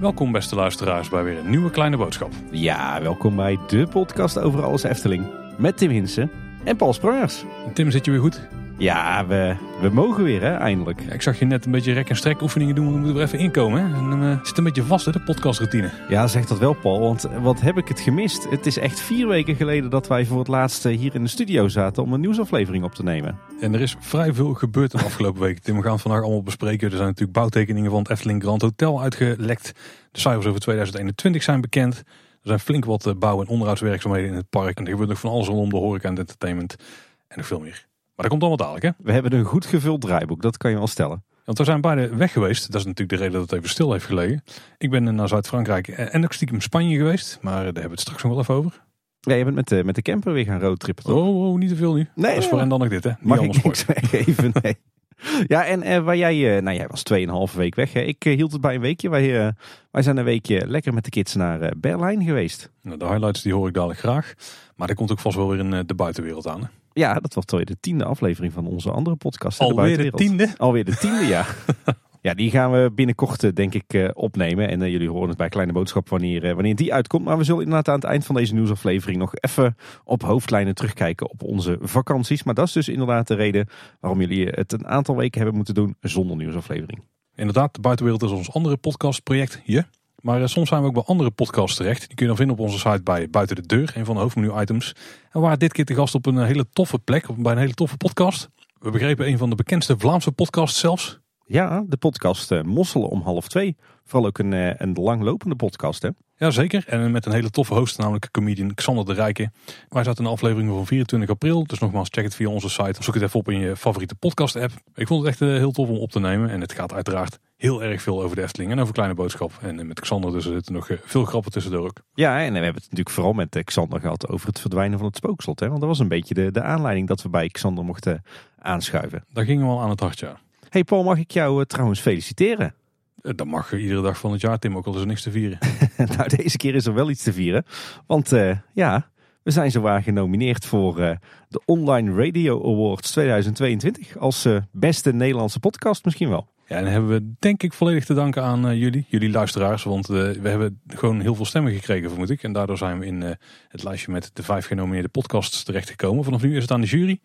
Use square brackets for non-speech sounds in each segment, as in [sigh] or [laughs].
Welkom beste luisteraars bij weer een nieuwe kleine boodschap. Ja, welkom bij de podcast over alles Efteling. Met Tim Hinsen en Paul Sprangers. Tim, zit je weer goed? Ja, we, we mogen weer hè, eindelijk. Ja, ik zag je net een beetje rek- en strek oefeningen doen. We moeten er even inkomen. Hè? En eh, zit een beetje vast, hè, de podcastroutine. Ja, zeg dat wel Paul, want wat heb ik het gemist. Het is echt vier weken geleden dat wij voor het laatst eh, hier in de studio zaten om een nieuwsaflevering op te nemen. En er is vrij veel gebeurd de afgelopen [laughs] weken. Tim, we gaan vandaag allemaal bespreken. Er zijn natuurlijk bouwtekeningen van het Efteling Grand Hotel uitgelekt. De cijfers over 2021 zijn bekend. Er zijn flink wat eh, bouw- en onderhoudswerkzaamheden in het park. En er gebeurt nog van alles rondom de horeca en entertainment. En nog veel meer. Maar dat komt allemaal dadelijk, hè? We hebben een goed gevuld draaiboek, dat kan je wel stellen. Want we zijn beide weg geweest. Dat is natuurlijk de reden dat het even stil heeft gelegen. Ik ben naar Zuid-Frankrijk en ook stiekem Spanje geweest. Maar daar hebben we het straks nog wel even over. Ja, je bent met de, met de camper weer gaan roadtrippen, toch? Oh, oh niet te veel nu. Nee, dat is voor hen dan nog dit, hè? Niet Mag ik niks weggeven? Nee. Ja, en eh, waar jij, eh, nou jij was 2,5 week weg. Hè? Ik eh, hield het bij een weekje. Wij, wij zijn een weekje lekker met de kids naar Berlijn geweest. Nou, de highlights die hoor ik dadelijk graag. Maar er komt ook vast wel weer in de buitenwereld aan. Hè? Ja, dat was alweer de tiende aflevering van onze andere podcast. Alweer de Buitenwereld. tiende? Alweer de tiende, ja. [laughs] Ja, die gaan we binnenkort eh, denk ik eh, opnemen. En eh, jullie horen het bij Kleine Boodschap wanneer, wanneer die uitkomt. Maar we zullen inderdaad aan het eind van deze nieuwsaflevering nog even op hoofdlijnen terugkijken op onze vakanties. Maar dat is dus inderdaad de reden waarom jullie het een aantal weken hebben moeten doen zonder nieuwsaflevering. Inderdaad, de buitenwereld is ons andere podcastproject hier. Maar eh, soms zijn we ook bij andere podcasts terecht. Die kun je dan vinden op onze site bij Buiten de Deur, een van de hoofdmenu-items. En waren dit keer te gast op een eh, hele toffe plek, bij een hele toffe podcast. We begrepen een van de bekendste Vlaamse podcasts zelfs. Ja, de podcast eh, Mosselen om half twee. Vooral ook een, een langlopende podcast hè. Jazeker, en met een hele toffe host, namelijk comedian Xander de Rijken. Wij zaten in de aflevering van 24 april, dus nogmaals check het via onze site. Zoek het even op in je favoriete podcast app. Ik vond het echt eh, heel tof om op te nemen en het gaat uiteraard heel erg veel over de Efteling en over Kleine Boodschap. En eh, met Xander dus er zitten nog eh, veel grappen tussendoor ook. Ja, en we hebben het natuurlijk vooral met Xander gehad over het verdwijnen van het spookslot. Hè? Want dat was een beetje de, de aanleiding dat we bij Xander mochten aanschuiven. Daar gingen we al aan het hart, ja. Hey Paul, mag ik jou trouwens feliciteren? Eh, Dat mag iedere dag van het jaar, Tim, ook al is er niks te vieren. [laughs] nou, deze keer is er wel iets te vieren. Want eh, ja, we zijn zowaar genomineerd voor eh, de Online Radio Awards 2022. Als beste Nederlandse podcast misschien wel. Ja, en dan hebben we denk ik volledig te danken aan jullie, jullie luisteraars. Want we hebben gewoon heel veel stemmen gekregen, vermoed ik. En daardoor zijn we in het lijstje met de vijf genomineerde podcasts terechtgekomen. Vanaf nu is het aan de jury.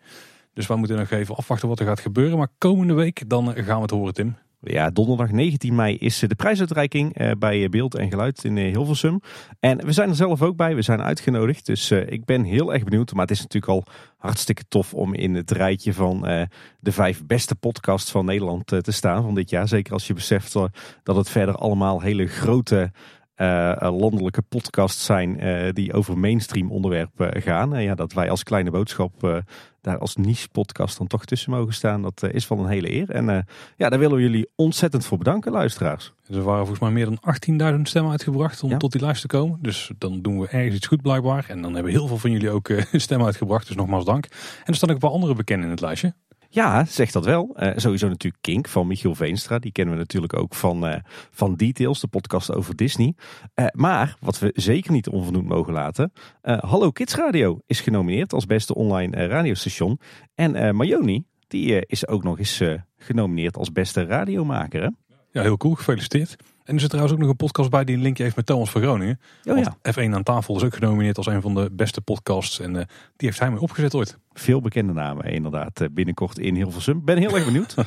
Dus wij moeten nog even afwachten wat er gaat gebeuren. Maar komende week, dan gaan we het horen, Tim. Ja, donderdag 19 mei is eh, de prijsuitreiking eh, bij Beeld en Geluid in eh, Hilversum. En we zijn er zelf ook bij, we zijn uitgenodigd. Dus eh, ik ben heel erg benieuwd. Maar het is natuurlijk al hartstikke tof om in het rijtje van eh, de vijf beste podcasts van Nederland eh, te staan van dit jaar. Zeker als je beseft eh, dat het verder allemaal hele grote eh, eh, landelijke podcasts zijn eh, die over mainstream onderwerpen gaan. En ja, dat wij als kleine boodschap daar als niche podcast dan toch tussen mogen staan, dat is wel een hele eer. En ja, daar willen we jullie ontzettend voor bedanken, luisteraars. Dus er waren volgens mij meer dan 18.000 stemmen uitgebracht om Ja. tot die lijst te komen. Dus dan doen we ergens iets goed blijkbaar. En dan hebben heel veel van jullie ook [laughs] stemmen uitgebracht. Dus nogmaals dank. En er staan ook een paar andere bekenden in het lijstje. Ja, zeg dat wel. Eh, sowieso natuurlijk Kink van Michiel Veenstra. Die kennen we natuurlijk ook van, eh, van Details, de podcast over Disney. Eh, maar wat we zeker niet onvernoemd mogen laten. Hallo Kids Radio is genomineerd als beste online radiostation. En Mayoni, die is ook nog eens genomineerd als beste radiomaker. Ja, heel cool. Gefeliciteerd. En er zit trouwens ook nog een podcast bij die een linkje heeft met Thomas van Groningen. Oh ja, Want F1 aan tafel is ook genomineerd als een van de beste podcasts. En eh, die heeft hij mee opgezet ooit. veel bekende namen inderdaad eh, binnenkort in Hilversum. Ben heel erg benieuwd. [laughs]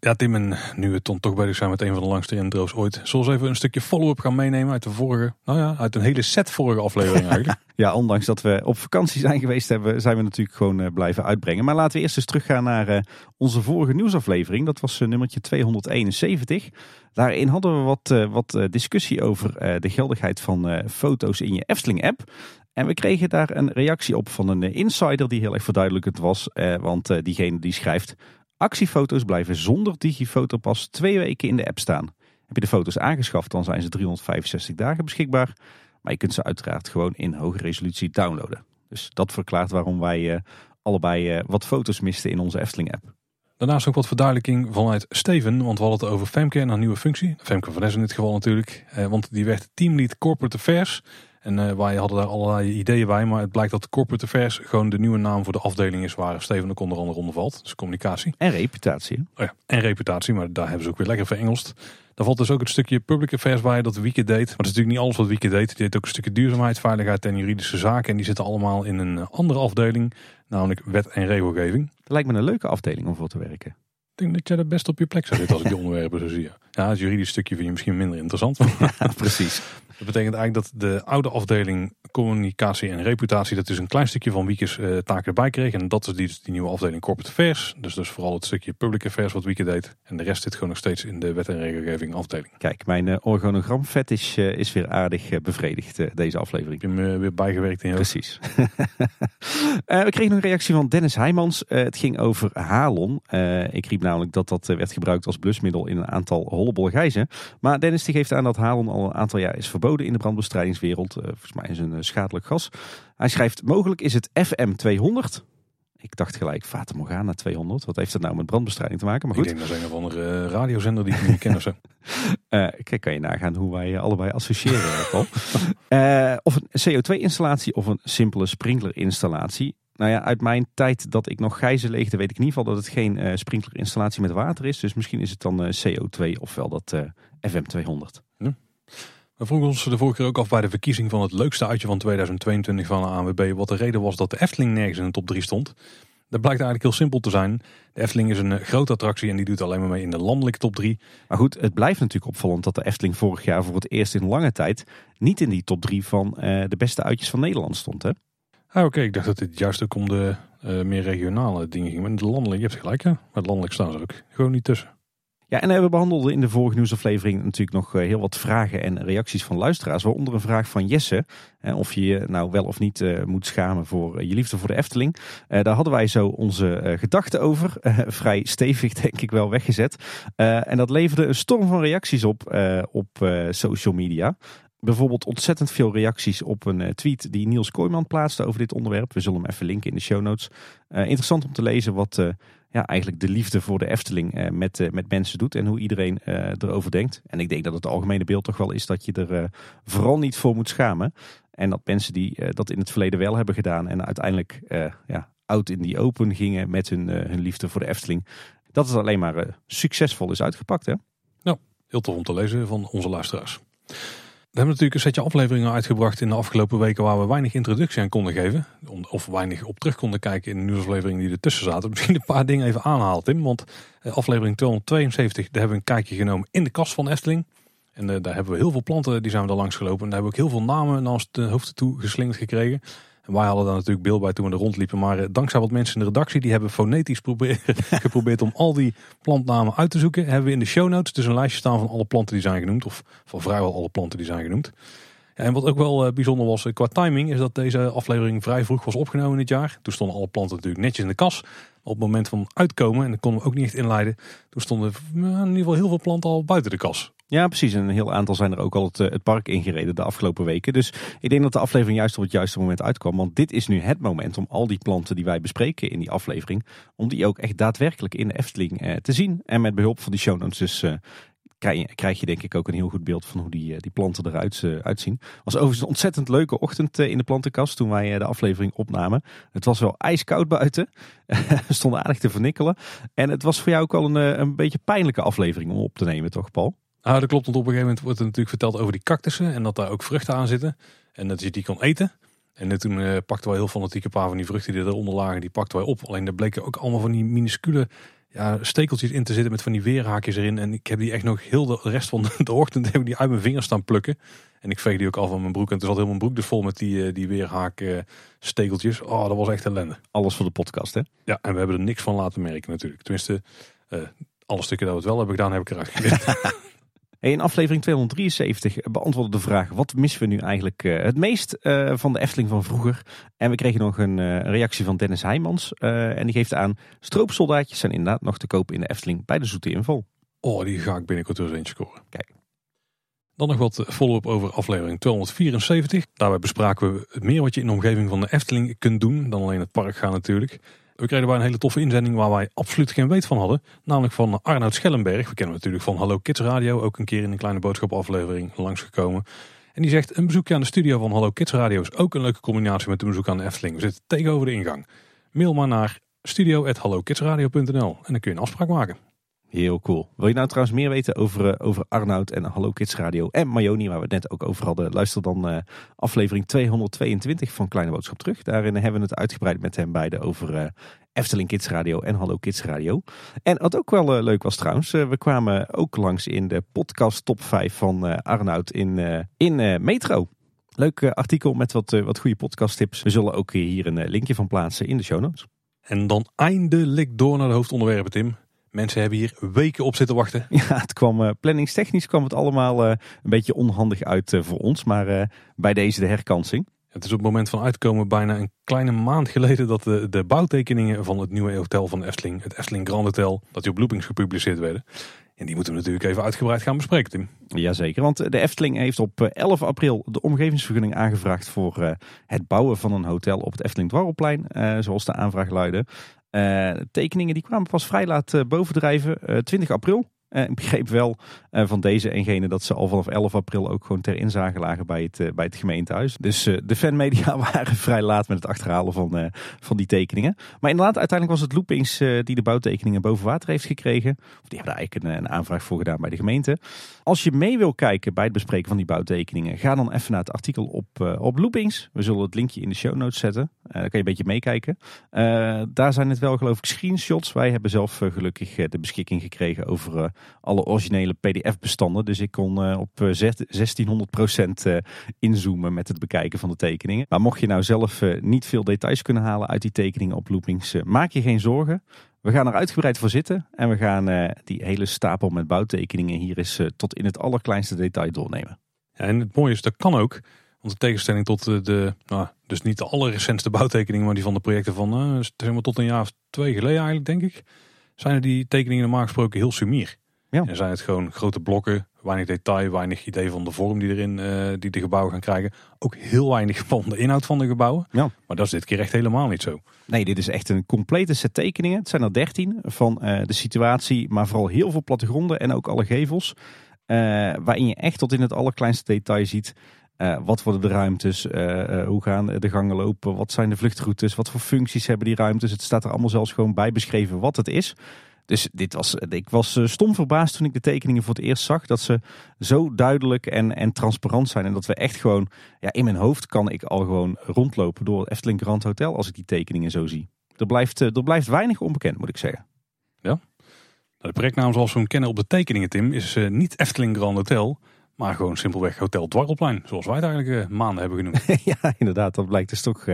Ja, Tim, en nu we dan toch bezig zijn met een van de langste intro's ooit. Zullen even een stukje follow-up gaan meenemen uit de vorige, nou ja, uit een hele set vorige aflevering eigenlijk. [laughs] Ja, ondanks dat we op vakantie zijn geweest, hebben, zijn we natuurlijk gewoon eh, blijven uitbrengen. Maar laten we eerst eens teruggaan naar eh, onze vorige nieuwsaflevering. Dat was eh, nummertje 271. Daarin hadden we wat, wat discussie over de geldigheid van foto's in je Efteling-app. En we kregen daar een reactie op van een insider die heel erg verduidelijkend was. want diegene die schrijft... Actiefoto's blijven zonder digifotopas twee weken in de app staan. Heb je de foto's aangeschaft, dan zijn ze 365 dagen beschikbaar. Maar je kunt ze uiteraard gewoon in hoge resolutie downloaden. Dus dat verklaart waarom wij eh, allebei eh, wat foto's misten in onze Efteling-app. Daarnaast ook wat verduidelijking vanuit Steven, want we hadden het over Femke en haar nieuwe functie. Femke van in dit geval natuurlijk, eh, want die werd teamlead corporate affairs. En uh, wij hadden daar allerlei ideeën bij. Maar het blijkt dat corporate affairs gewoon de nieuwe naam voor de afdeling is waar Steven de onder andere onder valt. Dus communicatie. En reputatie. Oh ja, en reputatie, maar daar hebben ze ook weer lekker verengeld. Daar valt dus ook het stukje public affairs bij dat Wieke deed. Maar dat is natuurlijk niet alles wat Wieke deed. Die deed ook een stukje duurzaamheid, veiligheid en juridische zaken. En die zitten allemaal in een andere afdeling, namelijk wet en regelgeving. Dat lijkt me een leuke afdeling om voor te werken. Ik denk dat jij er best op je plek zou zitten als ik die [laughs] onderwerpen zo zie. Ja, het juridisch stukje vind je misschien minder interessant. [laughs] Ja, precies. Dat betekent eigenlijk dat de oude afdeling communicatie en reputatie, dat is een klein stukje van Wiekes uh, taken erbij kreeg. En dat is die, die nieuwe afdeling corporate affairs. Dus dus vooral het stukje public affairs wat Wieke deed. En de rest zit gewoon nog steeds in de wet en regelgeving afdeling. Kijk, mijn uh, organogram vet is, uh, is weer aardig bevredigd deze aflevering. Ik heb hem weer bijgewerkt in je Precies. [laughs] we kregen nog een reactie van Dennis Heijmans. het ging over halon. ik riep namelijk dat dat werd gebruikt als blusmiddel in een aantal hollebolle gijzen. Maar Dennis die geeft aan dat halon al een aantal jaar is verboden in de brandbestrijdingswereld. volgens mij is een schadelijk gas. Hij schrijft, mogelijk is het FM200. Ik dacht gelijk, Fata Morgana 200. Wat heeft dat nou met brandbestrijding te maken? Maar goed. Ik denk dat is een of andere radiozender die ik niet ken of zo. Uh, [laughs] kijk, kan je nagaan hoe wij allebei associëren, Paul. uh, [laughs] of een CO2-installatie of een simpele sprinklerinstallatie. Nou ja, uit mijn tijd dat ik nog gijzen leegde, weet ik in ieder geval dat het geen uh, sprinklerinstallatie met water is. Dus misschien is het dan CO2 ofwel dat FM200. We vroegen ons de vorige keer ook af bij de verkiezing van het leukste uitje van 2022 van de ANWB. Wat de reden was dat de Efteling nergens in de top 3 stond. Dat blijkt eigenlijk heel simpel te zijn. De Efteling is een eh, grote attractie en die doet alleen maar mee in de landelijke top 3. Maar goed, het blijft natuurlijk opvallend dat de Efteling vorig jaar voor het eerst in lange tijd niet in die top 3 van uh, de beste uitjes van Nederland stond. Hè? Ah, Oké, ik dacht dat dit juist ook om de uh, meer regionale dingen ging. Maar de landelijk, je hebt gelijk hè. Maar landelijk staan ze ook gewoon niet tussen. Ja, en we behandelden in de vorige nieuwsaflevering natuurlijk nog eh, heel wat vragen en reacties van luisteraars. Waaronder een vraag van Jesse. Of je je nou wel of niet uh, moet schamen voor je liefde voor de Efteling. Daar hadden wij zo onze gedachten over. [laughs] vrij stevig denk ik wel weggezet. en dat leverde een storm van reacties op op social media. Bijvoorbeeld ontzettend veel reacties op een tweet die Niels Kooijman plaatste over dit onderwerp. We zullen hem even linken in de show notes. interessant om te lezen wat ja, eigenlijk de liefde voor de Efteling uh, met, uh, met mensen doet en hoe iedereen uh, erover denkt. En ik denk dat het algemene beeld toch wel is dat je er vooral niet voor moet schamen. En dat mensen die dat in het verleden wel hebben gedaan en uiteindelijk ja, out in die open gingen met hun, hun liefde voor de Efteling, dat het alleen maar succesvol is uitgepakt. Hè? Nou, heel tof om te lezen van onze luisteraars. We hebben natuurlijk een setje afleveringen uitgebracht in de afgelopen weken waar we weinig introductie aan konden geven. Of weinig op terug konden kijken in de nieuwsafleveringen die ertussen zaten. [laughs] Misschien een paar dingen even aanhaalt Tim. Want eh, aflevering 272, daar hebben we een kijkje genomen in de kast van Efteling. En uh, daar hebben we heel veel planten, die zijn we er langs gelopen. En daar hebben we ook heel veel namen naast de hoofd toe geslingerd gekregen. En wij hadden daar natuurlijk beeld bij toen we er rondliepen. Maar eh, dankzij wat mensen in de redactie, die hebben fonetisch [laughs] geprobeerd om al die plantnamen uit te zoeken. Hebben we in de show notes dus een lijstje staan van alle planten die zijn genoemd. Of van vrijwel alle planten die zijn genoemd. En wat ook wel uh, bijzonder was uh, qua timing, is dat deze aflevering vrij vroeg was opgenomen het jaar. Toen stonden alle planten natuurlijk netjes in de kas. Op het moment van uitkomen, en dat konden we ook niet echt inleiden, toen stonden in ieder geval heel veel planten al buiten de kas. Ja, precies. En een heel aantal zijn er ook al het, het, park ingereden de afgelopen weken. Dus ik denk dat de aflevering juist op het juiste moment uitkwam. Want dit is nu het moment om al die planten die wij bespreken in die aflevering, om die ook echt daadwerkelijk in de Efteling eh, te zien. En met behulp van die show notes dus eh, krijg, je, denk ik ook een heel goed beeld van hoe die, die planten eruit uh, uitzien. Het was overigens een ontzettend leuke ochtend in de plantenkast toen wij de aflevering opnamen. Het was wel ijskoud buiten. [laughs] We stonden aardig te vernikkelen. En het was voor jou ook al een, een beetje pijnlijke aflevering om op te nemen, toch Paul? Ah, dat klopt, want op een gegeven moment wordt er natuurlijk verteld over die cactussen en dat daar ook vruchten aan zitten. En dat je die kan eten. En toen uh, pakten wij heel fanatiek een paar van die vruchten die eronder lagen, die pakten wij op. Alleen daar bleken ook allemaal van die minuscule ja, stekeltjes in te zitten met van die weerhaakjes erin. En ik heb die echt nog heel de rest van de [laughs] ochtend heb ik die uit mijn vingers staan plukken. En ik veeg die ook af van mijn broek. En toen zat heel mijn broek dus vol met die, uh, die weerhaakstekeltjes. Oh, dat was echt ellende. Alles voor de podcast, hè? Ja, en we hebben er niks van laten merken natuurlijk. Tenminste, uh, alle stukken dat we het wel hebben gedaan, heb ik eruit [laughs] In aflevering 273 beantwoordde de vraag: wat missen we nu eigenlijk uh, het meest uh, van de Efteling van vroeger? En we kregen nog een uh, reactie van Dennis Heijmans. en die geeft aan: stroopsoldaatjes zijn inderdaad nog te koop in de Efteling bij de Zoete Inval. Oh, die ga ik binnenkort weer eens eentje scoren. Kijk. Dan nog wat follow-up over aflevering 274. Daarbij bespraken we meer wat je in de omgeving van de Efteling kunt doen dan alleen het park gaan natuurlijk. We kregen bij een hele toffe inzending waar wij absoluut geen weet van hadden. Namelijk van Arnoud Schellenberg. We kennen hem natuurlijk van Hallo Kids Radio. Ook een keer in een kleine boodschapaflevering langsgekomen. En die zegt, een bezoekje aan de studio van Hallo Kids Radio is ook een leuke combinatie met een bezoek aan de Efteling. We zitten tegenover de ingang. Mail maar naar studio.hallokidsradio.nl en dan kun je een afspraak maken. Heel cool. Wil je nou trouwens meer weten over, uh, over Arnoud en Hallo Kids Radio en Mayoni, waar we het net ook over hadden? Luister dan uh, aflevering 222 van Kleine Boodschap terug. Daarin hebben we het uitgebreid met hem beiden over uh, Efteling Kids Radio en Hallo Kids Radio. En wat ook wel leuk was trouwens, we kwamen ook langs in de podcast top 5 van Arnoud in, in Metro. Leuk artikel met wat, wat goede podcast tips. We zullen ook hier een linkje van plaatsen in de show notes. En dan eindelijk door naar de hoofdonderwerpen, Tim. Mensen hebben hier weken op zitten wachten. [laughs] Ja, het kwam uh, planningstechnisch kwam het allemaal uh, een beetje onhandig uit uh, voor ons. Maar bij deze de herkansing. Het is op het moment van uitkomen bijna een kleine maand geleden dat de, de bouwtekeningen van het nieuwe hotel van Efteling, het Efteling Grand Hotel, dat die op Loopings gepubliceerd werden. En die moeten we natuurlijk even uitgebreid gaan bespreken, Tim. Jazeker, want de Efteling heeft op 11 april de omgevingsvergunning aangevraagd voor het bouwen van een hotel op het Efteling Dwarrelplein, zoals de aanvraag luidde. Uh, tekeningen die kwamen pas vrij laat uh, bovendrijven, uh, 20 april. Uh, ik begreep wel van deze en gene dat ze al vanaf 11 april ook gewoon ter inzage lagen bij het, bij het gemeentehuis. Dus de fanmedia [laughs] waren vrij laat met het achterhalen van, van die tekeningen. Maar inderdaad, uiteindelijk was het Loopings die de bouwtekeningen boven water heeft gekregen. Of die hebben daar eigenlijk een, een, aanvraag voor gedaan bij de gemeente. Als je mee wil kijken bij het bespreken van die bouwtekeningen, ga dan even naar het artikel op, op Loopings. We zullen het linkje in de show notes zetten. daar kan je een beetje meekijken. daar zijn het wel geloof ik screenshots. Wij hebben zelf gelukkig de beschikking gekregen over alle originele PDF-bestanden. Dus ik kon uh, op 1600% uh, inzoomen met het bekijken van de tekeningen. Maar mocht je nou zelf uh, niet veel details kunnen halen uit die tekeningen op Loopings, maak je geen zorgen. We gaan er uitgebreid voor zitten en we gaan die hele stapel met bouwtekeningen hier eens tot in het allerkleinste detail doornemen. En het mooie is, dat kan ook. Want de tegenstelling tot de, nou, dus niet de allerrecentste bouwtekeningen, maar die van de projecten van zeg maar tot een jaar of twee geleden eigenlijk, denk ik. Zijn die tekeningen normaal gesproken heel sumier. Ja. En zijn het gewoon grote blokken, weinig detail, weinig idee van de vorm die erin uh, die de gebouwen gaan krijgen. Ook heel weinig van de inhoud van de gebouwen. Ja. Maar dat is dit keer echt helemaal niet zo. Nee, dit is echt een complete set tekeningen. Het zijn er dertien van uh, de situatie, maar vooral heel veel plattegronden en ook alle gevels. Uh, waarin je echt tot in het allerkleinste detail ziet uh, wat worden de ruimtes? Uh, uh, hoe gaan de gangen lopen? Wat zijn de vluchtroutes? Wat voor functies hebben die ruimtes? Het staat er allemaal zelfs gewoon bij beschreven wat het is. Dus dit was, ik was eh, stom verbaasd toen ik de tekeningen voor het eerst zag. Dat ze zo duidelijk en, en transparant zijn. En dat we echt gewoon, ja, in mijn hoofd kan ik al gewoon rondlopen door het Efteling Grand Hotel als ik die tekeningen zo zie. Er blijft, eh, er blijft weinig onbekend, moet ik zeggen. Ja. Nou, de projectnaam zoals we hem kennen op de tekeningen, Tim, is uh, niet Efteling Grand Hotel. Maar gewoon simpelweg Hotel Dwarrelplein, zoals wij het eigenlijk maanden hebben genoemd. [laughs] ja, inderdaad. Dat blijkt dus toch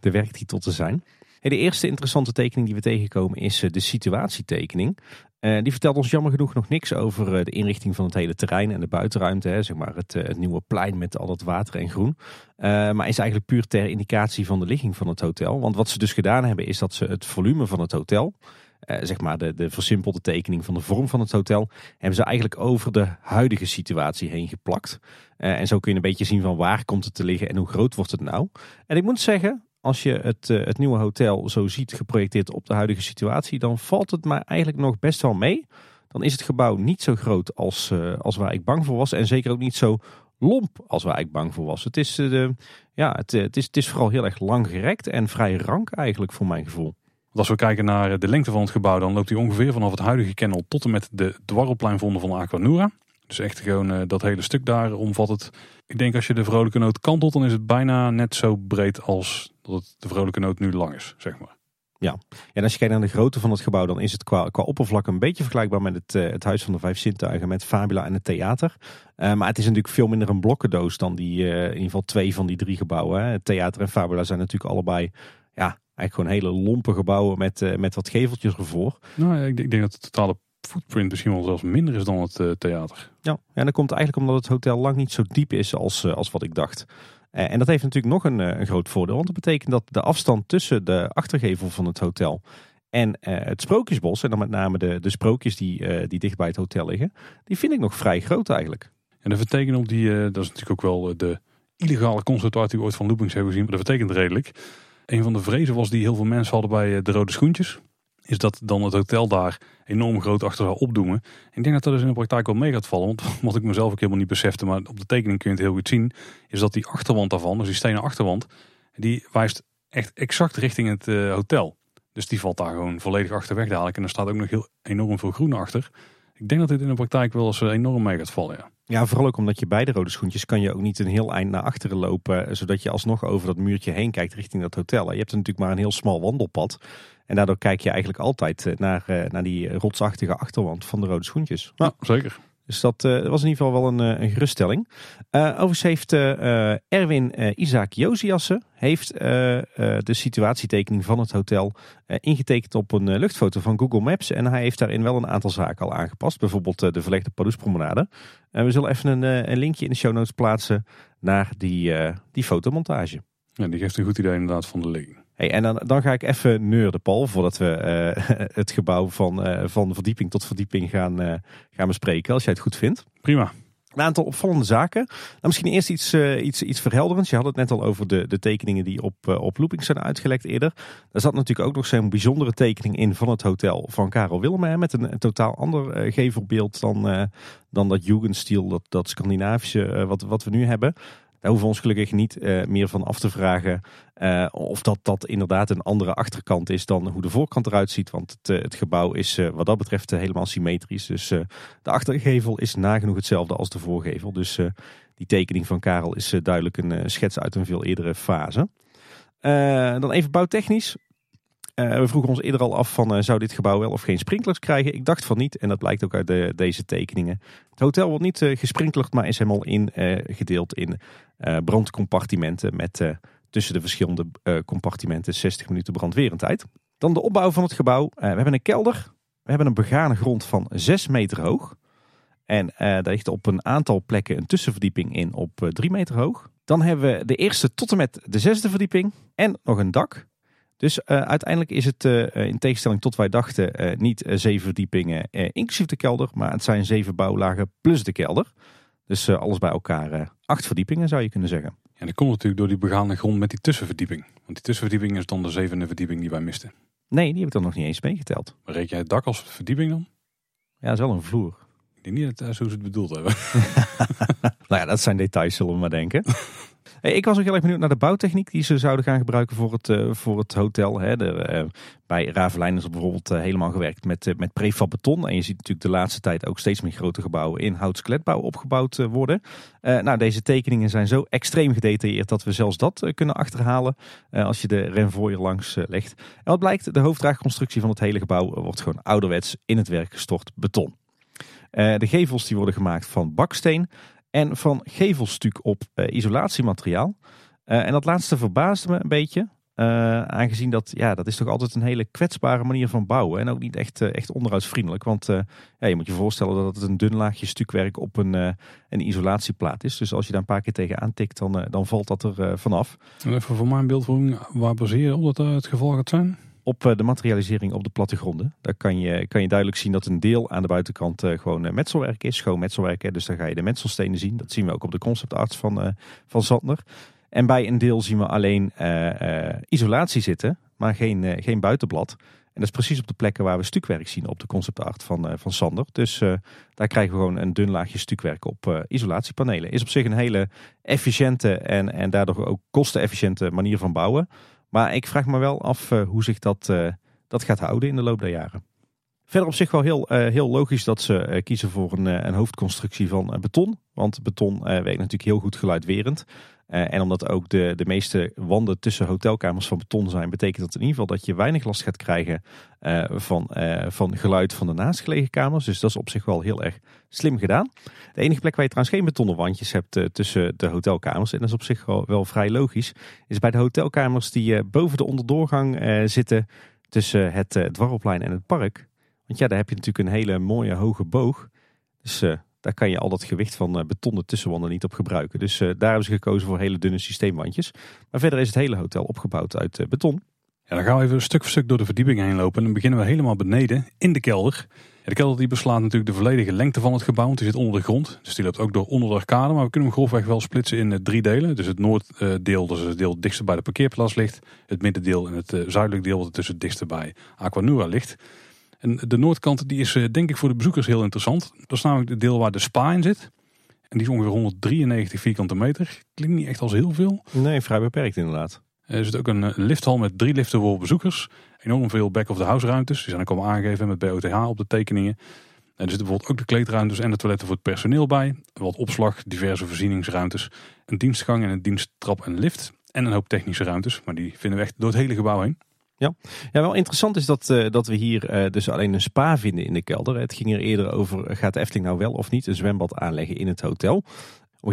de werktitel te zijn. De eerste interessante tekening die we tegenkomen is eh, de situatietekening. Uh, die vertelt ons jammer genoeg nog niks over uh, de inrichting van het hele terrein en de buitenruimte. Hè, zeg maar het, het, nieuwe plein met al dat water en groen. maar is eigenlijk puur ter indicatie van de ligging van het hotel. Want wat ze dus gedaan hebben is dat ze het volume van het hotel, zeg maar de, de versimpelde tekening van de vorm van het hotel, hebben ze eigenlijk over de huidige situatie heen geplakt. en zo kun je een beetje zien van waar komt het te liggen en hoe groot wordt het nou. En ik moet zeggen, als je het, uh, het nieuwe hotel zo ziet geprojecteerd op de huidige situatie, dan valt het maar eigenlijk nog best wel mee. Dan is het gebouw niet zo groot als, uh, als waar ik bang voor was. En zeker ook niet zo lomp als waar ik bang voor was. Het is, uh, ja, het, het, is, het is vooral heel erg lang gerekt en vrij rank eigenlijk voor mijn gevoel. Als we kijken naar de lengte van het gebouw, dan loopt hij ongeveer vanaf het huidige kennel tot en met de dwarrelpleinvonden van Aquanura. Dus echt gewoon dat hele stuk daar omvat het. Ik denk als je de vrolijke noot kantelt, dan is het bijna net zo breed als dat het de vrolijke noot nu lang is, zeg maar. Ja, en als je kijkt naar de grootte van het gebouw, dan is het qua, qua oppervlak een beetje vergelijkbaar met het, uh, het Huis van de Vijf Zintuigen, met Fabula en het theater. Uh, maar het is natuurlijk veel minder een blokkendoos dan die, uh, in ieder geval twee van die drie gebouwen. Hè. Het theater en Fabula zijn natuurlijk allebei, ja, eigenlijk gewoon hele lompe gebouwen met, met wat geveltjes ervoor. Nou, ik, ik denk dat de totale footprint misschien wel zelfs minder is dan het theater. Ja, en dat komt eigenlijk omdat het hotel lang niet zo diep is als, als wat ik dacht. Eh, en dat heeft natuurlijk nog een, eh, een, groot voordeel. Want dat betekent dat de afstand tussen de achtergevel van het hotel en het Sprookjesbos, en dan met name de, de sprookjes die, die dicht bij het hotel liggen, die vind ik nog vrij groot eigenlijk. En dat betekent op die, dat is natuurlijk ook wel de illegale concept die we ooit van Loopings hebben gezien, maar dat betekent redelijk. Een van de vrezen was die heel veel mensen hadden bij de rode schoentjes. Is dat dan het hotel daar enorm groot achter zou opdoemen. Ik denk dat dat dus in de praktijk wel mee gaat vallen. Want [laughs] wat ik mezelf ook helemaal niet besefte, maar op de tekening kun je het heel goed zien, is dat die achterwand daarvan, dus die stenen achterwand, die wijst echt exact richting het eh, hotel. Dus die valt daar gewoon volledig achterweg dadelijk. En er staat ook nog heel enorm veel groen achter. Ik denk dat dit in de praktijk wel eens eh, enorm mee gaat vallen, ja. Ja, vooral ook omdat je bij de rode schoentjes kan je ook niet een heel eind naar achteren lopen. Zodat je alsnog over dat muurtje heen kijkt richting dat hotel. Je hebt natuurlijk maar een heel smal wandelpad. En daardoor kijk je eigenlijk altijd eh, naar, eh, naar die rotsachtige achterwand van de rode schoentjes. Ja, zeker. Dus dat uh, was in ieder geval wel een, een geruststelling. Uh, overigens heeft uh, Erwin Isaac Josiassen heeft, de situatietekening van het hotel ingetekend op een luchtfoto van Google Maps. En hij heeft daarin wel een aantal zaken al aangepast. Bijvoorbeeld de verlegde Padoespromenade. En we zullen even een, een, linkje in de show notes plaatsen naar die, die fotomontage. Ja, die geeft een goed idee inderdaad van de ligging. Hey, en dan, dan ga ik even neurden, Paul, voordat we uh, [laughs] het gebouw van, uh, van verdieping tot verdieping gaan, uh, gaan bespreken, als jij het goed vindt. Prima. Een aantal opvallende zaken. Nou, misschien eerst iets, iets, iets verhelderends. Je had het net al over de, de tekeningen die op, op Looping zijn uitgelekt eerder. Daar zat natuurlijk ook nog zo'n bijzondere tekening in van het hotel van Karel Wilmer. Met een, een totaal ander gevelbeeld dan, dan dat Jugendstil, dat, dat Scandinavische wat, wat we nu hebben. Daar hoeven ons gelukkig niet uh, meer van af te vragen uh, of dat, dat inderdaad een andere achterkant is dan hoe de voorkant eruit ziet. Want het, uh, het gebouw is wat dat betreft helemaal symmetrisch. Dus de achtergevel is nagenoeg hetzelfde als de voorgevel. Dus die tekening van Karel is duidelijk een schets uit een veel eerdere fase. dan even bouwtechnisch. Uh, we vroegen ons eerder al af van uh, zou dit gebouw wel of geen sprinklers krijgen. Ik dacht van niet en dat blijkt ook uit de, deze tekeningen. Het hotel wordt niet uh, maar is helemaal ingedeeld in brandcompartimenten met tussen de verschillende compartimenten 60 minuten brandwerendheid. Dan de opbouw van het gebouw. we hebben een kelder. We hebben een begane grond van 6 meter hoog. En daar ligt op een aantal plekken een tussenverdieping in op 3 meter hoog. Dan hebben we de eerste tot en met de zesde verdieping en nog een dak. Dus uh, uiteindelijk is het uh, in tegenstelling tot wij dachten uh, niet zeven verdiepingen inclusief de kelder, maar het zijn zeven bouwlagen plus de kelder. Dus alles bij elkaar acht verdiepingen zou je kunnen zeggen. Ja, dat komt natuurlijk door die begane grond met die tussenverdieping. Want die tussenverdieping is dan de zevende verdieping die wij misten. Nee, die heb ik dan nog niet eens meegeteld. Maar reed jij het dak als verdieping dan? Ja, dat is wel een vloer. Ik denk niet dat zo ze het bedoeld hebben. [laughs] nou ja, dat zijn details zullen we maar denken. [laughs] Ik was ook heel erg benieuwd naar de bouwtechniek die ze zouden gaan gebruiken voor het, uh, voor het hotel. Hè. De, uh, bij Ravelijn is bijvoorbeeld uh, helemaal gewerkt met, met prefab beton. En je ziet natuurlijk de laatste tijd ook steeds meer grote gebouwen in houtskeletbouw opgebouwd worden. nou, deze tekeningen zijn zo extreem gedetailleerd dat we zelfs dat kunnen achterhalen als je de Renvoyer langs legt. En wat blijkt, de hoofddraagconstructie van het hele gebouw wordt gewoon ouderwets in het werk gestort beton. de gevels die worden gemaakt van baksteen en van gevelstuk op uh, isolatiemateriaal. Uh, en dat laatste verbaasde me een beetje. Uh, aangezien dat, ja, dat is toch altijd een hele kwetsbare manier van bouwen. En ook niet echt, echt onderhoudsvriendelijk. Want je moet je voorstellen dat het een dun laagje stukwerk op een, een isolatieplaat is. Dus als je daar een paar keer tegen aantikt, dan, dan valt dat er vanaf. Even voor mijn beeldvorming, waar baseer je op dat het geval gaat zijn? Op eh, de materialisering op de plattegronden. Daar kan je, kan je duidelijk zien dat een deel aan de buitenkant uh, gewoon uh, metselwerk is, gewoon metselwerk. Dus daar ga je de metselstenen zien. Dat zien we ook op de conceptarts van, van Zandner. En bij een deel zien we alleen isolatie zitten, maar geen, geen buitenblad. En dat is precies op de plekken waar we stukwerk zien op de conceptart van, van Sander. Dus daar krijgen we gewoon een dun laagje stukwerk op isolatiepanelen. Is op zich een hele efficiënte en, en daardoor ook kostenefficiënte manier van bouwen. Maar ik vraag me wel af uh, hoe zich dat, uh, dat gaat houden in de loop der jaren. Verder op zich wel heel, uh, heel logisch dat ze kiezen voor een, een hoofdconstructie van beton. Want beton werkt natuurlijk heel goed geluidwerend. Uh, en omdat ook de, de meeste wanden tussen hotelkamers van beton zijn, betekent dat in ieder geval dat je weinig last gaat krijgen uh, van, uh, van geluid van de naastgelegen kamers. Dus dat is op zich wel heel erg slim gedaan. De enige plek waar je trouwens geen betonnen wandjes hebt tussen de hotelkamers, en dat is op zich wel, vrij logisch, is bij de hotelkamers die boven de onderdoorgang zitten tussen het Dwarrelplein en het park. Want ja, daar heb je natuurlijk een hele mooie hoge boog. Dus daar kan je al dat gewicht van uh, betonnen tussenwanden niet op gebruiken. Dus uh, daar hebben ze gekozen voor hele dunne systeemwandjes. Maar verder is het hele hotel opgebouwd uit uh, beton. Ja, dan gaan we even stuk voor stuk door de verdieping heen lopen. En dan beginnen we helemaal beneden in de kelder. de kelder die beslaat natuurlijk de volledige lengte van het gebouw. Want die zit onder de grond. Dus die loopt ook door onder de arcade. Maar we kunnen hem grofweg wel splitsen in drie delen. Dus het noorddeel, dus het deel dichtst bij de parkeerplaats ligt. Het middendeel en het zuidelijk deel wat tussen het dichtste bij Aquanura ligt. En de noordkant die is denk ik voor de bezoekers heel interessant. Dat is namelijk het deel waar de spa in zit. En die is ongeveer 193 vierkante meter. Klinkt niet echt als heel veel. Nee, vrij beperkt inderdaad. Er zit ook een lifthal met drie liften voor bezoekers. Enorm veel back-of-the-house ruimtes. Die zijn ook al aangegeven met BOTH op de tekeningen. En er zitten bijvoorbeeld ook de kleedruimtes en de toiletten voor het personeel bij. Wat opslag, diverse voorzieningsruimtes. Een dienstgang en een diensttrap en lift. En een hoop technische ruimtes. Maar die vinden we echt door het hele gebouw heen. Ja. ja, wel interessant is dat, uh, dat we hier uh, dus alleen een spa vinden in de kelder. Het ging er eerder over, gaat de Efteling nou wel of niet een zwembad aanleggen in het hotel? Op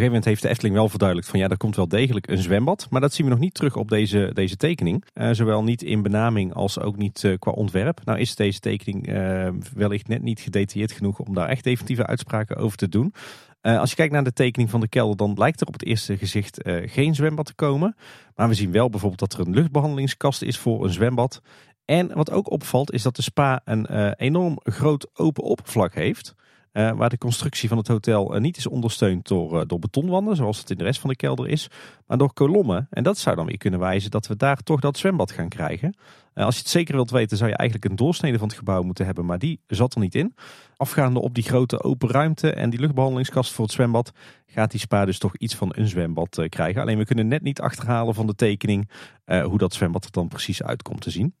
een gegeven moment heeft de Efteling wel verduidelijkt van ja, er komt wel degelijk een zwembad. Maar dat zien we nog niet terug op deze, deze tekening. Zowel niet in benaming als ook niet qua ontwerp. Nou is deze tekening wellicht net niet gedetailleerd genoeg om daar echt definitieve uitspraken over te doen. Als je kijkt naar de tekening van de kelder, dan lijkt er op het eerste gezicht geen zwembad te komen. Maar we zien wel bijvoorbeeld dat er een luchtbehandelingskast is voor een zwembad. En wat ook opvalt is dat de spa een enorm groot open oppervlak heeft. Uh, waar de constructie van het hotel uh, niet is ondersteund door, uh, door betonwanden, zoals het in de rest van de kelder is, maar door kolommen. En dat zou dan weer kunnen wijzen dat we daar toch dat zwembad gaan krijgen. als je het zeker wilt weten, zou je eigenlijk een doorsnede van het gebouw moeten hebben, maar die zat er niet in. Afgaande op die grote open ruimte en die luchtbehandelingskast voor het zwembad, gaat die spa dus toch iets van een zwembad krijgen. Alleen we kunnen net niet achterhalen van de tekening hoe dat zwembad er dan precies uitkomt te zien.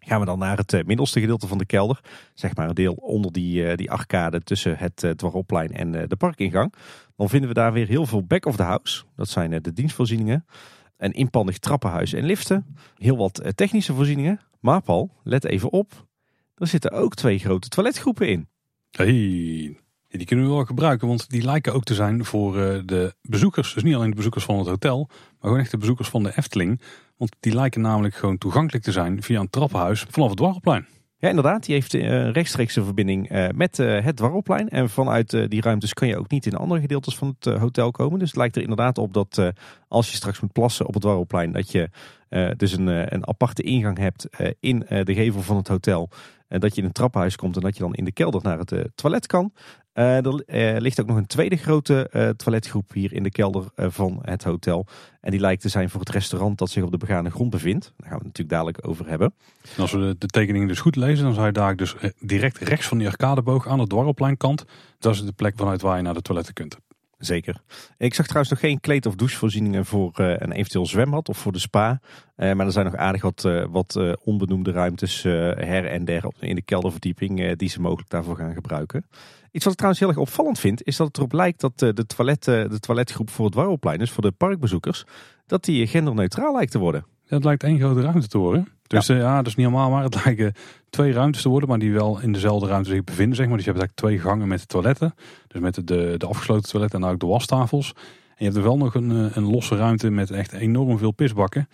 Gaan we dan naar het eh, middelste gedeelte van de kelder. Zeg maar een deel onder die, eh, die arcade tussen het eh, dwaropplein en de parkingang. Dan vinden we daar weer heel veel back of the house. Dat zijn de dienstvoorzieningen. Een inpandig trappenhuis en liften. Heel wat technische voorzieningen. Maar Paul, let even op. Er zitten ook twee grote toiletgroepen in. Hey, die kunnen we wel gebruiken, want die lijken ook te zijn voor de bezoekers. Dus niet alleen de bezoekers van het hotel, maar gewoon echt de bezoekers van de Efteling. Want die lijken namelijk gewoon toegankelijk te zijn via een trappenhuis vanaf het Dwarrelplein. Ja, inderdaad. Die heeft een uh, rechtstreekse verbinding uh, met het Dwarrelplein. En vanuit die ruimtes kan je ook niet in andere gedeeltes van het hotel komen. Dus het lijkt er inderdaad op dat als je straks moet plassen op het Dwarrelplein... dat je dus een, een aparte ingang hebt in de gevel van het hotel. En dat je in een trappenhuis komt en dat je dan in de kelder naar het toilet kan. Uh, er uh, ligt ook nog een tweede grote uh, toiletgroep hier in de kelder van het hotel. En die lijkt te zijn voor het restaurant dat zich op de begane grond bevindt. Daar gaan we het natuurlijk dadelijk over hebben. En als we de, de tekening dus goed lezen, dan zou je daar dus direct rechts van die arcadeboog aan de dwarrelpleinkant. Dat is de plek vanuit waar je naar de toiletten kunt. Zeker. Ik zag trouwens nog geen kleed- of douchevoorzieningen voor een eventueel zwembad of voor de spa. maar er zijn nog aardig wat, wat onbenoemde ruimtes her en der in de kelderverdieping die ze mogelijk daarvoor gaan gebruiken. Iets wat ik trouwens heel erg opvallend vind, is dat het erop lijkt dat eh, de, toilet, de toiletgroep voor het Warrelplein, dus voor de parkbezoekers, dat die genderneutraal lijkt te worden. Het lijkt één grote ruimte te worden. Dus ja. Uh, ja, dat is niet helemaal waar. Het lijken twee ruimtes te worden, maar die wel in dezelfde ruimte zich bevinden. Zeg maar. Dus je hebt eigenlijk twee gangen met de toiletten. Dus met de, de afgesloten toiletten en ook de wastafels. En je hebt er wel nog een, eh, een losse ruimte met echt enorm veel pisbakken.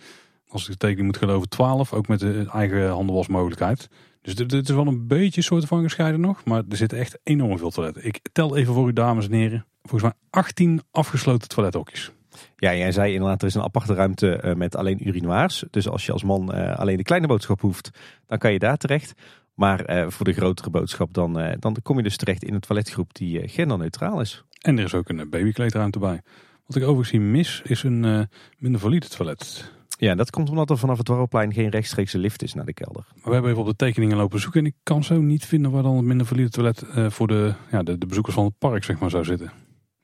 Als ik de tekening moet geloven, 12. Ook met de eigen handelwasmogelijkheid. Dus dit is wel een beetje soort van gescheiden nog. Maar er zitten echt enorm veel toiletten. Ik tel even voor u dames en heren. Volgens mij 18 afgesloten toilethokjes. Ja, jij zei inderdaad, er is een aparte ruimte eh, met alleen urinoirs. Dus als je als man uh, alleen de kleine boodschap hoeft, dan kan je daar terecht. Maar uh, voor de grotere boodschap, dan, dan kom je dus terecht in een toiletgroep die genderneutraal is. En er is ook een babykleedruimte bij. Wat ik overigens mis, is een minder valide toilet. Ja, dat komt omdat er vanaf het Dwarrelplein geen rechtstreekse lift is naar de kelder. Maar we hebben even op de tekeningen lopen zoeken en ik kan zo niet vinden waar dan het minder valide toilet uh, voor de, ja, de, de, bezoekers van het park zeg maar, zou zitten.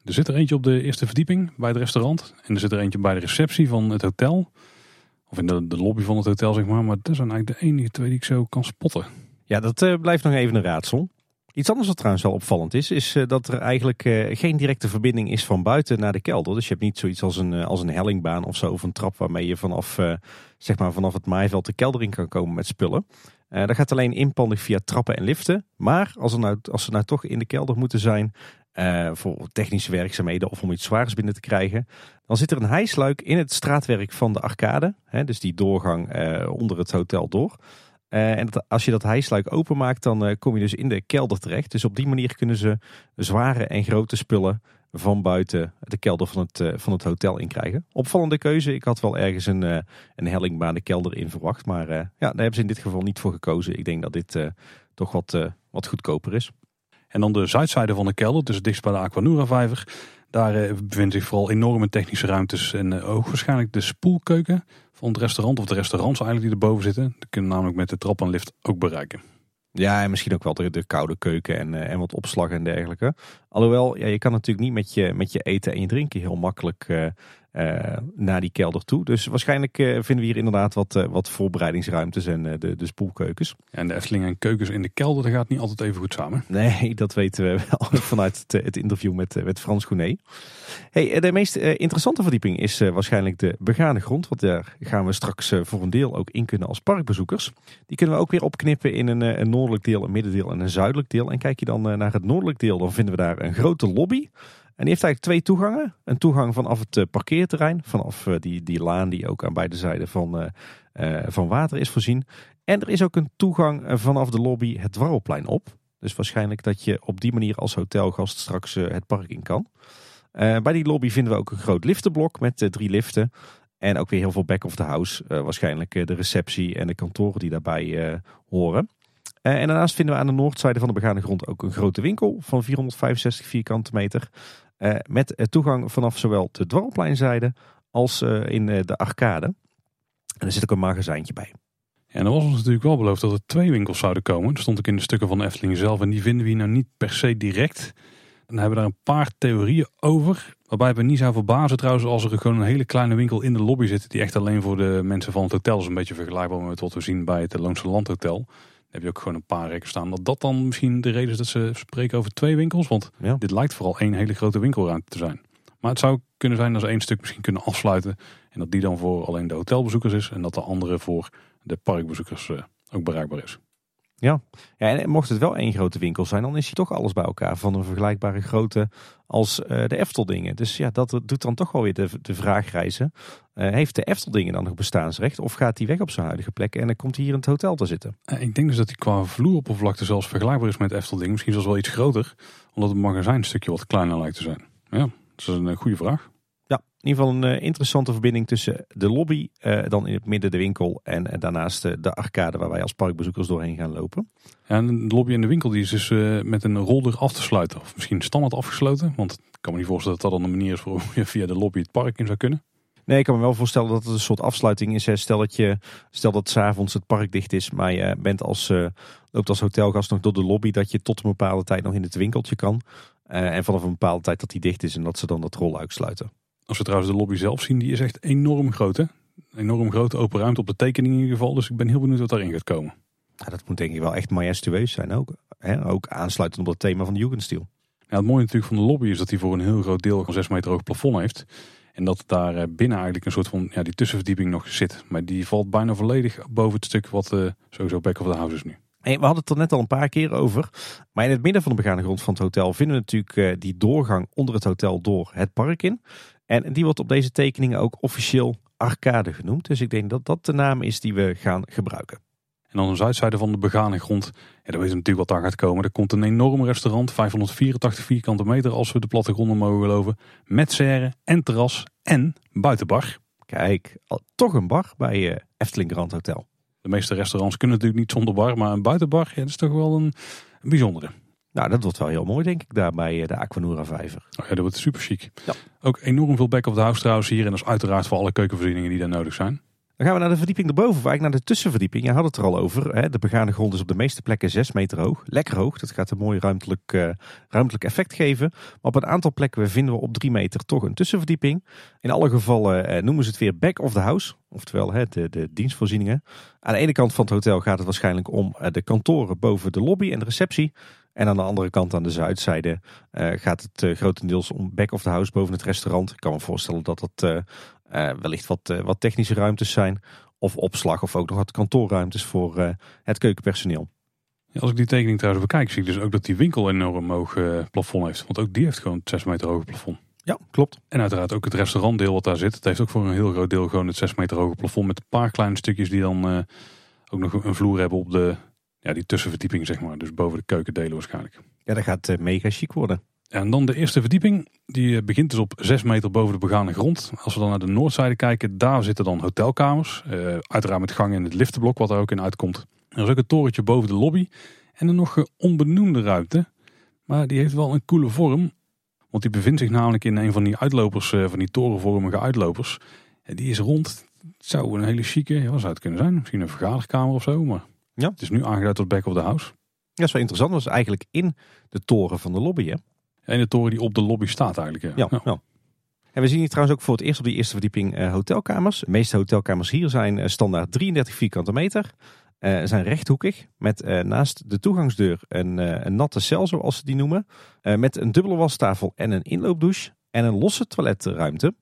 Er zit er eentje op de eerste verdieping bij het restaurant en er zit er eentje bij de receptie van het hotel. Of in de, de lobby van het hotel zeg maar, maar dat zijn eigenlijk de enige twee die ik zo kan spotten. Ja, dat uh, blijft nog even een raadsel. Iets anders wat trouwens wel opvallend is, is eh, dat er eigenlijk eh, geen directe verbinding is van buiten naar de kelder. Dus je hebt niet zoiets als een, eh, als een hellingbaan of zo, of een trap waarmee je vanaf, zeg maar vanaf het maaiveld de kelder in kan komen met spullen. Uh, dat gaat alleen inpandig via trappen en liften. Maar als, er nou, als ze nou toch in de kelder moeten zijn voor technische werkzaamheden of om iets zwaars binnen te krijgen, dan zit er een hijsluik in het straatwerk van de arcade. Hè, dus die doorgang onder het hotel door. Uh, en als je dat hijsluik openmaakt, dan uh, kom je dus in de kelder terecht. Dus op die manier kunnen ze zware en grote spullen van buiten de kelder van het, eh, van het hotel in krijgen. Opvallende keuze. Ik had wel ergens een, een hellingbaan de kelder in verwacht. Maar ja, daar hebben ze in dit geval niet voor gekozen. Ik denk dat dit toch wat, wat goedkoper is. En dan de zuidzijde van de kelder, dus dichtst bij de Aquanura vijver. Daar bevindt zich vooral enorme technische ruimtes en ook waarschijnlijk de spoelkeuken van het restaurant of de restaurants eigenlijk die erboven zitten. Die kunnen namelijk met de trap en lift ook bereiken. Ja, en misschien ook wel de, de koude keuken en, uh, en wat opslag en dergelijke. Alhoewel, ja, je kan natuurlijk niet met je, met je eten en je drinken heel makkelijk uh, naar die kelder toe. Dus waarschijnlijk uh, vinden we hier inderdaad wat, uh, wat voorbereidingsruimtes en de, de spoelkeukens. En de Efteling en keukens in de kelder, dat gaat niet altijd even goed samen. Nee, [laughs] dat weten we wel [laughs] vanuit het, het, interview met, met Frans Goenet. Hey, de meest interessante verdieping is waarschijnlijk de begane grond. Want daar gaan we straks voor een deel ook in kunnen als parkbezoekers. Die kunnen we ook weer opknippen in een, een noordelijk deel, een middendeel en een zuidelijk deel. En kijk je dan naar het noordelijk deel, dan vinden we daar een grote lobby die heeft eigenlijk twee toegangen. Een toegang vanaf het eh, parkeerterrein, vanaf eh, die, die laan die ook aan beide zijden van, uh, van water is voorzien. En er is ook een toegang vanaf de lobby het Dwarrelplein op. Dus waarschijnlijk dat je op die manier als hotelgast straks het park in kan. bij die lobby vinden we ook een groot liftenblok met drie liften. En ook weer heel veel back of the house. waarschijnlijk de receptie en de kantoren die daarbij horen. en daarnaast vinden we aan de noordzijde van de begane grond ook een grote winkel van 465 vierkante meter. Uh, met toegang vanaf zowel de dwarrelpleinzijde als uh, in de arcade. En er zit ook een magazijntje bij. En er was ons natuurlijk wel beloofd dat er twee winkels zouden komen. Dat stond ook in de stukken van de Efteling zelf. En die vinden we hier nou niet per se direct. Dan hebben we daar een paar theorieën over. Waarbij we niet zou verbazen trouwens als er gewoon een hele kleine winkel in de lobby zit. Die echt alleen voor de mensen van het hotel is. Een beetje vergelijkbaar met wat we zien bij het Loonse Landhotel heb je ook gewoon een paar rekken staan. Dat dat dan misschien de reden is dat ze spreken over twee winkels. Want dit lijkt vooral één hele grote winkelruimte te zijn. Maar het zou kunnen zijn dat ze één stuk misschien kunnen afsluiten. En dat die dan voor alleen de hotelbezoekers is. En dat de andere voor de parkbezoekers eh, ook bereikbaar is. Ja. ja, en mocht het wel één grote winkel zijn, dan is hij toch alles bij elkaar van een vergelijkbare grootte als uh, de Efteldingen. Dus ja, dat doet dan toch wel weer de, de vraag reizen. Uh, heeft de Efteldingen dan nog bestaansrecht of gaat hij weg op zijn huidige plek en dan komt hij hier in het hotel te zitten? Uh, ik denk dus dat hij qua vloeroppervlakte zelfs vergelijkbaar is met Efteldingen. Misschien zelfs wel iets groter, omdat het magazijn een stukje wat kleiner lijkt te zijn. Ja, dat is een goede vraag. In ieder geval een interessante verbinding tussen de lobby, dan in het midden de winkel en daarnaast de arcade waar wij als parkbezoekers doorheen gaan lopen. Ja, en de lobby en de winkel die is dus met een rolder af te sluiten. Of misschien standaard afgesloten, want ik kan me niet voorstellen dat dat dan een manier is voor je via de lobby het park in zou kunnen. Nee, ik kan me wel voorstellen dat het een soort afsluiting is. Stel dat je, stel dat s'avonds het park dicht is, maar je bent als, uh, loopt als hotelgast nog door de lobby, dat je tot een bepaalde tijd nog in het winkeltje kan. Uh, en vanaf een bepaalde tijd dat die dicht is en dat ze dan dat rol uitsluiten. Als we trouwens de lobby zelf zien, die is echt enorm groot hè? Enorm grote open ruimte op de tekening in ieder geval. Dus ik ben heel benieuwd wat daarin gaat komen. Ja, dat moet denk ik wel echt majestueus zijn ook. Hè? Ook aansluitend op het thema van de Jugendstil. Ja, het mooie natuurlijk van de lobby is dat hij voor een heel groot deel een 6 meter hoog plafond heeft. En dat daar eh, binnen eigenlijk een soort van ja, die tussenverdieping nog zit. Maar die valt bijna volledig boven het stuk wat uh, sowieso back of the house is nu. Hey, we hadden het er net al een paar keer over. Maar in het midden van de begane grond van het hotel vinden we natuurlijk uh, die doorgang onder het hotel door het park in. En die wordt op deze tekeningen ook officieel arcade genoemd. Dus ik denk dat dat de naam is die we gaan gebruiken. En aan de zuidzijde van de begane grond, ja, dan weten we natuurlijk wat daar gaat komen. Er komt een enorm restaurant, 584 vierkante meter als we de plattegronden mogen geloven. Met serre en terras en buitenbar. Kijk, toch een bar bij uh, Efteling Grand Hotel. De meeste restaurants kunnen natuurlijk niet zonder bar, maar een buitenbar ja, dat is toch wel een, een bijzondere. Nou, dat wordt wel heel mooi, denk ik, daar bij eh, de Aquanura Vijver. Oh ja, dat wordt super chic. Ja. Ook enorm veel back of the house trouwens hier. En dat is uiteraard voor alle keukenvoorzieningen die daar nodig zijn. Dan gaan we naar de verdieping erboven, of eigenlijk naar de tussenverdieping. Je had het er al over. Hè? De begane grond is op de meeste plekken 6 meter hoog. Lekker hoog, dat gaat een mooi ruimtelijk, uh, ruimtelijk effect geven. Maar op een aantal plekken vinden we op 3 meter toch een tussenverdieping. In alle gevallen uh, noemen ze het weer back of the house. Oftewel hè, de, de dienstvoorzieningen. Aan de ene kant van het hotel gaat het waarschijnlijk om uh, de kantoren boven de lobby en de receptie. En aan de andere kant, aan de zuidzijde, uh, gaat het uh, grotendeels om back of the house boven het restaurant. Ik kan me voorstellen dat dat uh, wellicht wat, wat technische ruimtes zijn. Of opslag of ook nog wat kantoorruimtes voor het keukenpersoneel. Ja, als ik die tekening trouwens bekijk, zie ik dus ook dat die winkel een enorm hoog plafond heeft. Want ook die heeft gewoon het 6 meter hoge plafond. Ja, klopt. En uiteraard ook het restaurantdeel wat daar zit. Het heeft ook voor een heel groot deel gewoon het 6 meter hoge plafond. Met een paar kleine stukjes die dan ook nog een vloer hebben op de, ja, die tussenverdieping, zeg maar. Dus boven de keukendelen waarschijnlijk. Ja, dat gaat uh, mega chic worden. En dan de eerste verdieping. Die eh, begint dus op 6 meter boven de begane grond. Als we dan naar de noordzijde kijken, daar zitten dan hotelkamers. Uh, uiteraard met gang in het liftenblok wat er ook in uitkomt. Er is ook een torentje boven de lobby. En een nog onbenoemde ruimte. Maar die heeft wel een coole vorm. Want die bevindt zich namelijk in een van die uitlopers, van die torenvormige uitlopers. Die is rond. Het zou een hele chique, zou het kunnen zijn? Misschien een vergaderkamer of zo. Maar ja. het is nu aangeduid tot back of the house. Ja, dat is wel interessant. Dat is eigenlijk in de toren van de lobby, hè? En de toren die op de lobby staat eigenlijk. Ja. ja, En we zien hier trouwens ook voor het eerst op die eerste verdieping uh, hotelkamers. De meeste hotelkamers hier zijn uh, standaard 33 vierkante meter. Uh, zijn rechthoekig. Met naast de toegangsdeur een, een, natte cel, zoals ze die noemen. met een dubbele wastafel en een inloopdouche. En een losse toiletruimte.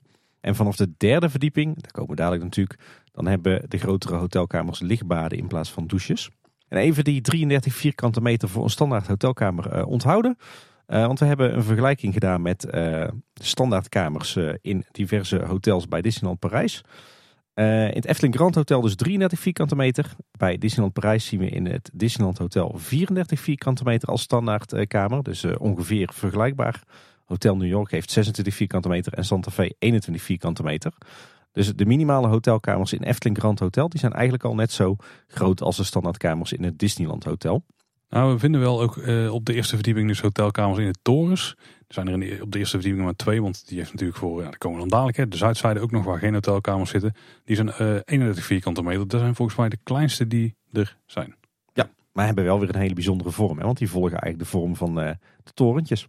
En vanaf de derde verdieping, daar komen we dadelijk natuurlijk, dan hebben de grotere hotelkamers lichtbaden in plaats van douches. En even die 33 vierkante meter voor een standaard hotelkamer uh, onthouden. Uh, want we hebben een vergelijking gedaan met uh, standaardkamers in diverse hotels bij Disneyland Parijs. in het Efteling Grand Hotel dus 33 vierkante meter. Bij Disneyland Parijs zien we in het Disneyland Hotel 34 vierkante meter als standaardkamer. Dus ongeveer vergelijkbaar. Hotel New York heeft 26 vierkante meter en Santa Fe 21 vierkante meter. Dus de minimale hotelkamers in Efteling Grand Hotel die zijn eigenlijk al net zo groot als de standaardkamers in het Disneyland Hotel. Nou, we vinden wel ook uh, op de eerste verdieping dus hotelkamers in de torens. Er zijn er in op de eerste verdieping maar twee, want die heeft natuurlijk voor, ja, daar komen we dan dadelijk, hè, de zuidzijde ook nog waar geen hotelkamers zitten. Die zijn uh, eh, 31 vierkante meter. Dat zijn volgens mij de kleinste die er zijn. Ja, maar hebben wel weer een hele bijzondere vorm, hè, want die volgen eigenlijk de vorm van uh, de torentjes.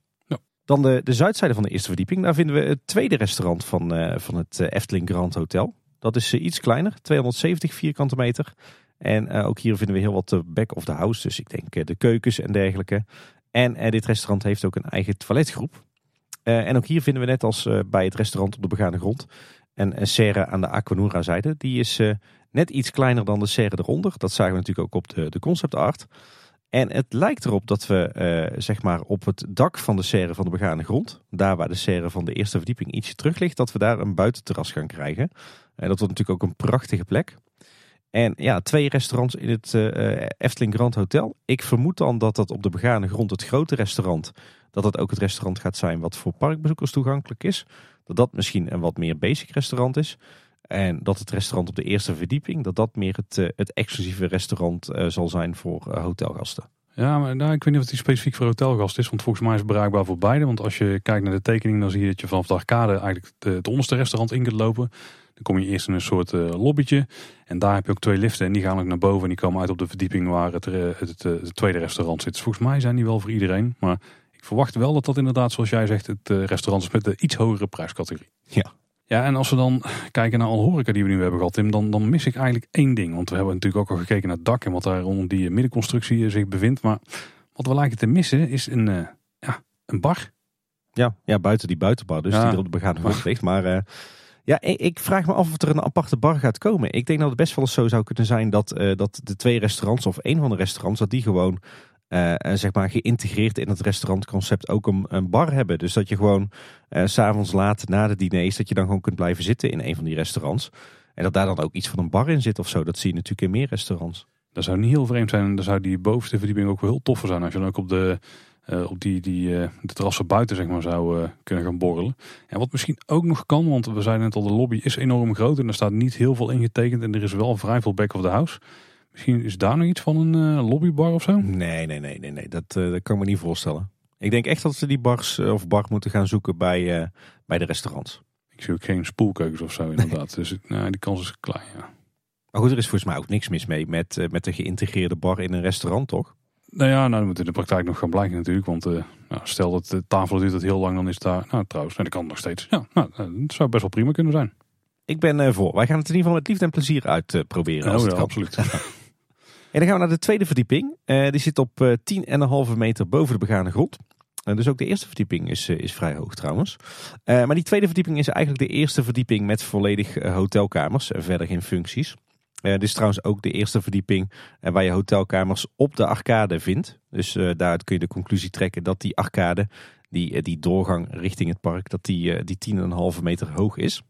Dan de, de zuidzijde van de eerste verdieping. Daar vinden we het tweede restaurant van, uh, van het eh, Efteling Grand Hotel. Dat is uh, iets kleiner, 270 vierkante meter. En ook hier vinden we heel wat back of the house. Dus ik denk de keukens en dergelijke. En dit restaurant heeft ook een eigen toiletgroep. en ook hier vinden we net als bij het restaurant op de begane grond een, serre aan de Aquanura zijde. Die is net iets kleiner dan de serre eronder. Dat zagen we natuurlijk ook op de, de concept art. En het lijkt erop dat we uh, zeg maar op het dak van de serre van de begane grond, daar waar de serre van de eerste verdieping ietsje terug ligt, dat we daar een buitenterras gaan krijgen. En dat wordt natuurlijk ook een prachtige plek. En ja, twee restaurants in het uh, Efteling Grand Hotel. Ik vermoed dan dat dat op de begane grond het grote restaurant, dat dat ook het restaurant gaat zijn wat voor parkbezoekers toegankelijk is. Dat dat misschien een wat meer basic restaurant is. En dat het restaurant op de eerste verdieping, dat dat meer het, eh, het exclusieve restaurant eh, zal zijn voor eh, hotelgasten. Ja, maar nou, ik weet niet of die specifiek voor hotelgasten is. Want volgens mij is het bereikbaar voor beide. Want als je kijkt naar de tekening, dan zie je dat je vanaf de arcade eigenlijk het onderste restaurant in kunt lopen. Dan kom je eerst in een soort uh, lobbytje. En daar heb je ook twee liften. En die gaan ook naar boven. En die komen uit op de verdieping waar het, het, het, het tweede restaurant zit. Dus volgens mij zijn die wel voor iedereen. Maar ik verwacht wel dat dat inderdaad, zoals jij zegt, het restaurant is met de iets hogere prijscategorie. Ja, ja, en als we dan kijken naar alle horeca die we nu hebben gehad, Tim, dan, dan mis ik eigenlijk één ding. Want we hebben natuurlijk ook al gekeken naar het dak en wat daar onder die middenconstructie zich bevindt. Maar wat we lijken te missen is een, uh, ja, een bar. Ja, ja, buiten die buitenbar, dus die er op de begaande grond ligt. Maar uh, ja, ik vraag me af of er een aparte bar gaat komen. Ik denk dat het best wel eens zo zou kunnen zijn dat, uh, dat de twee restaurants of één van de restaurants, dat die gewoon uh, zeg maar geïntegreerd in het restaurantconcept ook een, een bar hebben. Dus dat je gewoon uh, s'avonds laat na de diners, dat je dan gewoon kunt blijven zitten in een van die restaurants. En dat daar dan ook iets van een bar in zit of zo. Dat zie je natuurlijk in meer restaurants. Dat zou niet heel vreemd zijn. En dan zou die bovenste verdieping ook wel heel tof zijn. Als je dan ook op de, op die, die terrassen buiten zeg maar, zou kunnen gaan borrelen. En wat misschien ook nog kan, want we zeiden net al, de lobby is enorm groot. En er staat niet heel veel ingetekend. En er is wel vrij veel back of the house. Misschien is daar nog iets van een uh, lobbybar of zo? Nee, nee, nee, nee, nee. Dat, uh, dat kan ik me niet voorstellen. Ik denk echt dat ze die bars uh, of bar moeten gaan zoeken bij, bij de restaurants. Ik zie ook geen spoelkeukens of zo inderdaad. [laughs] dus nou, die kans is klein, ja. Maar goed, er is volgens mij ook niks mis mee met, met de geïntegreerde bar in een restaurant, toch? Nou ja, nou, dat moet in de praktijk nog gaan blijken natuurlijk. Want nou, stel dat de tafel duurt het heel lang, dan is daar... Nou, trouwens, nee, dat kan nog steeds. Ja, nou, dat zou best wel prima kunnen zijn. Ik ben voor. Wij gaan het in ieder geval met liefde en plezier uitproberen. Uh, oh, ja, absoluut. [laughs] En dan gaan we naar de tweede verdieping. Uh, die zit op uh, eh, 10,5 meter boven de begane grond. Uh, dus ook de eerste verdieping is, is vrij hoog trouwens. maar die tweede verdieping is eigenlijk de eerste verdieping met volledig hotelkamers. verder geen functies. dit is trouwens ook de eerste verdieping waar je hotelkamers op de arcade vindt. Dus daaruit kun je de conclusie trekken dat die arcade, die, die doorgang richting het park, dat die, die 10,5 meter hoog is.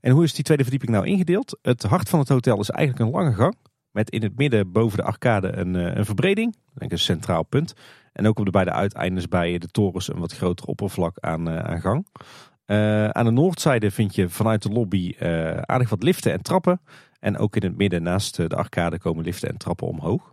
En hoe is die tweede verdieping nou ingedeeld? Het hart van het hotel is eigenlijk een lange gang met in het midden boven de arcade een, eh, een verbreding. Denk een centraal punt. En ook op de beide uiteindes bij de torens een wat groter oppervlak aan, aan gang. aan de noordzijde vind je vanuit de lobby aardig wat liften en trappen. En ook in het midden naast de arcade komen liften en trappen omhoog.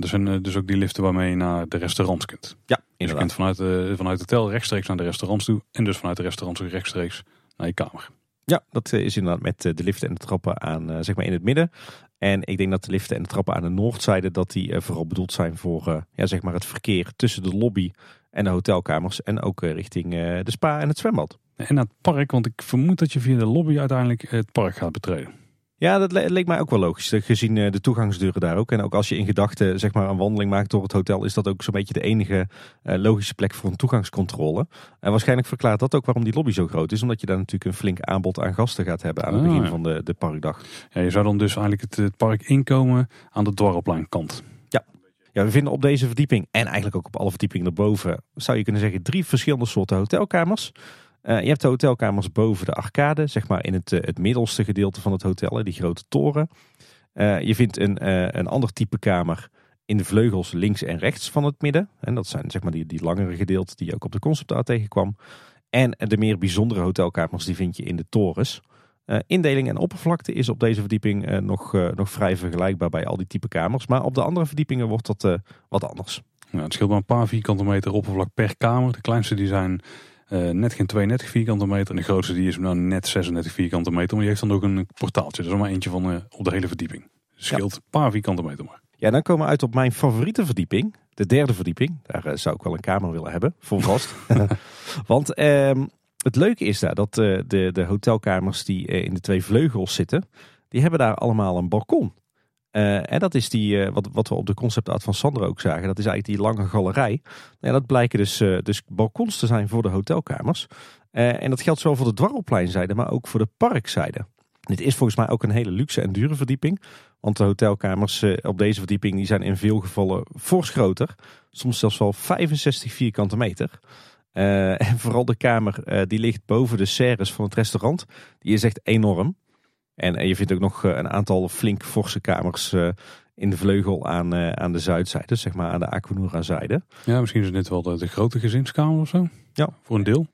Er zijn dus ook die liften waarmee je naar de restaurants kunt. Ja, inderdaad. Dus je kunt vanuit, uh, vanuit het hotel rechtstreeks naar de restaurants toe. En dus vanuit de restaurants rechtstreeks naar je kamer. Ja, dat is inderdaad met de liften en de trappen aan, zeg maar in het midden. En ik denk dat de liften en de trappen aan de noordzijde, dat die vooral bedoeld zijn voor ja, zeg maar het verkeer tussen de lobby en de hotelkamers. En ook richting de spa en het zwembad. En naar het park, want ik vermoed dat je via de lobby uiteindelijk het park gaat betreden. Ja, dat leek mij ook wel logisch. Gezien eh, de toegangsdeuren daar ook. En ook als je in gedachten zeg maar, een wandeling maakt door het hotel, is dat ook zo'n beetje de enige uh, logische plek voor een toegangscontrole. En waarschijnlijk verklaart dat ook waarom die lobby zo groot is. Omdat je daar natuurlijk een flink aanbod aan gasten gaat hebben aan het ah, begin van de, de parkdag. Ja, je zou dan dus eigenlijk het, park inkomen aan de dwarrelpleinkant. Ja. ja, we vinden op deze verdieping en eigenlijk ook op alle verdiepingen erboven, zou je kunnen zeggen, drie verschillende soorten hotelkamers. Uh, je hebt de hotelkamers boven de arcade, zeg maar in het, uh, het middelste gedeelte van het hotel, die grote toren. Uh, je vindt een, een ander type kamer in de vleugels links en rechts van het midden. En dat zijn zeg maar die, die langere gedeelten die je ook op de concept tegenkwam. En de meer bijzondere hotelkamers die vind je in de torens. indeling en oppervlakte is op deze verdieping nog, nog vrij vergelijkbaar bij al die type kamers. Maar op de andere verdiepingen wordt dat wat anders. Ja, het scheelt maar een paar vierkante meter oppervlak per kamer. De kleinste die zijn uh, net geen 32 vierkante meter. En de grootste die is nou net 36 vierkante meter. Maar je heeft dan ook een portaaltje. Dat is maar eentje van uh, op de hele verdieping. Dus scheelt een paar vierkante meter maar. Ja, dan komen we uit op mijn favoriete verdieping. De derde verdieping. Daar uh, zou ik wel een kamer willen hebben. Voor vast. [laughs] Want ehm, het leuke is daar dat de, de hotelkamers die in de twee vleugels zitten. Die hebben daar allemaal een balkon. Uh, en dat is die, uh, wat, wat we op de conceptart van Sander ook zagen. Dat is eigenlijk die lange galerij. En dat blijken dus, uh, dus balkons te zijn voor de hotelkamers. en dat geldt zowel voor de dwarrelpleinzijde, maar ook voor de parkzijde. Dit is volgens mij ook een hele luxe en dure verdieping. Want de hotelkamers op deze verdieping die zijn in veel gevallen fors groter. Soms zelfs wel 65 vierkante meter. [laughs] en vooral de kamer die ligt boven de serres van het restaurant. Die is echt enorm. En, je vindt ook nog eh, een aantal flink forse kamers eh, in de vleugel aan, eh, aan de zuidzijde, zeg maar aan de Aquanura zijde. Ja, misschien is het net wel de, grote gezinskamer of zo. Ja. Voor een deel.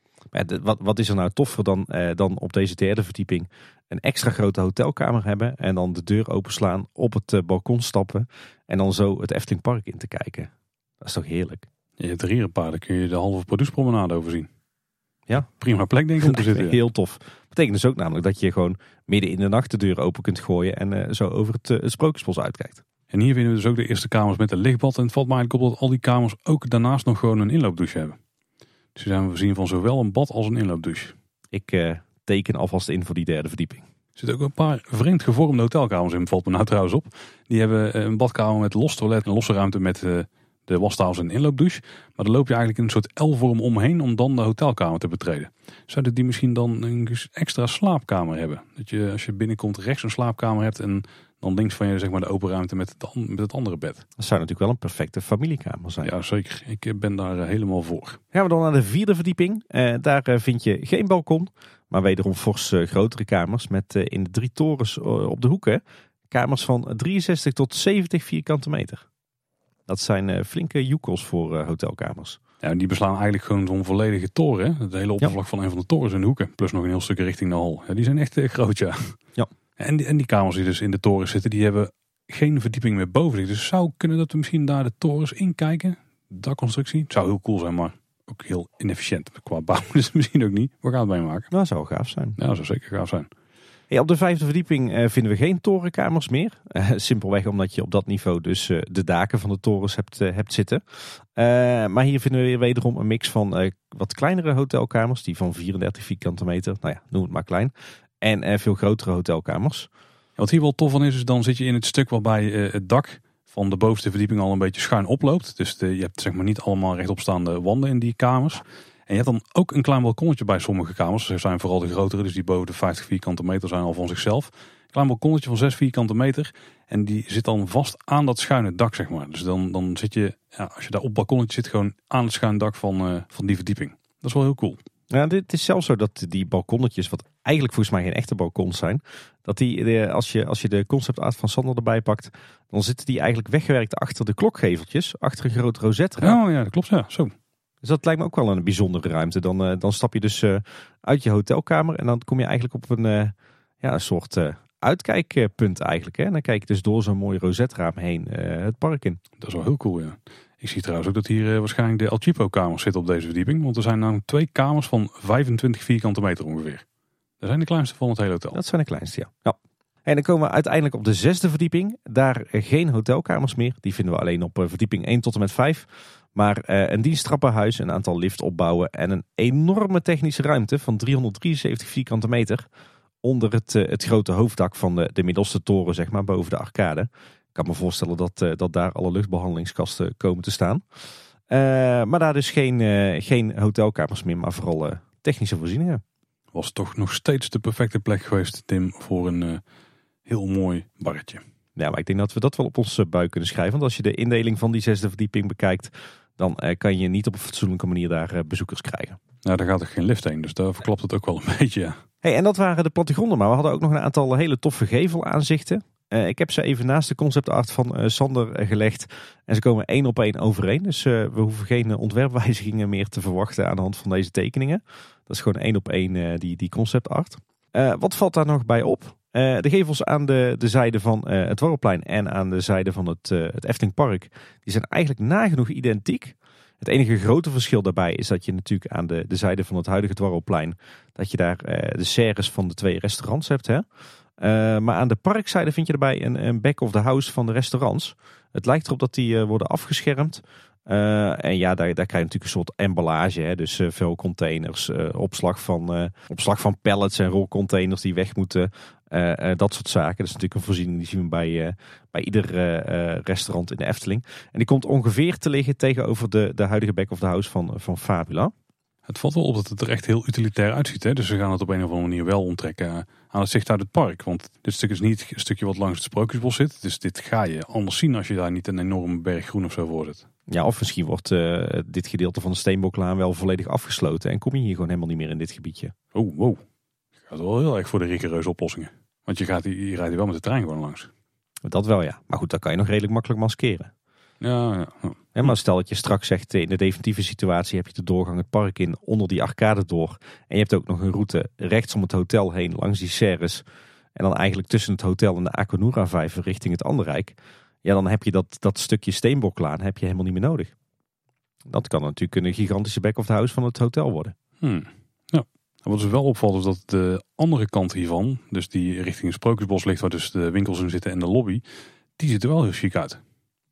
wat, wat is er nou toffer dan, dan op deze derde verdieping een extra grote hotelkamer hebben en dan de deur openslaan, op het balkon stappen en dan zo het Efteling Park in te kijken. Dat is toch heerlijk? Je hebt er hier een paar, dan kun je de halve Pardoespromenade overzien. Ja. Prima plek denk ik om te [laughs] zitten. Heel tof. Betekent dus ook namelijk dat je gewoon midden in de nacht de deur open kunt gooien en uh, zo over het, uh, het Sprookjesbos uitkijkt. En hier vinden we dus ook de eerste kamers met een lichtbad. En het valt mij eigenlijk op dat al die kamers ook daarnaast nog gewoon een inloopdouche hebben. Dus zijn we voorzien van zowel een bad als een inloopdouche. Ik uh, teken alvast in voor die derde verdieping. Er zitten ook een paar vreemd gevormde hotelkamers in, valt me nou trouwens op. Die hebben een badkamer met los toilet en losse ruimte met de wastafels en inloopdouche. Maar dan loop je eigenlijk in een soort L-vorm omheen om dan de hotelkamer te betreden. Zouden die misschien dan een extra slaapkamer hebben? Dat je als je binnenkomt rechts een slaapkamer hebt en dan links van je zeg maar de open ruimte met het, met het andere bed. Dat zou natuurlijk wel een perfecte familiekamer zijn. Ja, zeker. Ik eh, ben daar eh, helemaal voor. Gaan we dan naar de vierde verdieping. Eh, daar vind je geen balkon, maar wederom fors grotere kamers met in de drie torens op de hoeken. Kamers van 63 tot 70 vierkante meter. Dat zijn uh, flinke joekels voor uh, hotelkamers. Ja, die beslaan eigenlijk gewoon zo'n volledige toren. Het hele oppervlak van een van de torens in de hoeken. Plus nog een heel stuk richting de hal. Ja, die zijn echt uh, groot, ja. ja. En, die, en die kamers die dus in de toren zitten, die hebben geen verdieping meer boven zich. Dus zou kunnen dat we misschien daar de torens inkijken. Dakconstructie. Het zou heel cool zijn, maar ook heel inefficiënt. Qua bouw [laughs] dus misschien ook niet. We gaan het meemaken. Nou, dat zou gaaf zijn. Ja, dat zou zeker gaaf zijn op de vijfde verdieping uh, vinden we geen torenkamers meer. Uh, simpelweg omdat je op dat niveau dus uh, de daken van de torens hebt, hebt zitten. maar hier vinden we weer wederom een mix van wat kleinere hotelkamers. Die van 34 vierkante meter, nou ja, noem het maar klein. En veel grotere hotelkamers. wat hier wel tof van is, is dan zit je in het stuk waarbij het dak van de bovenste verdieping al een beetje schuin oploopt. Dus je hebt zeg maar niet allemaal rechtopstaande wanden in die kamers. En je hebt dan ook een klein balkonnetje bij sommige kamers. Ze zijn vooral de grotere, dus die boven de 50 vierkante meter zijn al van zichzelf. Een klein balkonnetje van 6 vierkante meter. En die zit dan vast aan dat schuine dak, zeg maar. Dus dan, dan zit je, ja, als je daar op balkonnetje zit, gewoon aan het schuine dak van, uh, van die verdieping. Dat is wel heel cool. Ja, dit is zelfs zo dat die balkonnetjes, wat eigenlijk volgens mij geen echte balkons zijn, dat die, als, je, als je de concept art van Sander erbij pakt, dan zitten die eigenlijk weggewerkt achter de klokgeveltjes, achter een groot rozetraam. Oh ja, dat klopt. Ja, zo. Dus dat lijkt me ook wel een bijzondere ruimte. Dan, eh, dan stap je dus eh, uit je hotelkamer en dan kom je eigenlijk op een, eh, ja, een soort uitkijkpunt eigenlijk. Hè? En dan kijk je dus door zo'n mooi rozetraam heen het park in. Dat is wel heel cool, ja. Ik zie trouwens ook dat hier waarschijnlijk de El Chipo-kamers zitten op deze verdieping. Want er zijn namelijk twee kamers van 25 vierkante meter ongeveer. Dat zijn de kleinste van het hele hotel. Dat zijn de kleinste, ja. ja. En dan komen we uiteindelijk op de zesde verdieping. Daar geen hotelkamers meer. Die vinden we alleen op verdieping 1 tot en met 5. Maar eh, een diensttrappenhuis, een aantal liftopbouwen en een enorme technische ruimte van 373 vierkante meter. Onder het, eh, het grote hoofddak van de, de middelste toren, zeg maar, boven de arcade. Ik kan me voorstellen dat, eh, dat daar alle luchtbehandelingskasten komen te staan. Maar daar dus geen, geen hotelkamers meer, maar vooral technische voorzieningen. Was toch nog steeds de perfecte plek geweest, Tim, voor een heel mooi barretje. Ja, maar ik denk dat we dat wel op onze buik kunnen schrijven. Want als je de indeling van die zesde verdieping bekijkt, dan eh, kan je niet op een fatsoenlijke manier daar eh, bezoekers krijgen. Nou, daar gaat er geen lift heen, dus daar verklapt het ook wel een [laughs] beetje. Ja. Hey, en dat waren de plattegronden, maar we hadden ook nog een aantal hele toffe gevelaanzichten. Eh ik heb ze even naast de conceptart van Sander gelegd. En ze komen één op één overeen. Dus we hoeven geen ontwerpwijzigingen meer te verwachten aan de hand van deze tekeningen. Dat is gewoon één op één die, die conceptart. Wat valt daar nog bij op? Eh, de gevels aan de, de zijde van eh, het Warrelplein en aan de zijde van het, eh het Eftelingpark, die zijn eigenlijk nagenoeg identiek. Het enige grote verschil daarbij is dat je natuurlijk aan de, de zijde van het huidige Dwarrelplein, dat je daar de serres van de twee restaurants hebt. Hè? Maar aan de parkzijde vind je erbij een, een back of the house van de restaurants. Het lijkt erop dat die worden afgeschermd. En ja, daar, daar krijg je natuurlijk een soort emballage. Hè? Dus eh, veel containers, opslag, van, opslag van pallets en rolcontainers die weg moeten. Eh, eh, dat soort zaken. Dat is natuurlijk een voorziening die zien we bij, eh, bij ieder restaurant in de Efteling. En die komt ongeveer te liggen tegenover de, de huidige back of the house van, van Fabula. Het valt wel op dat het er echt heel utilitair uitziet. Hè? Dus ze gaan het op een of andere manier wel onttrekken aan het zicht uit het park. Want dit stuk is niet een stukje wat langs het Sprookjesbos zit. Dus dit ga je anders zien als je daar niet een enorme berg groen of zo voor zit. Ja, of misschien wordt dit gedeelte van de Steenboklaan wel volledig afgesloten. En kom je hier gewoon helemaal niet meer in dit gebiedje. Oh, wow. Gaat wel heel erg voor de rigoureuze oplossingen. Want je, gaat, je rijdt wel met de trein gewoon langs. Dat wel ja. Maar goed, dat kan je nog redelijk makkelijk maskeren. Ja, ja. ja. Hè, maar stel dat je straks zegt, eh, in de definitieve situatie heb je de doorgang het park in, onder die arcade door. En je hebt ook nog een route rechts om het hotel heen, langs die serres. En dan eigenlijk tussen het hotel en de Aquanura vijver richting het Anderrijk. Ja, dan heb je dat, dat stukje steenboklaan heb je helemaal niet meer nodig. Dat kan natuurlijk een gigantische back of the house van het hotel worden. Hmm. Wat dus wel opvalt is dat de andere kant hiervan, dus die richting het Sprookjesbos ligt, waar dus de winkels in zitten en de lobby, die ziet er wel heel chic uit.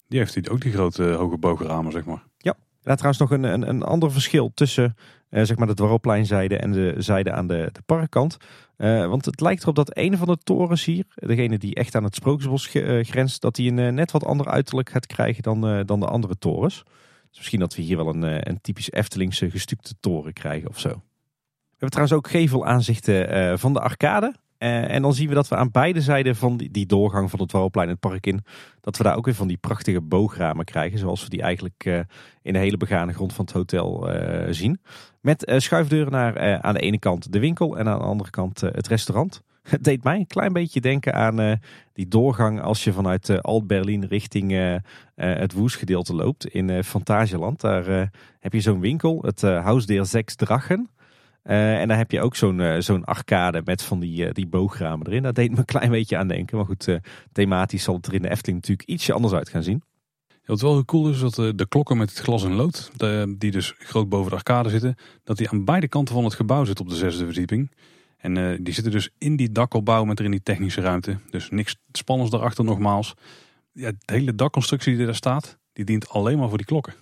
Die heeft ook die grote hoge bogenramen, zeg maar. Ja, trouwens nog een, een, een ander verschil tussen eh, zeg maar de Dwarrelpleinzijde en de zijde aan de, de parkkant. Eh, want het lijkt erop dat een van de torens hier, degene die echt aan het Sprookjesbos eh, grenst, dat die een eh, net wat ander uiterlijk gaat krijgen dan, eh, dan de andere torens. Dus misschien dat we hier wel een, eh, een typisch Eftelingse gestukte toren krijgen of zo. We hebben trouwens ook gevelaanzichten eh van de arcade. Eh, en dan zien we dat we aan beide zijden van die, doorgang van het Dwarrelplein het park in, dat we daar ook weer van die prachtige boogramen krijgen. Zoals we die eigenlijk eh, in de hele begane grond van het hotel zien. Met schuifdeuren naar aan de ene kant de winkel en aan de andere kant het restaurant. [laughs] Het deed mij een klein beetje denken aan die doorgang als je vanuit Alt-Berlin richting het Woesgedeelte loopt in Fantasieland. Daar heb je zo'n winkel, het Haus der Sechs Drachen. Eh, en daar heb je ook zo'n eh, zo'n arcade met van die, eh, die boogramen erin. Dat deed me een klein beetje aan denken. Maar goed, thematisch zal het er in de Efteling natuurlijk ietsje anders uit gaan zien. Wat wel heel cool is, is dat de, de klokken met het glas en lood, de- die dus groot boven de arcade zitten, dat die aan beide kanten van het gebouw zitten op de zesde verdieping. En die zitten dus in die dakopbouw met erin die technische ruimte. Dus niks spannends daarachter nogmaals. Ja, de hele dakconstructie die daar staat, die dient alleen maar voor die klokken.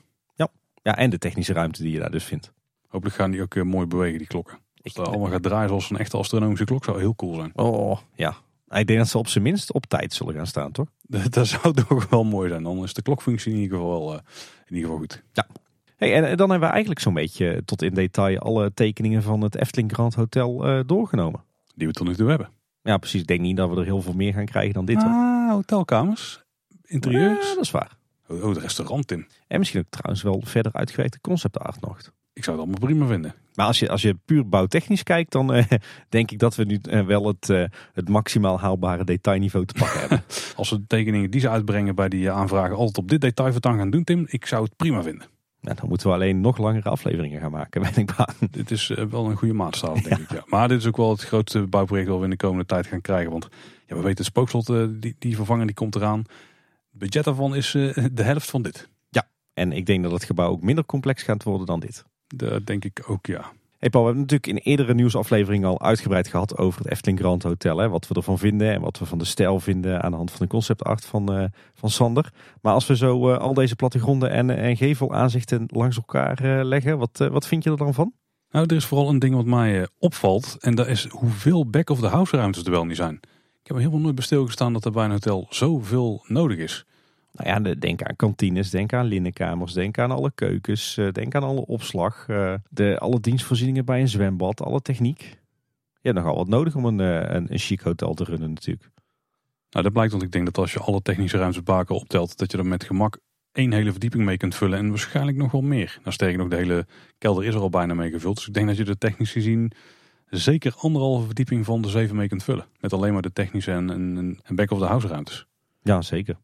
Ja, en de technische ruimte die je daar dus vindt. Hopelijk gaan die ook eh, mooi bewegen, die klokken. Als het allemaal gaat draaien zoals een echte astronomische klok zou heel cool zijn. Oh, ja. Ik denk dat ze op zijn minst op tijd zullen gaan staan, toch? [laughs] Dat zou toch wel mooi zijn. Dan is de klokfunctie in ieder geval, eh, in ieder geval goed. Hey, en dan hebben we eigenlijk zo'n beetje tot in detail alle tekeningen van het Efteling Grand Hotel eh, doorgenomen. Die we tot nu toe hebben. Ja, precies. Ik denk niet dat we er heel veel meer gaan krijgen dan dit. hoor. Ah, hotelkamers, interieurs. Ja, dat is waar. Oh, het restaurant in. En misschien ook trouwens wel verder uitgewerkte concept art nog. Ik zou het allemaal prima vinden. Maar als je, als je puur bouwtechnisch kijkt, dan eh, [laughs] denk ik dat we nu eh, wel het, eh, het maximaal haalbare detailniveau te pakken hebben. [laughs] Als we de tekeningen die ze uitbrengen bij die aanvragen altijd op dit detailvertang gaan doen, Tim, ik zou het prima vinden. Nou, dan moeten we alleen nog langere afleveringen gaan maken, [laughs] ben ik bang. Dit is wel een goede maatstaf, denk ik. Ja. Maar dit is ook wel het grootste bouwproject dat we in de komende tijd gaan krijgen. Want ja, we weten, het spookslot, die, die vervanger, die komt eraan. Het budget daarvan is de helft van dit. En ik denk dat het gebouw ook minder complex gaat worden dan dit. Dat denk ik ook, ja. Hey Paul, we hebben natuurlijk in eerdere nieuwsafleveringen al uitgebreid gehad over het Efteling Grand Hotel. Hè, wat we ervan vinden en wat we van de stijl vinden aan de hand van de conceptart van, eh, van Sander. Maar als we zo eh, al deze plattegronden en, en gevelaanzichten langs elkaar eh, leggen, wat, eh, wat vind je er dan van? Nou, er is vooral een ding wat mij eh, opvalt. En dat is hoeveel back-of-the-house ruimtes er wel niet zijn. Ik heb er helemaal nooit bij stilgestaan dat er bij een hotel zoveel nodig is. Nou ja, de- denk aan kantines, denk aan linnenkamers, denk aan alle keukens, eh, denk aan alle opslag, eh, de, alle dienstvoorzieningen bij een zwembad, alle techniek. Je hebt nogal wat nodig om een, eh, een, een chic hotel te runnen natuurlijk. Nou, dat blijkt, want ik denk dat als je alle technische ruimtes elkaar optelt, dat je er met gemak één hele verdieping mee kunt vullen. En waarschijnlijk nog wel meer. Nou, sterker nog, de hele kelder is er al bijna mee gevuld. Dus ik denk dat je er technisch gezien zeker anderhalve verdieping van de zeven mee kunt vullen. Met alleen maar de technische en, en, en back-of-the-house ruimtes. Ja, zeker.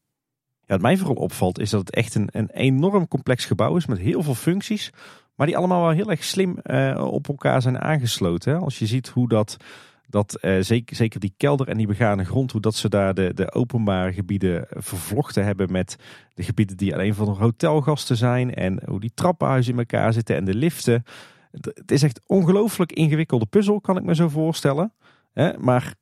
Ja, wat mij vooral opvalt is dat het echt een, een enorm complex gebouw is met heel veel functies. Maar die allemaal wel heel erg slim eh, op elkaar zijn aangesloten. Als je ziet hoe dat, dat eh, zeker, zeker die kelder en die begane grond, hoe dat ze daar de, de openbare gebieden vervlochten hebben met de gebieden die alleen voor hotelgasten zijn. En hoe die trappenhuizen in elkaar zitten en de liften. Het is echt ongelooflijk ingewikkelde puzzel, kan ik me zo voorstellen. Maar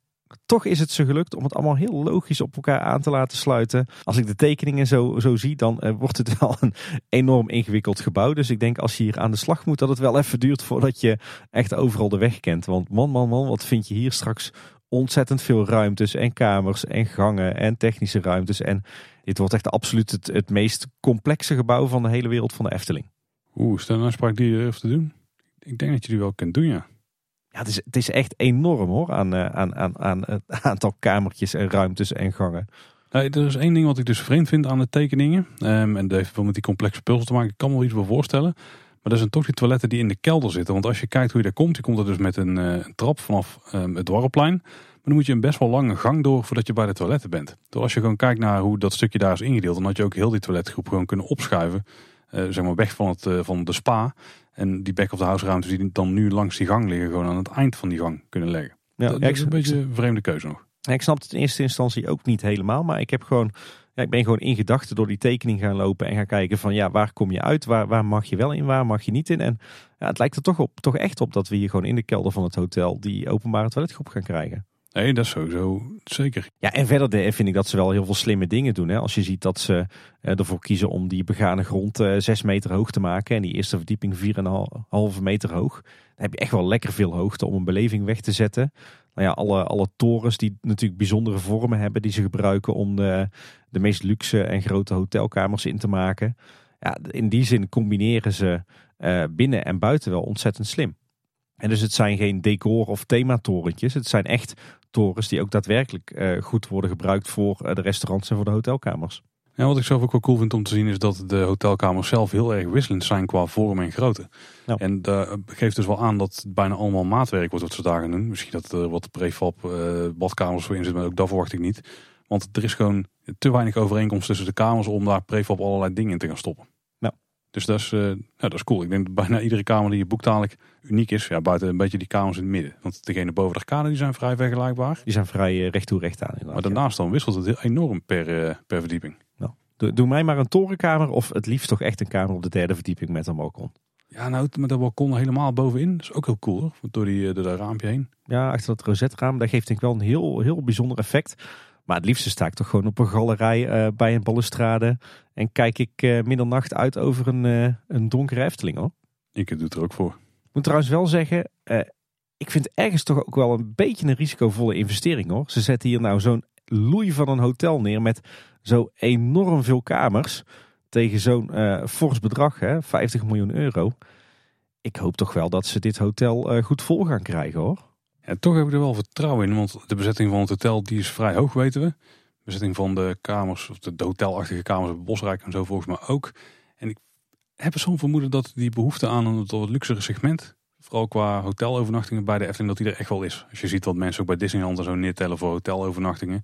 toch is het ze gelukt om het allemaal heel logisch op elkaar aan te laten sluiten. Als ik de tekeningen zo, zo zie, dan eh, wordt het [laughs] wel een enorm ingewikkeld gebouw. Dus ik denk als je hier aan de slag moet, dat het wel even duurt voordat je echt overal de weg kent. Want man, man, man, wat vind je hier straks ontzettend veel ruimtes en kamers en gangen en technische ruimtes. En dit wordt echt absoluut het, het meest complexe gebouw van de hele wereld van de Efteling. Oeh, is dat een afspraak die je durft te doen? Ik denk dat je die wel kunt doen, ja. Ja, het is, het is echt enorm hoor, aan, eh, aan, aan, aan het [laughs] aantal kamertjes en ruimtes en gangen. Nou, er is één ding wat ik dus vreemd vind aan de tekeningen. Ehm, en dat heeft wel met die complexe puzzel te maken. Ik kan me wel iets voorstellen. Maar dat zijn toch die toiletten die in de kelder zitten. Want als je kijkt hoe je daar komt, je komt er dus met een, eh, trap vanaf ehm, het Dwarrelplein. Maar dan moet je een best wel lange gang door voordat je bij de toiletten bent. Dus als je gewoon kijkt naar hoe dat stukje daar is ingedeeld, dan had je ook heel die toiletgroep gewoon kunnen opschuiven. Eh, zeg maar weg van, het, eh, van de spa. En die back-of-the-house ruimtes die dan nu langs die gang liggen, gewoon aan het eind van die gang kunnen leggen. Ja, dat, is een beetje een vreemde keuze nog. Ja, Ik snap het in eerste instantie ook niet helemaal, maar ik heb gewoon, ja, ik ben gewoon in gedachten door die tekening gaan lopen en gaan kijken van ja, waar kom je uit, waar, waar mag je wel in, waar mag je niet in. En ja, het lijkt er toch, op, toch echt op dat we hier gewoon in de kelder van het hotel die openbare toiletgroep gaan krijgen. Nee, dat is sowieso zeker. Ja, en verder de- vind ik dat ze wel heel veel slimme dingen doen. Hè. Als je ziet dat ze eh, ervoor kiezen om die begane grond eh, 6 meter hoog te maken en die eerste verdieping 4,5 meter hoog. Dan heb je echt wel lekker veel hoogte om een beleving weg te zetten. Nou ja, alle, alle torens die natuurlijk bijzondere vormen hebben die ze gebruiken om de, de meest luxe en grote hotelkamers in te maken. Ja, in die zin combineren ze eh, binnen en buiten wel ontzettend slim. En dus het zijn geen decor- of thematorentjes. Het zijn echt torens die ook daadwerkelijk eh, goed worden gebruikt voor eh, de restaurants en voor de hotelkamers. En wat ik zelf ook wel cool vind om te zien is dat de hotelkamers zelf heel erg wisselend zijn qua vorm en grootte. Ja. En dat geeft dus wel aan dat het bijna allemaal maatwerk wordt wat ze daar gaan doen. Misschien dat er wat prefab eh, badkamers voor in zitten, maar ook dat verwacht ik niet. Want er is gewoon te weinig overeenkomst tussen de kamers om daar prefab allerlei dingen in te gaan stoppen. Dus dat is, eh, nou, dat is cool. Ik denk dat bijna iedere kamer die je boekt eigenlijk uniek is. Ja, buiten een beetje die kamers in het midden. Want degene boven de arcade die zijn vrij vergelijkbaar. Die zijn vrij eh, recht toe recht aan. Maar daarnaast dan wisselt het enorm per, eh, per verdieping. Doe, doe mij maar een torenkamer of het liefst toch echt een kamer op de derde verdieping met een balkon. Ja, nou, met dat balkon helemaal bovenin. Dat is ook heel cool hoor. Door, die, door dat raampje heen. Ja, achter dat rozetraam, dat geeft denk ik wel een heel, heel bijzonder effect. Maar het liefste sta ik toch gewoon op een galerij eh, bij een balustrade. En kijk ik eh, middernacht uit over een, eh, een donkere Efteling hoor. Ik doe het er ook voor. Ik moet trouwens wel zeggen, ik vind ergens toch ook wel een beetje een risicovolle investering hoor. Ze zetten hier nou zo'n loei van een hotel neer met zo enorm veel kamers. Tegen zo'n fors bedrag, hè, 50 miljoen euro. Ik hoop toch wel dat ze dit hotel goed vol gaan krijgen hoor. Ja, toch heb ik er wel vertrouwen in. Want de bezetting van het hotel die is vrij hoog, weten we. De bezetting van de kamers, of de, hotelachtige kamers op Bosrijk en zo volgens mij ook. En ik heb zo'n vermoeden dat die behoefte aan een wat luxere segment, vooral qua hotelovernachtingen bij de Efteling, dat die er echt wel is. Als je ziet wat mensen ook bij Disneyland en zo neertellen voor hotelovernachtingen.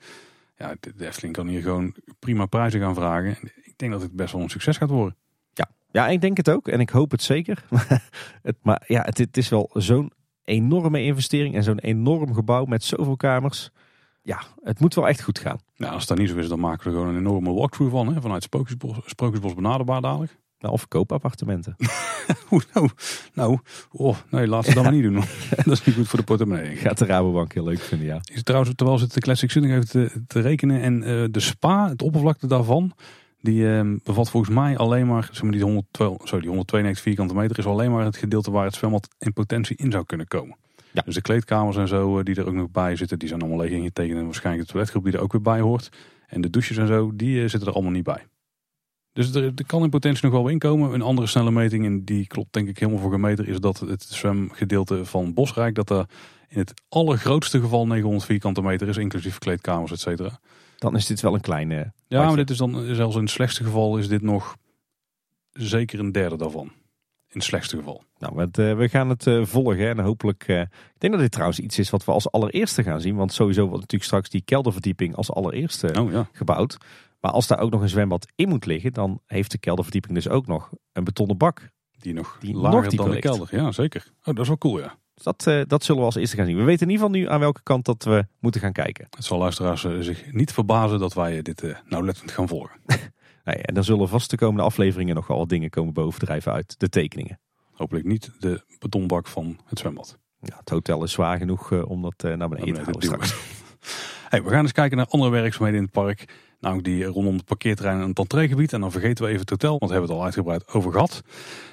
Ja, de Efteling kan hier gewoon prima prijzen gaan vragen. Ik denk dat het best wel een succes gaat worden. Ja, ja ik denk het ook en ik hoop het zeker. [laughs] het, maar ja, het is wel zo'n enorme investering en zo'n enorm gebouw met zoveel kamers. Ja, het moet wel echt goed gaan. Nou, als dat niet zo is, dan maken we gewoon een enorme walkthrough van. Hè? Vanuit Sprookjesbos, Sprookjesbos benaderbaar dadelijk. Nou, of koopappartementen. [laughs] nou, nou oh, nee, laat ze dat maar niet doen. [laughs] dat is niet goed voor de portemonnee. Gaat de Rabobank heel leuk vinden, ja. Is trouwens, terwijl ze de Classic Sunning heeft te, te, rekenen en uh, de spa, het oppervlakte daarvan, die uh, bevat volgens mij alleen maar, zeg maar die, 100, sorry, die 192 vierkante meter is alleen maar het gedeelte waar het zwembad in potentie in zou kunnen komen. Ja. Dus de kleedkamers en zo eh, die er ook nog bij zitten, die zijn allemaal leeg ingetekend. En waarschijnlijk de toiletgroep die er ook weer bij hoort. En de douches en zo, die uh, zitten er allemaal niet bij. Dus er, er, kan in potentie nog wel inkomen. Een andere snelle meting, en die klopt denk ik helemaal voor gemeter, is dat het zwemgedeelte van Bosrijk, dat er in het allergrootste geval 900 vierkante meter is, inclusief kleedkamers, et cetera. Dan is dit wel een kleine. Ja, maar dit is dan zelfs in het slechtste geval is dit nog zeker een derde daarvan. In het slechtste geval. Nou, we, uh, we gaan het uh, volgen. En hopelijk. Uh, ik denk dat dit trouwens iets is wat we als allereerste gaan zien. Want sowieso wordt natuurlijk straks die kelderverdieping als allereerste oh, ja. gebouwd. Maar als daar ook nog een zwembad in moet liggen, dan heeft de kelderverdieping dus ook nog een betonnen bak. Die nog die lager dan de kelder. Ja, zeker. Oh, dat is wel cool, ja. Dus dat, dat zullen we als eerste gaan zien. We weten in ieder geval nu aan welke kant dat we moeten gaan kijken. Het zal luisteraars zich niet verbazen dat wij dit nauwlettend gaan volgen. [laughs] en dan zullen vast de komende afleveringen nog wel wat dingen komen bovendrijven uit de tekeningen. Hopelijk niet de betonbak van het zwembad. Ja, het hotel is zwaar genoeg uh, om dat uh, naar beneden te houden straks. [laughs] hey, we gaan eens kijken naar andere werkzaamheden in het park. Namelijk die rondom het parkeerterrein en het entreegebied. En dan vergeten we even het hotel, want we hebben het al uitgebreid over gehad.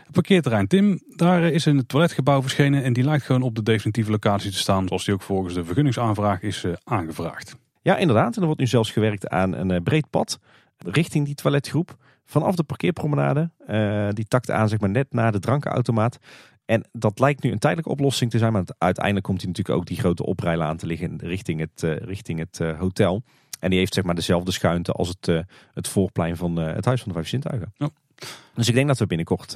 Het parkeerterrein Tim, daar is een toiletgebouw verschenen. En die lijkt gewoon op de definitieve locatie te staan. Zoals die ook volgens de vergunningsaanvraag is uh, aangevraagd. Ja, inderdaad. En er wordt nu zelfs gewerkt aan een breed pad richting die toiletgroep vanaf de parkeerpromenade. Uh, die takt aan zeg maar net na de drankenautomaat. En dat lijkt nu een tijdelijke oplossing te zijn. Maar uiteindelijk komt hij natuurlijk ook die grote oprijlaan aan te liggen richting het, richting het hotel. En die heeft zeg maar dezelfde schuinte als het, het voorplein van het Huis van de Vijf Zintuigen. Dus ik denk dat we binnenkort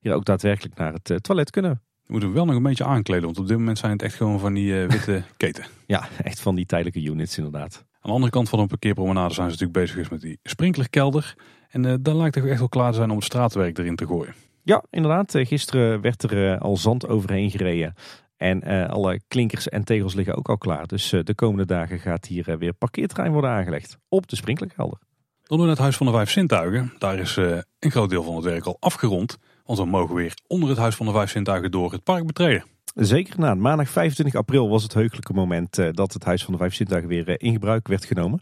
hier ook daadwerkelijk naar het toilet kunnen. We moeten wel nog een beetje aankleden, want op dit moment zijn het echt gewoon van die witte [laughs] keten. Ja, echt van die tijdelijke units inderdaad. Aan de andere kant van een parkeerpromenade zijn ze natuurlijk bezig met die sprinklerkelder. En dan lijkt het echt wel klaar te zijn om het straatwerk erin te gooien. Ja, inderdaad. Eh, gisteren werd er al zand overheen gereden. En alle klinkers en tegels liggen ook al klaar. Dus de komende dagen gaat hier weer parkeerterrein worden aangelegd op de sprinklerkelder. Dan doen we het Huis van de Vijf Zintuigen. Daar is een groot deel van het werk al afgerond. Want we mogen weer onder het Huis van de Vijf Zintuigen door het park betreden. Zeker na maandag 25 april was het heugelijke moment dat het Huis van de Vijf Zintuigen weer in gebruik werd genomen.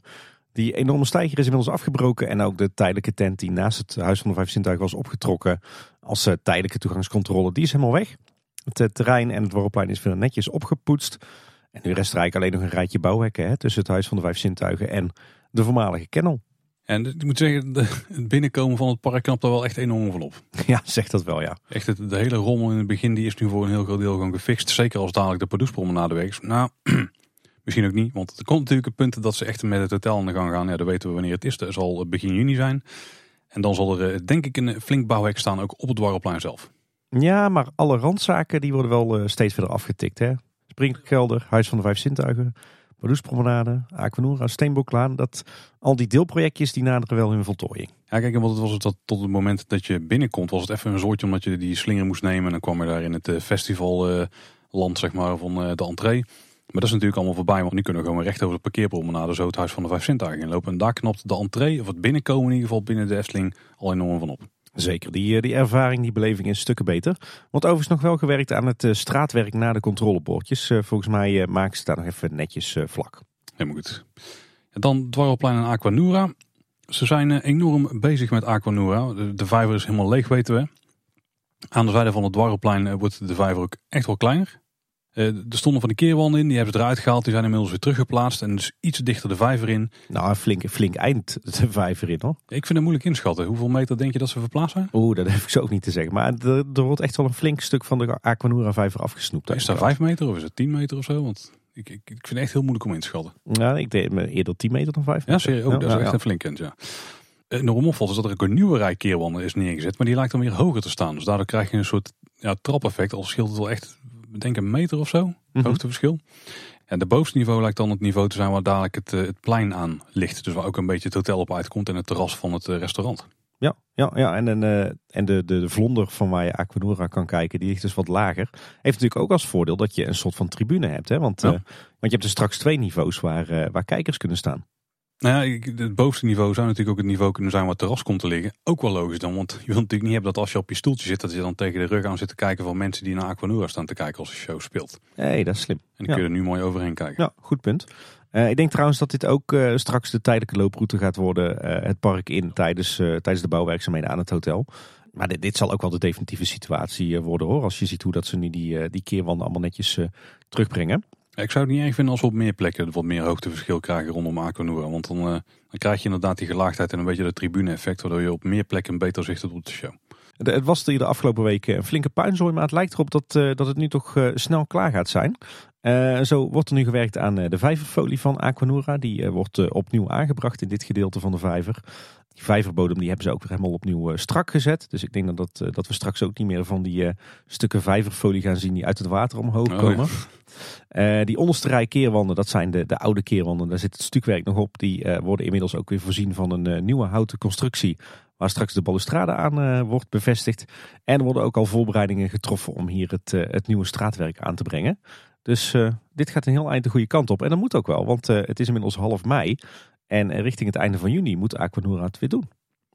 Die enorme stijger is inmiddels afgebroken en ook de tijdelijke tent die naast het Huis van de Vijf Zintuigen was opgetrokken als tijdelijke toegangscontrole, die is helemaal weg. Het uh, terrein en het worpplein is weer netjes opgepoetst. En nu rest er eigenlijk alleen nog een rijtje bouwhekken hè, tussen het Huis van de Vijf Zintuigen en de voormalige kennel. En ik moet zeggen, het binnenkomen van het park knapt er wel echt enorm van op. [laughs] Ja, zegt dat wel, ja. Echt, het, de hele rommel in het begin die is nu voor een heel groot deel gewoon gefixt. Zeker als dadelijk de Pardoespromenade weg is. Nou, [clears throat] Misschien ook niet, want er komt natuurlijk een punt dat ze echt met het hotel aan de gang gaan. Ja, dan weten we wanneer het is. Dat zal begin juni zijn. En dan zal er eh, denk ik een flink bouwhek staan, ook op het Dwarrelplein zelf. Ja, maar alle randzaken die worden wel eh, steeds verder afgetikt. Hè? Springkelder, Huis van de Vijf Zintuigen, Pardoespromenade, Aquanura, Steenboklaan. Dat, al die deelprojectjes die naderen wel hun voltooiing. Ja, kijk, want het was het dat tot het moment dat je binnenkomt, was het even een soortje omdat je die slinger moest nemen. En dan kwam je daar in het eh, festivalland, zeg maar, van de entree. Maar dat is natuurlijk allemaal voorbij, want nu kunnen we gewoon recht over de parkeerpromenade zo het Huis van de Vijf Zintuigen inlopen. En daar knapt de entree, of het binnenkomen in ieder geval binnen de Efteling, al enorm van op. Zeker, die, eh, die ervaring, die beleving is stukken beter. Want overigens nog wel gewerkt aan het eh, straatwerk na de controlebordjes. Uh, volgens mij maken ze daar nog even netjes vlak. Helemaal goed. Dan Dwarrelplein en Aquanura. Ze zijn enorm bezig met Aquanura. De vijver is helemaal leeg, weten we. Aan de zijde van het Dwarrelplein wordt de vijver ook echt wel kleiner. Uh, er stonden van de keerwanden in, die hebben ze eruit gehaald. Die zijn inmiddels weer teruggeplaatst en dus iets dichter de vijver in. Nou, flink, flink eind de vijver in hoor. Ik vind het moeilijk inschatten. Hoeveel meter denk je dat ze verplaatst zijn? Oeh, dat heb ik zo ook niet te zeggen. Maar er, er wordt echt wel een flink stuk van de Aquanura vijver afgesnoept. Is dat 5 meter of is het 10 meter of zo? Want ik, ik, ik vind het echt heel moeilijk om in te schatten. Ja, ik denk eerder 10 meter dan 5 meter. Ja, serieus. Oh, dat is echt een flink kent, ja. enorm opvalt is dat er ook een nieuwe rij keerwanden is neergezet. Maar die lijkt dan weer hoger te staan. Dus daardoor krijg je een soort ja, trapeffect. Al scheelt het wel echt, denk een meter of zo, Mhm. hoogteverschil. En de bovenste niveau lijkt dan het niveau te zijn waar dadelijk het, eh, het plein aan ligt. Dus waar ook een beetje het hotel op uitkomt en het terras van het eh, restaurant. Ja, ja, ja. en, een, eh, en de, de, de vlonder van waar je Aquanura kan kijken, die ligt dus wat lager. Heeft natuurlijk ook als voordeel dat je een soort van tribune hebt. Hè? Want, Ja. want je hebt dus straks twee niveaus waar, waar kijkers kunnen staan. Nou ja, het bovenste niveau zou natuurlijk ook het niveau kunnen zijn waar het terras komt te liggen. Ook wel logisch dan, want je wilt natuurlijk niet hebben dat als je op je stoeltje zit, dat je dan tegen de rug aan zit te kijken van mensen die naar Aquanura staan te kijken als de show speelt. Hé, hey, dat is slim. En dan Ja. kun je er nu mooi overheen kijken. Ja, goed punt. Eh, ik denk trouwens dat dit ook eh, straks de tijdelijke looproute gaat worden. eh, het park in tijdens, tijdens de bouwwerkzaamheden aan het hotel. Maar dit, dit zal ook wel de definitieve situatie worden hoor. Als je ziet hoe dat ze nu die, die keerwanden allemaal netjes terugbrengen. Ik zou het niet erg vinden als we op meer plekken wat meer hoogteverschil krijgen rondom Aquanura. Want dan, eh, dan krijg je inderdaad die gelaagdheid en een beetje de tribune effect, waardoor je op meer plekken beter zicht hebt op de show. Het was de afgelopen weken een flinke puinzooi, maar het lijkt erop dat, eh, dat het nu toch eh, snel klaar gaat zijn. Eh, zo wordt er nu gewerkt aan eh, de vijverfolie van Aquanura. Die eh, wordt opnieuw aangebracht in dit gedeelte van de vijver. Die vijverbodem die hebben ze ook weer helemaal opnieuw strak gezet. Dus ik denk dat, dat, dat we straks ook niet meer van die stukken vijverfolie gaan zien die uit het water omhoog Oh, komen. Die onderste rij keerwanden, dat zijn de, de oude keerwanden. Daar zit het stukwerk nog op. Die worden inmiddels ook weer voorzien van een nieuwe houten constructie. Waar straks de balustrade aan wordt bevestigd. En er worden ook al voorbereidingen getroffen om hier het, het nieuwe straatwerk aan te brengen. Dus eh, dit gaat een heel eind de goede kant op. En dat moet ook wel, want eh, het is inmiddels half mei. En eh, richting het einde van juni moet Aquanura het weer doen.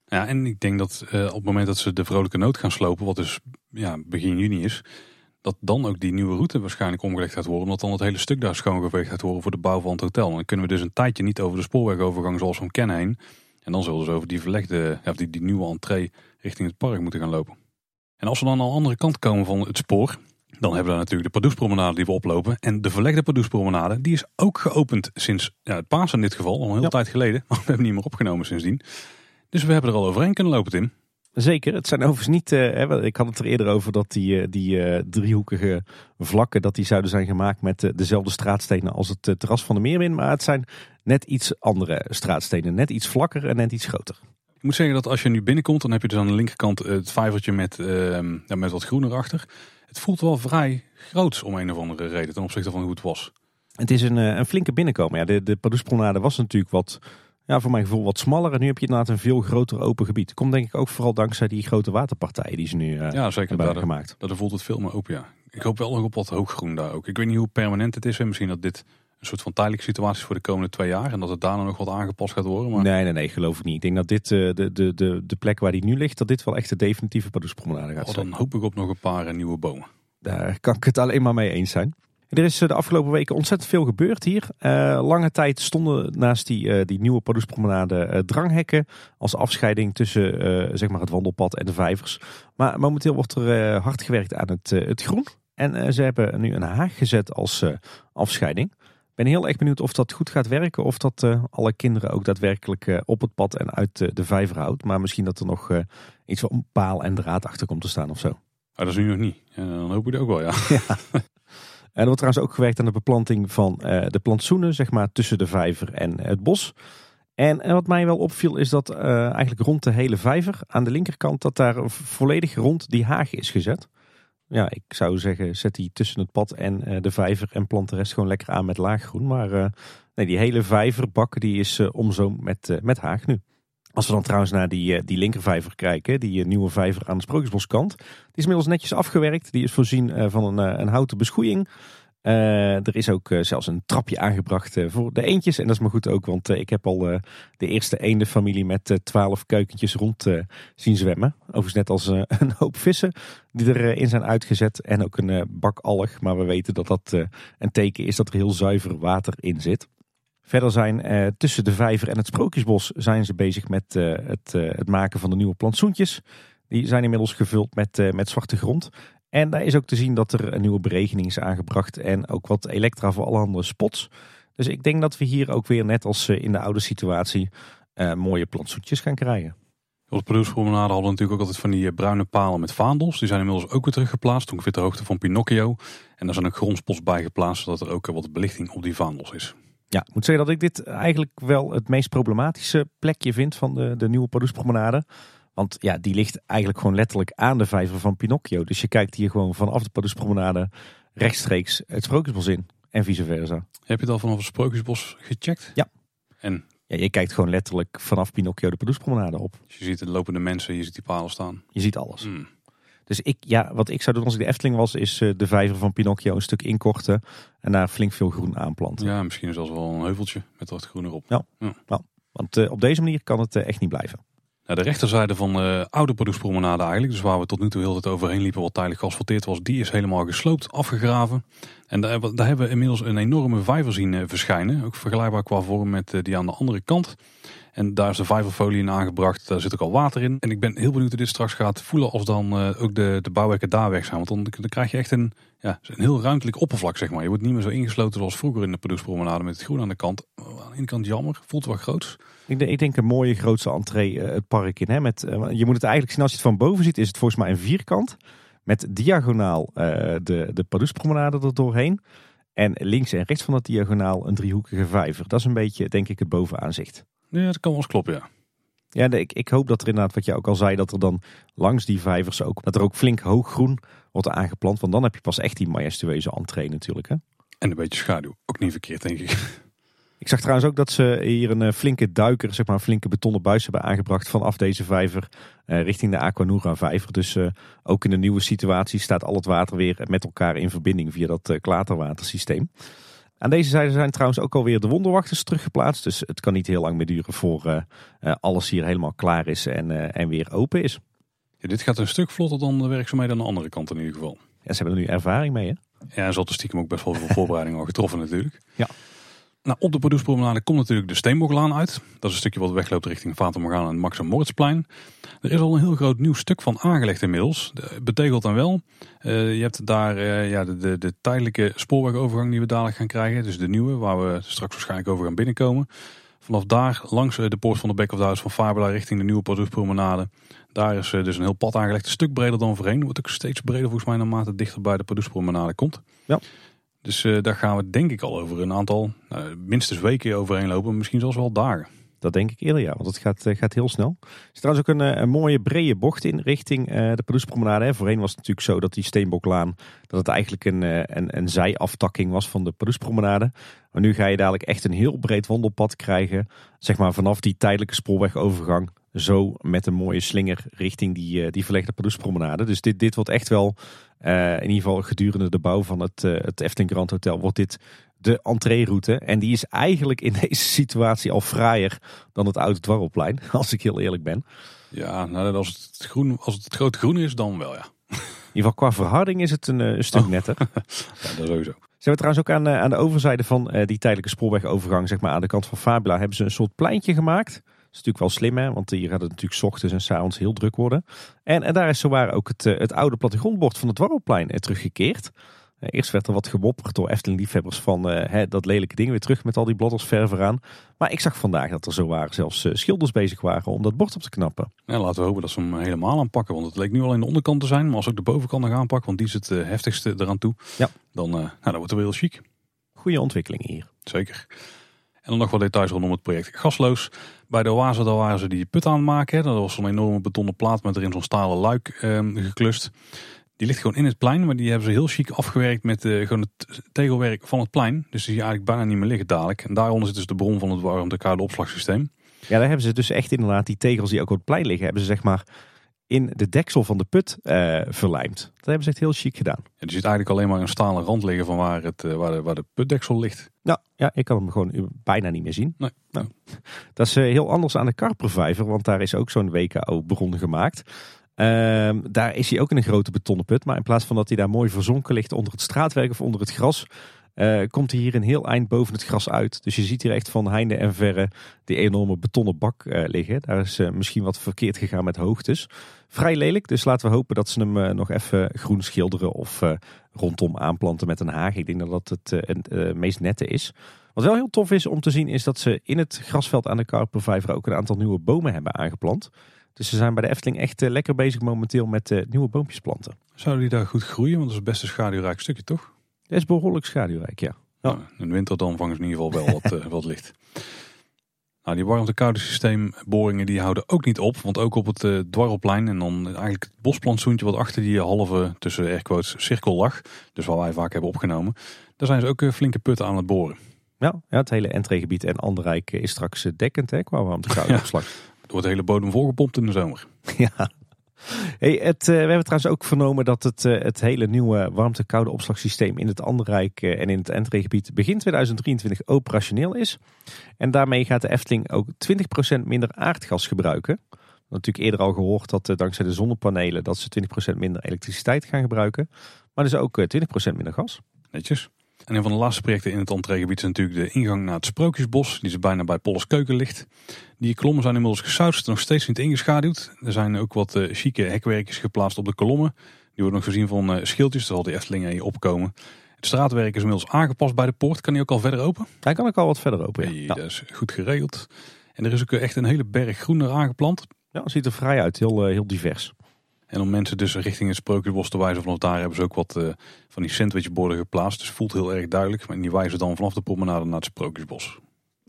Ja, en ik denk dat op het moment dat ze de vrolijke noot gaan slopen, wat dus ja, begin juni is, dat dan ook die nieuwe route waarschijnlijk omgelegd gaat worden. Omdat dan het hele stuk daar schoongeveegd gaat worden voor de bouw van het hotel. Dan kunnen we dus een tijdje niet over de spoorwegovergang zoals we hem kennen heen. En dan zullen ze over die verlegde, of die, die nieuwe entree richting het park moeten gaan lopen. En als we dan aan de andere kant komen van het spoor, dan hebben we natuurlijk de Pardoespromenade die we oplopen. En de verlegde Pardoespromenade, die is ook geopend sinds ja, het paas in dit geval, al een hele Ja. tijd geleden. [laughs] Maar we hebben niet meer opgenomen sindsdien. Dus we hebben er al overheen kunnen lopen, Tim. Zeker, het zijn overigens niet, eh, ik had het er eerder over dat die, eh, die eh, driehoekige vlakken, dat die zouden zijn gemaakt met dezelfde straatstenen als het terras van de Meermin. Maar het zijn net iets andere straatstenen, net iets vlakker en net iets groter. Ik moet zeggen dat als je nu binnenkomt, dan heb je dus aan de linkerkant het vijvertje met, ehm, met wat groen erachter. Het voelt wel vrij groots om een of andere reden ten opzichte van hoe het was. Het is een, eh, een flinke binnenkomen. Ja, de, de Pardoespromenade was natuurlijk wat, ja, voor mijn gevoel wat smaller. En nu heb je inderdaad een veel groter open gebied. Komt denk ik ook vooral dankzij die grote waterpartijen die ze nu eh, Ja, zeker. hebben gemaakt. daardoor voelt het veel meer open, ja. Ik hoop wel nog op wat hooggroen daar ook. Ik weet niet hoe permanent het is. En misschien dat dit een soort van tijdelijke situatie voor de komende twee jaar. En dat het daarna nog wat aangepast gaat worden. Maar Nee, nee, nee, geloof ik niet. Ik denk dat dit, eh, de, de, de, de plek waar die nu ligt, dat dit wel echt de definitieve Pardoespromenade gaat oh, zijn. dan hoop ik op nog een paar eh, nieuwe bomen. Daar kan ik het alleen maar mee eens zijn. Er is eh, de afgelopen weken ontzettend veel gebeurd hier. Lange tijd stonden naast die, die nieuwe Pardoespromenade dranghekken als afscheiding tussen zeg maar het wandelpad en de vijvers. Maar momenteel wordt er hard gewerkt aan het, het groen. En ze hebben nu een haag gezet als afscheiding. Ik ben heel erg benieuwd of dat goed gaat werken. Of dat eh, alle kinderen ook daadwerkelijk eh, op het pad en uit de vijver houdt. Maar misschien dat er nog eh, iets van paal en draad achter komt te staan of zo. Maar dat is nu nog niet. En dan hoop ik het ook wel, [laughs] ja. En er wordt trouwens ook gewerkt aan de beplanting van de plantsoenen, zeg maar tussen de vijver en het bos. En, en wat mij wel opviel is dat eigenlijk rond de hele vijver, aan de linkerkant, dat daar volledig rond die haag is gezet. Ja, ik zou zeggen, zet die tussen het pad en eh, de vijver en plant de rest gewoon lekker aan met laaggroen. Maar eh, nee, die hele vijverbak die is eh, omzoomd met, met haag nu. Als we dan trouwens naar die, die linkervijver kijken, die nieuwe vijver aan de Sprookjesboskant. Die is inmiddels netjes afgewerkt. Die is voorzien van een, een houten beschoeiing. Eh, er is ook eh, zelfs een trapje aangebracht eh, voor de eendjes. En dat is maar goed ook, want ik heb al de eerste eendenfamilie met twaalf keukentjes rond zien zwemmen. Overigens net als [laughs] een hoop vissen die erin zijn uitgezet. En ook een bak alg. Maar we weten dat dat een teken is dat er heel zuiver water in zit. Verder zijn tussen de vijver en het sprookjesbos zijn ze bezig met het, het maken van de nieuwe plantsoentjes. Die zijn inmiddels gevuld met, met zwarte grond. En daar is ook te zien dat er een nieuwe beregening is aangebracht en ook wat elektra voor alle andere spots. Dus ik denk dat we hier ook weer net als eh, in de oude situatie eh, mooie plantsoentjes gaan krijgen. Op de Pardoespromenade hadden we natuurlijk ook altijd van die eh, bruine palen met vaandels. Die zijn inmiddels ook weer teruggeplaatst, ongeveer ter hoogte van Pinocchio. En daar zijn ook grondspots bij geplaatst, zodat er ook wat belichting op die vaandels is. Ja, ik moet zeggen dat ik dit eigenlijk wel het meest problematische plekje vind van de, de nieuwe Pardoespromenade. Want ja, die ligt eigenlijk gewoon letterlijk aan de vijver van Pinocchio. Dus je kijkt hier gewoon vanaf de Pardoespromenade rechtstreeks het Sprookjesbos in. En vice versa. Heb je het al vanaf het Sprookjesbos gecheckt? Ja. En Ja, je kijkt gewoon letterlijk vanaf Pinocchio de Pardoespromenade op. je ziet de lopende mensen, je ziet die palen staan. Je ziet alles. Hmm. Dus ik, ja, wat ik zou doen als ik de Efteling was, is eh, de vijver van Pinocchio een stuk inkorten. En daar flink veel groen aanplanten. Ja, misschien zelfs wel een heuveltje met wat groen erop. Want eh, op deze manier kan het eh, echt niet blijven. De rechterzijde van de oude Pardoespromenade eigenlijk, dus waar we tot nu toe heel het overheen liepen wat tijdelijk geasfalteerd was, die is helemaal gesloopt, afgegraven. En daar, daar hebben we inmiddels een enorme vijver zien eh, verschijnen, ook vergelijkbaar qua vorm met eh, die aan de andere kant. En daar is de vijverfolie in aangebracht, daar zit ook al water in. En ik ben heel benieuwd hoe dit straks gaat voelen als dan eh, ook de, de bouwwerken daar weg zijn. Want dan, dan krijg je echt een, ja, een heel ruimtelijk oppervlak, zeg maar. Je wordt niet meer zo ingesloten zoals vroeger in de Pardoespromenade met het groen aan de kant. Aan de ene kant jammer, voelt wel groot. Ik denk, ik denk een mooie grootste entree eh, het park in. Hè, met, eh, je moet het eigenlijk zien als je het van boven ziet, is het volgens mij een vierkant. Met diagonaal de, de Pardoespromenade er doorheen. En links en rechts van dat diagonaal een driehoekige vijver. Dat is een beetje, denk ik, het bovenaanzicht. Ja, dat kan wel eens kloppen, ja. Ja, ik, ik hoop dat er inderdaad, wat je ook al zei, dat er dan langs die vijvers ook, dat er ook flink hoog groen wordt aangeplant. Want dan heb je pas echt die majestueuze entree natuurlijk. Hè. En een beetje schaduw. Ook niet verkeerd, denk ik. [laughs] Ik zag trouwens ook dat ze hier een eh, flinke duiker, zeg maar een flinke betonnen buis hebben aangebracht vanaf deze vijver eh, richting de Aquanura vijver. Dus eh, ook in de nieuwe situatie staat al het water weer met elkaar in verbinding via dat eh, klaterwatersysteem. Aan deze zijde zijn trouwens ook alweer de wonderwachters teruggeplaatst. Dus het kan niet heel lang meer duren voor eh, eh, alles hier helemaal klaar is en, eh, en weer open is. Ja, dit gaat een stuk vlotter dan de werkzaamheden aan de andere kant in ieder geval. Ja, ze hebben er nu ervaring mee hè. Ja, en ze hadden stiekem ook best wel veel voorbereidingen al getroffen natuurlijk. Ja. Nou, op de Pardoespromenade komt natuurlijk de Steenboklaan uit. Dat is een stukje wat wegloopt richting Fata Morgana en Max en Moritzplein. Er is al een heel groot nieuw stuk van aangelegd inmiddels. De- Betegeld dan wel. Eh, je hebt daar eh, ja, de, de, de tijdelijke spoorwegovergang die we dadelijk gaan krijgen. Dus de nieuwe, waar we straks waarschijnlijk over gaan binnenkomen. Vanaf daar, langs eh, de poort van de Back of the House van Fabula richting de nieuwe Pardoespromenade. Daar is dus een heel pad aangelegd, een stuk breder dan voorheen. Wordt ook steeds breder volgens mij naarmate dichter bij de Pardoespromenade komt. Ja. Dus eh, daar gaan we denk ik al over een aantal, nou, minstens weken overheen lopen. Misschien zelfs wel dagen. Dat denk ik eerder, ja. Want het gaat, eh, gaat heel snel. Er is trouwens ook een, eh, een mooie brede bocht in richting de Pardoespromenade. hè. Voorheen was het natuurlijk zo dat die Steenboklaan... dat het eigenlijk een, een, een zijaftakking was van de Pardoespromenade. Maar nu ga je dadelijk echt een heel breed wandelpad krijgen. Zeg maar vanaf die tijdelijke spoorwegovergang... zo met een mooie slinger richting die, eh, die verlegde Pardoespromenade. Dus dit, dit wordt echt wel... eh, in ieder geval gedurende de bouw van het, eh, het Efteling Grand Hotel... wordt dit de entreeroute. En die is eigenlijk in [laughs] deze situatie al fraaier dan het oude dwarrelplein, als ik heel eerlijk ben. Ja, nou, als, het groen, als het het grote groen is, dan wel ja. In ieder geval qua verharding is het een, een stuk Oh. netter. [laughs] Ja, dat sowieso. Ze hebben trouwens ook aan, aan de overzijde van die tijdelijke spoorwegovergang, zeg maar aan de kant van Fabula, hebben ze een soort pleintje gemaakt. Is natuurlijk wel slim, hè? want hier gaat het natuurlijk 's ochtends en 's avonds heel druk worden. En, en daar is zowaar ook het, eh, het oude plattegrondbord van het Dwarrelplein eh, teruggekeerd. Eh, eerst werd er wat gewopperd door Efteling-liefhebbers van hè, dat lelijke ding weer terug met al die bladders verf eraan. Maar ik zag vandaag dat er zowaar zelfs schilders bezig waren om dat bord op te knappen. Ja, laten we hopen dat ze hem helemaal aanpakken. Want het leek nu al in de onderkant te zijn. Maar als ook de bovenkant nog aanpakken, want die is het heftigste eraan toe. Ja. Dan, nou, dan wordt het wel heel chic. Goede ontwikkelingen hier. Zeker. En dan nog wat details rondom het project Gasloos. Bij de Oase daar waren ze die put aan maken. Dat was zo'n enorme betonnen plaat met erin zo'n stalen luik ehm, geklust. Die ligt gewoon in het plein, maar die hebben ze heel chic afgewerkt met eh, gewoon het tegelwerk van het plein. Dus die eigenlijk bijna niet meer liggen dadelijk. En daaronder zit dus de bron van het warmte koude opslagsysteem. Ja, daar hebben ze dus echt inderdaad die tegels die ook op het plein liggen, hebben ze zeg maar in de deksel van de put eh, verlijmd. Dat hebben ze echt heel chic gedaan. En die ziet eigenlijk alleen maar een stalen rand liggen van waar, het, eh, waar, de, waar de putdeksel ligt. Nou, ja, ik kan hem gewoon bijna niet meer zien. Nee. Nou, dat is eh, heel anders aan de Karpervijver, want daar is ook zo'n WKO-bron gemaakt. Ehm, daar is hij ook in een grote betonnen put, maar in plaats van dat hij daar mooi verzonken ligt onder het straatwerk of onder het gras, eh, komt hij hier een heel eind boven het gras uit. Dus je ziet hier echt van heinde en verre die enorme betonnen bak eh, liggen. Daar is eh, misschien wat verkeerd gegaan met hoogtes. Vrij lelijk, dus laten we hopen dat ze hem nog even groen schilderen of rondom aanplanten met een haag. Ik denk dat dat het meest nette is. Wat wel heel tof is om te zien is dat ze in het grasveld aan de Karpervijver ook een aantal nieuwe bomen hebben aangeplant. Dus ze zijn bij de Efteling echt lekker bezig momenteel met nieuwe boompjes planten. Zouden die daar goed groeien? Want dat is best een schaduwrijk stukje, toch? Dat is behoorlijk schaduwrijk, ja. Ja. Nou, in de winter dan vangen ze in ieder geval wel wat, [laughs] eh, wat licht. Nou, die warmte-koude systeemboringen die houden ook niet op. Want ook op het eh dwarrelplein en dan eigenlijk het bosplantsoentje wat achter die halve tussen airquotes cirkel lag. Dus waar wij vaak hebben opgenomen. Daar zijn ze ook eh, flinke putten aan het boren. Ja, ja het hele entreegebied en Anderrijk is straks eh, dekkend hè, qua warmtekoude [laughs] Ja. Er wordt de hele bodem volgepompt in de zomer. [laughs] Ja. Hey, het, eh, we hebben trouwens ook vernomen dat het, eh, het hele nieuwe warmte-koude opslagsysteem in het Anderrijk eh, en in het Entreegebied begin 2023 operationeel is. En daarmee gaat de Efteling ook 20% minder aardgas gebruiken. Natuurlijk eerder al gehoord dat dankzij de zonnepanelen dat ze 20% minder elektriciteit gaan gebruiken. Maar dus ook eh, 20% minder gas. Netjes. En een van de laatste projecten in het entreegebied is natuurlijk de ingang naar het Sprookjesbos. Die is bijna bij Polleskeuken ligt. Die kolommen zijn inmiddels gesausd, nog steeds niet ingeschaduwd. Er zijn ook wat eh chique hekwerkjes geplaatst op de kolommen. Die worden nog voorzien van eh, schildjes, daar zal de Efteling hier opkomen. Het straatwerk is inmiddels aangepast bij de poort. Kan die ook al verder open? Hij kan ook al wat verder open. Ja, Hey, ja. Dat is goed geregeld. En er is ook echt een hele berg groen er aangeplant. Ja, het ziet er vrij uit. Heel, eh, heel divers. En om mensen dus richting het Sprookjesbos te wijzen, vanaf daar hebben ze ook wat eh, van die sandwichborden geplaatst. Dus het voelt heel erg duidelijk. Maar die wijzen dan vanaf de promenade naar het Sprookjesbos.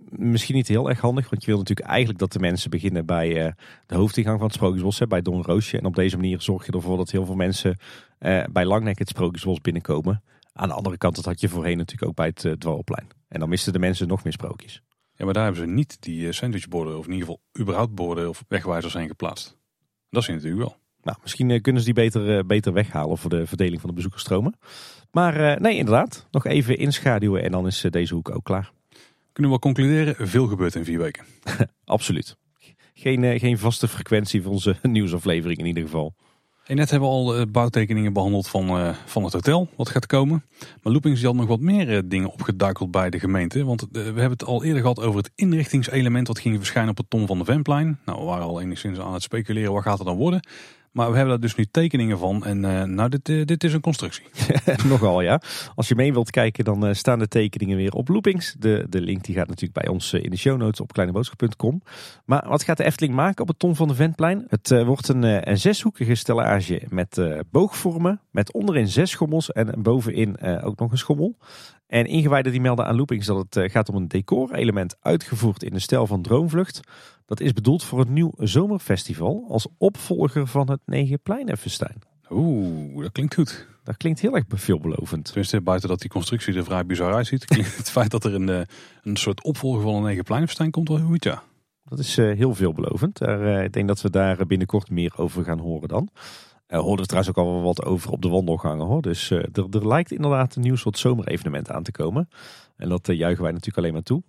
misschien niet heel erg handig. Want je wil natuurlijk eigenlijk dat de mensen beginnen bij eh, de hoofdingang van het Sprookjesbos. Hè, bij Don Roosje. En op deze manier zorg je ervoor dat heel veel mensen eh, bij Langnek het Sprookjesbos binnenkomen. Aan de andere kant, dat had je voorheen natuurlijk ook bij het Dwarrelplein. En dan misten de mensen nog meer sprookjes. Ja, maar daar hebben ze niet die sandwichborden, of in ieder geval überhaupt borden of wegwijzers heen geplaatst. Dat is natuurlijk wel. Nou, misschien eh, kunnen ze die beter, eh, beter weghalen voor de verdeling van de bezoekersstromen. Maar eh, nee, inderdaad. Nog even inschaduwen en dan is deze hoek ook klaar. Kunnen we wel concluderen, veel gebeurt in vier weken. [laughs] Absoluut. Geen, geen vaste frequentie voor onze [laughs] nieuwsaflevering in ieder geval. En net hebben we al bouwtekeningen behandeld van, van het hotel, wat gaat komen. Maar Loopings had nog wat meer dingen opgeduikeld bij de gemeente. Want we hebben het al eerder gehad over het inrichtingselement wat ging verschijnen op het Tom van de Venplein. Nou, we waren al enigszins aan het speculeren, wat gaat er dan worden? Maar we hebben daar dus nu tekeningen van en eh, nou, dit, eh, dit is een constructie. [laughs] Nogal ja. Als je mee wilt kijken, dan eh, staan de tekeningen weer op Loopings. De, de link die gaat natuurlijk bij ons in de show notes op kleineboodschap.com. Maar wat gaat de Efteling maken op het Tom van de Ventplein? Het wordt een, een zeshoekige stellage met boogvormen. Met onderin zes schommels en bovenin ook nog een schommel. En ingewijden die melden aan Loopings dat het eh, gaat om een decorelement uitgevoerd in de stijl van Droomvlucht. Dat is bedoeld voor een nieuw zomerfestival als opvolger van het Negenpleinenfestijn. Oeh, dat klinkt goed. Dat klinkt heel erg veelbelovend. Tenminste, buiten dat die constructie er vrij bizar uitziet. [laughs] klinkt het feit dat er een, eh, een soort opvolger van een Negenpleinenfestijn komt wel goed, ja. Dat is eh, heel veelbelovend. Ik denk dat we daar binnenkort meer over gaan horen dan. Er hoorden we trouwens ook al wel wat over op de wandelgangen hoor. Dus eh, er, er lijkt inderdaad een nieuw soort zomerevenement aan te komen. En dat eh, juichen wij natuurlijk alleen maar toe.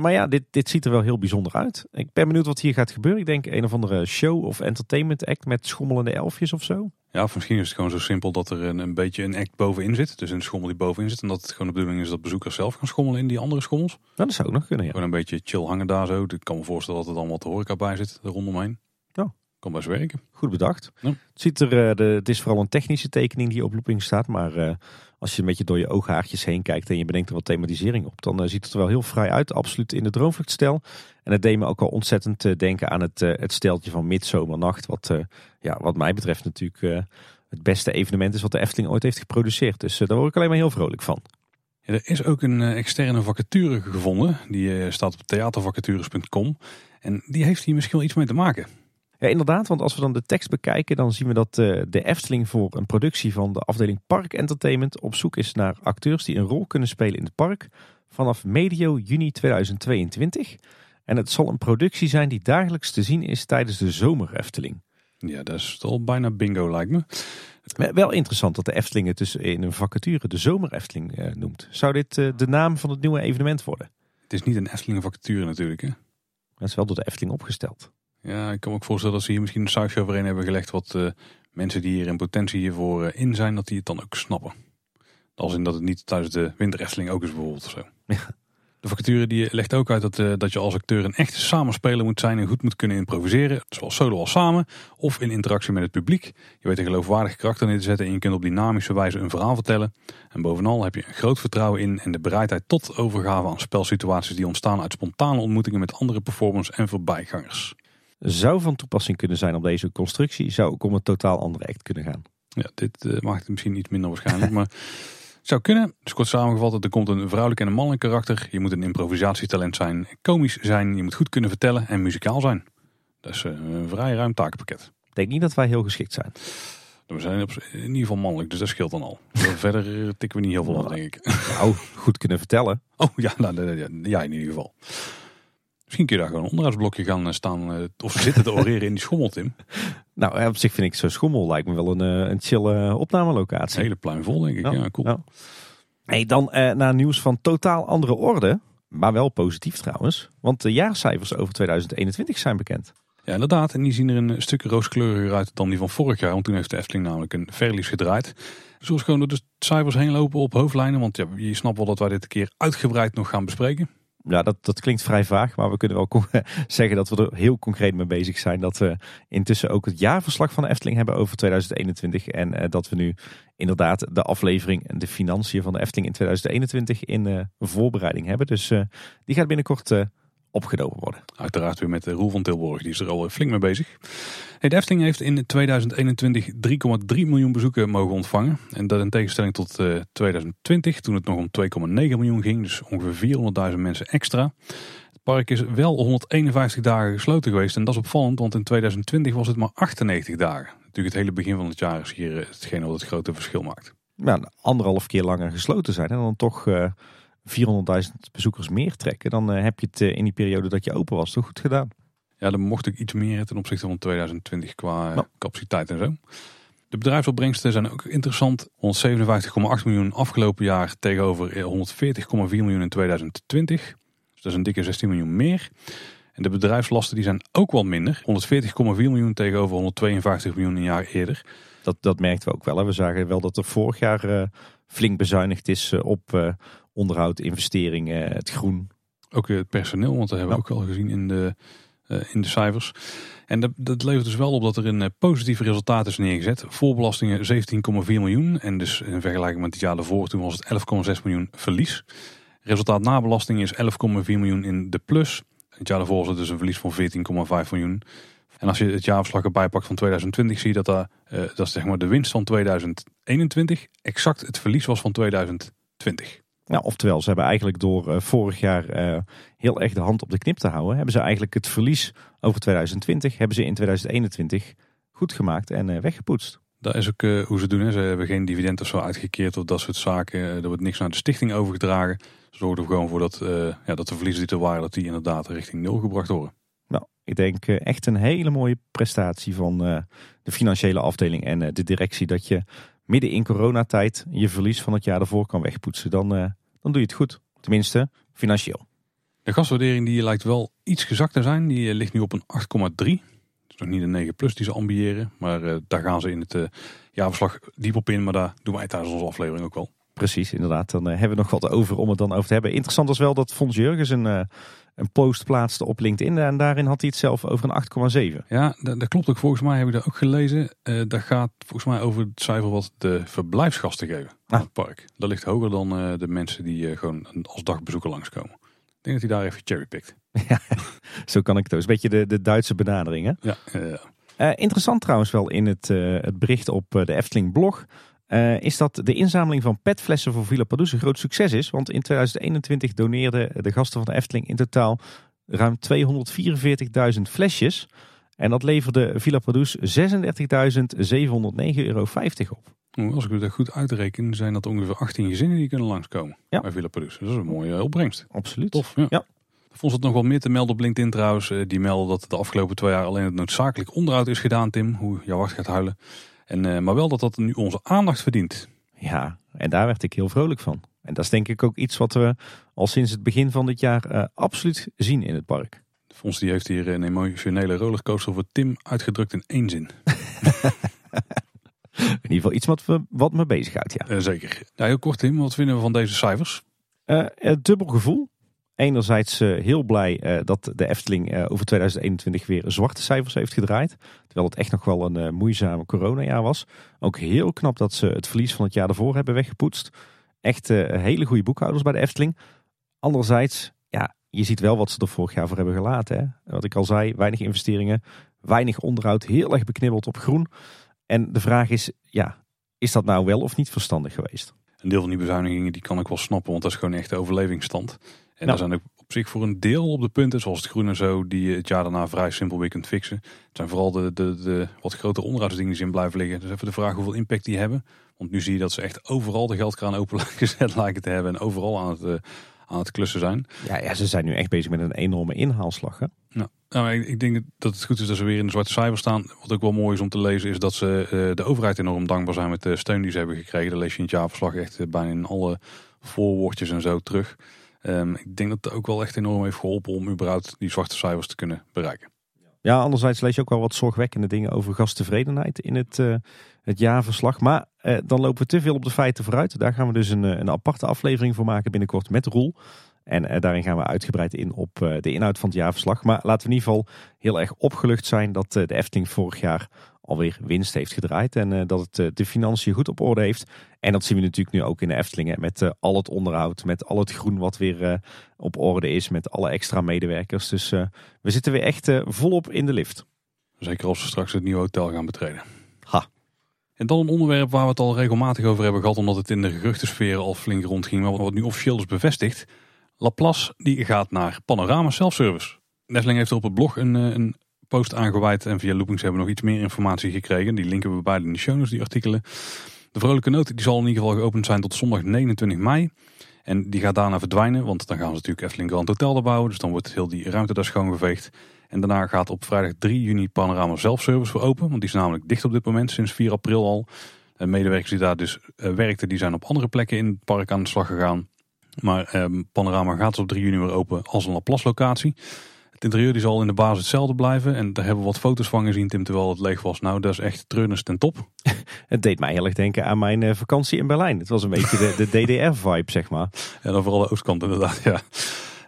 Maar ja, dit, dit ziet er wel heel bijzonder uit. Ik ben benieuwd wat hier gaat gebeuren. Ik denk een of andere show of entertainment act met schommelende elfjes of zo. Ja, of misschien is het gewoon zo simpel dat er een, een beetje een act bovenin zit. Dus een schommel die bovenin zit. En dat het gewoon de bedoeling is dat bezoekers zelf gaan schommelen in die andere schommels. Nou, dat zou ook nog kunnen ja. Gewoon een beetje chill hangen daar zo. Ik kan me voorstellen dat er dan wat horeca bij zit er rondomheen. Kan best werken. Goed bedacht. Ja. Het, ziet er, eh, de, het is vooral een technische tekening die op looping staat. Maar eh, als je een beetje door je ooghaartjes heen kijkt en je bedenkt er wat thematisering op. Dan eh, ziet het er wel heel vrij uit. Absoluut in de droomvluchtstijl. En het deed me ook al ontzettend eh, denken aan het, het steltje van Midzomernacht. Wat, ja, wat mij betreft natuurlijk het beste evenement is wat de Efteling ooit heeft geproduceerd. Dus daar word ik alleen maar heel vrolijk van. Ja, er is ook een externe vacature gevonden. Die staat op theatervacatures.com. En die heeft hier misschien wel iets mee te maken. Ja, inderdaad, want als we dan de tekst bekijken, dan zien we dat eh, de Efteling voor een productie van de afdeling Park Entertainment op zoek is naar acteurs die een rol kunnen spelen in het park vanaf medio juni 2022. En het zal een productie zijn die dagelijks te zien is tijdens de zomer Efteling. Ja, dat is al bijna bingo lijkt me. Wel interessant dat de Efteling het dus in een vacature de zomer Efteling eh, noemt. Zou dit eh, de naam van het nieuwe evenement worden? Het is niet een Efteling vacature natuurlijk. Hè? Dat is wel door de Efteling opgesteld. Ja, ik kan me ook voorstellen dat ze hier misschien een sausje overheen hebben gelegd. Wat eh, mensen die hier in potentie hiervoor eh, in zijn, dat die het dan ook snappen. Als in dat het niet tijdens de winter Efteling ook is bijvoorbeeld of zo. De vacature die legt ook uit dat, eh, dat je als acteur een echte samenspeler moet zijn en goed moet kunnen improviseren. Zowel solo als samen of in interactie met het publiek. Je weet een geloofwaardig karakter neer te zetten en je kunt op dynamische wijze een verhaal vertellen. En bovenal heb je een groot vertrouwen in en de bereidheid tot overgave aan spelsituaties die ontstaan uit spontane ontmoetingen met andere performers en voorbijgangers. Zou van toepassing kunnen zijn op deze constructie, zou ook om een totaal andere act kunnen gaan. Ja, dit eh, maakt het misschien iets minder waarschijnlijk. maar Zou kunnen. Dus kort samengevat, er komt een vrouwelijk en een mannelijk karakter. Je moet een improvisatietalent zijn, komisch zijn, je moet goed kunnen vertellen en muzikaal zijn. Dat is eh, een vrij ruim takenpakket. Ik denk niet dat wij heel geschikt zijn. We zijn in ieder geval mannelijk, dus dat scheelt dan al. [laughs] Verder tikken we niet heel veel op, denk ik. Nou, goed kunnen vertellen. Oh ja, nou, ja, in ieder geval. Misschien kun je daar gewoon een onderhoudsblokje gaan eh, staan of zitten te oreren in die schommel, Tim. [laughs] Nou, op zich vind ik zo'n schommel lijkt me wel een, een chille opnamelocatie. Een hele pluim vol, denk ik. Ja, cool. Hey, dan naar nieuws van totaal andere orde. Maar wel positief trouwens. Want de jaarcijfers over 2021 zijn bekend. Ja, inderdaad. En die zien er een stuk rooskleuriger uit dan die van vorig jaar. Want toen heeft de Efteling namelijk een verlies gedraaid. Zoals gewoon door de cijfers heen lopen op hoofdlijnen. Want ja, je snapt wel dat wij dit een keer uitgebreid nog gaan bespreken. Ja, dat, dat klinkt vrij vaag, maar we kunnen wel [laughs] zeggen dat we er heel concreet mee bezig zijn. Dat we intussen ook het jaarverslag van de Efteling hebben over 2021. En uh, dat we nu inderdaad de aflevering en de financiën van de Efteling in 2021 in uh, voorbereiding hebben. Dus uh, die gaat binnenkort opgenomen worden. Uiteraard weer met de Roel van Tilburg, die is er al flink mee bezig. De Efteling heeft in 2021 3,3 miljoen bezoeken mogen ontvangen. En dat in tegenstelling tot 2020, eh, toen het nog om 2,9 miljoen ging. Dus ongeveer 400.000 mensen extra. Het park is wel 151 dagen gesloten geweest. En dat is opvallend, want in 2020 was het maar 98 dagen. Natuurlijk het hele begin van het jaar is hier eh, hetgene wat het grote verschil maakt. Ja, anderhalf keer langer gesloten zijn en dan toch... Uh 400.000 bezoekers meer trekken, dan eh, heb je het eh, in die periode dat je open was toch goed gedaan. Ja, dan mocht ik iets meer ten opzichte van 2020 qua capaciteit en zo. De bedrijfsopbrengsten zijn ook interessant. 157,8 miljoen afgelopen jaar tegenover 140,4 eh, miljoen in 2020. Dus dat is een dikke 16 miljoen meer. En de bedrijfslasten die zijn ook wat minder. 140,4 miljoen tegenover 152 miljoen een jaar eerder. Dat, dat merkten we ook wel. Hè. We zagen wel dat er vorig jaar flink bezuinigd is op onderhoud, investeringen, het groen. Ook het personeel, want dat hebben we ook al gezien in de, in de cijfers. En dat, dat, levert dus wel op dat er een positief resultaat is neergezet. Voorbelastingen 17,4 miljoen. En dus in vergelijking met het jaar daarvoor, toen was het 11,6 miljoen verlies. Resultaat na belasting is 11,4 miljoen in de plus. Het jaar daarvoor was het dus een verlies van 14,5 miljoen. En als je het jaarverslag erbij pakt van 2020, zie je dat, daar, uh, dat zeg maar de winst van 2021 exact het verlies was van 2020. Nou, oftewel, ze hebben eigenlijk door uh, vorig jaar uh, heel erg de hand op de knip te houden, hebben ze eigenlijk het verlies over 2020, hebben ze in 2021 goed gemaakt en weggepoetst. Dat is ook hoe ze doen. Hè. Ze hebben geen dividend of zo uitgekeerd of dat soort zaken. Er wordt niks naar de stichting overgedragen. Ze zorgen er gewoon voor dat, ja, dat de verliezen die er waren, dat die inderdaad richting nul gebracht worden. Ik denk echt een hele mooie prestatie van de financiële afdeling en de directie dat je midden in coronatijd je verlies van het jaar ervoor kan wegpoetsen, dan, dan doe je het goed. Tenminste, financieel. De gaswaardering die lijkt wel iets gezakt te zijn. Die eh, ligt nu op een 8,3. is nog niet een 9 plus die ze ambiëren. Maar uh, daar gaan ze in het uh, jaarverslag diep op in. Maar daar doen wij tijdens onze aflevering ook wel. Precies, inderdaad. Dan hebben we nog wat over om het dan over te hebben. Interessant was wel dat Fons Jurgens een een post plaatste op LinkedIn. En daarin had hij het zelf over een 8,7. Ja, dat, dat, klopt ook. Volgens mij heb ik dat ook gelezen. Uh, dat gaat volgens mij over het cijfer wat de verblijfsgasten geven ah. het park. Dat ligt hoger dan uh, de mensen die uh, gewoon als dagbezoeker langskomen. Ik denk dat hij daar even cherrypikt. Ja, [laughs] zo kan ik het ook. Een beetje de, de Duitse benadering. Hè? Ja, interessant trouwens wel in het, het bericht op de Efteling blog. Uh, is dat de inzameling van petflessen voor Villa Padus een groot succes is. Want in 2021 doneerden de gasten van de Efteling in totaal ruim 244.000 flesjes. En dat leverde Villa Padus 36.709,50 euro op. Als ik het goed uitreken, zijn dat ongeveer 18 gezinnen die kunnen langskomen ja. bij Villa Padus. Dat is een mooie opbrengst. Absoluut. Tof. Ja. ja. Vond het nog wel meer te melden op LinkedIn trouwens. Eh, die melden dat de afgelopen twee jaar alleen het noodzakelijk onderhoud is gedaan, Tim. Hoe jouw wacht gaat huilen. En, uh, maar wel dat dat nu onze aandacht verdient. Ja, en daar werd ik heel vrolijk van. En dat is denk ik ook iets wat we al sinds het begin van dit jaar uh, absoluut zien in het park. De fonds die heeft hier een emotionele rollercoaster voor Tim uitgedrukt in één zin. [laughs] [laughs] in ieder geval iets wat, we, wat me bezighoudt, ja. Uh, zeker. Nou, heel kort Tim, wat vinden we van deze cijfers? dubbel gevoel. Enerzijds uh, heel blij uh, dat de Efteling uh, over 2021 weer zwarte cijfers heeft gedraaid. Terwijl het echt nog wel een moeizame coronajaar was. Ook heel knap dat ze het verlies van het jaar ervoor hebben weggepoetst. Echt hele goede boekhouders bij de Efteling. Anderzijds, ja, je ziet wel wat ze er vorig jaar voor hebben gelaten. Hè? Wat ik al zei, weinig investeringen, weinig onderhoud, heel erg beknibbeld op groen. En de vraag is, ja, is dat nou wel of niet verstandig geweest? Een deel van die bezuinigingen die kan ik wel snappen, want dat is gewoon echt de overlevingsstand. En daar zijn ook op zich voor een deel op de punten, zoals het groen en zo, die je het jaar daarna vrij simpel weer kunt fixen. Het zijn vooral de, de, de wat grotere onderhoudsdingen die in blijven liggen. Dus even de vraag hoeveel impact die hebben. Want nu zie je dat ze echt overal de geldkraan open [laughs] gezet lijken te hebben en overal aan het, eh, aan het klussen zijn. Ja, ja, ze zijn nu echt bezig met een enorme inhaalslag. Hè? Nou, nou, ik, ik denk dat het goed is dat ze weer in de zwarte cijfers staan. Wat ook wel mooi is om te lezen is dat ze eh, de overheid enorm dankbaar zijn met de steun die ze hebben gekregen. Dat lees je in het jaarverslag echt eh, bijna in alle voorwoordjes en zo terug. Ehm, ik denk dat het ook wel echt enorm heeft geholpen om überhaupt die zwarte cijfers te kunnen bereiken. Ja, anderzijds lees je ook wel wat zorgwekkende dingen over gasttevredenheid in het, eh, het jaarverslag. Maar eh, dan lopen we te veel op de feiten vooruit. Daar gaan we dus een, eh, een aparte aflevering voor maken binnenkort met Roel. En daarin gaan we uitgebreid in op de inhoud van het jaarverslag. Maar laten we in ieder geval heel erg opgelucht zijn dat de Efteling vorig jaar alweer winst heeft gedraaid. En eh, dat het eh, de financiën goed op orde heeft. En dat zien we natuurlijk nu ook in de Efteling. hè, Met eh, al het onderhoud, met al het groen wat weer op orde is. Met alle extra medewerkers. Dus we zitten weer echt volop in de lift. Zeker als we straks het nieuwe hotel gaan betreden. Ha. En dan een onderwerp waar we het al regelmatig over hebben gehad, omdat het in de geruchtensfeer al flink rondging, maar wat nu officieel is bevestigd. Laplace die gaat naar Panorama Self-Service. Nestling heeft er op het blog een, een post aangeweid en via Loopings hebben we nog iets meer informatie gekregen. Die linken we beide in de show die artikelen. De vrolijke noot die zal in ieder geval geopend zijn tot zondag 29 mei. En die gaat daarna verdwijnen, want dan gaan ze natuurlijk Efteling Grand Hotel er bouwen. Dus dan wordt heel die ruimte daar schoongeveegd. En daarna gaat op vrijdag 3 juni Panorama Self-Service voor open. Want die is namelijk dicht op dit moment, sinds 4 april al. En medewerkers die daar dus eh, werkten, die zijn op andere plekken in het park aan de slag gegaan. Maar ehm, Panorama gaat dus op 3 juni weer open als een Laplace locatie. Het interieur die zal in de basis hetzelfde blijven. En daar hebben we wat foto's van gezien, Tim, terwijl het leeg was. Nou, dat is echt treurnis ten top. [laughs] Het deed mij heel erg denken aan mijn eh, vakantie in Berlijn. Het was een beetje de, de DDR-vibe, zeg maar. [laughs] En dan vooral de oostkant inderdaad, ja.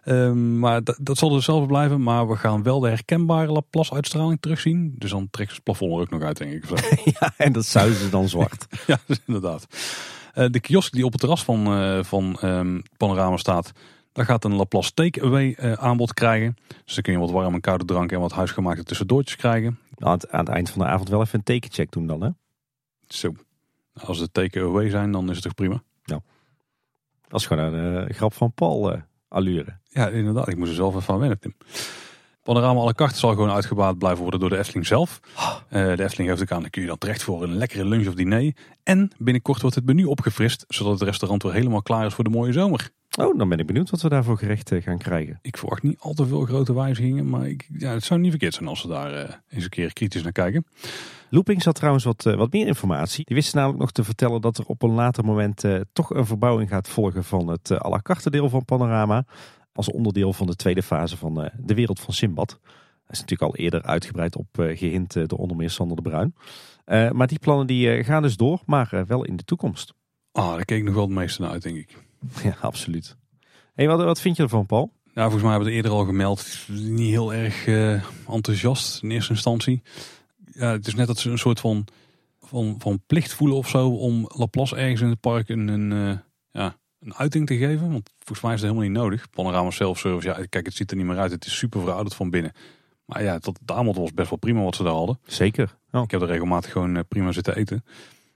Ehm, maar dat, dat zal dus hetzelfde blijven. Maar we gaan wel de herkenbare Laplace uitstraling terugzien. Dus dan trekt het plafond er ook nog uit, denk ik. [laughs] ja, en dat zuizen ze dan zwart. ja, dus inderdaad. Eh, de kiosk die op het terras van, eh, van ehm, Panorama staat. Daar gaat een Laplace takeaway eh, aanbod krijgen. Dus dan kun je wat warm en koude drank en wat huisgemaakte tussendoortjes krijgen. aan, het, aan het eind van de avond wel even een tekencheck doen dan, hè? Zo. Als het takeaway zijn, dan is het toch prima? Dat is gewoon een eh, grap van Paul eh, allure. Ja, inderdaad. Ik moest er zelf even van wennen, Tim. Panorama à la carte zal gewoon uitgebaat blijven worden door de Efteling zelf. De Efteling heeft ook aan, dan kun je dan terecht voor een lekkere lunch of diner. En binnenkort wordt het menu opgefrist, zodat het restaurant weer helemaal klaar is voor de mooie zomer. Oh, dan ben ik benieuwd wat we daarvoor gerecht eh, gaan krijgen. Ik verwacht niet al te veel grote wijzigingen, maar ik, ja, het zou niet verkeerd zijn als ze daar eh, eens een keer kritisch naar kijken. Loopings had trouwens wat, eh, wat meer informatie. Die wisten namelijk nog te vertellen dat er op een later moment toch een verbouwing gaat volgen van het eh, à la carte deel van Panorama. Als onderdeel van de tweede fase van de wereld van Simbad. Daar is natuurlijk al eerder uitgebreid op eh, gehint eh, door onder meer Sander de Bruin. Maar die plannen die, gaan dus door, maar wel in de toekomst. Ah, daar keek ik nog wel het meeste naar uit, denk ik. [laughs] Ja, absoluut. Hey, wat, wat vind je ervan, Paul? Ja, volgens mij hebben we het eerder al gemeld. Niet heel erg eh, enthousiast in eerste instantie. Ja, het is net dat ze een soort van, van, van plicht voelen of zo om Laplace ergens in het park een, een, eh, ja, een uiting te geven. Want volgens mij is het helemaal niet nodig. Panorama self-service, ja, kijk, het ziet er niet meer uit. Het is super verouderd van binnen. Maar ja, tot, de aanbod was best wel prima wat ze daar hadden. Zeker. Ik heb er regelmatig gewoon eh, prima zitten eten.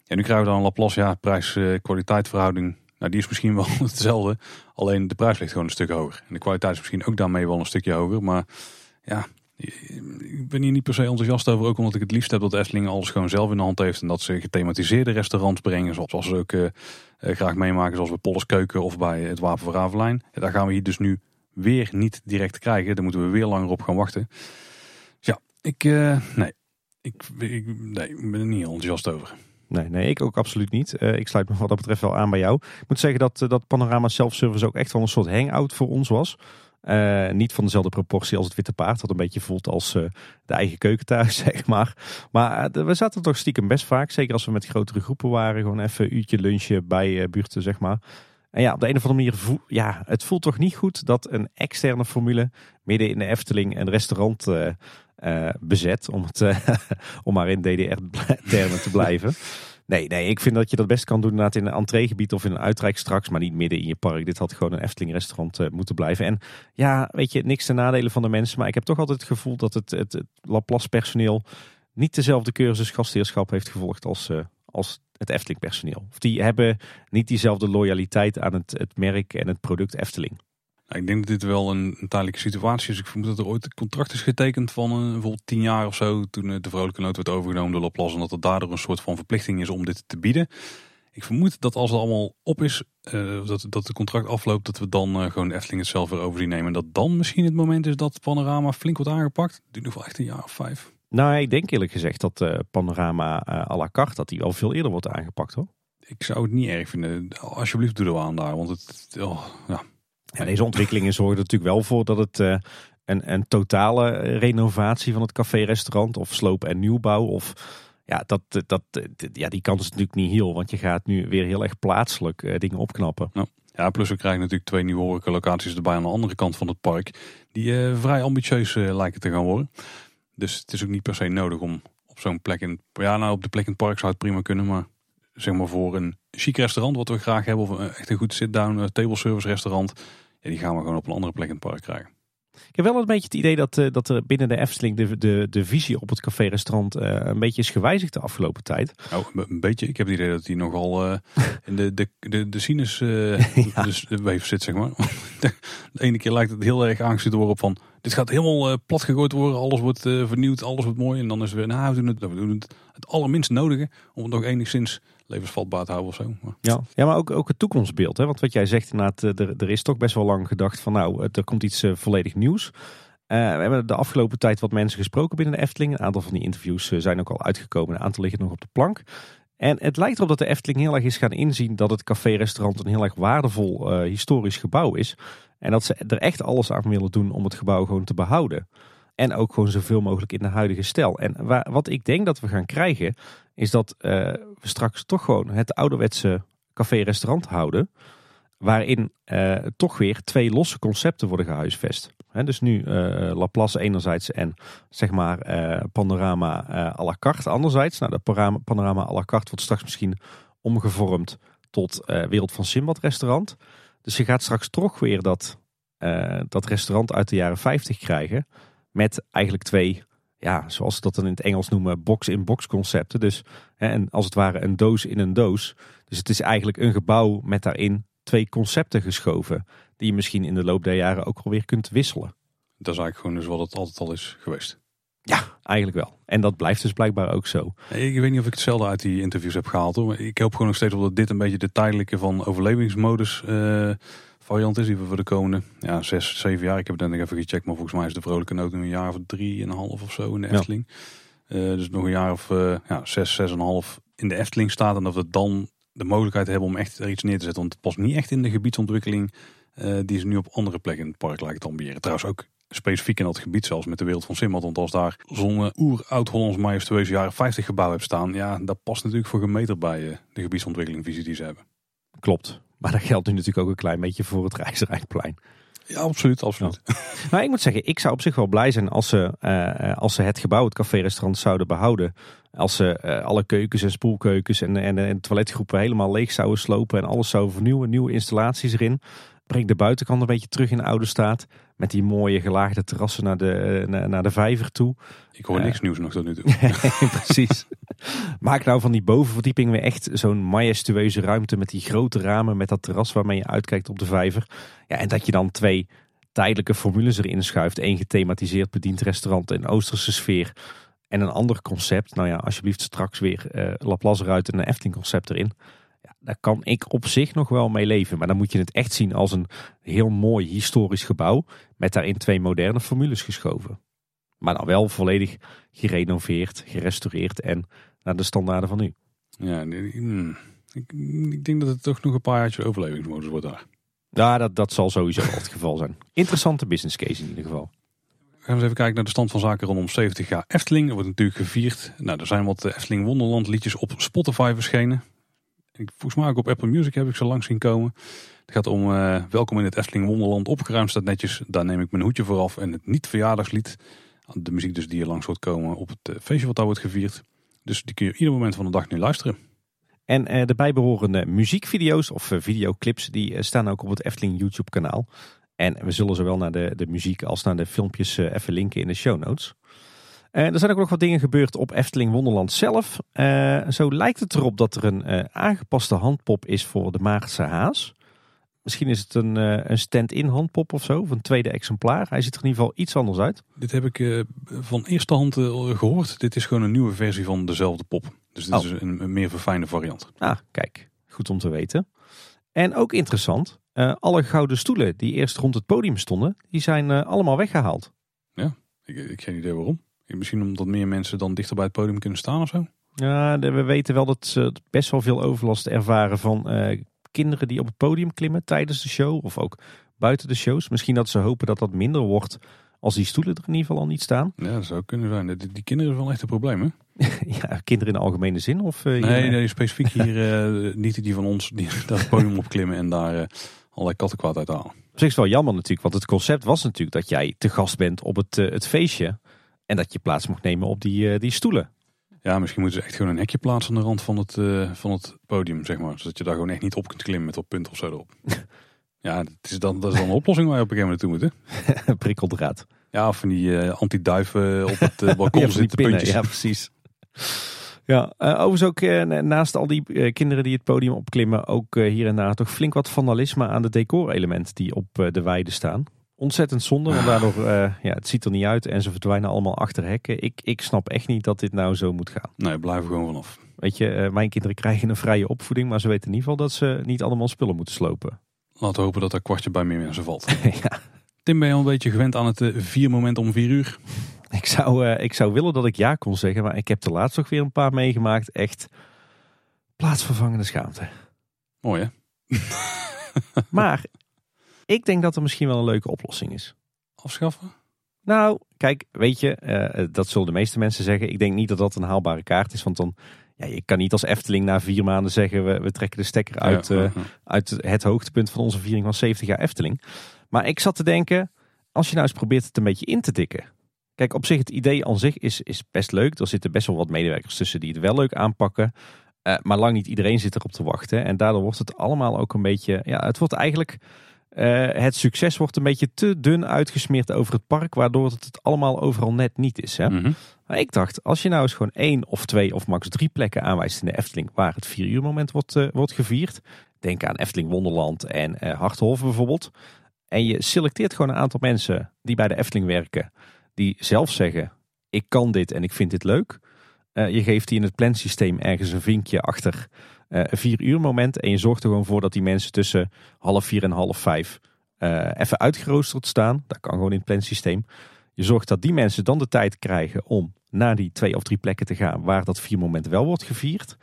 En nu krijgen we dan een Laplace, ja, prijs-kwaliteit verhouding. Nou, die is misschien wel [laughs] hetzelfde. Alleen de prijs ligt gewoon een stuk hoger. En de kwaliteit is misschien ook daarmee wel een stukje hoger. Maar ja, ik ben hier niet per se enthousiast over. Ook omdat ik het liefst heb dat Efteling alles gewoon zelf in de hand heeft. En dat ze gethematiseerde restaurants brengen. Zoals ze ook eh, eh, graag meemaken. Zoals bij Polles Keuken of bij het Wapen van Ravelijn. Daar gaan we hier dus nu weer niet direct krijgen. Daar moeten we weer langer op gaan wachten. Dus ja, ik, eh, nee. Ik, ik, nee, ben er niet enthousiast over. Nee, nee, ik ook absoluut niet. Eh, ik sluit me wat dat betreft wel aan bij jou. Ik moet zeggen dat, eh, dat Panorama Self-Service ook echt wel een soort hangout voor ons was. Eh, niet van dezelfde proportie als het Witte Paard. Dat een beetje voelt als de eigen keuken thuis, [laughs] zeg maar. Maar we zaten toch stiekem best vaak. Zeker als we met grotere groepen waren. Gewoon even een uurtje lunchen bij buurten, zeg maar. En ja, op de een of andere manier, voel, ja, het voelt toch niet goed dat een externe formule midden in de Efteling een restaurant bezet. Om, het, eh, [laughs] om maar in DDR-termen te blijven. Nee, nee, ik vind dat je dat best kan doen inderdaad in een entreegebied of in een uitrijk straks, maar niet midden in je park. Dit had gewoon een Efteling restaurant eh, moeten blijven. En ja, weet je, niks ten nadelen van de mensen, maar ik heb toch altijd het gevoel dat het, het, het Laplace personeel niet dezelfde cursus gastheerschap heeft gevolgd als, eh, als het Efteling personeel. Of die hebben niet diezelfde loyaliteit aan het, het merk en het product Efteling. Nou, ik denk dat dit wel een, een, tijdelijke situatie is. Ik vermoed dat er ooit een contract is getekend van uh, bijvoorbeeld tien jaar of zo. Toen uh, de Vrolijke Noot werd overgenomen door Laplace. En dat er daardoor een soort van verplichting is om dit te bieden. Ik vermoed dat als het allemaal op is, uh, dat, dat het contract afloopt, dat we dan gewoon de Efteling het zelf weer over nemen. En dat dan misschien het moment is dat Panorama flink wordt aangepakt. Het duurt nog wel echt een jaar of vijf. Nou, ik denk eerlijk gezegd dat Panorama à la carte, dat die al veel eerder wordt aangepakt hoor. Ik zou het niet erg vinden. Alsjeblieft doe er wel aan daar. Want het, oh, ja, en deze ontwikkelingen zorgen natuurlijk wel voor dat het uh, een, totale renovatie van het café-restaurant of sloop en nieuwbouw of ja, dat, dat, ja, die kans is natuurlijk niet heel, want je gaat nu weer heel erg plaatselijk dingen opknappen. Ja. plus we krijgen natuurlijk twee nieuwe locaties erbij aan de andere kant van het park, die vrij ambitieus lijken te gaan worden. Dus het is ook niet per se nodig om op zo'n plek in, ja nou op de plek in het park zou het prima kunnen, maar zeg maar voor een chic restaurant wat we graag hebben of echt een goed sit-down table service restaurant, ja, die gaan we gewoon op een andere plek in het park krijgen. Ik heb wel een beetje het idee dat, uh, dat er binnen de Efteling de, de, de visie op het café-restaurant uh, een beetje is gewijzigd de afgelopen tijd. Nou, een beetje. Ik heb het idee dat hij nogal uh, [laughs] in de, de, de, de sinus [laughs] ja. dus de weef zit, zeg maar. [laughs] de, ene keer lijkt het heel erg te worden van... Dit gaat helemaal plat gegooid worden, alles wordt vernieuwd, alles wordt mooi. En dan is het weer, nou, we doen het, we doen het, het allerminst nodige om het nog enigszins levensvatbaar te houden of zo. Ja. ja, maar ook, ook het toekomstbeeld. Hè? Want wat jij zegt inderdaad, eh, er, er is toch best wel lang gedacht van nou, er komt iets uh, volledig nieuws. Uh, we hebben de afgelopen tijd wat mensen gesproken binnen de Efteling. Een aantal van die interviews zijn ook al uitgekomen. Een aantal liggen nog op de plank. En het lijkt erop dat de Efteling heel erg is gaan inzien dat het café-restaurant een heel erg waardevol historisch gebouw is. En dat ze er echt alles aan willen doen om het gebouw gewoon te behouden. En ook gewoon zoveel mogelijk in de huidige stijl. En wat ik denk dat we gaan krijgen, is dat we straks toch gewoon het ouderwetse café-restaurant houden. Waarin uh, toch weer twee losse concepten worden gehuisvest. Dus nu uh, Laplace enerzijds en zeg maar Panorama à la carte anderzijds. Nou, de Panorama à la carte wordt straks misschien omgevormd tot Wereld van Simbad restaurant. Dus je gaat straks toch weer dat, dat restaurant uit de jaren 50 krijgen. Met eigenlijk twee, ja, zoals ze dat dan in het Engels noemen, box-in-box concepten. Dus hè, en als het ware een doos in een doos. Dus het is eigenlijk een gebouw met daarin twee concepten geschoven. Die je misschien in de loop der jaren ook alweer kunt wisselen. Dat is eigenlijk gewoon dus wat het altijd al is geweest. Ja, eigenlijk wel. En dat blijft dus blijkbaar ook zo. Ik weet niet of ik hetzelfde uit die interviews heb gehaald. Hoor. Ik hoop gewoon nog steeds op dat dit een beetje de tijdelijke van overlevingsmodus uh, variant is die we voor de komende ja, zes, zeven jaar. Ik heb het net even gecheckt, maar volgens mij is de vrolijke noot een jaar of drie en een half of zo in de Efteling. Ja. Uh, dus nog een jaar of uh, ja, zes, zes en een half in de Efteling staat. En dat we dan de mogelijkheid hebben om echt er iets neer te zetten. Want het past niet echt in de gebiedsontwikkeling uh, die ze nu op andere plekken in het park lijkt te ambiëren. Trouwens ook specifiek in dat gebied, zelfs met de wereld van Simbad. Want als daar zo'n oer-oud-Hollands majestueuze jaren 50 gebouw hebt staan, ja, dat past natuurlijk voor gemeten bij de gebiedsontwikkelingvisie die ze hebben. Klopt. Maar dat geldt nu natuurlijk ook een klein beetje voor het Rijksrijkplein. Ja, absoluut, absoluut. Ja. Maar ik moet zeggen, ik zou op zich wel blij zijn als ze, uh, als ze het gebouw, het café-restaurant zouden behouden. Als ze uh, alle keukens en spoelkeukens en, en, en toiletgroepen helemaal leeg zouden slopen en alles zouden vernieuwen, nieuwe installaties erin. Breng de buitenkant een beetje terug in de oude staat. Met die mooie gelaagde terrassen naar de, naar, naar de vijver toe. Ik hoor niks nieuws nog tot nu toe. [laughs] Precies. Maak nou van die bovenverdieping weer echt zo'n majestueuze ruimte met die grote ramen, met dat terras waarmee je uitkijkt op de vijver. Ja, en dat je dan twee tijdelijke formules erin schuift. Eén gethematiseerd bediend restaurant in Oosterse sfeer. En een ander concept. Nou ja, alsjeblieft straks weer uh, Laplace eruit en een Efteling concept erin. Daar kan ik op zich nog wel mee leven. Maar dan moet je het echt zien als een heel mooi historisch gebouw. Met daarin twee moderne formules geschoven. Maar dan wel volledig gerenoveerd, gerestaureerd en naar de standaarden van nu. Ja, hmm, ik, ik denk dat het toch nog een paar jaartjes overlevingsmodus wordt daar. Ja, dat, dat zal sowieso het geval zijn. Interessante business case in ieder geval. We gaan eens even kijken naar de stand van zaken rondom 70 jaar Efteling. Er wordt natuurlijk gevierd. Nou, er zijn wat Efteling Wonderland liedjes op Spotify verschenen. Volgens mij ook op Apple Music heb ik ze lang zien komen. Het gaat om uh, Welkom in het Efteling Wonderland. Opgeruimd staat netjes. Daar neem ik mijn hoedje voor af. En het niet verjaardagslied. De muziek dus die er langs wordt komen op het eh, feestje wat daar wordt gevierd. Dus die kun je ieder moment van de dag nu luisteren. En uh, de bijbehorende muziekvideo's of videoclips die staan ook op het Efteling YouTube kanaal. En we zullen zowel naar de, de muziek als naar de filmpjes even linken in de show notes. Er zijn ook nog wat dingen gebeurd op Efteling Wonderland zelf. zo lijkt het erop dat er een aangepaste handpop is voor de Maagdse haas. Misschien is het een, een stand-in handpop of zo, of een tweede exemplaar. Hij ziet er in ieder geval iets anders uit. Dit heb ik van eerste hand gehoord. Dit is gewoon een nieuwe versie van dezelfde pop. Dus dit oh. is een, een, meer verfijnde variant. Ah, kijk. Goed om te weten. En ook interessant, uh, alle gouden stoelen die eerst rond het podium stonden, die zijn allemaal weggehaald. Ja, ik, ik geen idee waarom. Misschien omdat meer mensen dan dichter bij het podium kunnen staan of zo? Ja, we weten wel dat ze best wel veel overlast ervaren van uh, kinderen die op het podium klimmen tijdens de show of ook buiten de shows. Misschien dat ze hopen dat dat minder wordt als die stoelen er in ieder geval al niet staan. Ja, dat zou kunnen zijn. Die, die kinderen zijn wel echt een probleem, hè? [laughs] ja, kinderen in de algemene zin? Of, uh, nee, nee, specifiek hier uh, niet die van ons die [laughs] daar het podium op klimmen en daar uh, allerlei kattenkwaad uit halen. Dat is wel jammer natuurlijk, want het concept was natuurlijk dat jij te gast bent op het, het feestje. En dat je plaats mocht nemen op die, die stoelen. Ja, misschien moeten ze echt gewoon een hekje plaatsen aan de rand van het, van het podium, zeg maar. Zodat je daar gewoon echt niet op kunt klimmen met op punten of zo erop. [laughs] ja, dat is, dan, dat is dan een oplossing waar je op een gegeven moment toe moet, hè? [laughs] Prikkeldraad. Ja, of van die anti-duiven op het [laughs] balkon ja, zitten puntjes. Ja, precies. Ja, uh, overigens ook uh, naast al die uh, kinderen die het podium opklimmen, ook hier en daar toch flink wat vandalisme aan de decorelementen die op de weide staan. Ontzettend zonde, want daardoor, ja, het ziet er niet uit en ze verdwijnen allemaal achter hekken. Ik, ik snap echt niet dat dit nou zo moet gaan. Nee, blijven gewoon vanaf. Weet je, mijn kinderen krijgen een vrije opvoeding, maar ze weten in ieder geval dat ze niet allemaal spullen moeten slopen. Laten we hopen dat dat kwartje bij meer mensen valt. [laughs] ja. Tim, ben je al een beetje gewend aan het vier moment om vier uur? Ik zou, uh, ik zou willen dat ik ja kon zeggen, maar ik heb er laatst nog weer een paar meegemaakt. Echt plaatsvervangende schaamte. Mooi hè? maar ik denk dat er misschien wel een leuke oplossing is. Afschaffen? Nou, kijk, weet je, uh, dat zullen de meeste mensen zeggen. Ik denk niet dat dat een haalbare kaart is, want dan, ja, je kan niet als Efteling na vier maanden zeggen, we, we trekken de stekker uit, ja, uh, uit het hoogtepunt van onze viering van 70 jaar Efteling. Maar ik zat te denken, als je nou eens probeert het een beetje in te tikken. Kijk, op zich het idee aan zich is, is best leuk. Er zitten best wel wat medewerkers tussen die het wel leuk aanpakken. Uh, maar lang niet iedereen zit erop te wachten. En daardoor wordt het allemaal ook een beetje... Ja, het wordt eigenlijk... Uh, het succes wordt een beetje te dun uitgesmeerd over het park. Waardoor het, het allemaal overal net niet is. Hè? Mm Maar ik dacht, als je nou eens gewoon één of twee of max drie plekken aanwijst in de Efteling... waar het vier uur moment wordt, uh, wordt gevierd. Denk aan Efteling Wonderland en uh, Harthof bijvoorbeeld. En je selecteert gewoon een aantal mensen die bij de Efteling werken die zelf zeggen: Ik kan dit en ik vind dit leuk. Uh, je geeft die in het plansysteem ergens een vinkje achter vier uur moment. En je zorgt er gewoon voor dat die mensen tussen half vier en half vijf uh, even uitgeroosterd staan. Dat kan gewoon in het plansysteem. Je zorgt dat die mensen dan de tijd krijgen om naar die twee of drie plekken te gaan waar dat vier moment wel wordt gevierd.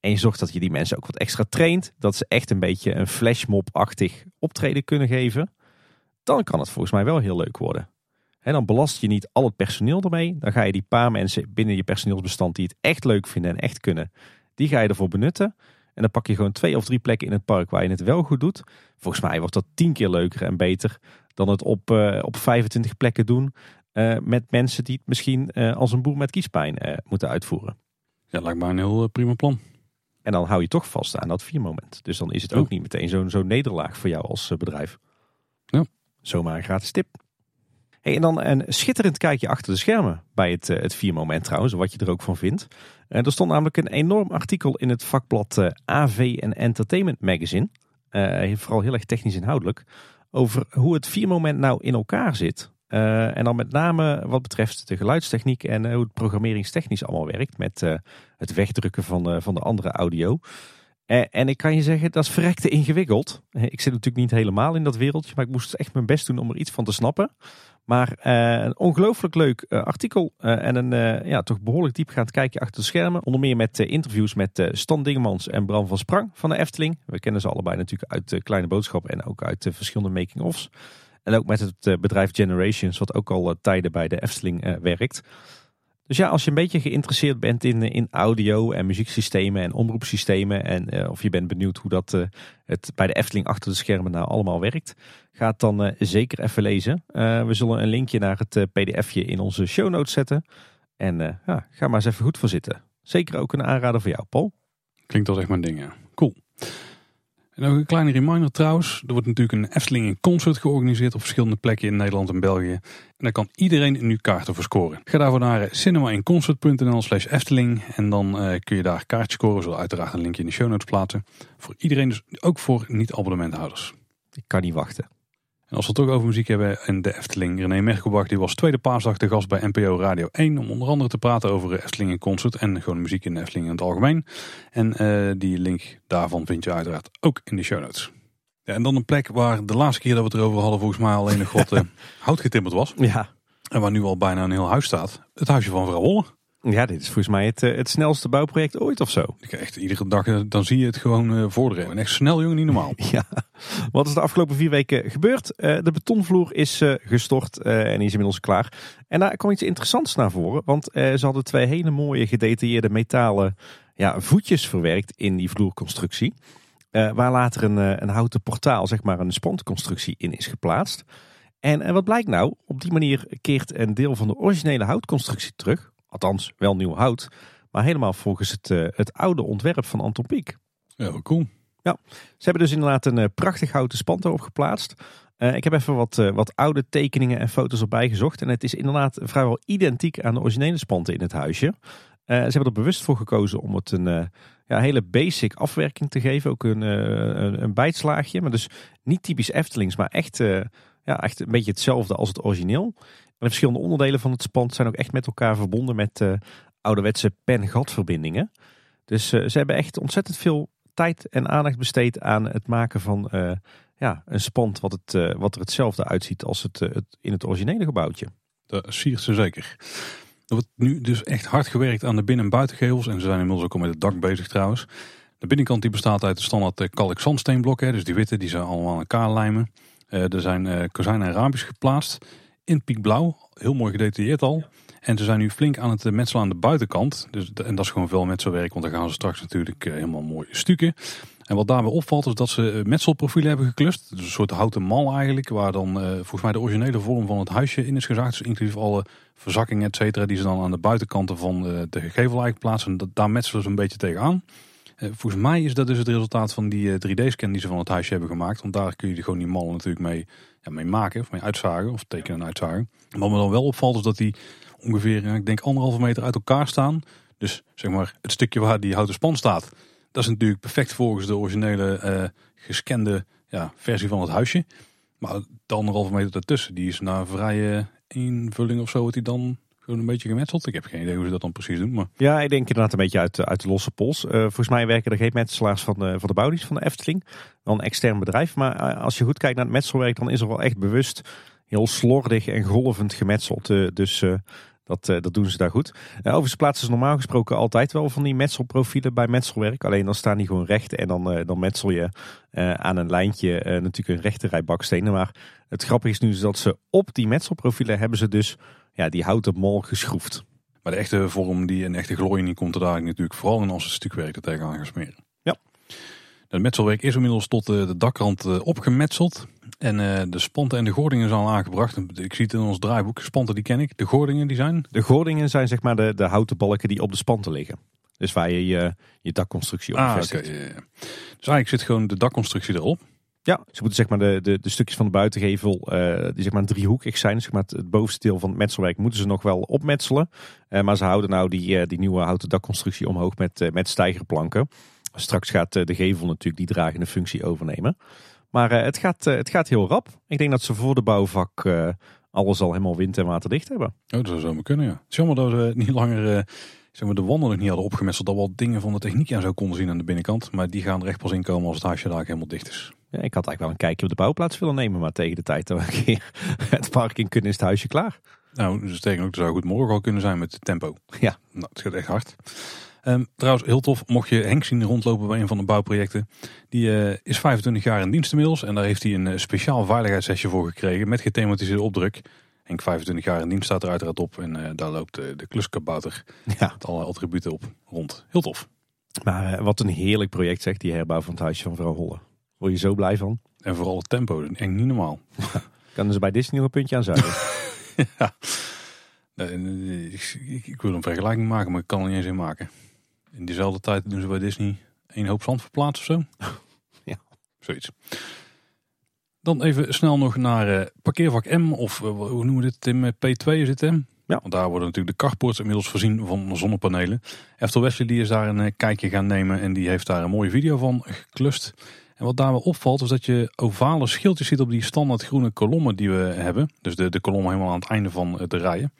en je zorgt dat je die mensen ook wat extra traint. Dat ze echt een beetje een flashmob-achtig optreden kunnen geven. Dan kan het volgens mij wel heel leuk worden. En dan belast je niet al het personeel ermee. Dan ga je die paar mensen binnen je personeelsbestand die het echt leuk vinden en echt kunnen, die ga je ervoor benutten. En dan pak je gewoon twee of drie plekken in het park waar je het wel goed doet. Volgens mij wordt dat tien keer leuker en beter dan het op, uh, op 25 plekken doen. Uh, met mensen die het misschien uh, als een boer met kiespijn moeten uitvoeren. Ja, lijkt me een heel prima plan. En dan hou je toch vast aan dat vier moment. Dus dan is het ook niet meteen zo'n zo'n nederlaag voor jou als bedrijf. Ja. Zomaar een gratis tip en dan een schitterend kijkje achter de schermen bij het, uh, het viermoment trouwens, wat je er ook van vindt. Uh, er stond namelijk een enorm artikel in het vakblad eh, AV en Entertainment Magazine. vooral heel erg technisch inhoudelijk. Over hoe het viermoment nou in elkaar zit. en dan met name wat betreft de geluidstechniek en hoe het programmeringstechnisch allemaal werkt. Met het wegdrukken van, van de andere audio. en ik kan je zeggen, dat is verrekte ingewikkeld. Ik zit natuurlijk niet helemaal in dat wereldje, maar ik moest echt mijn best doen om er iets van te snappen. Maar uh, een ongelooflijk leuk uh, artikel uh, en een ja, toch behoorlijk diepgaand kijkje achter de schermen. Onder meer met interviews met Stan Dingemans en Bram van Sprang van de Efteling. We kennen ze allebei natuurlijk uit Kleine Boodschap en ook uit verschillende making-ofs. En ook met het bedrijf Generations, wat ook al tijden bij de Efteling werkt. Dus ja, als je een beetje geïnteresseerd bent in, in audio en muzieksystemen en omroepsystemen. En uh, of je bent benieuwd hoe dat uh, het bij de Efteling achter de schermen nou allemaal werkt. Ga het dan zeker even lezen. we zullen een linkje naar het pdfje in onze show notes zetten. En ja, ga maar eens even goed voor zitten. Zeker ook een aanrader voor jou, Paul. Klinkt als echt mijn ding, ja. Cool. En nog een kleine reminder trouwens. Er wordt natuurlijk een Efteling in concert georganiseerd op verschillende plekken in Nederland en België. En daar kan iedereen nu kaarten voor scoren. Ga daarvoor naar cinemainconcert.nl slash Efteling. En dan uh, kun je daar kaartjes scoren. We zullen uiteraard een linkje in de show notes plaatsen. Voor iedereen, dus ook voor niet-abonnementhouders. Ik kan niet wachten. En als we het toch over muziek hebben en de Efteling. René Merkelbach die was tweede paasdag de gast bij NPO Radio 1. Om onder andere te praten over Efteling in concert en gewoon muziek in de Efteling in het algemeen. En uh, die link daarvan vind je uiteraard ook in de show notes. Ja, en dan een plek waar de laatste keer dat we het erover hadden volgens mij alleen nog wat uh, [laughs] hout getimmerd was. Ja. En waar nu al bijna een heel huis staat. Het huisje van vrouw Holle. Ja, dit is volgens mij het, het snelste bouwproject ooit of zo. Echt, iedere dag dan zie je het gewoon uh, vorderen. En echt snel, jongen, niet normaal. [laughs] Ja. Wat is de afgelopen vier weken gebeurd? De betonvloer is gestort en die is inmiddels klaar. En daar kwam iets interessants naar voren. Want ze hadden twee hele mooie gedetailleerde metalen ja, voetjes verwerkt in die vloerconstructie. waar later een, een houten portaal, zeg maar een spantconstructie in is geplaatst. En, en wat blijkt nou? Op die manier keert een deel van de originele houtconstructie terug. Althans, wel nieuw hout. Maar helemaal volgens het, uh, het oude ontwerp van Anton Pieck. Ja, wel cool. Ja, ze hebben dus inderdaad een uh, prachtig houten spant erop geplaatst. Uh, ik heb even wat, wat oude tekeningen en foto's erbij gezocht. En het is inderdaad vrijwel identiek aan de originele spanten in het huisje. ze hebben er bewust voor gekozen om het een ja, hele basic afwerking te geven. Ook een, een, een bijtslaagje. Maar dus niet typisch Eftelings, maar echt, ja, echt een beetje hetzelfde als het origineel. De verschillende onderdelen van het spand zijn ook echt met elkaar verbonden met uh, ouderwetse pen-gatverbindingen. Dus uh, ze hebben echt ontzettend veel tijd en aandacht besteed aan het maken van uh, ja, een spand wat, het, wat er hetzelfde uitziet als het, in het originele gebouwtje. Dat siert ze zeker. Er wordt nu dus echt hard gewerkt aan de binnen- en buitengevels. En ze zijn inmiddels ook al met het dak bezig trouwens. De binnenkant die bestaat uit de standaard kalk zandsteenblokken. Dus die witte die zijn allemaal aan elkaar lijmen. er zijn kozijnen en raampjes geplaatst in piekblauw. Heel mooi gedetailleerd al. En ze zijn nu flink aan het metselen aan de buitenkant. Dus, en dat is gewoon veel metselwerk, want dan gaan ze straks natuurlijk eh, helemaal mooi stukken. En wat daarbij opvalt is dat ze eh, metselprofielen hebben geklust. Dus een soort houten mal eigenlijk, waar dan uh, volgens mij de originele vorm van het huisje in is gezaagd. Dus inclusief alle verzakkingen et cetera, die ze dan aan de buitenkanten van de, de gegevel eigenlijk plaatsen. Dat, daar metselen ze een beetje tegenaan. Uh, volgens mij is dat dus het resultaat van die 3D-scan die ze van het huisje hebben gemaakt. Want daar kun je gewoon die mallen natuurlijk mee ja, mee maken, of mee uitzagen, of tekenen en uitzagen. Wat me dan wel opvalt is dat die ongeveer, ik denk anderhalve meter uit elkaar staan. Dus zeg maar het stukje waar die houten span staat, dat is natuurlijk perfect volgens de originele uh, gescande ja, versie van het huisje. Maar de anderhalve meter daartussen, die is na vrije invulling of zo, wordt die dan een beetje gemetseld. Ik heb geen idee hoe ze dat dan precies doen. Maar... Ja, ik denk inderdaad een beetje uit, uit de losse pols. Uh, volgens mij werken er geen metselaars van de, van de van de Efteling. Wel een extern bedrijf. Maar uh, als je goed kijkt naar het metselwerk, dan is er wel echt bewust heel slordig en golvend gemetseld. Dus dat, dat doen ze daar goed. overigens plaatsen ze normaal gesproken altijd wel van die metselprofielen bij metselwerk. Alleen dan staan die gewoon recht en dan, dan metsel je aan een lijntje natuurlijk een rechte rij bakstenen. Maar het grappige is nu dat ze op die metselprofielen hebben ze dus ja, die houten mol geschroefd. Maar de echte vorm die een echte glorie niet komt er daar natuurlijk vooral in als het stukwerk er tegenaan gaan smeren. Ja. Het metselwerk is inmiddels tot de dakrand eh, opgemetseld. En uh, de spanten en de gordingen zijn al aangebracht. Ik zie het in ons draaiboek. Spanten die ken ik. De gordingen die zijn? De gordingen zijn zeg maar de, de houten balken die op de spanten liggen. Dus waar je je, je dakconstructie op ah. Okay, ja, ja. Dus eigenlijk zit gewoon de dakconstructie erop. Ja, ze moeten zeg maar de, de, de stukjes van de buitengevel, uh, die zeg maar driehoekig zijn. Zeg maar het, bovenste deel van het metselwerk moeten ze nog wel opmetselen. Uh, maar ze houden nou die, uh, die nieuwe houten dakconstructie omhoog met, met stijgerplanken. Straks gaat de gevel natuurlijk die dragende functie overnemen. Maar het, gaat, het gaat heel rap. Ik denk dat ze voor de bouwvak alles al helemaal wind- en waterdicht hebben. Oh, dat zou zomaar kunnen, ja. Het is jammer dat we niet langer zeg maar, de wanden nog niet hadden opgemetseld. Dat we al dingen van de techniek aan zo konden zien aan de binnenkant. Maar die gaan er echt pas in komen als het huisje daar helemaal dicht is. Ja, ik had eigenlijk wel een kijkje op de bouwplaats willen nemen, maar tegen de tijd dat we een [laughs] het park in kunnen is het huisje klaar. Nou, dus tegen ook, zou goed morgen al kunnen zijn met het tempo. Ja. Nou, het gaat echt hard. Um, trouwens, heel tof, mocht je Henk zien rondlopen bij een van de bouwprojecten. Die uh, is 25 jaar in dienst inmiddels en daar heeft hij een uh, speciaal veiligheidssessie voor gekregen met gethematiseerde opdruk. Henk 25 jaar in dienst staat er uiteraard op en uh, daar loopt de kluskabouter ja. met alle attributen op rond. Heel tof. Maar wat een heerlijk project zegt die herbouw van het huisje van vrouw Holle. Word je zo blij van? En vooral het tempo, echt niet normaal. Ja. [laughs] Kan ze bij Disney nog een puntje aan zuigen? [laughs] ja. Ik, wil een vergelijking maken, maar ik kan er niet eens in maken. In diezelfde tijd doen ze bij Disney één hoop zand verplaatst of zo. [laughs] ja. Zoiets. Dan even snel nog naar uh, parkeervak M, of uh, hoe noemen we dit, Tim? P2 is het? Ja. Want daar worden natuurlijk de carports inmiddels voorzien van zonnepanelen. Eftel Wesley die is daar een uh, kijkje gaan nemen en die heeft daar een mooie video van geklust. En wat daar wel opvalt is dat je ovale schildjes ziet op die standaard groene kolommen die we hebben. Dus de, de kolommen helemaal aan het einde van de rijen.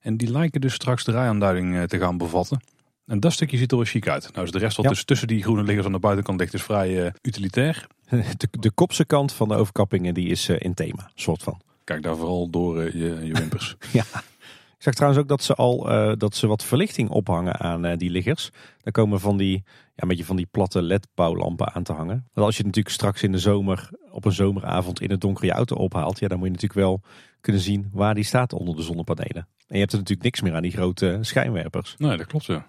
En die lijken dus straks de rijaanduiding te gaan bevatten. En dat stukje ziet er wel chic uit. Nou is de rest wat Ja. dus tussen die groene liggers aan de buitenkant ligt is vrij eh, utilitair. [laughs] De, de kopse kant van de overkappingen die is eh, in thema, soort van. Kijk daar vooral door eh, je, je wimpers. [laughs] Ja. Ik zag trouwens ook dat ze al eh, dat ze wat verlichting ophangen aan eh, die liggers. Daar komen van die, ja, een beetje van die platte LED-bouwlampen aan te hangen. Want als je natuurlijk straks in de zomer op een zomeravond in het donker je auto ophaalt, ja, dan moet je natuurlijk wel kunnen zien waar die staat onder de zonnepanelen. En je hebt er natuurlijk niks meer aan die grote schijnwerpers. nee, dat klopt ja.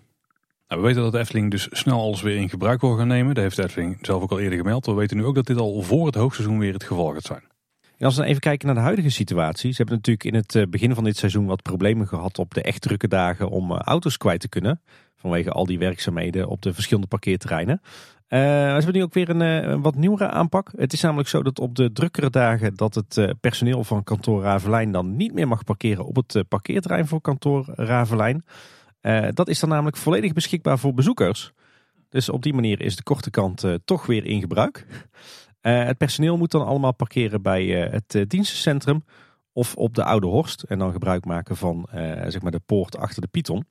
Nou, we weten dat de Efteling dus snel alles weer in gebruik wil gaan nemen. Dat heeft de Efteling zelf ook al eerder gemeld. We weten nu ook dat dit al voor het hoogseizoen weer het geval gaat zijn. En als we dan even kijken naar de huidige situatie. Ze hebben natuurlijk in het eh, begin van dit seizoen wat problemen gehad op de echt drukke dagen om eh, auto's kwijt te kunnen. Vanwege al die werkzaamheden op de verschillende parkeerterreinen. Eh, ze hebben nu ook weer een, eh, een wat nieuwere aanpak. Het is namelijk zo dat op de drukkere dagen dat het eh, personeel van kantoor Ravelijn dan niet meer mag parkeren op het parkeerterrein voor kantoor Ravelijn. Dat is dan namelijk volledig beschikbaar voor bezoekers. Dus op die manier is de korte kant toch weer in gebruik. Het personeel moet dan allemaal parkeren bij het dienstencentrum of op de Oude Horst. En dan gebruik maken van zeg maar de poort achter de Python.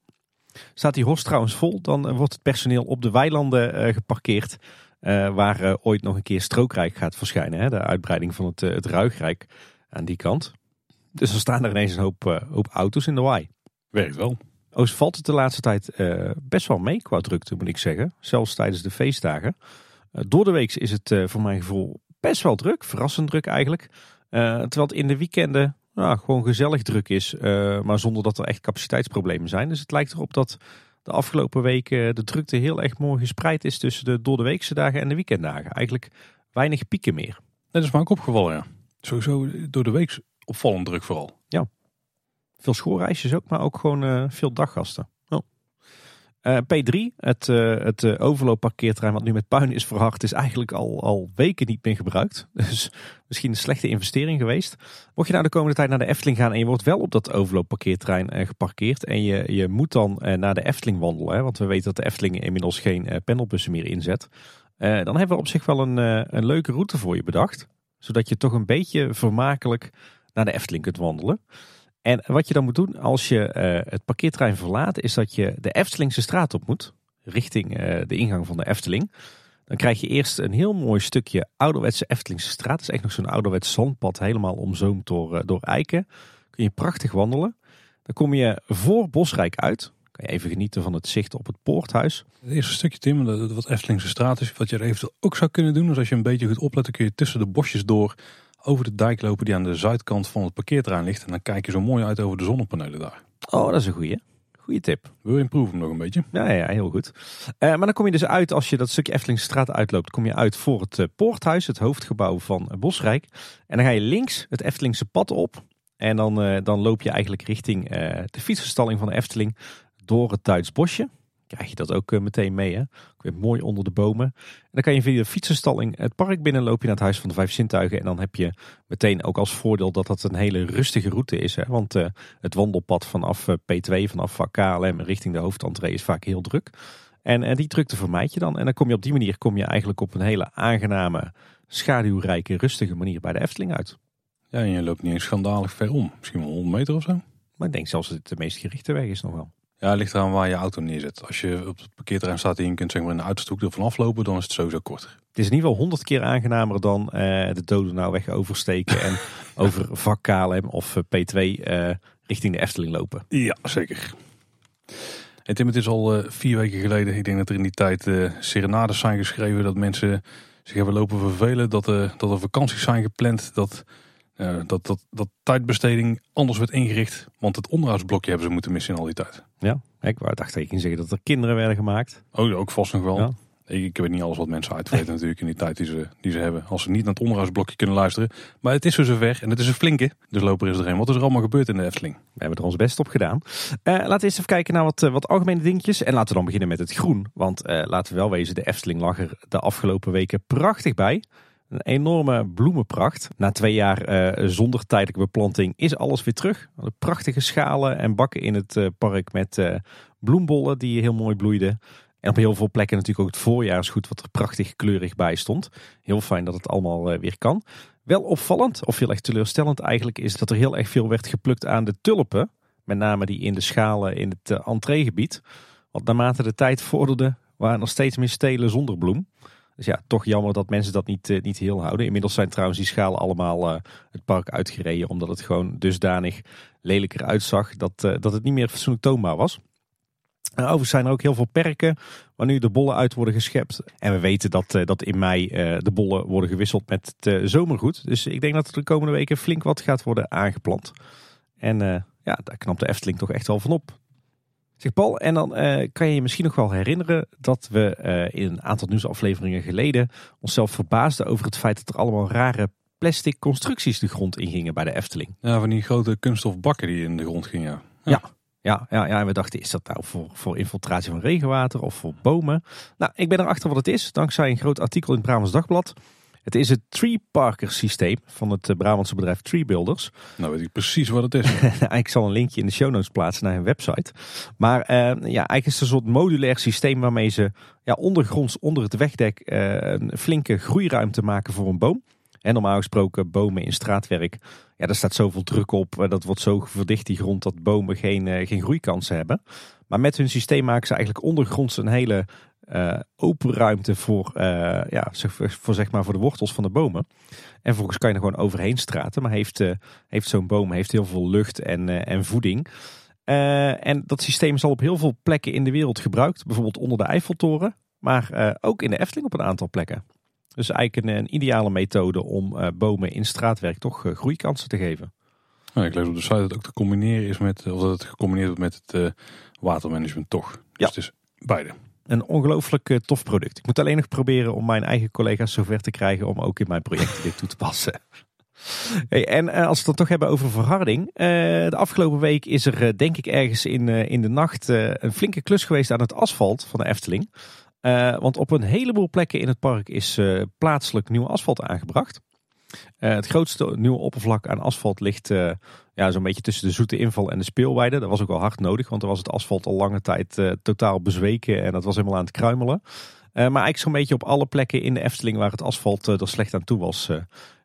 Staat die horst trouwens vol, dan eh, wordt het personeel op de weilanden eh, geparkeerd. eh, waar ooit nog een keer Strookrijk gaat verschijnen. Hè? De uitbreiding van het, het Ruigrijk aan die kant. Dus dan staan er ineens een hoop, hoop auto's in de waai. Werkt wel. Oost valt het de laatste tijd best wel mee qua drukte, moet ik zeggen. Zelfs tijdens de feestdagen. Door de week is het voor mijn gevoel best wel druk. Verrassend druk eigenlijk. Terwijl het in de weekenden nou, gewoon gezellig druk is. eh, maar zonder dat er echt capaciteitsproblemen zijn. Dus het lijkt erop dat de afgelopen weken de drukte heel erg mooi gespreid is tussen de door de weekse dagen en de weekenddagen. Eigenlijk weinig pieken meer. Dat is ook opgevallen ja. Sowieso door de week opvallend druk vooral. Veel schoolreisjes ook, maar ook gewoon eh, veel daggasten. Eh, P3, het, eh het eh, overloopparkeerterrein wat nu met puin is verhard, is eigenlijk al, al weken niet meer gebruikt. [laughs] Dus misschien een slechte investering geweest. Mocht je nou de komende tijd naar de Efteling gaan en je wordt wel op dat overloopparkeerterrein geparkeerd en je, je moet dan naar de Efteling wandelen, want we weten dat de Efteling inmiddels geen pendelbussen meer inzet. Dan hebben we op zich wel een, een leuke route voor je bedacht. Zodat je toch een beetje vermakelijk naar de Efteling kunt wandelen. En wat je dan moet doen als je eh, het parkeerterrein verlaat, is dat je de Eftelingse straat op moet. Richting eh, de ingang van de Efteling. Dan krijg je eerst een heel mooi stukje ouderwetse Eftelingse straat. Het is echt nog zo'n ouderwets zandpad, helemaal omzoomd door, eh, door eiken. Kun je prachtig wandelen. Dan kom je voor Bosrijk uit. Kan je even genieten van het zicht op het poorthuis. Het eerste stukje Tim, wat Eftelingse straat is. Wat je er eventueel ook zou kunnen doen. is als je een beetje goed oplet, dan kun je tussen de bosjes door over de dijk lopen die aan de zuidkant van het parkeerterrein ligt. En dan kijk je zo mooi uit over de zonnepanelen daar. Oh, dat is een goeie. Goeie tip. Wil je improven nog een beetje? Ja, ja, heel goed. Eh, maar dan kom je dus uit, als je dat stukje Eftelingse straat uitloopt, kom je uit voor het eh, poorthuis, het hoofdgebouw van eh, Bosrijk. En dan ga je links het Eftelingse pad op. En dan, dan loop je eigenlijk richting de fietsenstalling van de Efteling door het Duits bosje. Krijg je dat ook eh, meteen mee, hè? Ook weer mooi onder de bomen. En dan kan je via de fietsenstalling het park binnen, loop je naar het Huis van de Vijf Zintuigen. En dan heb je meteen ook als voordeel dat dat een hele rustige route is. Hè? Want eh, het wandelpad vanaf eh, P2, vanaf KLM richting de hoofdentree is vaak heel druk. En, en die drukte vermijd je dan. En dan kom je op die manier kom je eigenlijk op een hele aangename, schaduwrijke, rustige manier bij de Efteling uit. Ja, en je loopt niet eens schandalig ver om. Misschien wel 100 meter of zo. Maar ik denk zelfs dat het de meest gerichte weg is nog wel. Ja, het ligt eraan waar je auto neerzet. Als je op het parkeerterrein staat en je kunt zeg maar in de uiterste hoek ervan aflopen, dan is het sowieso korter. Het is in ieder geval honderd keer aangenamer dan eh, de Dodenauweg oversteken en [laughs] over vak KLM of eh, P2 eh, richting de Efteling lopen. Ja, zeker. En Tim, het is al vier weken geleden. Ik denk dat er in die tijd serenades zijn geschreven. Dat mensen zich hebben lopen vervelen. Dat, dat er vakanties zijn gepland. Dat, eh, dat, dat, dat tijdbesteding anders werd ingericht. Want het onderhoudsblokje hebben ze moeten missen in al die tijd. Ja, ik wou dacht je ging zeggen dat er kinderen werden gemaakt. Oh, ook vast nog wel. Ja. Ik, ik weet niet alles wat mensen uitvreten [laughs] natuurlijk in die tijd die ze, die ze hebben. Als ze niet naar het onderhoudsblokje kunnen luisteren. Maar het is zo zover en het is een flinke. Dus loper is er een. Wat is er allemaal gebeurd in de Efteling? We hebben er ons best op gedaan. Eh, laten we eens even kijken naar wat, eh, wat algemene dingetjes. En laten we dan beginnen met het groen. Want laten we wel wezen, de Efteling lag er de afgelopen weken prachtig bij. Een enorme bloemenpracht. Na twee jaar uh, zonder tijdelijke beplanting is alles weer terug. Prachtige schalen en bakken in het uh, park met uh, bloembollen die heel mooi bloeiden. En op heel veel plekken natuurlijk ook het voorjaarsgoed wat er prachtig kleurig bij stond. Heel fijn dat het allemaal weer kan. Wel opvallend, of heel erg teleurstellend eigenlijk, is dat er heel erg veel werd geplukt aan de tulpen. Met name die in de schalen in het entreegebied. Want naarmate de tijd vorderde, waren er steeds meer stelen zonder bloem. Dus ja, toch jammer dat mensen dat niet, uh, niet heel houden. Inmiddels zijn trouwens die schalen allemaal uh, het park uitgereden. Omdat het gewoon dusdanig lelijker uitzag dat, dat het niet meer fatsoenlijk toonbaar was. En overigens zijn er ook heel veel perken waar nu de bollen uit worden geschept. En we weten dat, dat in mei de bollen worden gewisseld met het zomergoed. Dus ik denk dat er de komende weken flink wat gaat worden aangeplant. En ja, daar knapt de Efteling toch echt wel van op. Zeg Paul, en dan uh, kan je je misschien nog wel herinneren dat we uh, in een aantal nieuwsafleveringen geleden onszelf verbaasden over het feit dat er allemaal rare plastic constructies de grond ingingen bij de Efteling. Ja, van die grote kunststofbakken die in de grond gingen. Ja. ja. Ja, ja, ja, en we dachten, is dat nou voor, voor infiltratie van regenwater of voor bomen? Nou, ik ben erachter wat het is, dankzij een groot artikel in het Brabants Dagblad. Het is het Tree Parker systeem van het eh, Brabantse bedrijf Tree Builders. Nou weet ik precies wat het is. [laughs] ik zal een linkje in de show notes plaatsen naar hun website. Maar uh, ja, eigenlijk is het een soort modulair systeem waarmee ze ja, ondergronds onder het wegdek uh, een flinke groeiruimte maken voor een boom. En normaal gesproken bomen in straatwerk, ja, daar staat zoveel druk op. Dat wordt zo verdicht die grond dat bomen geen, geen groeikansen hebben. Maar met hun systeem maken ze eigenlijk ondergronds een hele uh, open ruimte voor, uh, ja, voor, zeg maar voor de wortels van de bomen. En volgens kan je er gewoon overheen straten. Maar heeft, uh, heeft zo'n boom heeft heel veel lucht en, en voeding. en dat systeem is al op heel veel plekken in de wereld gebruikt. Bijvoorbeeld onder de Eiffeltoren. Maar ook in de Efteling op een aantal plekken. Dus eigenlijk een, een ideale methode om bomen in straatwerk toch groeikansen te geven. Ik lees op de site dat het ook te combineren is met, of dat het gecombineerd wordt met het watermanagement toch. Dus ja. het is beide een ongelooflijk tof product. Ik moet alleen nog proberen om mijn eigen collega's zover te krijgen om ook in mijn project dit toe te passen. [laughs] Hey, en als we het dan toch hebben over verharding. de afgelopen week is er denk ik ergens in, in de nacht een flinke klus geweest aan het asfalt van de Efteling. want op een heleboel plekken in het park is plaatselijk nieuw asfalt aangebracht. Uh, het grootste nieuwe oppervlak aan asfalt ligt uh, ja, zo'n beetje tussen de zoete inval en de speelweide. Dat was ook wel hard nodig, want er was het asfalt al lange tijd uh, totaal bezweken en dat was helemaal aan het kruimelen. maar eigenlijk zo'n beetje op alle plekken in de Efteling waar het asfalt er slecht aan toe was,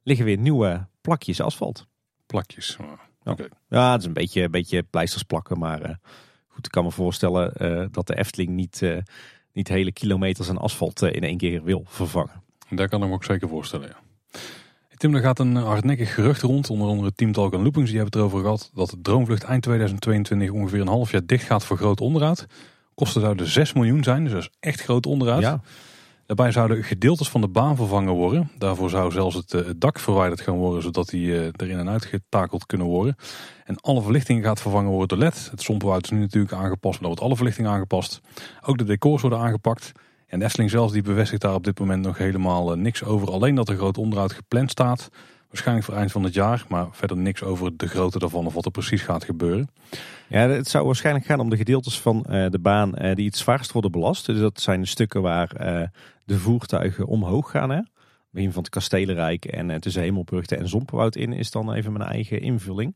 liggen weer nieuwe plakjes asfalt. Plakjes, oh, okay. Ja, het is een beetje, een beetje pleisters plakken, maar goed, ik kan me voorstellen dat de Efteling niet, niet hele kilometers aan asfalt in één keer wil vervangen. Daar kan ik me ook zeker voorstellen, ja. Tim, er gaat een hardnekkig gerucht rond, onder andere Team Talk en Loopings, die hebben het erover gehad, dat de Droomvlucht eind 2022 ongeveer een half jaar dicht gaat voor groot onderhoud. Kosten zouden 6 miljoen zijn, dus dat is echt groot onderhoud. Ja. Daarbij zouden gedeeltes van de baan vervangen worden. Daarvoor zou zelfs het, eh, dak verwijderd gaan worden, zodat die uh, erin en uit getakeld kunnen worden. En alle verlichting gaat vervangen worden door LED. Het sompenwoud is nu natuurlijk aangepast, maar dan wordt alle verlichting aangepast. Ook de decors worden aangepakt. En Essling zelf die bevestigt daar op dit moment nog helemaal eh, niks over. Alleen dat er groot onderhoud gepland staat. Waarschijnlijk voor eind van het jaar. Maar verder niks over de grootte daarvan of wat er precies gaat gebeuren. Ja, het zou waarschijnlijk gaan om de gedeeltes van eh, de baan uh, die het zwaarst worden belast. Dus dat zijn de stukken waar de voertuigen omhoog gaan. Hè? Begin van het Kastelenrijk en tussen Hemelbrugte en Zompenwoud in is dan even mijn eigen invulling.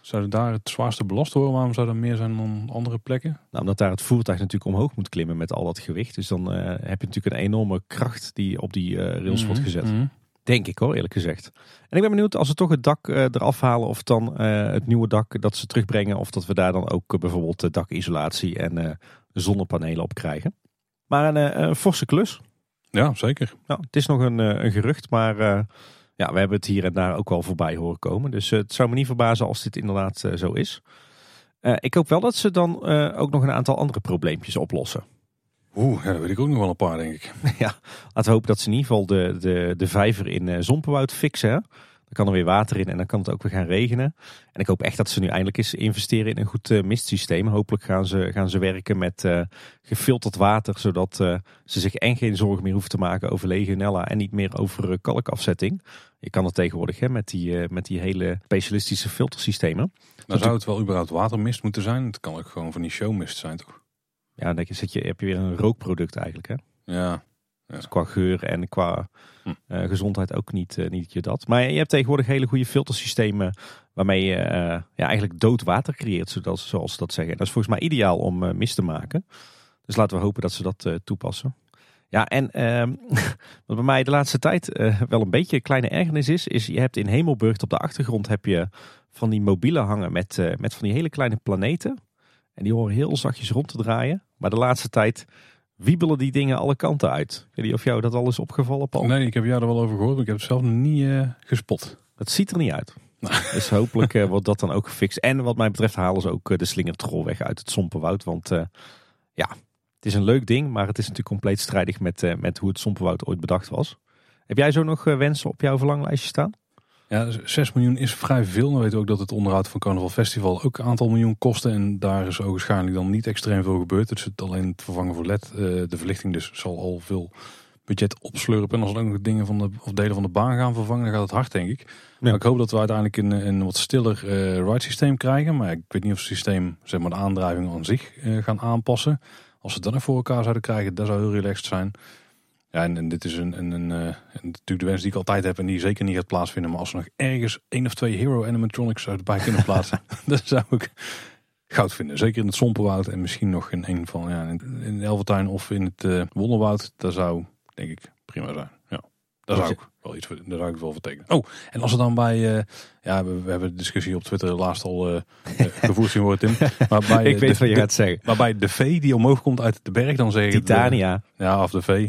Zou daar het zwaarste belast worden? Waarom zou dat meer zijn dan andere plekken? Nou, omdat daar het voertuig natuurlijk omhoog moet klimmen met al dat gewicht. Dus dan uh, heb je natuurlijk een enorme kracht die op die uh, rails wordt mhm, gezet. Mhm. Denk ik hoor, eerlijk gezegd. En ik ben benieuwd als ze toch het dak uh, eraf halen of dan het nieuwe dak dat ze terugbrengen. Of dat we daar dan ook bijvoorbeeld dakisolatie en zonnepanelen op krijgen. Maar een, een forse klus. Ja, zeker. Nou, het is nog een, een gerucht, maar ja, we hebben het hier en daar ook wel voorbij horen komen. Dus eh, het zou me niet verbazen als dit inderdaad eh, zo is. Uh, ik hoop wel dat ze dan ook nog een aantal andere probleempjes oplossen. Oeh, ja, dat weet ik ook nog wel een paar, denk ik. [laughs] ja, laten we hopen dat ze in ieder geval de, de, de vijver in Zompenwoud fixen. Dan kan er weer water in en dan kan het ook weer gaan regenen. En ik hoop echt dat ze nu eindelijk eens investeren in een goed uh, mistsysteem. Hopelijk gaan ze, gaan ze werken met uh, gefilterd water, zodat uh, ze zich en geen zorgen meer hoeven te maken over legionella en niet meer over kalkafzetting. Je kan het tegenwoordig hè, met, die, met die hele specialistische filtersystemen. Dan zou het wel überhaupt watermist moeten zijn. Het kan ook gewoon van die showmist zijn, toch? Ja, dan zit je, heb je weer een rookproduct eigenlijk, hè? Ja, Ja. Dus qua geur en qua Hm. eh, gezondheid ook niet, eh, niet je dat. Maar je hebt tegenwoordig hele goede filtersystemen waarmee je eh, ja, eigenlijk dood water creëert, zoals, zoals ze dat zeggen. En dat is volgens mij ideaal om mis te maken. Dus laten we hopen dat ze dat toepassen. Ja, en ehm, [laughs] wat bij mij de laatste tijd wel een beetje een kleine ergernis is, is je hebt in Hemelburg op de achtergrond heb je van die mobielen hangen met, met van die hele kleine planeten. En die horen heel zachtjes rond te draaien. Maar de laatste tijd wiebelen die dingen alle kanten uit. Ik weet niet of jou dat al is opgevallen, Paul. Nee, ik heb jou er wel over gehoord, maar ik heb het zelf nog niet eh, gespot. Het ziet er niet uit. [laughs] Dus hopelijk eh, [laughs] wordt dat dan ook gefixt. En wat mij betreft halen ze ook eh, de slingertrol weg uit het Sompenwoud. Want ja, het is een leuk ding, maar het is natuurlijk compleet strijdig met, met hoe het Sompenwoud ooit bedacht was. Heb jij zo nog wensen op jouw verlanglijstje staan? Ja, 6 miljoen is vrij veel. Dan weten we ook dat het onderhoud van Carnaval Festival ook een aantal miljoen kostte. En daar is ook waarschijnlijk dan niet extreem veel gebeurd. Dus het alleen het vervangen voor LED, eh, de verlichting dus zal al veel budget opslurpen. En als er ook nog dingen van de, of delen van de baan gaan vervangen, dan gaat het hard denk ik. Maar ik hoop dat we uiteindelijk een, een wat stiller eh ride systeem krijgen. Maar ik weet niet of het systeem, zeg maar de aandrijving aan zich, eh, gaan aanpassen. Als we dat nog voor elkaar zouden krijgen, dat zou heel relaxed zijn. Ja, en, en dit is een, een, een, natuurlijk de wens die ik altijd heb en die zeker niet gaat plaatsvinden. Maar als we nog ergens één of twee Hero Animatronics erbij kunnen plaatsen, [laughs] dat zou ik goud vinden. Zeker in het Sompenwoud en misschien nog in een van ja, in, in Elvertuin of in het eh, Wonderwoud. Dat zou denk ik prima zijn. Ja, daar zou ik wel iets voor, daar zou ik wel voor tekenen. Oh, en als we dan bij, eh, ja, we, we hebben de discussie op Twitter laatst al eh, [laughs] gevoerd zien worden, Tim. Maar bij, ik weet de- wat je de- gaat zeggen. maar bij de V die omhoog komt uit de berg, dan zeg ik... Titania. Ja, of de V.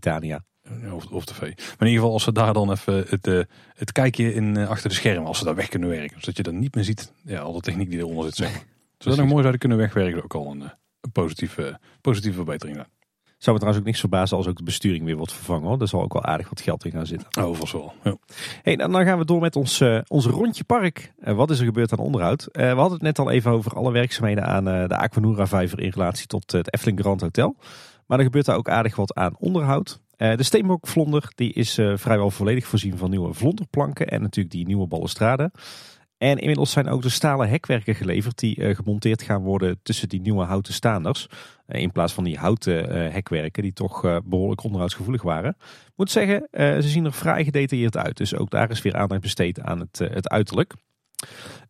Titania. Of, of de V. Maar in ieder geval als ze daar dan even het, eh, het kijkje in eh, achter de schermen, als ze daar weg kunnen werken. Zodat je dan niet meer ziet, ja, al de techniek die eronder zit. Zeg maar. Zodat we nog mooi zouden kunnen wegwerken, ook al een, eh, een positieve, positieve verbetering zijn. Zou me trouwens ook niks verbazen als ook de besturing weer wordt vervangen. Hoor. Daar zal ook wel aardig wat geld in gaan zitten. Oh, vast wel. Ja. Hey, dan dan gaan we door met ons, eh, ons rondje park. Wat is er gebeurd aan onderhoud? We hadden het net al even over alle werkzaamheden aan de Aquanura vijver in relatie tot het Efteling Grand Hotel. Maar er gebeurt daar ook aardig wat aan onderhoud. Eh, de Steenbokvlonder die is eh, vrijwel volledig voorzien van nieuwe vlonderplanken en natuurlijk die nieuwe balustrade. En inmiddels zijn ook de stalen hekwerken geleverd die eh, gemonteerd gaan worden tussen die nieuwe houten staanders. In plaats van die houten hekwerken die toch eh, behoorlijk onderhoudsgevoelig waren. Ik moet zeggen, ze zien er vrij gedetailleerd uit. Dus ook daar is weer aandacht besteed aan het, het uiterlijk.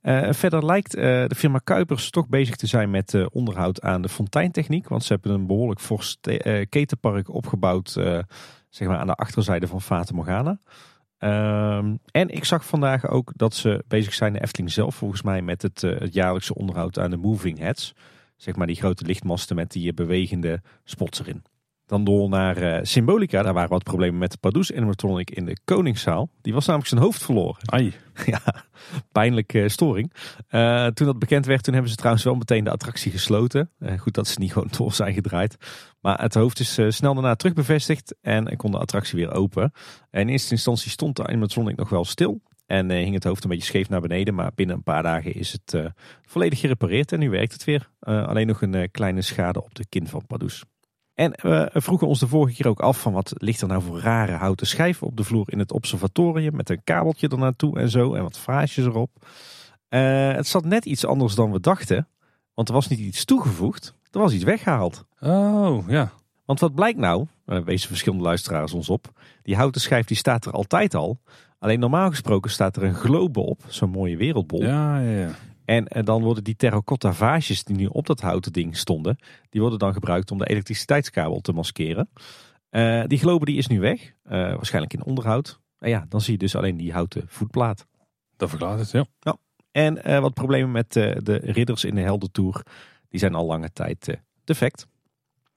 Eh, verder lijkt eh, de firma Kuipers toch bezig te zijn met eh, onderhoud aan de fonteintechniek. Want ze hebben een behoorlijk fors te- ketenpark opgebouwd zeg maar aan de achterzijde van Fata Morgana. Ehm, en ik zag vandaag ook dat ze bezig zijn, de Efteling zelf volgens mij, met het, het jaarlijkse onderhoud aan de moving heads. Zeg maar die grote lichtmasten met die bewegende spots erin. Dan door naar eh, Symbolica. Daar waren wat problemen met de Pardoes animatronic in de Koningszaal. Die was namelijk zijn hoofd verloren. Ai, [laughs] ja, pijnlijke storing. Eh, toen dat bekend werd, toen hebben ze trouwens wel meteen de attractie gesloten. Eh, goed dat ze niet gewoon door zijn gedraaid. Maar het hoofd is eh, snel daarna terug bevestigd en kon de attractie weer open. En in eerste instantie stond de animatronic nog wel stil. En eh, hing het hoofd een beetje scheef naar beneden. Maar binnen een paar dagen is het eh, volledig gerepareerd en nu werkt het weer. Eh, alleen nog een eh, kleine schade op de kin van Pardoes. En we vroegen ons de vorige keer ook af van wat ligt er nou voor rare houten schijven op de vloer in het observatorium. Met een kabeltje ernaartoe en zo en wat vaasjes erop. Eh, het zat net iets anders dan we dachten. Want er was niet iets toegevoegd, er was iets weggehaald. oh ja. Want wat blijkt nou, uh, wezen verschillende luisteraars ons op. Die houten schijf die staat er altijd al. Alleen normaal gesproken staat er een globe op, zo'n mooie wereldbol. Ja, ja, ja. En, en dan worden die terracotta vaasjes die nu op dat houten ding stonden, die worden dan gebruikt om de elektriciteitskabel te maskeren. Eh, die globe die is nu weg, eh, waarschijnlijk in onderhoud. En ja, dan zie je dus alleen die houten voetplaat. Dat verklaart het, ja. En eh, wat problemen met eh, de ridders in de Heldentour, die zijn al lange tijd eh, defect.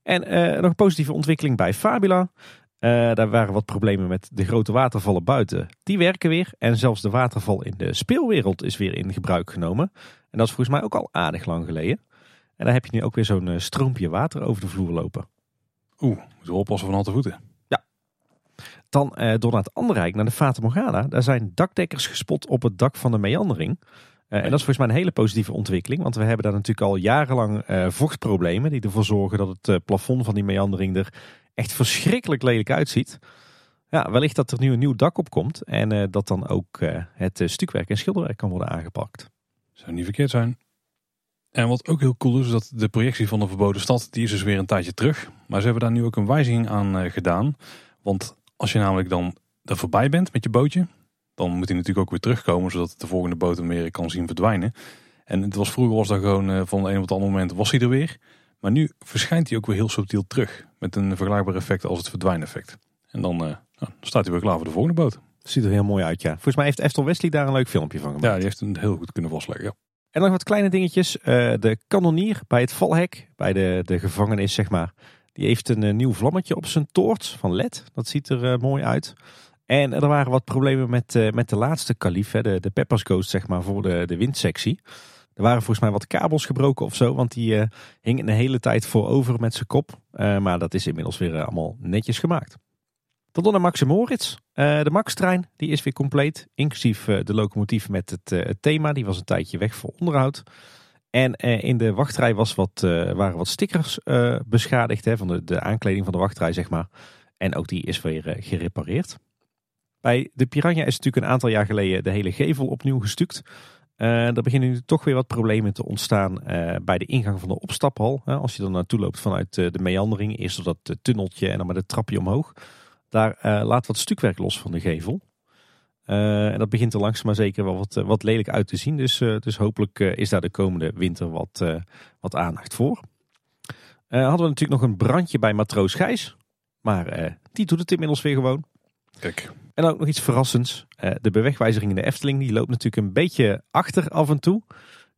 En eh, nog een positieve ontwikkeling bij Fabula. Eh, daar waren wat problemen met de grote watervallen buiten. Die werken weer. En zelfs de waterval in de speelwereld is weer in gebruik genomen. En dat is volgens mij ook al aardig lang geleden. En daar heb je nu ook weer zo'n eh, stroompje water over de vloer lopen. Oeh, moeten we oppassen van al te voeten. Dan eh, door naar het andere rijk, naar de Fata Morgana. Daar zijn dakdekkers gespot op het dak van de meandering. Eh, en dat is volgens mij een hele positieve ontwikkeling. Want we hebben daar natuurlijk al jarenlang eh, vochtproblemen. Die ervoor zorgen dat het eh, plafond van die meandering er echt verschrikkelijk lelijk uitziet. Ja, wellicht dat er nu een nieuw dak op komt. En dat dan ook het stukwerk en schilderwerk kan worden aangepakt. Zou niet verkeerd zijn. En wat ook heel cool is, is dat de projectie van de verboden stad, die is dus weer een tijdje terug. Maar ze hebben daar nu ook een wijziging aan gedaan. Want als je namelijk dan er voorbij bent met je bootje, dan moet hij natuurlijk ook weer terugkomen, zodat de volgende boot hem weer kan zien verdwijnen. En het was, vroeger was dat gewoon eh, van een op het andere moment was hij er weer. Maar nu verschijnt hij ook weer heel subtiel terug. Met een vergelijkbaar effect als het verdwijneffect. En dan, dan staat hij weer klaar voor de volgende boot. Ziet er heel mooi uit, ja. Volgens mij heeft Eftel Wesley daar een leuk filmpje van gemaakt. Ja, die heeft een heel goed kunnen vastleggen. Ja. En nog wat kleine dingetjes. Uh, de kanonier bij het valhek, bij de, de gevangenis zeg maar. Die heeft een nieuw vlammetje op zijn toorts van LED. Dat ziet er mooi uit. En er waren wat problemen met, met de laatste kalif, de, de Peppers Ghost zeg maar, voor de, de windsectie. Er waren volgens mij wat kabels gebroken of zo, want die uh, hing een hele tijd voorover met zijn kop. Uh, maar dat is inmiddels weer allemaal netjes gemaakt. Tot dan naar Max en Moritz. de Max-trein die is weer compleet, inclusief de locomotief met het, het, thema. Die was een tijdje weg voor onderhoud. En in de wachtrij was wat, waren wat stickers beschadigd hè, van de, de aankleding van de wachtrij, zeg maar. En ook die is weer gerepareerd. Bij de Piranha is natuurlijk een aantal jaar geleden de hele gevel opnieuw gestuukt. Uh, er beginnen nu toch weer wat problemen te ontstaan uh, bij de ingang van de opstaphal. Als je er naartoe loopt vanuit de meandering, eerst op dat tunneltje en dan met het trapje omhoog. Daar laat wat stukwerk los van de gevel. en dat begint er langzaam maar zeker wel wat, wat lelijk uit te zien. Dus, dus hopelijk is daar de komende winter wat, wat aandacht voor. hadden we natuurlijk nog een brandje bij matroos Gijs. Maar die doet het inmiddels weer gewoon. Kijk. En ook nog iets verrassends. Uh, de bewegwijzering in de Efteling die loopt natuurlijk een beetje achter af en toe.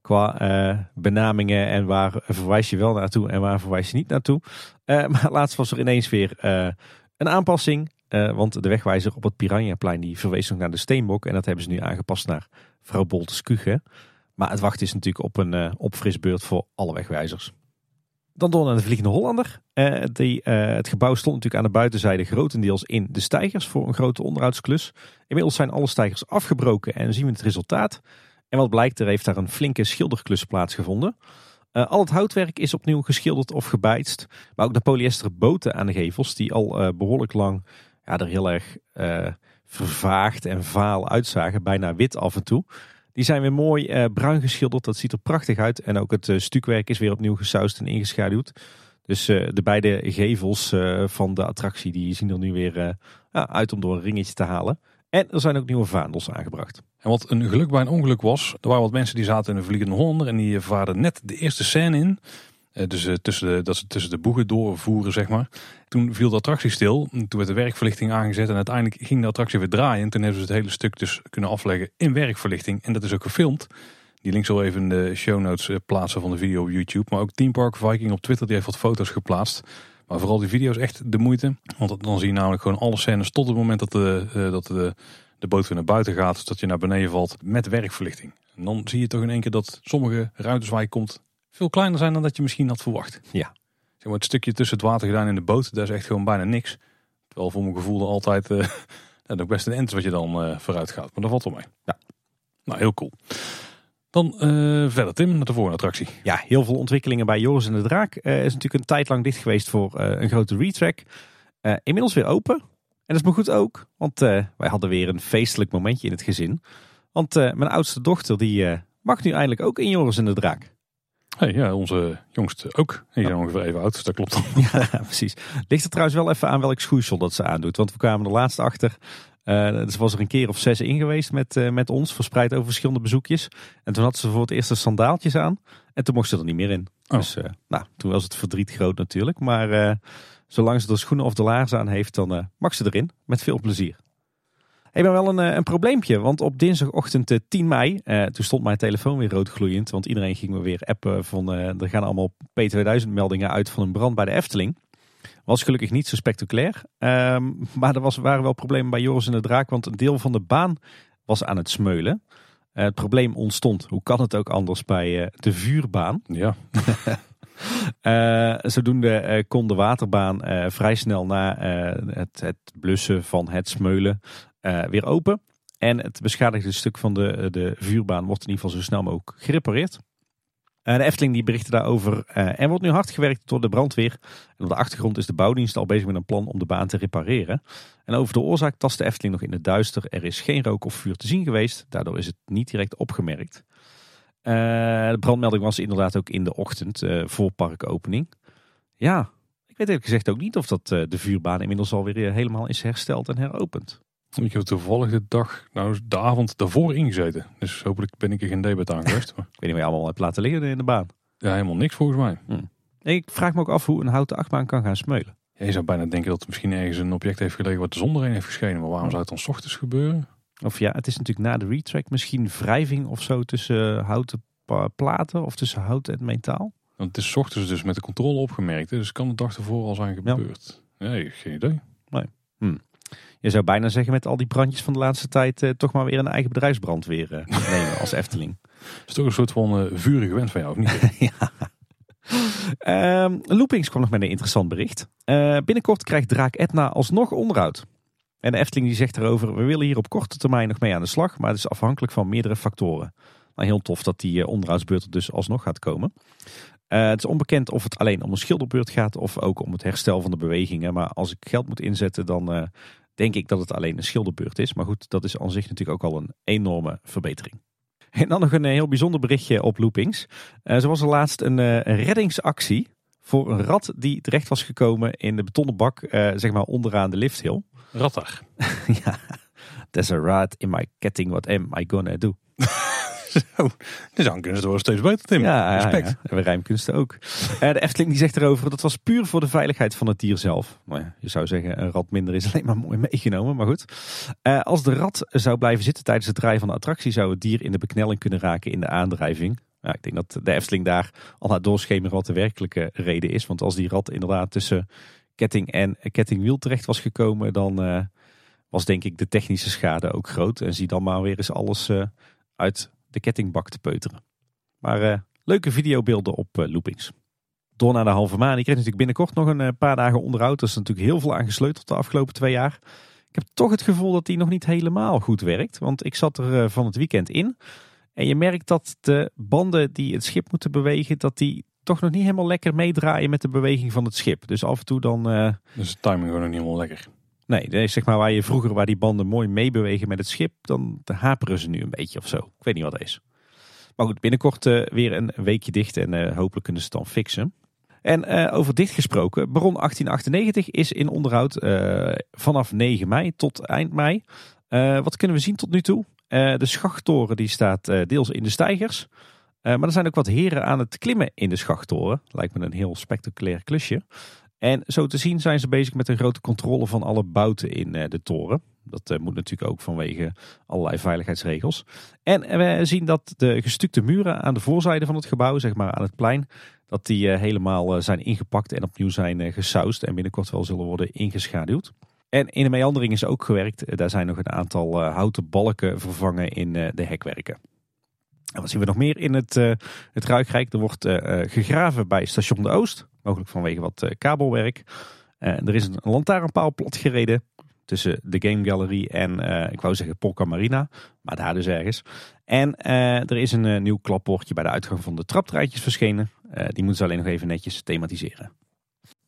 Qua uh, benamingen en waar verwijs je wel naartoe en waar verwijs je niet naartoe. Uh, maar [laughs] laatst was er ineens weer een aanpassing. want de wegwijzer op het Piranhaplein die verwees nog naar de Steenbok. En dat hebben ze nu aangepast naar Vrouw Boltes Kuche. Maar het wachten is natuurlijk op een opfrisbeurt voor alle wegwijzers. Dan door naar de Vliegende Hollander. Die, uh, het gebouw stond natuurlijk aan de buitenzijde grotendeels in de stijgers voor een grote onderhoudsklus. Inmiddels zijn alle stijgers afgebroken en zien we het resultaat. En wat blijkt, er heeft daar een flinke schilderklus plaatsgevonden. Uh, al het houtwerk is opnieuw geschilderd of gebijtst. Maar ook de polyester boten aan de gevels, die al behoorlijk lang ja, er heel erg vervaagd en vaal uitzagen. Bijna wit af en toe. Die zijn weer mooi uh, bruin geschilderd. Dat ziet er prachtig uit. En ook het uh, stukwerk is weer opnieuw gesausd en ingeschaduwd. Dus uh, de beide gevels van de attractie die zien er nu weer uit om door een ringetje te halen. En er zijn ook nieuwe vaandels aangebracht. En wat een geluk bij een ongeluk was, er waren wat mensen die zaten in een vliegende Hollander en die vaarden net de eerste scène in. Eh, dus uh, tussen de, dat ze tussen de boegen doorvoeren, zeg maar. Toen viel de attractie stil. Toen werd de werkverlichting aangezet. En uiteindelijk ging de attractie weer draaien. En toen hebben ze het hele stuk dus kunnen afleggen in werkverlichting. En dat is ook gefilmd. Die link zal even in de show notes eh, plaatsen van de video op YouTube. Maar ook Team Park Viking op Twitter die heeft wat foto's geplaatst. Maar vooral die video is echt de moeite. Want dan zie je namelijk gewoon alle scènes tot het moment dat de, dat de, de boot weer naar buiten gaat. Dat je naar beneden valt met werkverlichting. En dan zie je toch in één keer dat sommige ruimtes waar je komt veel kleiner zijn dan dat je misschien had verwacht. Ja. Zeg maar, het stukje tussen het water gedaan in de boot, daar is echt gewoon bijna niks. Terwijl voor mijn gevoel er altijd uh, [laughs] nog best een end wat je dan uh, vooruit gaat. Maar dat valt wel mee. Ja. Nou, heel cool. Dan uh, verder Tim, naar de volgende attractie. Ja, heel veel ontwikkelingen bij Joris en de Draak. is natuurlijk een tijd lang dicht geweest voor een grote retrack. inmiddels weer open. En dat is maar goed ook, want wij hadden weer een feestelijk momentje in het gezin. Want mijn oudste dochter die mag nu eindelijk ook in Joris en de Draak. Hey, ja, onze jongste ook. Die zijn ongeveer even oud, dus dat klopt dan. [laughs] Ja, precies. Ligt er trouwens wel even aan welk schoeisel dat ze aandoet. Want we kwamen er laatst achter. Uh, dus was er een keer of zes in geweest met, uh, met ons, verspreid over verschillende bezoekjes. En toen had ze voor het eerst de sandaaltjes aan. En toen mocht ze er niet meer in. Oh. Dus uh, nou, toen was het verdriet groot natuurlijk. Maar zolang ze de schoenen of de laarzen aan heeft, dan mag ze erin. Met veel plezier. Hey, maar wel een, eh, een probleempje, want op dinsdagochtend 10 eh, mei, eh, toen stond mijn telefoon weer roodgloeiend. Want iedereen ging me weer appen van, er gaan allemaal P2000 meldingen uit van een brand bij de Efteling. Was gelukkig niet zo spectaculair, ehm, [laughs] maar er was, waren wel problemen bij Joris en de Draak, want een deel van de baan was aan het smeulen. het probleem ontstond, hoe kan het ook anders, bij de vuurbaan. [laughs] Ja. Uh, zodoende kon de waterbaan vrij snel na het, het, blussen van het smeulen weer open. En het beschadigde stuk van de, de vuurbaan wordt in ieder geval zo snel mogelijk gerepareerd. Uh, de Efteling die berichtte daarover. Uh, er wordt nu hard gewerkt door de brandweer. En op de achtergrond is de bouwdienst al bezig met een plan om de baan te repareren. En over de oorzaak tast de Efteling nog in het duister. Er is geen rook of vuur te zien geweest. Daardoor is het niet direct opgemerkt. de brandmelding was inderdaad ook in de ochtend voor parkopening. Ja, ik weet eerlijk gezegd ook niet of dat de vuurbaan inmiddels alweer helemaal is hersteld en heropend. Ik heb toevallig de dag, nou de avond daarvoor ingezeten. Dus hopelijk ben ik er geen debet aan geweest. [laughs] ik weet niet je allemaal hebt laten liggen in de baan. Ja, helemaal niks volgens mij. Hm. Ik vraag me ook af hoe een houten achtbaan kan gaan smeulen. je zou bijna denken dat het misschien ergens een object heeft gelegen wat de zon erin heeft geschenen. Maar waarom zou het dan s ochtends gebeuren? Of ja, het is natuurlijk na de retrack misschien wrijving of zo tussen houten platen of tussen hout en metaal. Want het is s ochtends dus met de controle opgemerkt. Dus kan de dag ervoor al zijn gebeurd? Ja. Nee, geen idee. Nee. Hm. Je zou bijna zeggen met al die brandjes van de laatste tijd eh, toch maar weer een eigen bedrijfsbrand weer eh, [laughs] nemen als Efteling. Dat is toch een soort van uh, vurige wens van jou, of niet? [laughs] ja. Um, Loopings kwam nog met een interessant bericht. Uh, binnenkort krijgt Draak Etna alsnog onderhoud. En de Efteling die zegt erover, we willen hier op korte termijn nog mee aan de slag, maar het is afhankelijk van meerdere factoren. Nou, heel tof dat die onderhoudsbeurt er dus alsnog gaat komen. Uh, het is onbekend of het alleen om een schilderbeurt gaat of ook om het herstel van de bewegingen. Maar als ik geld moet inzetten, dan uh, denk ik dat het alleen een schilderbeurt is. Maar goed, dat is aan zich natuurlijk ook al een enorme verbetering. En dan nog een heel bijzonder berichtje op Loopings. Uh, er was er laatst een, uh, reddingsactie voor een rat die terecht was gekomen in de betonnen bak, uh, zeg maar onderaan de lifthill. Rattig. [laughs] ja, [laughs] there's a rat in my ketting, what am I gonna do? [laughs] [laughs] Zo, de zangkunsten worden steeds beter, Tim. Ja, Respect. Ja, ja. En rijmkunsten ook. Uh, de Efteling die zegt erover, dat was puur voor de veiligheid van het dier zelf. Nou ja, je zou zeggen, een rat minder is alleen maar mooi meegenomen, maar goed. Uh, als de rat zou blijven zitten tijdens het rijden van de attractie, zou het dier in de beknelling kunnen raken in de aandrijving. Ja, ik denk dat de Efteling daar al naar doorschemeren wat de werkelijke reden is. Want als die rat inderdaad tussen ketting en kettingwiel terecht was gekomen, dan uh, was denk ik de technische schade ook groot. En zie dan maar weer eens alles uit de kettingbak te peuteren. Maar uh, leuke videobeelden op uh, loopings. Door naar de halve maan. Ik kreeg natuurlijk binnenkort nog een uh, paar dagen onderhoud. Er is natuurlijk heel veel aangesleuteld de afgelopen twee jaar. Ik heb toch het gevoel dat die nog niet helemaal goed werkt. Want ik zat er van het weekend in. En je merkt dat de banden die het schip moeten bewegen, dat die toch nog niet helemaal lekker meedraaien met de beweging van het schip. Dus af en toe dan... Dus de timing gewoon nog niet helemaal lekker. Nee, zeg maar waar je vroeger waar die banden mooi meebewegen met het schip, dan haperen ze nu een beetje of zo. Ik weet niet wat dat is. Maar goed, binnenkort uh, weer een weekje dicht en uh, hopelijk kunnen ze het dan fixen. En uh, over dicht gesproken, Baron 1898 is in onderhoud vanaf 9 mei tot eind mei. wat kunnen we zien tot nu toe? de schachttoren die staat deels in de stijgers. maar er zijn ook wat heren aan het klimmen in de schachttoren. Lijkt me een heel spectaculair klusje. En zo te zien zijn ze bezig met een grote controle van alle bouten in eh, de toren. Dat eh, moet natuurlijk ook vanwege allerlei veiligheidsregels. En we zien dat de gestukte muren aan de voorzijde van het gebouw, zeg maar aan het plein, dat die eh, helemaal zijn ingepakt en opnieuw zijn gesausd en binnenkort wel zullen worden ingeschaduwd. En in de meandering is ook gewerkt. Daar zijn nog een aantal houten balken vervangen in de hekwerken. En wat zien we nog meer in het, het Ruikrijk? Er wordt gegraven bij station de Oost. Mogelijk vanwege wat eh, kabelwerk. Eh, er is een lantaarnpaal platgereden tussen de Game Gallery en, uh, ik wou zeggen Polka Marina, maar daar dus ergens. En er is een nieuw klapbordje bij de uitgang van de traptreintjes verschenen. die moeten ze alleen nog even netjes thematiseren.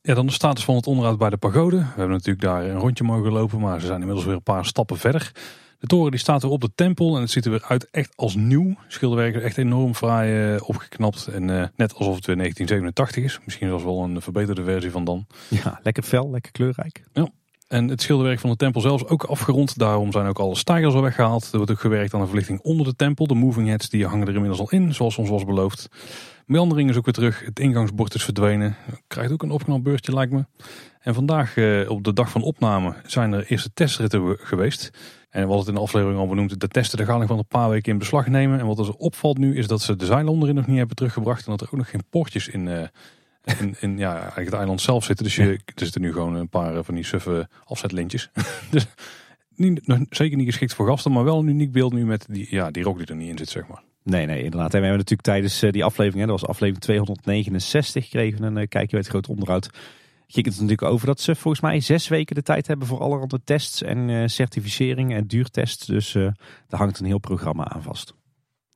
Ja, dan de status van het onderhoud bij de pagode. We hebben natuurlijk daar een rondje mogen lopen, maar ze zijn inmiddels weer een paar stappen verder. De toren die staat er op de tempel en het ziet er weer uit echt als nieuw. Schilderwerk echt enorm fraai uh, opgeknapt. En uh, net alsof het weer 1987 is. Misschien was wel een verbeterde versie van dan. Ja, lekker fel, lekker kleurrijk. Ja. En het schilderwerk van de tempel zelfs ook afgerond. Daarom zijn ook alle stijgers al weggehaald. Er wordt ook gewerkt aan de verlichting onder de tempel. De moving heads die hangen er inmiddels al in, zoals ons was beloofd. Meandering is ook weer terug. Het ingangsbord is verdwenen. Krijgt ook een opknap beurtje lijkt me. En vandaag uh, op de dag van opname zijn er eerste testritten geweest. En wat het in de aflevering al benoemd, de testen de galing van een paar weken in beslag nemen. En wat er opvalt nu is dat ze de zeilen onderin nog niet hebben teruggebracht. En dat er ook nog geen poortjes in, uh, in, in ja, eigenlijk het eiland zelf zitten. Dus je, er zitten nu gewoon een paar eh, van die suffe afzetlintjes. [laughs] dus niet, nog, zeker niet geschikt voor gasten, maar wel een uniek beeld nu met die, ja, die rok die er niet in zit, zeg maar. Nee, nee, inderdaad. En we hebben natuurlijk tijdens eh, die aflevering, hè, dat was aflevering 269, kregen we een kijkje bij het grote onderhoud ging het natuurlijk over dat ze volgens mij zes weken de tijd hebben voor allerhande tests en uh, certificeringen en duurtests. Dus uh, daar hangt een heel programma aan vast.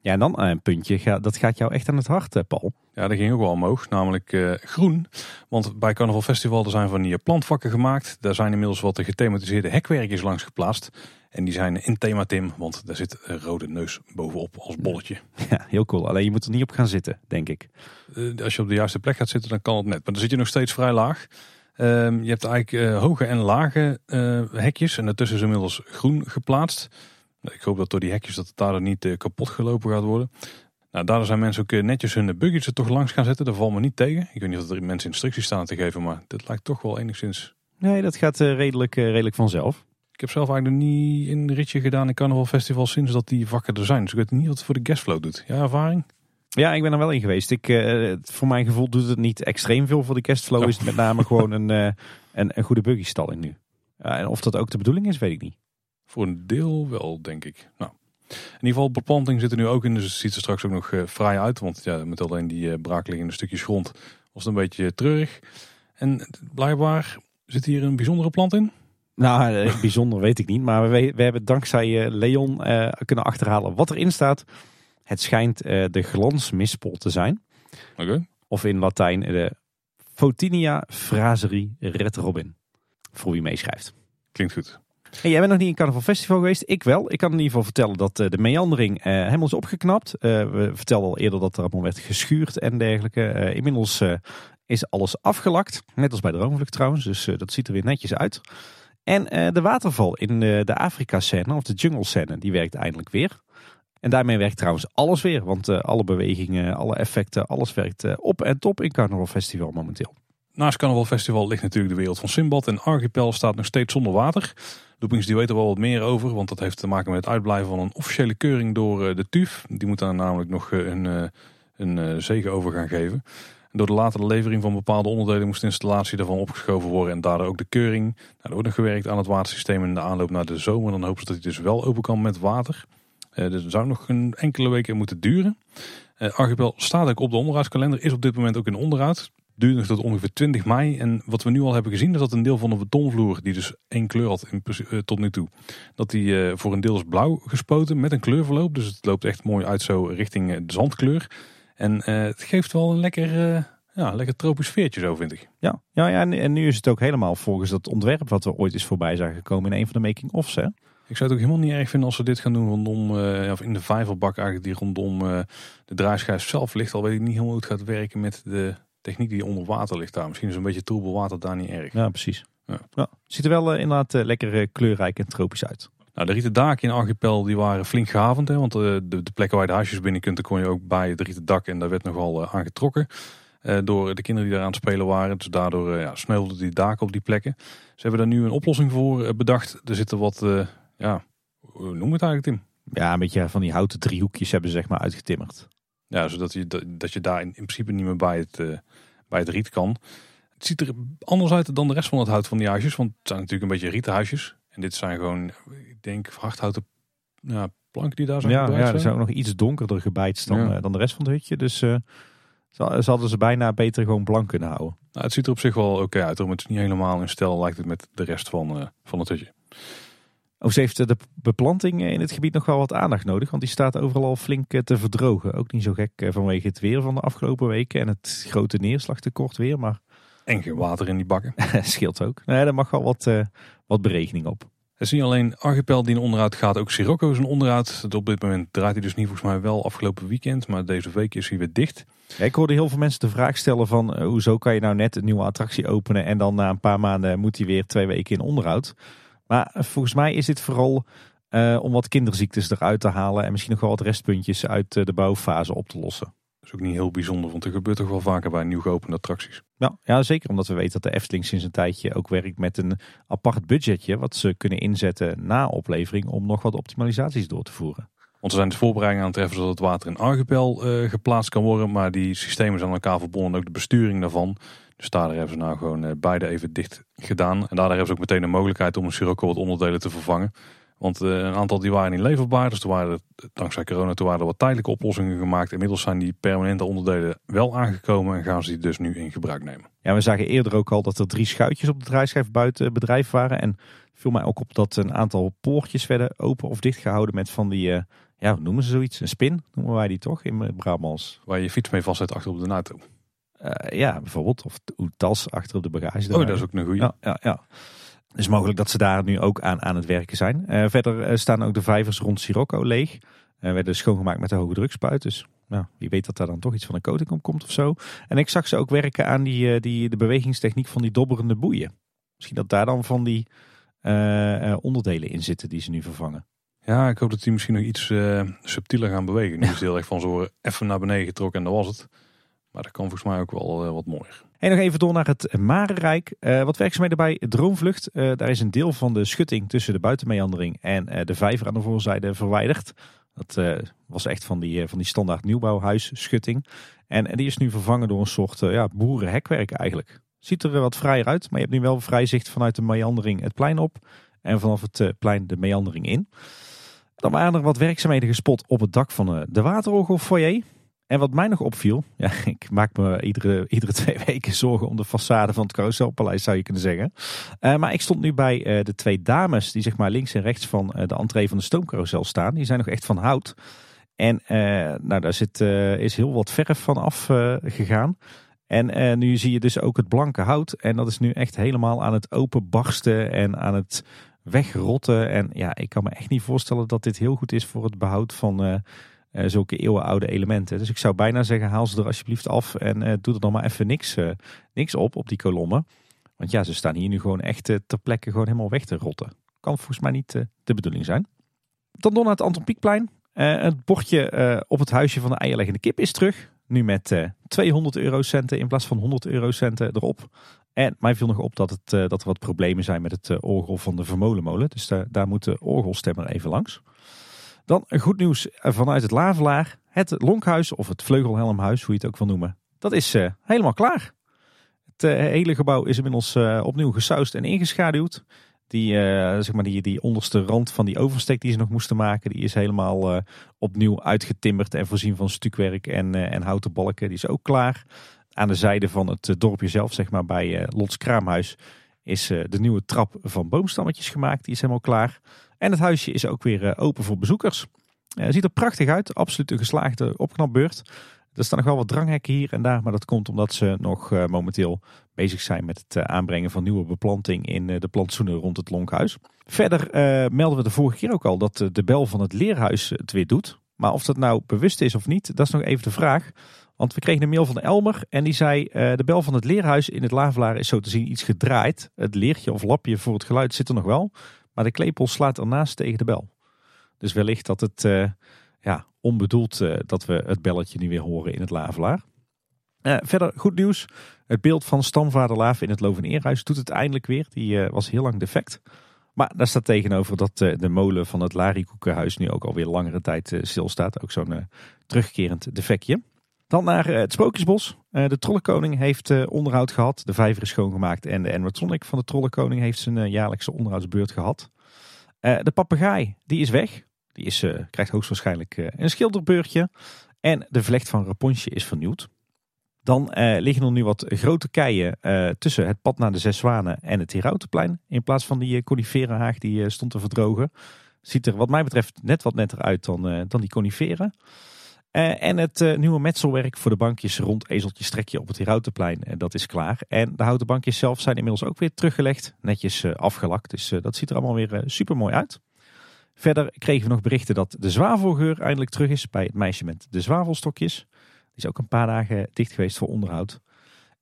Ja, en dan uh, een puntje, dat gaat jou echt aan het hart, Paul. Ja, dat ging ook wel omhoog, namelijk groen. Want bij Carnaval Festival er zijn van die plantvakken gemaakt. Daar zijn inmiddels wat de gethematiseerde hekwerkjes langs geplaatst. En die zijn in thema Tim, want daar zit een rode neus bovenop als bolletje. [laughs] Ja, heel cool. Alleen je moet er niet op gaan zitten, denk ik. Uh, als je op de juiste plek gaat zitten, dan kan het net. Maar dan zit je nog steeds vrij laag. Um, je hebt eigenlijk uh, hoge en lage uh, hekjes. En daartussen is inmiddels groen geplaatst. Ik hoop dat door die hekjes dat het daar niet kapot gelopen gaat worden. Nou, daardoor zijn mensen ook netjes hun buggies er toch langs gaan zetten. Daar valt me niet tegen. Ik weet niet of er mensen instructies staan te geven, maar dit lijkt toch wel enigszins... Nee, dat gaat redelijk, redelijk vanzelf. Ik heb zelf eigenlijk nog niet een ritje gedaan in Carnaval Festival sinds dat die vakken er zijn. Dus ik weet niet wat het voor de guestflow doet. Ja, ervaring? Ja, ik ben er wel in geweest. Ik, uh, voor mijn gevoel doet het niet extreem veel voor de guestflow. Oh. Is het met name [laughs] gewoon een, uh, een, een goede buggystalling nu. Ja, en of dat ook de bedoeling is, weet ik niet. Voor een deel wel, denk ik. Nou, in ieder geval, beplanting zit er nu ook in. Dus het ziet er straks ook nog fraai uit. Want ja, met alleen die braakliggende stukjes grond was het een beetje treurig. En blijkbaar zit hier een bijzondere plant in. Nou, eh, [laughs] bijzonder weet ik niet. Maar we, we hebben dankzij eh, Leon uh, kunnen achterhalen wat erin staat. Het schijnt uh, de glansmispel te zijn. Okay. Of in Latijn de Photinia fraseri red robin. Voor wie meeschrijft. Klinkt goed. Hey, jij bent nog niet in Carnaval Festival geweest. Ik wel. Ik kan in ieder geval vertellen dat de meandering helemaal is opgeknapt. we vertelden al eerder dat er allemaal werd geschuurd en dergelijke. inmiddels is alles afgelakt. Net als bij de Droomvlucht trouwens. Dus dat ziet er weer netjes uit. En uh, de waterval in de, de Afrika-scène, of de jungle-scène, die werkt eindelijk weer. En daarmee werkt trouwens alles weer. Want uh, alle bewegingen, alle effecten, alles werkt op en top in Carnaval Festival momenteel. Naast Carnaval Festival ligt natuurlijk de wereld van Simbad. En Archipel staat nog steeds zonder water. Loopings die weten er wel wat meer over. Want dat heeft te maken met het uitblijven van een officiële keuring door de TUF. Die moet daar namelijk nog een, een zegen over gaan geven. Door de latere levering van bepaalde onderdelen moest de installatie daarvan opgeschoven worden en daardoor ook de keuring. Nou, er wordt nog gewerkt aan het watersysteem in de aanloop naar de zomer. Dan hopen ze dat hij dus wel open kan met water. Uh, dus zou nog een enkele weken moeten duren. Uh, Archipel staat ook op de onderhoudskalender, is op dit moment ook in onderhoud. Duurt nog tot ongeveer 20 mei. En wat we nu al hebben gezien is dat een deel van de betonvloer, die dus één kleur had uh, tot nu toe, dat die voor een deel is blauw gespoten met een kleurverloop. Dus het loopt echt mooi uit zo richting de zandkleur. En uh, het geeft wel een lekker, uh, ja, lekker tropisch veertje zo vind ik. Ja, ja, ja en, nu is het ook helemaal volgens dat ontwerp wat er ooit is voorbij zijn gekomen in een van de making-offs. Hè? Ik zou het ook helemaal niet erg vinden als ze dit gaan doen rondom, uh, of in de vijverbak eigenlijk die rondom de draaischijf zelf ligt. Al weet ik niet helemaal hoe het gaat werken met de techniek die onder water ligt daar. Misschien is een beetje troebel water daar niet erg. Ja, precies. Ja. ja. ziet er wel inderdaad lekker kleurrijk en tropisch uit. Nou, de rieten daken in Archipel die waren flink gehavend. Hè, want eh, de, de, plekken waar je de huisjes binnen kunt, kon je ook bij het rieten dak. En daar werd nogal uh, aangetrokken uh, door de kinderen die daar aan het spelen waren. Dus daardoor uh, ja, sneuvelden die daken op die plekken. Ze hebben daar nu een oplossing voor bedacht. Er zitten wat, ja, hoe noem het eigenlijk Tim? Ja, een beetje van die houten driehoekjes hebben ze zeg maar uitgetimmerd. Ja, zodat je, dat je daar in, in principe niet meer bij het, bij het riet kan. Het ziet er anders uit dan de rest van het hout van die huisjes. Want het zijn natuurlijk een beetje rietenhuisjes. En dit zijn gewoon, ik denk, hardhouten ja, planken die daar zijn Ja, ja er zijn ook nog iets donkerder gebijtst dan, uh, dan de rest van het hutje. Dus uh, ze hadden ze bijna beter gewoon blank kunnen houden. Nou, het ziet er op zich wel oké uit. Maar het is niet helemaal in stijl lijkt het met de rest van, uh, van het hutje. Of ze heeft de beplanting in het gebied nog wel wat aandacht nodig. Want die staat overal al flink te verdrogen. Ook niet zo gek vanwege het weer van de afgelopen weken. En het grote neerslagtekort weer. Maar en geen water in die bakken. [laughs] Scheelt ook. Nee, daar mag wel wat, uh, wat berekening op. Het is niet alleen Archipel die in onderhoud gaat, ook Sirocco is een onderhoud. Op dit moment draait hij dus niet volgens mij wel afgelopen weekend, maar deze week is hij weer dicht. Ja, ik hoorde heel veel mensen de vraag stellen van uh, hoezo kan je nou net een nieuwe attractie openen en dan na een paar maanden moet hij weer twee weken in onderhoud. Maar uh, volgens mij is dit vooral uh, om wat kinderziektes eruit te halen en misschien nog wel wat restpuntjes uit de bouwfase op te lossen is ook niet heel bijzonder, want er gebeurt toch wel vaker bij nieuw geopende attracties. Ja, ja, zeker omdat we weten dat de Efteling sinds een tijdje ook werkt met een apart budgetje wat ze kunnen inzetten na oplevering om nog wat optimalisaties door te voeren. Want ze zijn de voorbereidingen aan het treffen zodat het water in Archipel uh, geplaatst kan worden, maar die systemen zijn aan elkaar verbonden, ook de besturing daarvan. Dus daar hebben ze nou gewoon uh, beide even dicht gedaan. En daardoor hebben ze ook meteen de mogelijkheid om een Sirocco wat onderdelen te vervangen. Want uh, een aantal die waren niet leverbaar. Dus er waren, dankzij corona toen waren er wat tijdelijke oplossingen gemaakt. Inmiddels zijn die permanente onderdelen wel aangekomen en gaan ze die dus nu in gebruik nemen. Ja, we zagen eerder ook al dat er drie schuitjes op de draaischijf buiten bedrijf waren. En viel mij ook op dat een aantal poortjes werden open of dicht gehouden met van die, uh, ja, hoe noemen ze zoiets? Een spin noemen wij die toch in Brabants. Waar je je fiets mee vastzet achter op de auto. Uh, ja, bijvoorbeeld. Of tas achter op de bagage. Oh, dat is ook een goede. Ja, ja, ja. Is mogelijk dat ze daar nu ook aan, aan het werken zijn. verder staan ook de vijvers rond Sirocco leeg. werden schoongemaakt met de hoge drukspuit. Dus nou, wie weet dat daar dan toch iets van een coating op komt of zo. En ik zag ze ook werken aan die, die, de bewegingstechniek van die dobberende boeien. Misschien dat daar dan van die onderdelen in zitten die ze nu vervangen. Ja, ik hoop dat die misschien nog iets uh, subtieler gaan bewegen. Nu is het [laughs] heel erg van zo even naar beneden getrokken en dat was het. Maar dat kan volgens mij ook wel uh, wat mooier. En nog even door naar het Marenrijk. Uh, wat werkzaamheden bij Droomvlucht. daar is een deel van de schutting tussen de buitenmeandering en de vijver aan de voorzijde verwijderd. Dat was echt van die, van die standaard nieuwbouwhuisschutting. En, en die is nu vervangen door een soort ja, boerenhekwerk eigenlijk. Ziet er wat vrijer uit, maar je hebt nu wel vrij zicht vanuit de meandering het plein op. En vanaf het plein de meandering in. Dan waren er wat werkzaamheden gespot op het dak van eh, de waterorgelfoyer. En wat mij nog opviel, [laughs] ja, ik maak me iedere, iedere twee [laughs] weken zorgen om de façade van het carouselpaleis, zou je kunnen zeggen. Uh, maar ik stond nu bij uh, de twee dames die zeg maar links en rechts van uh, de entree van de stoomcarousel staan. Die zijn nog echt van hout. En nou, daar zit, is heel wat verf van afgegaan. en nu zie je dus ook het blanke hout. En dat is nu echt helemaal aan het openbarsten en aan het wegrotten. En ja, ik kan me echt niet voorstellen dat dit heel goed is voor het behoud van zulke eeuwenoude elementen. Dus ik zou bijna zeggen, haal ze er alsjeblieft af en uh, doe er dan maar even niks, niks op, op die kolommen. Want ja, ze staan hier nu gewoon echt ter plekke gewoon helemaal weg te rotten. Kan volgens mij niet de bedoeling zijn. Dan door naar het Anton Pieckplein. het bordje op het huisje van de eierleggende kip is terug. Nu met 200 eurocenten in plaats van 100 eurocenten erop. En mij viel nog op dat, het, eh, dat er wat problemen zijn met het eh, orgel van de Vermolenmolen. Dus daar, daar moet de orgelstemmer even langs. Dan goed nieuws vanuit het Lavelaar. Het Lonkhuis of het Vleugelhelmhuis, hoe je het ook wil noemen. Dat is uh, helemaal klaar. Het hele gebouw is inmiddels opnieuw gesausd en ingeschaduwd. Die, zeg maar die, die onderste rand van die oversteek die ze nog moesten maken, die is helemaal opnieuw uitgetimmerd en voorzien van stukwerk en, en houten balken. Die is ook klaar. Aan de zijde van het eh, dorpje zelf, zeg maar bij eh, Lots Kraamhuis, is eh, de nieuwe trap van boomstammetjes gemaakt. Die is helemaal klaar. En het huisje is ook weer open voor bezoekers. Het ziet er prachtig uit. Absoluut een geslaagde opknapbeurt. Er staan nog wel wat dranghekken hier en daar, maar dat komt omdat ze nog momenteel bezig zijn met het aanbrengen van nieuwe beplanting in de plantsoenen rond het Lonkhuis. Verder melden we de vorige keer ook al dat de bel van het leerhuis het weer doet. Maar of dat nou bewust is of niet, dat is nog even de vraag. Want we kregen een mail van Elmer en die zei: De bel van het leerhuis in het Lavelaar is zo te zien iets gedraaid. Het leertje of lapje voor het geluid zit er nog wel, maar de klepel slaat ernaast tegen de bel. Dus wellicht dat het uh, ja, onbedoeld uh, dat we het belletje nu weer horen in het Lavelaar. verder goed nieuws. Het beeld van stamvader Laaf in het Loveneerhuis doet het eindelijk weer. Die was heel lang defect. Maar daar staat tegenover dat de molen van het Larikoekenhuis nu ook alweer langere tijd stilstaat. Ook zo'n terugkerend defectje. Dan naar eh, het Sprookjesbos. Eh, de Trollenkoning heeft eh, onderhoud gehad. De vijver is schoongemaakt. En de animatronic van de Trollenkoning heeft zijn jaarlijkse onderhoudsbeurt gehad. De papegaai, die is weg. Die is, krijgt hoogstwaarschijnlijk een schilderbeurtje. En de vlecht van Rapunzel is vernieuwd. Dan liggen er nu wat grote keien tussen het pad naar de Zes Zwanen en het Herautenplein. In plaats van die coniferenhaag die stond te verdrogen. Ziet er wat mij betreft net wat netter uit dan, dan die coniferen. Uh, en het uh, nieuwe metselwerk voor de bankjes rond ezeltje strekje op het Herautenplein, uh, dat is klaar. En de houten bankjes zelf zijn inmiddels ook weer teruggelegd, netjes afgelakt. Dus dat ziet er allemaal weer super mooi uit. Verder kregen we nog berichten dat de zwavelgeur eindelijk terug is bij het meisje met de zwavelstokjes. Die is ook een paar dagen dicht geweest voor onderhoud.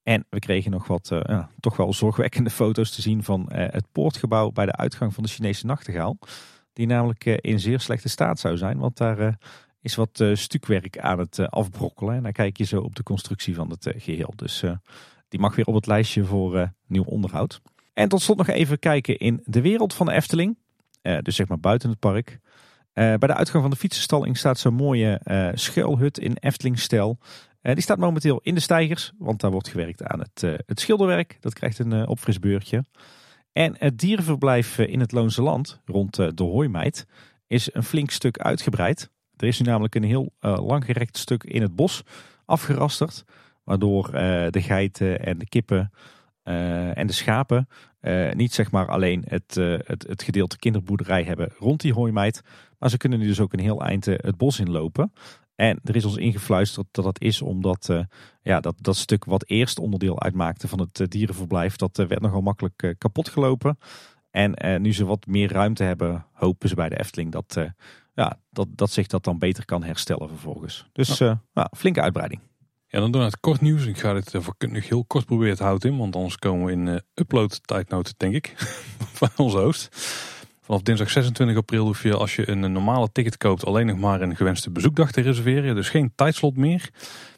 En we kregen nog wat toch wel zorgwekkende [laughs] foto's te zien van het poortgebouw bij de uitgang van de Chinese nachtegaal. Die namelijk in zeer slechte staat zou zijn, want daar is wat uh, stukwerk aan het uh, afbrokkelen. En dan kijk je zo op de constructie van het uh, geheel. Dus die mag weer op het lijstje voor nieuw onderhoud. En tot slot nog even kijken in de wereld van de Efteling. dus zeg maar buiten het park. bij de uitgang van de fietsenstalling staat zo'n mooie schuilhut in Eftelingstijl. die staat momenteel in de stijgers, want daar wordt gewerkt aan het, het schilderwerk. Dat krijgt een opfrisbeurtje. En het dierenverblijf in het Loonse Land, rond de Hooimeid, is een flink stuk uitgebreid. Er is nu namelijk een heel uh, langgerekt stuk in het bos afgerasterd. Waardoor uh, de geiten en de kippen uh, en de schapen niet zeg maar alleen het, het, het, gedeelte kinderboerderij hebben rond die hooimeid. Maar ze kunnen nu dus ook een heel eind het bos inlopen. En er is ons ingefluisterd dat dat is omdat ja, dat, dat stuk wat eerst onderdeel uitmaakte van het dierenverblijf, dat werd nogal makkelijk kapot gelopen. En nu ze wat meer ruimte hebben, hopen ze bij de Efteling dat, ja, dat, dat zich dat dan beter kan herstellen vervolgens. Dus ja. nou, flinke uitbreiding. Ja, dan doen we het kort nieuws. Ik ga dit nog heel kort proberen te houden, want anders komen we in upload tijdnood, denk ik, [laughs] van onze host. Vanaf dinsdag 26 april hoef je als je een normale ticket koopt alleen nog maar een gewenste bezoekdag te reserveren. Dus geen tijdslot meer.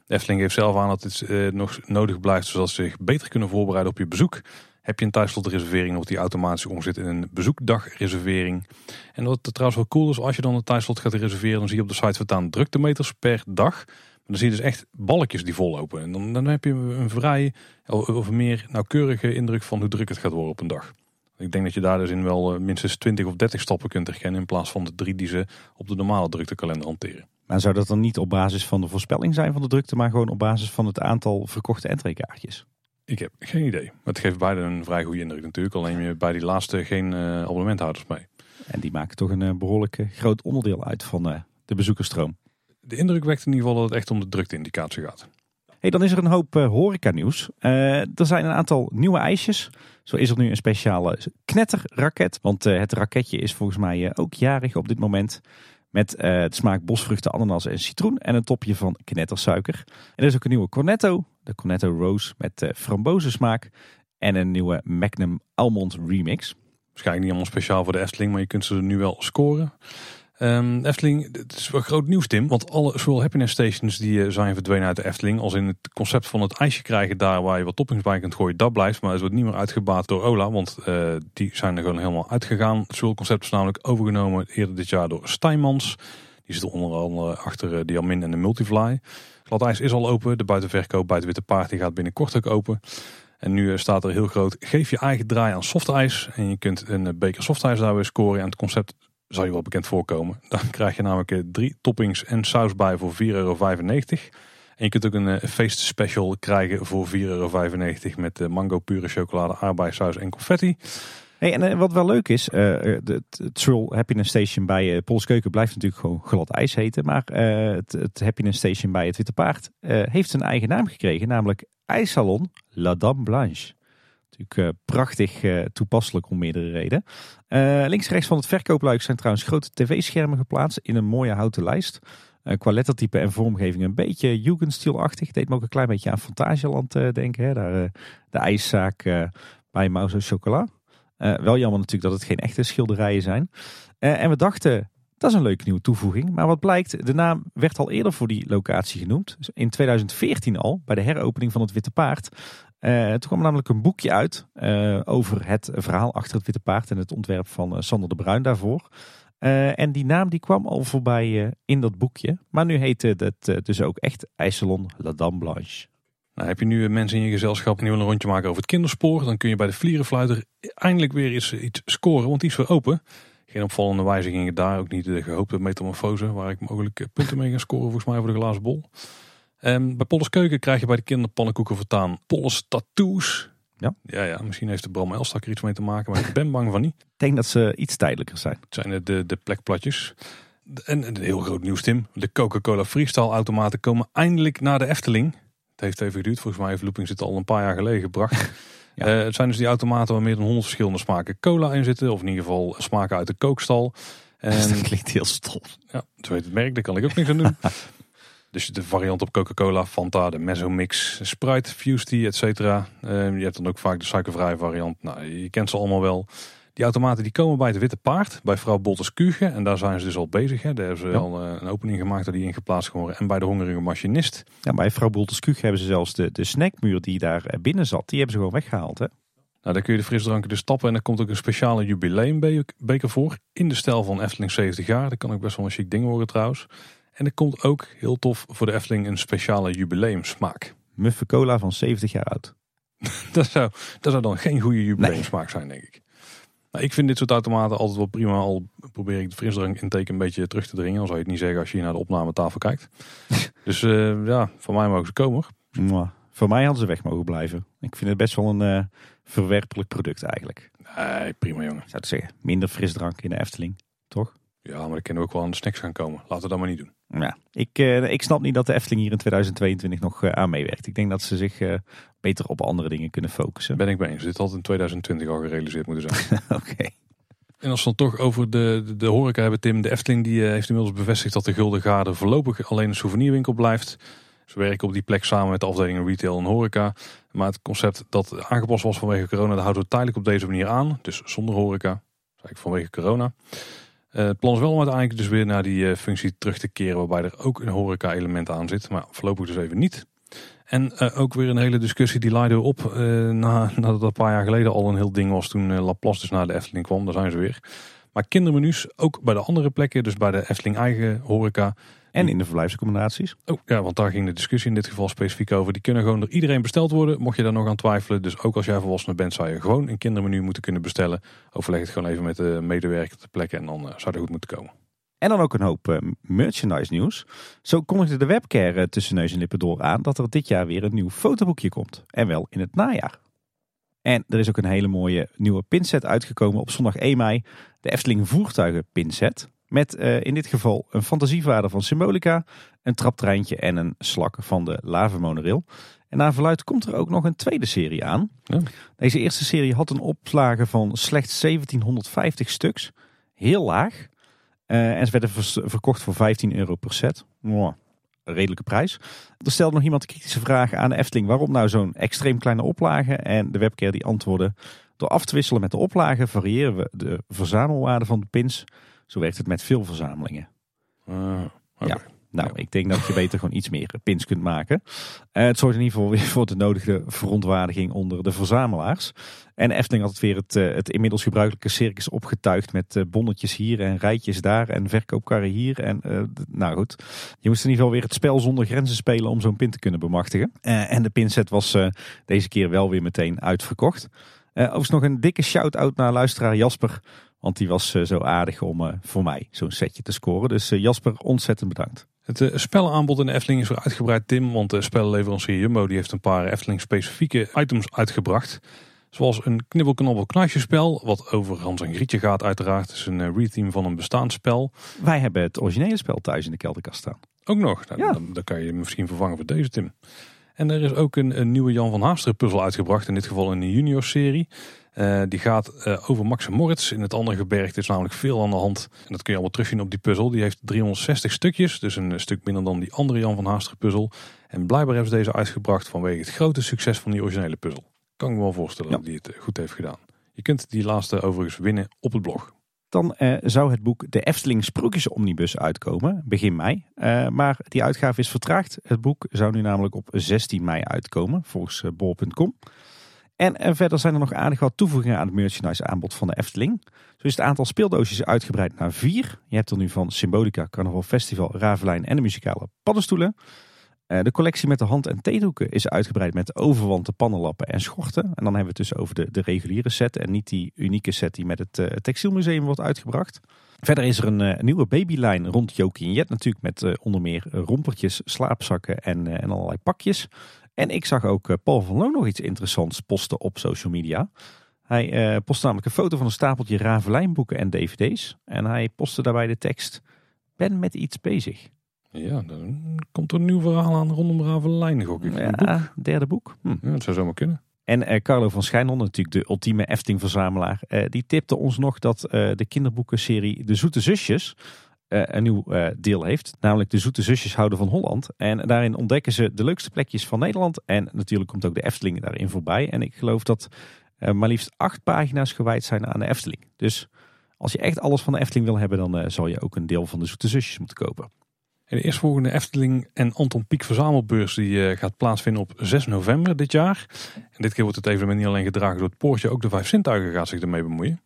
De Efteling geeft zelf aan dat dit eh, nog nodig blijft zodat ze zich beter kunnen voorbereiden op je bezoek. Heb je een tijdslotreservering, wordt die automatisch omgezet in een bezoekdagreservering. En wat trouwens wel cool is, als je dan een tijdslot gaat reserveren, dan zie je op de site drukte druktemeters per dag. Maar dan zie je dus echt balkjes die vollopen. En dan, dan heb je een vrij of meer nauwkeurige indruk van hoe druk het gaat worden op een dag. Ik denk dat je daar dus in wel eh, minstens 20 of 30 stappen kunt herkennen in plaats van de drie die ze op de normale druktekalender hanteren. Maar zou dat dan niet op basis van de voorspelling zijn van de drukte, maar gewoon op basis van het aantal verkochte entreekaartjes? Ik heb geen idee. Maar het geeft beide een vrij goede indruk natuurlijk. Al neem je bij die laatste geen uh, abonnementhouders mee. En die maken toch een uh, behoorlijk groot onderdeel uit van de bezoekerstroom. De indruk wekt in ieder geval dat het echt om de drukteindicatie gaat. Hey, dan is er een hoop horeca nieuws. er zijn een aantal nieuwe ijsjes. Zo is er nu een speciale knetterraket. Want het raketje is volgens mij ook jarig op dit moment. Met de smaak bosvruchten, ananas en citroen. En een topje van knettersuiker. En er is ook een nieuwe Cornetto. De Cornetto Rose met uh, frambozensmaak. En een nieuwe Magnum Almond Remix. Waarschijnlijk niet allemaal speciaal voor de Efteling, maar je kunt ze er nu wel scoren. Um, Efteling, het is wel groot nieuws Tim, want alle Swirl Happiness Stations die eh, zijn verdwenen uit de Efteling. Als in het concept van het ijsje krijgen daar waar je wat toppings bij kunt gooien, dat blijft. Maar het wordt niet meer uitgebaat door Ola, want uh, die zijn er gewoon helemaal uitgegaan. Het Swirl concept is namelijk overgenomen eerder dit jaar door Steinmans. Die zit onder andere achter uh, Diamin en de Multifly. Glad ijs is al open, de buitenverkoop bij het Witte Paard die gaat binnenkort ook open. En nu staat er heel groot, geef je eigen draai aan softijs. En je kunt een beker softijs daar weer scoren. En het concept zal je wel bekend voorkomen. [laughs] Dan krijg je namelijk eh, drie toppings en saus bij voor 4,95 euro. En je kunt ook een uh, feest special krijgen voor 4,95 euro met mango pure chocolade, aardbeisaus en confetti. En wat wel leuk is, het, het Swirl Happiness Station bij uh, Pols Keuken blijft natuurlijk gewoon glad ijs heten. Maar het, het Happiness Station bij het Witte Paard heeft een eigen naam gekregen, namelijk IJssalon La Dame Blanche. Natuurlijk uh, prachtig uh, toepasselijk om meerdere redenen. Uh, links rechts van het verkoopluik zijn trouwens grote tv-schermen geplaatst in een mooie houten lijst. qua lettertype en vormgeving een beetje Jugendstilachtig. Deed me ook een klein beetje aan Fantasieland denken. Hè? Daar, de ijszaak bij Mauso Chocola. Wel jammer natuurlijk dat het geen echte schilderijen zijn. en we dachten, dat is een leuke nieuwe toevoeging. Maar wat blijkt, de naam werd al eerder voor die locatie genoemd. Dus in 2014 al, bij de heropening van het Witte Paard. Uh, toen kwam namelijk een boekje uit over het verhaal achter het Witte Paard en het ontwerp van Sander de Bruin daarvoor. en die naam die kwam al voorbij in dat boekje. Maar nu heette het dus ook echt IJsselon La Dame Blanche. Nou, heb je nu mensen in je gezelschap die willen een rondje maken over het kinderspoor, dan kun je bij de vlierenfluiter eindelijk weer eens iets scoren, want die is weer open. Geen opvallende wijzigingen daar, ook niet de gehoopte metamorfose, waar ik mogelijk punten mee ga scoren volgens mij voor de glazen bol. Um, bij Polles Keuken krijg je bij de kinderpannenkoeken vertaan Polles tattoos. Ja. ja, ja, misschien heeft de Bram Elstak er iets mee te maken, maar ik ben bang van niet. Ik denk dat ze iets tijdelijker zijn. Het zijn de, de plekplatjes. En een heel groot nieuws, Tim. De Coca-Cola Freestyle automaten komen eindelijk naar de Efteling. Het heeft even geduurd. Volgens mij heeft Looping zit al een paar jaar geleden gebracht. ja. [laughs] uh, het zijn dus die automaten waar meer dan 100 verschillende smaken cola in zitten. Of in ieder geval smaken uit de kookstal. [laughs] En, dat klinkt heel stom. Ja, zo weet het merk. Daar kan ik ook niks aan doen. [laughs] Dus de variant op Coca-Cola, Fanta, de Mezzo Mix, Sprite, Fusty, et cetera. Uh, je hebt dan ook vaak de suikervrije variant. Nou, je kent ze allemaal wel. Die automaten die komen bij het Witte Paard, bij vrouw Bolters Kuge. En daar zijn ze dus al bezig. Hè. Daar hebben ze al eh, een opening gemaakt dat die ingeplaatst worden. En bij de hongerige machinist. Ja, bij vrouw Bolters Kuge hebben ze zelfs de, de snackmuur die daar eh, binnen zat. Die hebben ze gewoon weggehaald. Hè? Nou, daar kun je de frisdranken dus tappen. En er komt ook een speciale jubileumbeker voor. In de stijl van Efteling 70 jaar. Dat kan ook best wel een chic ding worden trouwens. En er komt ook, heel tof, voor de Efteling een speciale jubileumsmaak. Muffe cola van 70 jaar oud. [laughs] dat, zou, dat zou dan geen goede jubileumsmaak zijn, denk ik. Nou, ik vind dit soort automaten altijd wel prima. Al probeer ik de frisdrank intake een beetje terug te dringen. Dan zou je het niet zeggen als je naar de opnametafel kijkt. [laughs] dus uh, ja, voor mij mogen ze komen. Voor mij hadden ze weg mogen blijven. Ik vind het best wel een uh, verwerpelijk product eigenlijk. Nee, prima jongen. Zou ik zeggen, minder frisdrank in de Efteling, toch? Ja, maar dan kunnen we ook wel aan de snacks gaan komen. Laten we dat maar niet doen. Ja, ik, uh, ik snap niet dat de Efteling hier in 2022 nog uh, aan meewerkt. Ik denk dat ze zich uh, beter op andere dingen kunnen focussen. Ben ik bij eens. Dit had in 2020 al gerealiseerd moeten zijn. [laughs] Oké. Okay. En als we dan toch over de, de, de horeca hebben, Tim. De Efteling die heeft inmiddels bevestigd dat de Gulden Garde voorlopig alleen een souvenirwinkel blijft. Ze werken op die plek samen met de afdelingen retail en horeca. Maar het concept dat aangepast was vanwege corona, dat houden we tijdelijk op deze manier aan. Dus zonder horeca. Eigenlijk vanwege corona. Uh, het plan is wel om uiteindelijk dus weer naar die uh, functie terug te keren. Waarbij er ook een horeca element aan zit. Maar voorlopig dus even niet. En uh, ook weer een hele discussie die leidde op. na, nadat dat een paar jaar geleden al een heel ding was. Toen Laplace dus naar de Efteling kwam. Daar zijn ze weer. Maar kindermenu's ook bij de andere plekken. Dus bij de Efteling eigen horeca. En in de verblijfsaccommodaties. Oh ja, want daar ging de discussie in dit geval specifiek over. Die kunnen gewoon door iedereen besteld worden, mocht je daar nog aan twijfelen. Dus ook als jij volwassene bent, zou je gewoon een kindermenu moeten kunnen bestellen. Overleg het gewoon even met de medewerker ter plekke en dan uh, zou er goed moeten komen. En dan ook een hoop uh, merchandise nieuws. Zo kondigde de webcare uh, tussen neus en lippen door aan dat er dit jaar weer een nieuw fotoboekje komt. En wel in het najaar. En er is ook een hele mooie nieuwe pinset uitgekomen op zondag 1 mei. De Efteling voertuigen pinset. Met uh, in dit geval een fantasievader van Symbolica, een traptreintje en een slak van de lavenmonorail. En naar verluid komt er ook nog een tweede serie aan. Ja. Deze eerste serie had een oplage van slechts 1750 stuks. Heel laag. Uh, en ze werden verkocht voor 15 euro per set. Wow, een redelijke prijs. Er stelde nog iemand een kritische vraag aan de Efteling. Waarom nou zo'n extreem kleine oplage? En de webcare die antwoordde. Door af te wisselen met de oplagen variëren we de verzamelwaarde van de pins zo werkt het met veel verzamelingen. Uh, okay. Ja. Nou, ik denk dat je [laughs] beter gewoon iets meer pins kunt maken. Uh, het zorgt in ieder geval weer voor de nodige verontwaardiging onder de verzamelaars. En Efteling had het weer het, uh, het inmiddels gebruikelijke circus opgetuigd met uh, bonnetjes hier en rijtjes daar en verkoopkarren hier. En nou goed, je moest in ieder geval weer het spel zonder grenzen spelen om zo'n pin te kunnen bemachtigen. en de pinset was deze keer wel weer meteen uitverkocht. overigens nog een dikke shout-out naar luisteraar Jasper. Want die was zo aardig om voor mij zo'n setje te scoren. Dus Jasper, ontzettend bedankt. Het spelaanbod in de Efteling is weer uitgebreid, Tim. Want de spellenleverancier Jumbo die heeft een paar Efteling-specifieke items uitgebracht. Zoals een knibbelknabbel spel, wat over Hans en Grietje gaat uiteraard. Het is een reteam van een bestaand spel. Wij hebben het originele spel thuis in de kelderkast staan. Ook nog? Nou, ja. dan, dan, kan je misschien vervangen voor deze, Tim. En er is ook een, een nieuwe Jan van Haasteren puzzel uitgebracht. In dit geval in de junior serie. Uh, die gaat uh, over Max en Moritz. In het andere gebergte is namelijk veel aan de hand. En dat kun je allemaal terugzien op die puzzel. Die heeft 360 stukjes. Dus een stuk minder dan die andere Jan van Haasteren puzzel. En blijkbaar hebben ze deze uitgebracht vanwege het grote succes van die originele puzzel. Kan ik me wel voorstellen ja. dat die het eh, goed heeft gedaan. Je kunt die laatste overigens winnen op het blog. Dan uh, zou het boek De Efteling Sprookjes Omnibus uitkomen, begin mei. Uh, maar die uitgave is vertraagd. Het boek zou nu namelijk op 16 mei uitkomen, volgens bol.com. En, en, verder zijn er nog aardig wat toevoegingen aan het merchandise aanbod van de Efteling. Zo is het aantal speeldoosjes uitgebreid naar vier. Je hebt er nu van Symbolica, Carnaval Festival, Ravelijn en de muzikale paddenstoelen. Uh, de collectie met de hand- en theedoeken is uitgebreid met overwanten, pannenlappen en schorten. En dan hebben we het dus over de, de reguliere set en niet die unieke set die met het uh, textielmuseum wordt uitgebracht. Verder is er een uh, nieuwe babylijn rond Jokie en Jet natuurlijk met onder meer rompertjes, slaapzakken en, en allerlei pakjes. En ik zag ook Paul van Loon nog iets interessants posten op social media. Hij uh, postte namelijk een foto van een stapeltje Ravelijn-boeken en dvd's. En hij postte daarbij de tekst, ben met iets bezig. Ja, dan komt er een nieuw verhaal aan rondom Ravelijn, gok ik. Ja, boek. derde boek. Hm. Ja, dat zou zomaar kunnen. En uh, Carlo van Schijnon, natuurlijk de ultieme Efting-verzamelaar, uh, die tipte ons nog dat de kinderboekenserie De Zoete Zusjes een nieuw deel heeft. Namelijk De Zoete Zusjes houden van Holland. En daarin ontdekken ze de leukste plekjes van Nederland. En natuurlijk komt ook de Efteling daarin voorbij. En ik geloof dat maar liefst acht pagina's gewijd zijn aan de Efteling. Dus als je echt alles van de Efteling wil hebben, dan zal je ook een deel van De Zoete Zusjes moeten kopen. En de eerstvolgende Efteling en Anton Pieck verzamelbeurs die gaat plaatsvinden op 6 november dit jaar. En dit keer wordt het evenement niet alleen gedragen door het poortje, ook de vijf zintuigen gaat zich ermee bemoeien.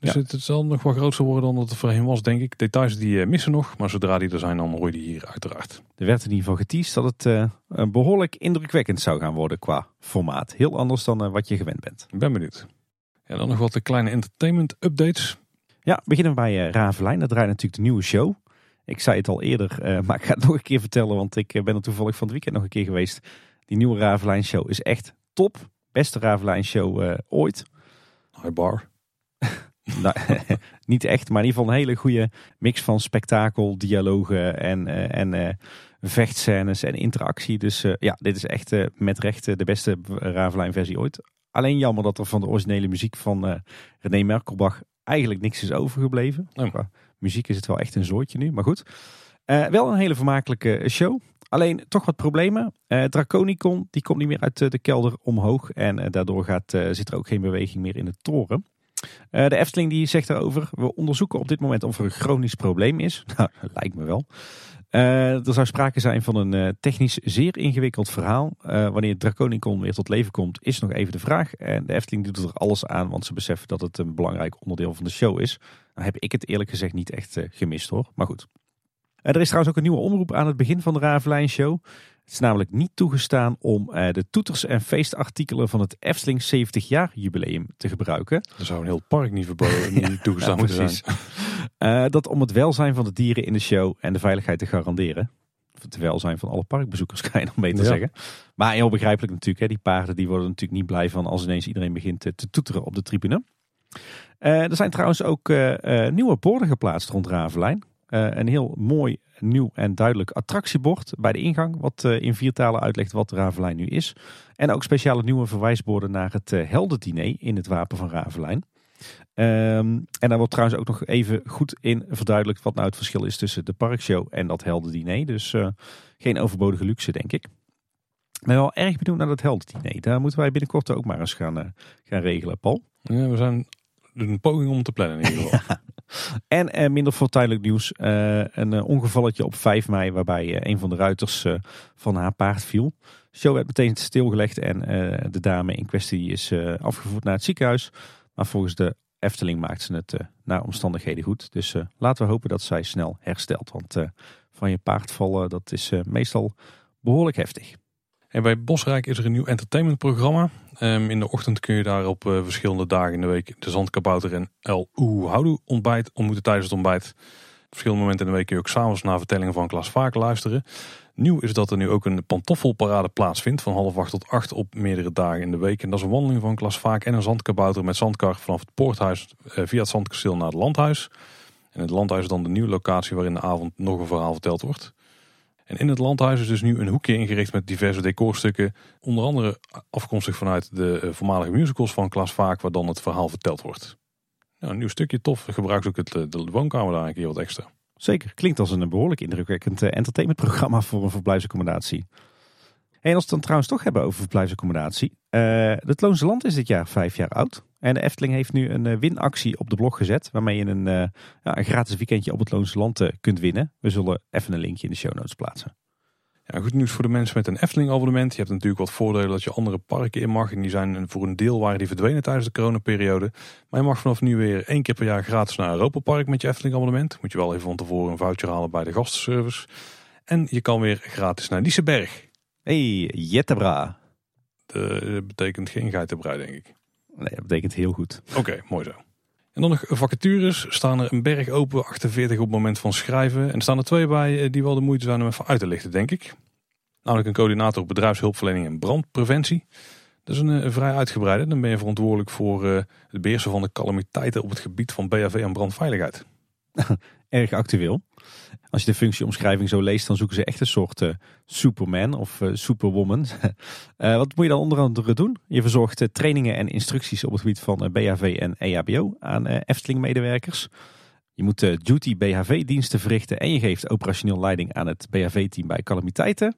Dus ja. het, het, zal nog wel groter worden dan dat het voorheen was, denk ik. Details die uh, missen nog, maar zodra die er zijn, dan hoor je die hier uiteraard. Er werd in ieder geval geteased dat het uh, behoorlijk indrukwekkend zou gaan worden qua formaat. Heel anders dan wat je gewend bent. Ik ben benieuwd. En dan nog wat de kleine entertainment updates. Ja, beginnen we bij Ravelijn. Dat draait natuurlijk de nieuwe show. Ik zei het al eerder, uh, [laughs] maar ik ga het nog een keer vertellen, want ik ben er toevallig van het weekend nog een keer geweest. Die nieuwe Ravelijn show is echt top. Beste Ravelijn show uh, ooit. High bar. [laughs] [laughs] Nou, [laughs] niet echt, maar in ieder geval een hele goede mix van spektakel, dialogen en, uh, en uh, vechtscènes en interactie. Dus uh, ja, dit is echt met recht de beste Ravelijn versie ooit. Alleen jammer dat er van de originele muziek van René Merkelbach eigenlijk niks is overgebleven. Oh. Qua muziek is het wel echt een zootje nu, maar goed. wel een hele vermakelijke show. Alleen toch wat problemen. Uh, Draconicon die komt niet meer uit de kelder omhoog. En uh, daardoor gaat, uh, zit er ook geen beweging meer in de toren. De Efteling die zegt daarover. We onderzoeken op dit moment of er een chronisch probleem is. [laughs] Nou, lijkt me wel. er zou sprake zijn van een technisch zeer ingewikkeld verhaal. wanneer Draconicon weer tot leven komt is nog even de vraag. En de Efteling doet er alles aan. Want ze beseffen dat het een belangrijk onderdeel van de show is. Nou heb ik het eerlijk gezegd niet echt gemist hoor. Maar goed. Er is trouwens ook een nieuwe omroep aan het begin van de Ravelijn Show. Het is namelijk niet toegestaan om uh, de toeters en feestartikelen van het Efteling 70 jaar jubileum te gebruiken. Er zou een heel park niet, verboden, [laughs] niet toegestaan ja, moeten zijn. Uh, dat om het welzijn van de dieren in de show en de veiligheid te garanderen. Het welzijn van alle parkbezoekers [laughs] kan je dan beter ja. zeggen. Maar heel begrijpelijk natuurlijk. Hè, die paarden die worden natuurlijk niet blij van als ineens iedereen begint te, te toeteren op de tribune. Uh, er zijn trouwens ook nieuwe borden geplaatst rond Ravelijn. Uh, een heel mooi, nieuw en duidelijk attractiebord bij de ingang. Wat uh, in vier talen uitlegt wat Ravelijn nu is. En ook speciale nieuwe verwijsborden naar het uh, heldendiner in het wapen van Ravelijn. Um, en daar wordt trouwens ook nog even goed in verduidelijkt wat nou het verschil is tussen de parkshow en dat heldendiner. Dus geen overbodige luxe denk ik. Ik ben wel erg benieuwd naar dat heldendiner. Daar moeten wij binnenkort ook maar eens gaan, gaan regelen, Paul. Ja, we zijn een poging om te plannen in ieder geval. Ja. [laughs] En eh, minder fortuinlijk nieuws. Uh, een uh, ongevalletje op 5 mei waarbij een van de ruiters van haar paard viel. De show werd meteen stilgelegd en de dame in kwestie is afgevoerd naar het ziekenhuis. Maar volgens de Efteling maakt ze het naar omstandigheden goed. Dus laten we hopen dat zij snel herstelt. Want van je paard vallen, dat is meestal behoorlijk heftig. En bij Bosrijk is er een nieuw entertainmentprogramma. Um, in de ochtend kun je daar op uh, verschillende dagen in de week de zandkabouter en El Oehoudoe ontbijt ontmoeten tijdens het ontbijt. Op verschillende momenten in de week kun je ook s'avonds naar vertellingen van Klaas Vaak luisteren. Nieuw is dat er nu ook een pantoffelparade plaatsvindt van half acht tot acht op meerdere dagen in de week. En dat is een wandeling van Klaas Vaak en een zandkabouter met zandkar vanaf het poorthuis uh, via het zandkasteel naar het landhuis. En het landhuis is dan de nieuwe locatie waarin de avond nog een verhaal verteld wordt. En in het landhuis is dus nu een hoekje ingericht met diverse decorstukken. Onder andere afkomstig vanuit de voormalige musicals van Klaas Vaak, waar dan het verhaal verteld wordt. Nou, een nieuw stukje tof. Gebruikt ook het, de woonkamer daar een keer wat extra. Zeker, klinkt als een behoorlijk indrukwekkend entertainmentprogramma voor een verblijfsaccommodatie. En als we het dan trouwens toch hebben over verblijfsaccommodatie. Het Loonse Land is dit jaar vijf jaar oud. En de Efteling heeft nu een uh, winactie op de blog gezet. Waarmee je een, uh, ja, een gratis weekendje op het Loonse Land kunt winnen. We zullen even een linkje in de show notes plaatsen. Ja, goed nieuws voor de mensen met een Efteling abonnement. Je hebt natuurlijk wat voordelen dat je andere parken in mag. En die zijn voor een deel waren die verdwenen tijdens de coronaperiode. Maar je mag vanaf nu weer één keer per jaar gratis naar Europa Park met je Efteling abonnement. Moet je wel even van tevoren een voucher halen bij de gastenservice. En je kan weer gratis naar Nieseberg. Hey, Jettebra. Dat betekent geen geitenbrui, denk ik. Nee, dat betekent heel goed. Oké, okay, mooi zo. En dan nog vacatures. Staan er een berg open, 48 op het moment van schrijven. En er staan er twee bij die wel de moeite zijn om even uit te lichten, denk ik. Namelijk een coördinator bedrijfshulpverlening en brandpreventie. Dat is een, een vrij uitgebreide. Dan ben je verantwoordelijk voor uh, het beheersen van de calamiteiten op het gebied van BHV en brandveiligheid. [laughs] Erg actueel. Als je de functieomschrijving zo leest, dan zoeken ze echt een soort uh, Superman of uh, Superwoman. uh, [laughs] wat moet je dan onder andere doen? Je verzorgt trainingen en instructies op het gebied van BHV en EHBO aan Efteling-medewerkers. Je moet duty BHV-diensten verrichten en je geeft operationeel leiding aan het BHV-team bij calamiteiten.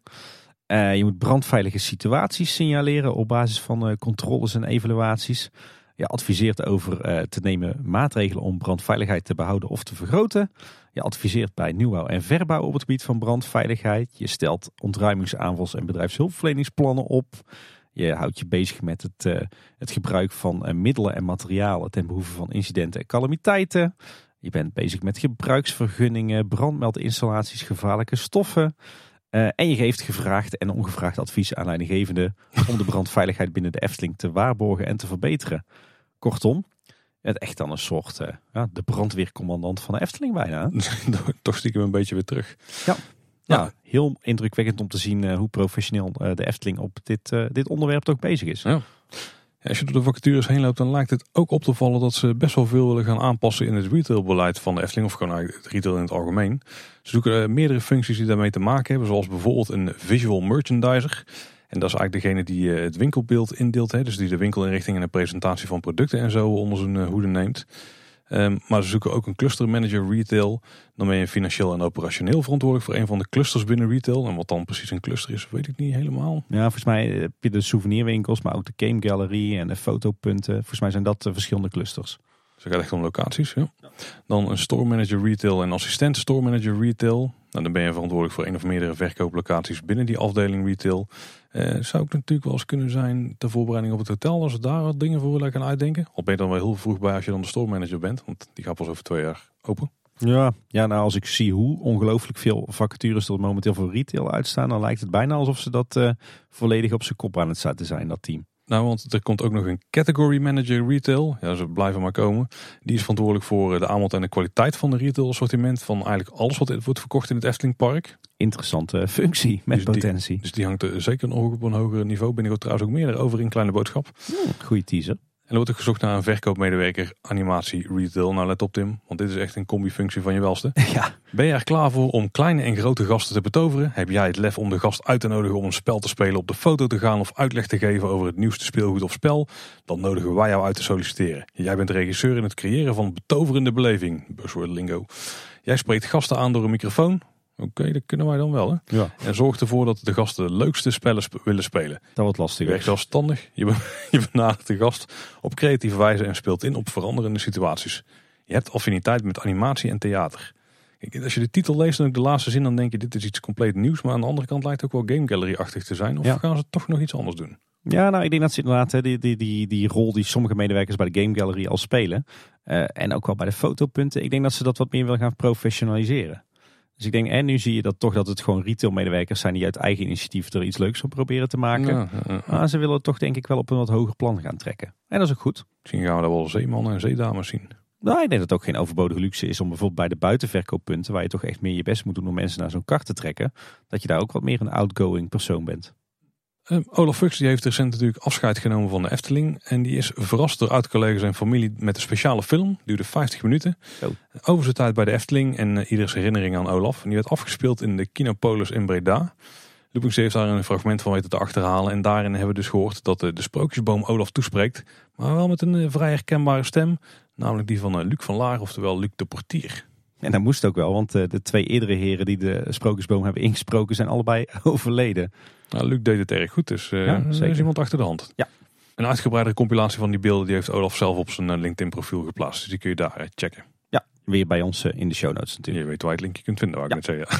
je moet brandveilige situaties signaleren op basis van controles en evaluaties. Je adviseert over te nemen maatregelen om brandveiligheid te behouden of te vergroten. Je adviseert bij nieuwbouw en verbouw op het gebied van brandveiligheid. Je stelt ontruimingsaanvals- en bedrijfshulpverleningsplannen op. Je houdt je bezig met het, uh, het gebruik van uh, middelen en materialen ten behoeve van incidenten en calamiteiten. Je bent bezig met gebruiksvergunningen, brandmeldinstallaties, gevaarlijke stoffen. Uh, en je geeft gevraagd en ongevraagd advies aan leidinggevenden om de brandveiligheid binnen de Efteling te waarborgen en te verbeteren. Kortom, het echt dan een soort uh, ja, de brandweercommandant van de Efteling bijna. [laughs] Toch stiekem een beetje weer terug. Ja, ja heel indrukwekkend om te zien uh, hoe professioneel de Efteling op dit, dit onderwerp toch bezig is. Ja. Als je door de vacatures heen loopt, dan lijkt het ook op te vallen dat ze best wel veel willen gaan aanpassen in het retailbeleid van de Efteling. Of gewoon eigenlijk het retail in het algemeen. Ze zoeken meerdere functies die daarmee te maken hebben. Zoals bijvoorbeeld een visual merchandiser. En dat is eigenlijk degene die het winkelbeeld indeelt. Hè, dus die de winkelinrichting en de presentatie van producten en zo onder zijn hoede neemt. Um, maar ze zoeken ook een cluster manager retail. Dan ben je financieel en operationeel verantwoordelijk voor een van de clusters binnen retail. En wat dan precies een cluster is, weet ik niet helemaal. Ja, volgens mij heb je de souvenirwinkels, maar ook de game gallery en de fotopunten. Volgens mij zijn dat de verschillende clusters. Dus het gaat echt om locaties. Ja. Dan een store manager retail en assistent store manager retail. Nou, dan ben je verantwoordelijk voor een of meerdere verkooplocaties binnen die afdeling retail. Uh, zou ook natuurlijk wel eens kunnen zijn ter voorbereiding op het hotel, als we daar wat dingen voor willen gaan uitdenken. Al ben je dan wel heel vroeg bij als je dan de store manager bent, want die gaat pas over twee jaar open. Ja, ja nou als ik zie hoe ongelooflijk veel vacatures er momenteel voor retail uitstaan, dan lijkt het bijna alsof ze dat uh, volledig op zijn kop aan het zetten zijn, dat team. Nou, want er komt ook nog een category manager retail. Ja, ze blijven maar komen. Die is verantwoordelijk voor eh, de aanbod en de kwaliteit van de retail assortiment. Van eigenlijk alles wat wordt verkocht in het Efteling Park. Interessante functie met dus potentie. Die, dus die hangt er zeker nog op een hoger niveau. Ben ik trouwens ook meer over in Kleine Boodschap. Hmm, goeie teaser. En er wordt ook gezocht naar een verkoopmedewerker animatie retail. Nou let op Tim, want dit is echt een combi-functie van je welste. [laughs] Ja. Ben je er klaar voor om kleine en grote gasten te betoveren? Heb jij het lef om de gast uit te nodigen om een spel te spelen, op de foto te gaan of uitleg te geven over het nieuwste speelgoed of spel? Dan nodigen wij jou uit te solliciteren. Jij bent regisseur in het creëren van betoverende beleving, buzzword lingo. Jij spreekt gasten aan door een microfoon, Oké, dat kunnen wij dan wel. Hè? Ja. En zorg ervoor dat de gasten de leukste spellen willen spelen. Dat wordt lastig. Werk zelfstandig. Je, [laughs] je benadert de gast op creatieve wijze en speelt in op veranderende situaties. Je hebt affiniteit met animatie en theater. Kijk, als je de titel leest en ook de laatste zin, dan denk je dit is iets compleet nieuws. Maar aan de andere kant lijkt het ook wel Game Gallery-achtig te zijn. Of gaan ze toch nog iets anders doen? Ja, nou, ik denk dat ze inderdaad die, die, die, die rol die sommige medewerkers bij de Game Gallery al spelen. Uh, en ook wel bij de fotopunten. Ik denk dat ze dat wat meer willen gaan professionaliseren. Dus ik denk, en nu zie je dat toch dat het gewoon retailmedewerkers zijn die uit eigen initiatief er iets leuks van proberen te maken. Maar ze willen het toch denk ik wel op een wat hoger plan gaan trekken. En dat is ook goed. Misschien gaan we daar wel zeemannen en zeedames zien. Nou, ik denk dat het ook geen overbodige luxe is om bijvoorbeeld bij de buitenverkooppunten, waar je toch echt meer je best moet doen om mensen naar zo'n kart te trekken, dat je daar ook wat meer een outgoing persoon bent. Uh, Olaf Fuchs die heeft recent natuurlijk afscheid genomen van de Efteling. En die is verrast door oud-collega's en familie met een speciale film. Duurde 50 minuten. Oh. Over zijn tijd bij de Efteling en uh, ieders herinnering aan Olaf. En die werd afgespeeld in de Kinopolis in Breda. Loopings heeft daar een fragment van weten te achterhalen. En daarin hebben we dus gehoord dat de, de sprookjesboom Olaf toespreekt. Maar wel met een uh, vrij herkenbare stem. Namelijk die van Luc van Laar, oftewel Luc de Portier. En dat moest ook wel, want de twee eerdere heren die de sprookjesboom hebben ingesproken zijn allebei [laughs] overleden. Nou, Luc deed het erg goed, dus uh, ja, er is iemand achter de hand. Ja. Een uitgebreide compilatie van die beelden die heeft Olaf zelf op zijn LinkedIn profiel geplaatst. Dus die kun je daar checken. Ja, weer bij ons in de show notes natuurlijk. Je weet waar je het linkje kunt vinden, waar ik net zeggen.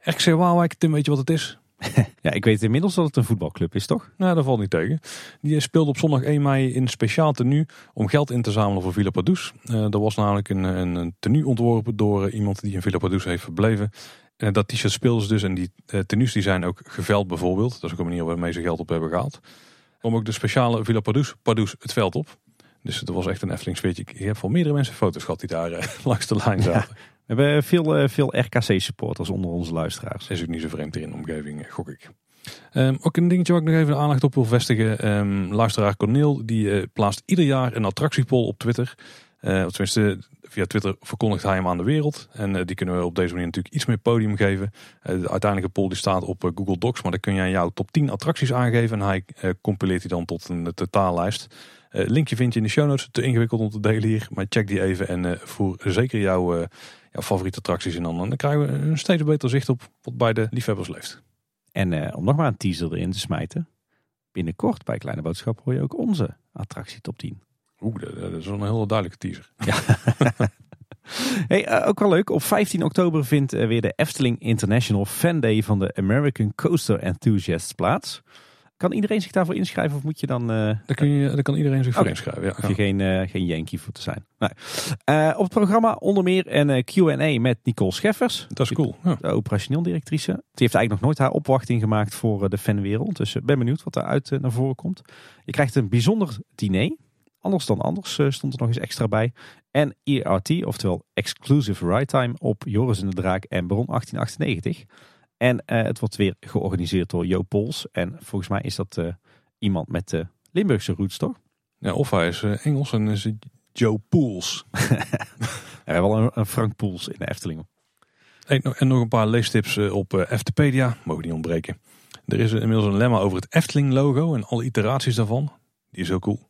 RKC [laughs] Waalwijk, Tim, weet je wat het is? [laughs] ja, ik weet inmiddels dat het een voetbalclub is, toch? Nou, dat valt niet tegen. Die speelde op zondag 1 mei in speciaal tenue om geld in te zamelen voor Villa Padus. Uh, er was namelijk een, een, tenue ontworpen door iemand die in Villa Padus heeft verbleven. En dat t-shirt speelden ze dus en die tenues die zijn ook geveld bijvoorbeeld. Dat is ook een manier waarmee ze geld op hebben gehaald. Om ook de speciale Villa Padus, Padus het veld op. Dus het was echt een Efteling sfeertje. Ik heb van meerdere mensen foto's gehad die daar [laughs] langs de lijn zaten. We hebben veel, uh, veel RKC-supporters onder onze luisteraars. Is ook niet zo vreemd in de omgeving, gok ik. Um, ook een dingetje waar ik nog even aandacht op wil vestigen. Um, luisteraar Corneel die plaatst ieder jaar een attractiepol op Twitter. Uh, tenminste, via Twitter verkondigt hij hem aan de wereld. En die kunnen we op deze manier natuurlijk iets meer podium geven. De uiteindelijke poll die staat op Google Docs. Maar dan kun jij jouw top 10 attracties aangeven. En hij compileert die dan tot een totaallijst. linkje vind je in de show notes. Te ingewikkeld om te delen hier. Maar check die even en voer zeker jouw, jouw favoriete attracties in. Dan, dan krijgen we een steeds beter zicht op wat bij de liefhebbers leeft. En om nog maar een teaser erin te smijten. Binnenkort bij Kleine Boodschap hoor je ook onze attractie top 10. Oeh, dat is een heel duidelijke teaser. [laughs] Ja. hey, uh, ook wel leuk. Op 15 oktober vindt uh, weer de Efteling International Fan Day van de American Coaster Enthusiasts plaats. Kan iedereen zich daarvoor inschrijven of moet je dan... Uh, daar, kun je, daar kan iedereen zich voor okay. inschrijven, ja. Hoef je geen, uh, geen Yankee voor te zijn. Nee. op het programma onder meer een Q&A met Nicole Scheffers. Dat is cool. Ja. De operationeel directrice. Die heeft eigenlijk nog nooit haar opwachting gemaakt voor de fanwereld. Dus ben benieuwd wat daaruit naar voren komt. Je krijgt een bijzonder diner. Anders dan anders stond er nog eens extra bij. En ERT, oftewel Exclusive Ride Time op Joris en de Draak en Baron 1898. En uh, het wordt weer georganiseerd door Jo Pols. En volgens mij is dat uh, iemand met Limburgse roots, toch? Ja, of hij is eh, Engels en is Joe Pools. [laughs] Ja, wel een, een Frank Poels in de Efteling. En nog een paar leestips eh, op eh, Eftepedia. Mogen niet ontbreken. Er is inmiddels een lemma over het Efteling logo en alle iteraties daarvan. Die is heel cool.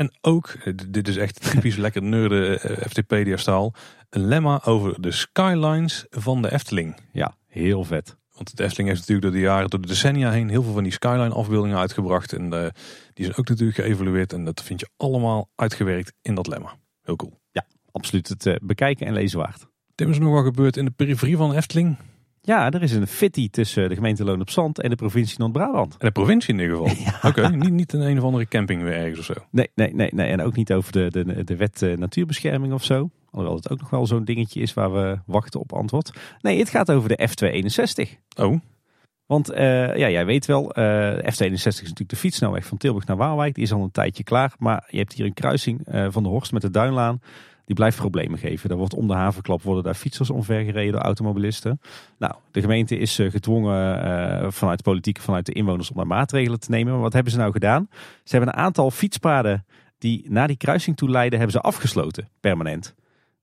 En ook, eh, dit is echt typisch [laughs] lekker nerde eh, Eftepedia staal. Een lemma over de skylines van de Efteling. Ja, heel vet. Want de Efteling heeft natuurlijk door de jaren, door de decennia heen heel veel van die skyline afbeeldingen uitgebracht. En eh, die zijn ook natuurlijk geëvalueerd. En dat vind je allemaal uitgewerkt in dat lemma. Heel cool. Absoluut het bekijken en lezen waard. Tim, is er nog wat gebeurd in de periferie van de Efteling? Ja, er is een fitty tussen de gemeente Loon op Zand en de provincie Noord-Brabant. En de provincie in ieder geval. [laughs] Oké, niet, niet een een of andere camping weer ergens of zo. Nee, nee, nee, nee. En ook niet over de, de, de wet eh, natuurbescherming of zo. Alhoewel het ook nog wel zo'n dingetje is waar we wachten op antwoord. Nee, het gaat over de F261. Oh, Want eh, ja, jij weet wel, eh F261 is natuurlijk de fietsnelweg van Tilburg naar Waalwijk. Die is al een tijdje klaar. Maar je hebt hier een kruising van de Horst met de Duinlaan. Die blijft problemen geven. Daar wordt om de havenklap worden daar fietsers omvergereden door automobilisten. Nou, de gemeente is eh, gedwongen eh, vanuit de politiek, vanuit de inwoners om daar maatregelen te nemen. Maar wat hebben ze nou gedaan? Ze hebben een aantal fietspaden die naar die kruising toe leiden, hebben ze afgesloten, permanent.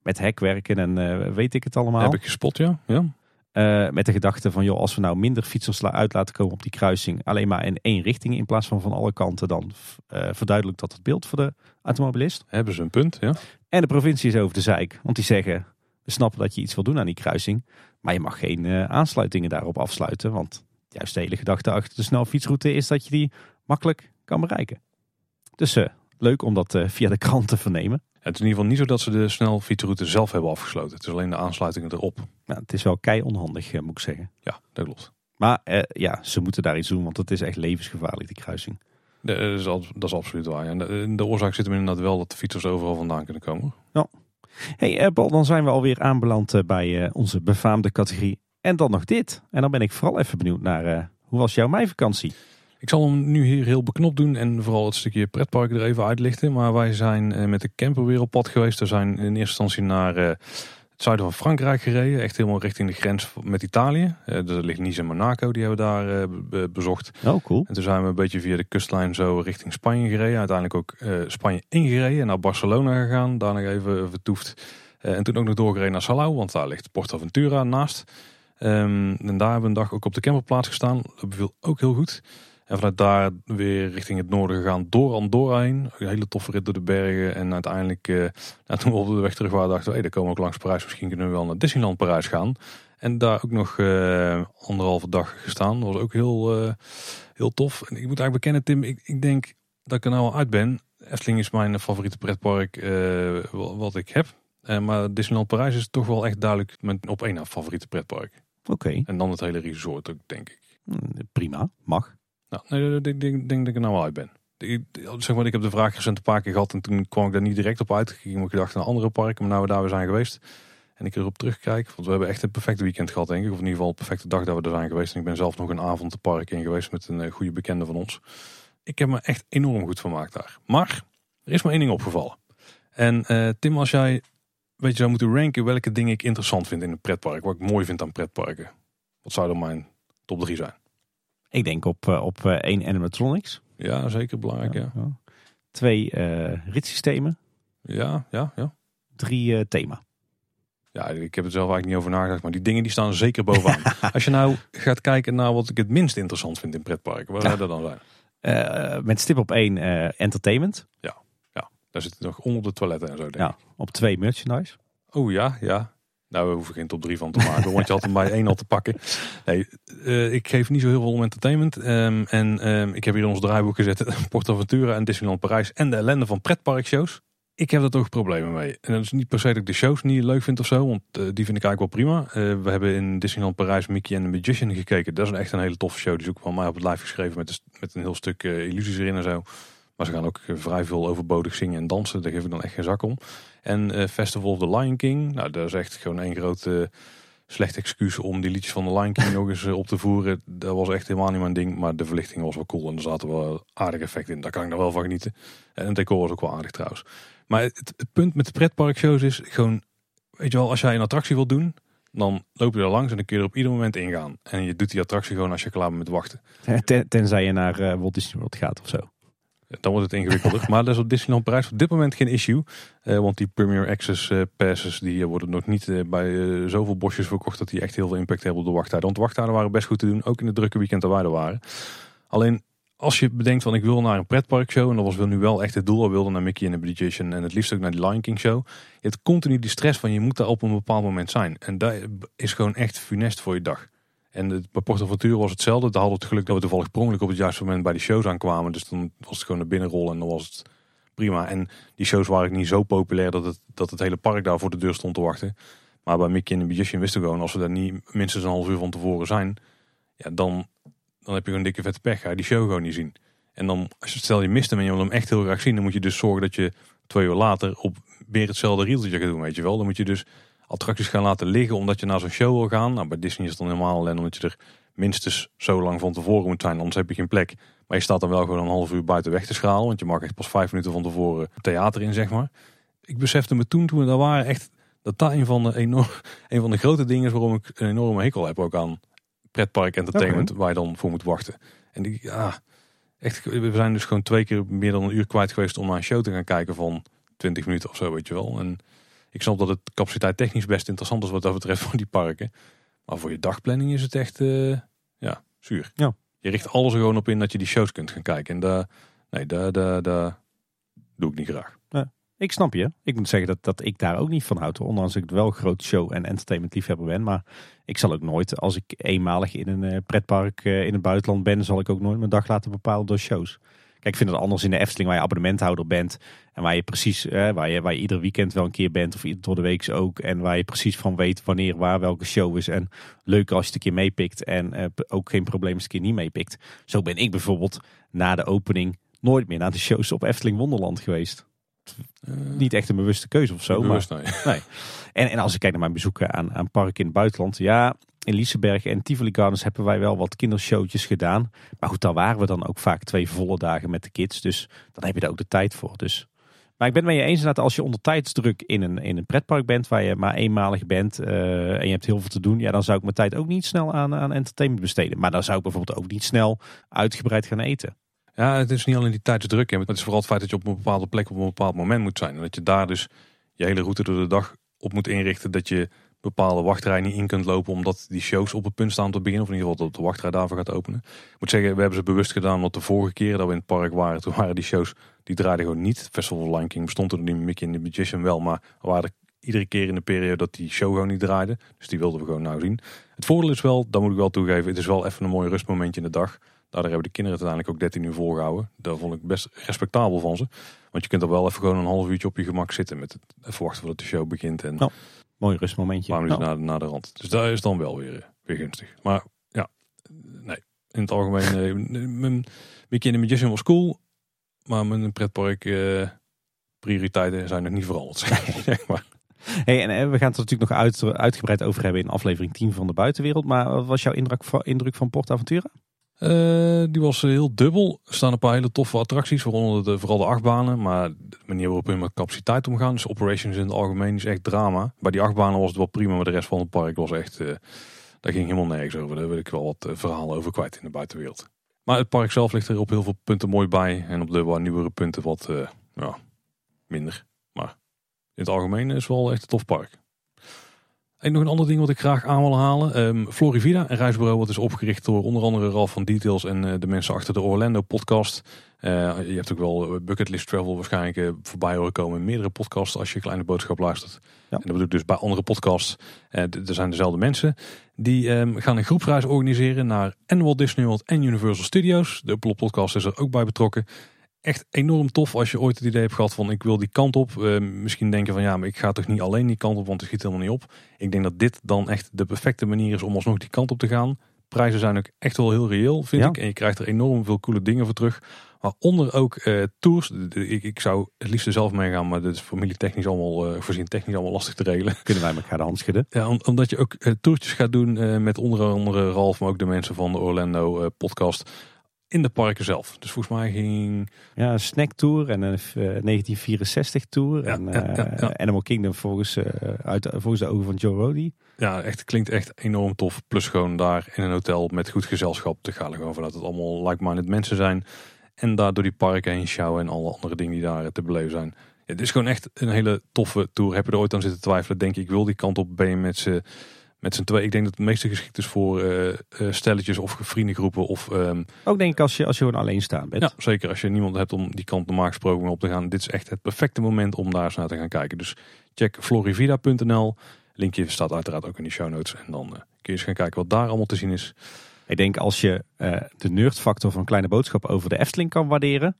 Met hekwerken en eh, weet ik het allemaal. heb ik gespot, ja. ja. Met de gedachte van, joh, als we nou minder fietsers uit laten komen op die kruising, alleen maar in één richting in plaats van van alle kanten, dan eh verduidelijkt dat het beeld voor de automobilist. Hebben ze een punt, ja. En de provincie is over de zeik, want die zeggen, we snappen dat je iets wil doen aan die kruising, maar je mag geen eh, aansluitingen daarop afsluiten, want juist de hele gedachte achter de snelfietsroute is dat je die makkelijk kan bereiken. Dus eh, leuk om dat eh, via de krant te vernemen. Het is in ieder geval niet zo dat ze de snelfietsroute zelf hebben afgesloten. Het is alleen de aansluitingen erop. Nou, het is wel kei onhandig, moet ik zeggen. Ja, dat klopt. Maar ja, ze moeten daar iets doen, want het is echt levensgevaarlijk, die kruising. Dat is, dat is absoluut waar. ja. De, de oorzaak zit hem inderdaad wel dat de fietsers overal vandaan kunnen komen. Hey eh, Paul, dan zijn we alweer aanbeland eh, bij eh, onze befaamde categorie. En dan nog dit. En dan ben ik vooral even benieuwd naar, hoe was jouw meivakantie? Ik zal hem nu hier heel beknopt doen en vooral het stukje pretpark er even uitlichten. Maar wij zijn met de camper weer op pad geweest. We zijn in eerste instantie naar het zuiden van Frankrijk gereden. Echt helemaal richting de grens met Italië. Eh, dus er ligt Nice en Monaco, die hebben we daar eh, be- bezocht. Oh, cool. En toen zijn we een beetje via de kustlijn zo richting Spanje gereden. Uiteindelijk ook eh, Spanje ingereden en naar Barcelona gegaan. Daar nog even vertoefd. En toen ook nog doorgereden naar Salau, want daar ligt Portaventura naast. Ehm, en daar hebben we een dag ook op de camperplaats gestaan. Dat beviel ook heel goed. En vanuit daar weer richting het noorden gegaan, door Andorra heen. Een hele toffe rit door de bergen. En uiteindelijk, eh, nou, toen we op de weg terug waren, dachten we, hey, daar komen we ook langs Parijs. Misschien kunnen we wel naar Disneyland Parijs gaan. En daar ook nog eh, anderhalve dag gestaan. Dat was ook heel, eh, heel tof. En ik moet eigenlijk bekennen, Tim, ik, ik denk dat ik er nou al uit ben. Efteling is mijn favoriete pretpark eh, wa- wat ik heb. Eh, maar Disneyland Parijs is toch wel echt duidelijk mijn op één na favoriete pretpark. Oké, En dan het hele resort ook, denk ik. Hm, prima. Mag. Nou, nee, ik denk, dat ik er nou wel uit ben. Ik, zeg maar, ik heb de vraag recent een paar keer gehad en toen kwam ik daar niet direct op uit. Ik ging me gedacht naar andere parken, maar nou we daar weer zijn geweest. En ik erop terugkijk, want we hebben echt een perfecte weekend gehad denk ik. Of in ieder geval een perfecte dag dat we er zijn geweest. En ik ben zelf nog een avond de park in geweest met een eh, goede bekende van ons. Ik heb me echt enorm goed vermaakt daar. Maar er is maar één ding opgevallen. En eh, Tim, als jij weet je zou moeten ranken welke dingen ik interessant vind in een pretpark. Wat ik mooi vind aan pretparken. Wat zou dan mijn top 3 zijn? Ik denk op, eh, op eh, één animatronics. Ja, zeker belangrijk. Ja, Ja. Twee eh ritssystemen. ja, ja. ja. Drie thema. Ja, ik heb er zelf eigenlijk niet over nagedacht, maar die dingen die staan zeker bovenaan. [laughs] Als je nou gaat kijken naar wat ik het minst interessant vind in pretparken, waar zou dat dan zijn? Met stip op één eh, entertainment. Daar zit het nog onder de toiletten en zo. Denk ik. Ja. Op twee merchandise. Oh ja, ja. Nou, we hoeven geen top 3 van te maken, want je had hem bij één al te pakken. Nee, eh, ik geef niet zo heel veel om entertainment. Ehm, en ehm, ik heb hier ons draaiboek gezet [laughs] PortAventura en Disneyland Parijs en de ellende van pretparkshows. Ik heb er toch problemen mee. En dat is niet per se dat ik de shows niet leuk vind of zo, want eh, die vind ik eigenlijk wel prima. Eh, we hebben in Disneyland Parijs Mickey and the Magician gekeken. Dat is een echt een hele toffe show. Die is ook van mij op het live geschreven met, een- met een heel stuk eh, illusies erin en zo. Maar ze gaan ook eh, vrij veel overbodig zingen en dansen. Daar geef ik dan echt geen zak om. En eh, Festival of the Lion King. Nou, dat is echt gewoon één grote slecht excuus om die liedjes van de Lion King [laughs] nog eens eh, op te voeren. Dat was echt helemaal niet mijn ding. Maar de verlichting was wel cool. En er zaten wel aardig effecten in. Daar kan ik nou wel van genieten. En het decor was ook wel aardig trouwens. Maar het, punt met de pretparkshows is gewoon... Weet je wel, als jij een attractie wilt doen... Dan loop je er langs en dan kun je er op ieder moment ingaan. En je doet die attractie gewoon als je klaar bent met wachten. Ten- tenzij je naar eh, Walt Disney World gaat of zo. Dan wordt het ingewikkelder. [laughs] maar dat is op Disneyland Parijs op dit moment geen issue. Eh, want die Premier Access eh, passes die eh, worden nog niet bij zoveel bosjes verkocht dat die echt heel veel impact hebben op de wachttijden. Want de wachttijden waren best goed te doen. Ook in de drukke weekend dat wij er waren. Alleen als je bedenkt van ik wil naar een pretparkshow. En dat was wel nu wel echt het doel. We wilden naar Mickey en de Magician en het liefst ook naar die Lion King show. Je hebt continu die stress van je moet daar op een bepaald moment zijn. En dat is gewoon echt funest voor je dag. En het, bij Port Aventura was hetzelfde. Daar hadden we het geluk dat we toevallig prongelijk op het juiste moment bij die shows aankwamen. Dus dan was het gewoon naar binnen rollen en dan was het prima. En die shows waren niet zo populair dat het, dat het hele park daar voor de deur stond te wachten. Maar bij Mickey en de Magician wisten we gewoon, als we daar niet minstens een half uur van tevoren zijn, ja, dan, dan heb je gewoon dikke vette pech. Ga je die show gewoon niet zien. En dan, als je stel je mist hem en je wil hem echt heel graag zien, dan moet je dus zorgen dat je twee uur later op weer hetzelfde rieltje gaat doen, weet je wel. Dan moet je dus attracties gaan laten liggen omdat je naar zo'n show wil gaan. Nou, bij Disney is het dan helemaal alleen omdat je er minstens zo lang van tevoren moet zijn, anders heb je geen plek. Maar je staat dan wel gewoon een half uur buiten weg te schalen, want je mag echt pas vijf minuten van tevoren theater in, zeg maar. Ik besefte me toen, toen we daar waren, echt dat dat een van de, enorm, [laughs] een van de grote dingen is waarom ik een enorme hekel heb ook aan pretpark entertainment, waar je dan voor moet wachten. En die, ja, echt, we zijn dus gewoon twee keer meer dan een uur kwijt geweest om naar een show te gaan kijken van 20 minuten of zo, weet je wel. En ik snap dat het capaciteit technisch best interessant is wat dat betreft voor die parken. Maar voor je dagplanning is het echt, eh, ja, zuur. Ja. Je richt alles er gewoon op in dat je die shows kunt gaan kijken. En daar, nee, daar, daar, daar doe ik niet graag. Ik snap je. Ik moet zeggen dat, dat ik daar ook niet van houd. Ondanks dat ik wel groot show- en entertainment liefhebber ben. Maar ik zal ook nooit, als ik eenmalig in een eh, pretpark eh, in het buitenland ben, zal ik ook nooit mijn dag laten bepalen door shows. Ik vind het anders in de Efteling waar je abonnementhouder bent. En waar je precies, eh, waar, je, waar je ieder weekend wel een keer bent. Of door de week ook. En waar je precies van weet wanneer, waar, welke show is. En leuker als je het een keer meepikt. En eh, ook geen probleem als je het een keer niet meepikt. Zo ben ik bijvoorbeeld na de opening nooit meer naar de shows op Efteling Wonderland geweest. Niet echt een bewuste keuze of zo. Maar, Bewust, nee. en, en als ik kijk naar mijn bezoeken aan, aan parken in het buitenland. Ja, in Liseberg en Tivoli Gardens hebben wij wel wat kindershowtjes gedaan. Maar goed, daar waren we dan ook vaak twee volle dagen met de kids. Dus dan heb je daar ook de tijd voor. Dus. Maar ik ben het met je eens dat als je onder tijdsdruk in een, in een pretpark bent. Waar je maar eenmalig bent eh, en je hebt heel veel te doen. Ja, dan zou ik mijn tijd ook niet snel aan, aan entertainment besteden. Maar dan zou ik bijvoorbeeld ook niet snel uitgebreid gaan eten. Ja, het is niet alleen die tijdsdruk. hè, maar Het is vooral het feit dat je op een bepaalde plek op een bepaald moment moet zijn. En dat je daar dus je hele route door de dag op moet inrichten. Dat je bepaalde wachtrij niet in kunt lopen. Omdat die shows op het punt staan te beginnen. Of in ieder geval dat de wachtrij daarvoor gaat openen. Ik moet zeggen, we hebben ze bewust gedaan. Want de vorige keer dat we in het park waren. Toen waren die shows, die draaiden gewoon niet. Festival of King bestond er niet. Mickey en the Magician wel. Maar we waren er iedere keer in de periode dat die show gewoon niet draaide. Dus die wilden we gewoon nou zien. Het voordeel is wel, dat moet ik wel toegeven. Het is wel even een mooi rustmomentje in de dag. Daardoor hebben de kinderen het uiteindelijk ook 13 uur volgehouden. Daar vond ik best respectabel van ze. Want je kunt er wel even gewoon een half uurtje op je gemak zitten. Met het even wachten voordat de show begint. En. Mooi rustmomentje. waarom is naar, naar de rand. Dus daar is dan wel weer, eh, weer gunstig. Maar ja, nee. In het algemeen, eh, mijn Magician was cool. Maar mijn pretpark eh, prioriteiten zijn nog niet veranderd. [laughs] [laughs] zeg maar. Hey, en we gaan het er natuurlijk nog uit, uitgebreid over hebben in aflevering 10 van de buitenwereld. Maar wat was jouw indruk, van- indruk van PortAventura? Eh, die was heel dubbel. Er staan een paar hele toffe attracties, waaronder de, vooral de achtbanen. Maar de manier waarop we met capaciteit omgaan, dus operations in het algemeen, is echt drama. Bij die achtbanen was het wel prima, maar de rest van het park was echt... eh daar ging helemaal nergens over. Daar wil ik wel wat eh, verhalen over kwijt in de buitenwereld. Maar het park zelf ligt er op heel veel punten mooi bij. En op de wat nieuwere punten wat ja, minder. Maar in het algemeen is het wel echt een tof park. En nog een ander ding wat ik graag aan wil halen. Ehm, Florivida, een reisbureau wat is opgericht door onder andere Ralf van Details en eh, de mensen achter de Orlando podcast. Eh, je hebt ook wel eh, Bucketlist Travel waarschijnlijk voorbij horen komen in meerdere podcasts als je Kleine Boodschap luistert. En dat bedoel ik dus bij andere podcasts. Er zijn dezelfde mensen. Die ehm, gaan een groepsreis organiseren naar en Walt Disney World en Universal Studios. De Upload podcast is er ook bij betrokken. Echt enorm tof als je ooit het idee hebt gehad van ik wil die kant op. Eh, misschien denken van ja, maar ik ga toch niet alleen die kant op, want het schiet helemaal niet op. Ik denk dat dit dan echt de perfecte manier is om alsnog die kant op te gaan. Prijzen zijn ook echt wel heel reëel, vind Ja. ik. En je krijgt er enorm veel coole dingen voor terug. Waaronder ook eh, tours. Ik, ik zou het liefst zelf meegaan, maar dat is familietechnisch allemaal, eh, voorzien technisch allemaal lastig te regelen. Kunnen wij elkaar de hand schudden? Ja, om- omdat je ook toertjes gaat doen met onder andere Ralf, maar ook de mensen van de Orlando podcast in de parken zelf. Dus volgens mij ging Ja, een snacktour en een eh, 1964 tour. Ja, en ja, eh, ja. Animal Kingdom volgens, eh, uit, volgens de ogen van Joe Rody. Ja, echt klinkt echt enorm tof. Plus gewoon daar in een hotel met goed gezelschap te gaan. Gewoon vanuit het allemaal like-minded mensen zijn. En daar door die parken heen sjouwen en alle andere dingen die daar eh, te beleven zijn. Ja, het is gewoon echt een hele toffe tour. Heb je er ooit aan zitten twijfelen? Denk je, ik wil die kant op. Ben je met z'n met z'n twee. Ik denk dat het meeste geschikt is voor uh, stelletjes of vriendengroepen. Of, um, Ook denk ik als je, als je gewoon alleen staan bent. Ja, zeker. Als je niemand hebt om die kant normaal gesproken mee op te gaan. Dit is echt het perfecte moment om daar eens naar te gaan kijken. Dus check florivida.nl. Linkje staat uiteraard ook in de show notes. En dan uh, kun je eens gaan kijken wat daar allemaal te zien is. Ik denk als je de nerdfactor van Kleine Boodschap over de Efteling kan waarderen.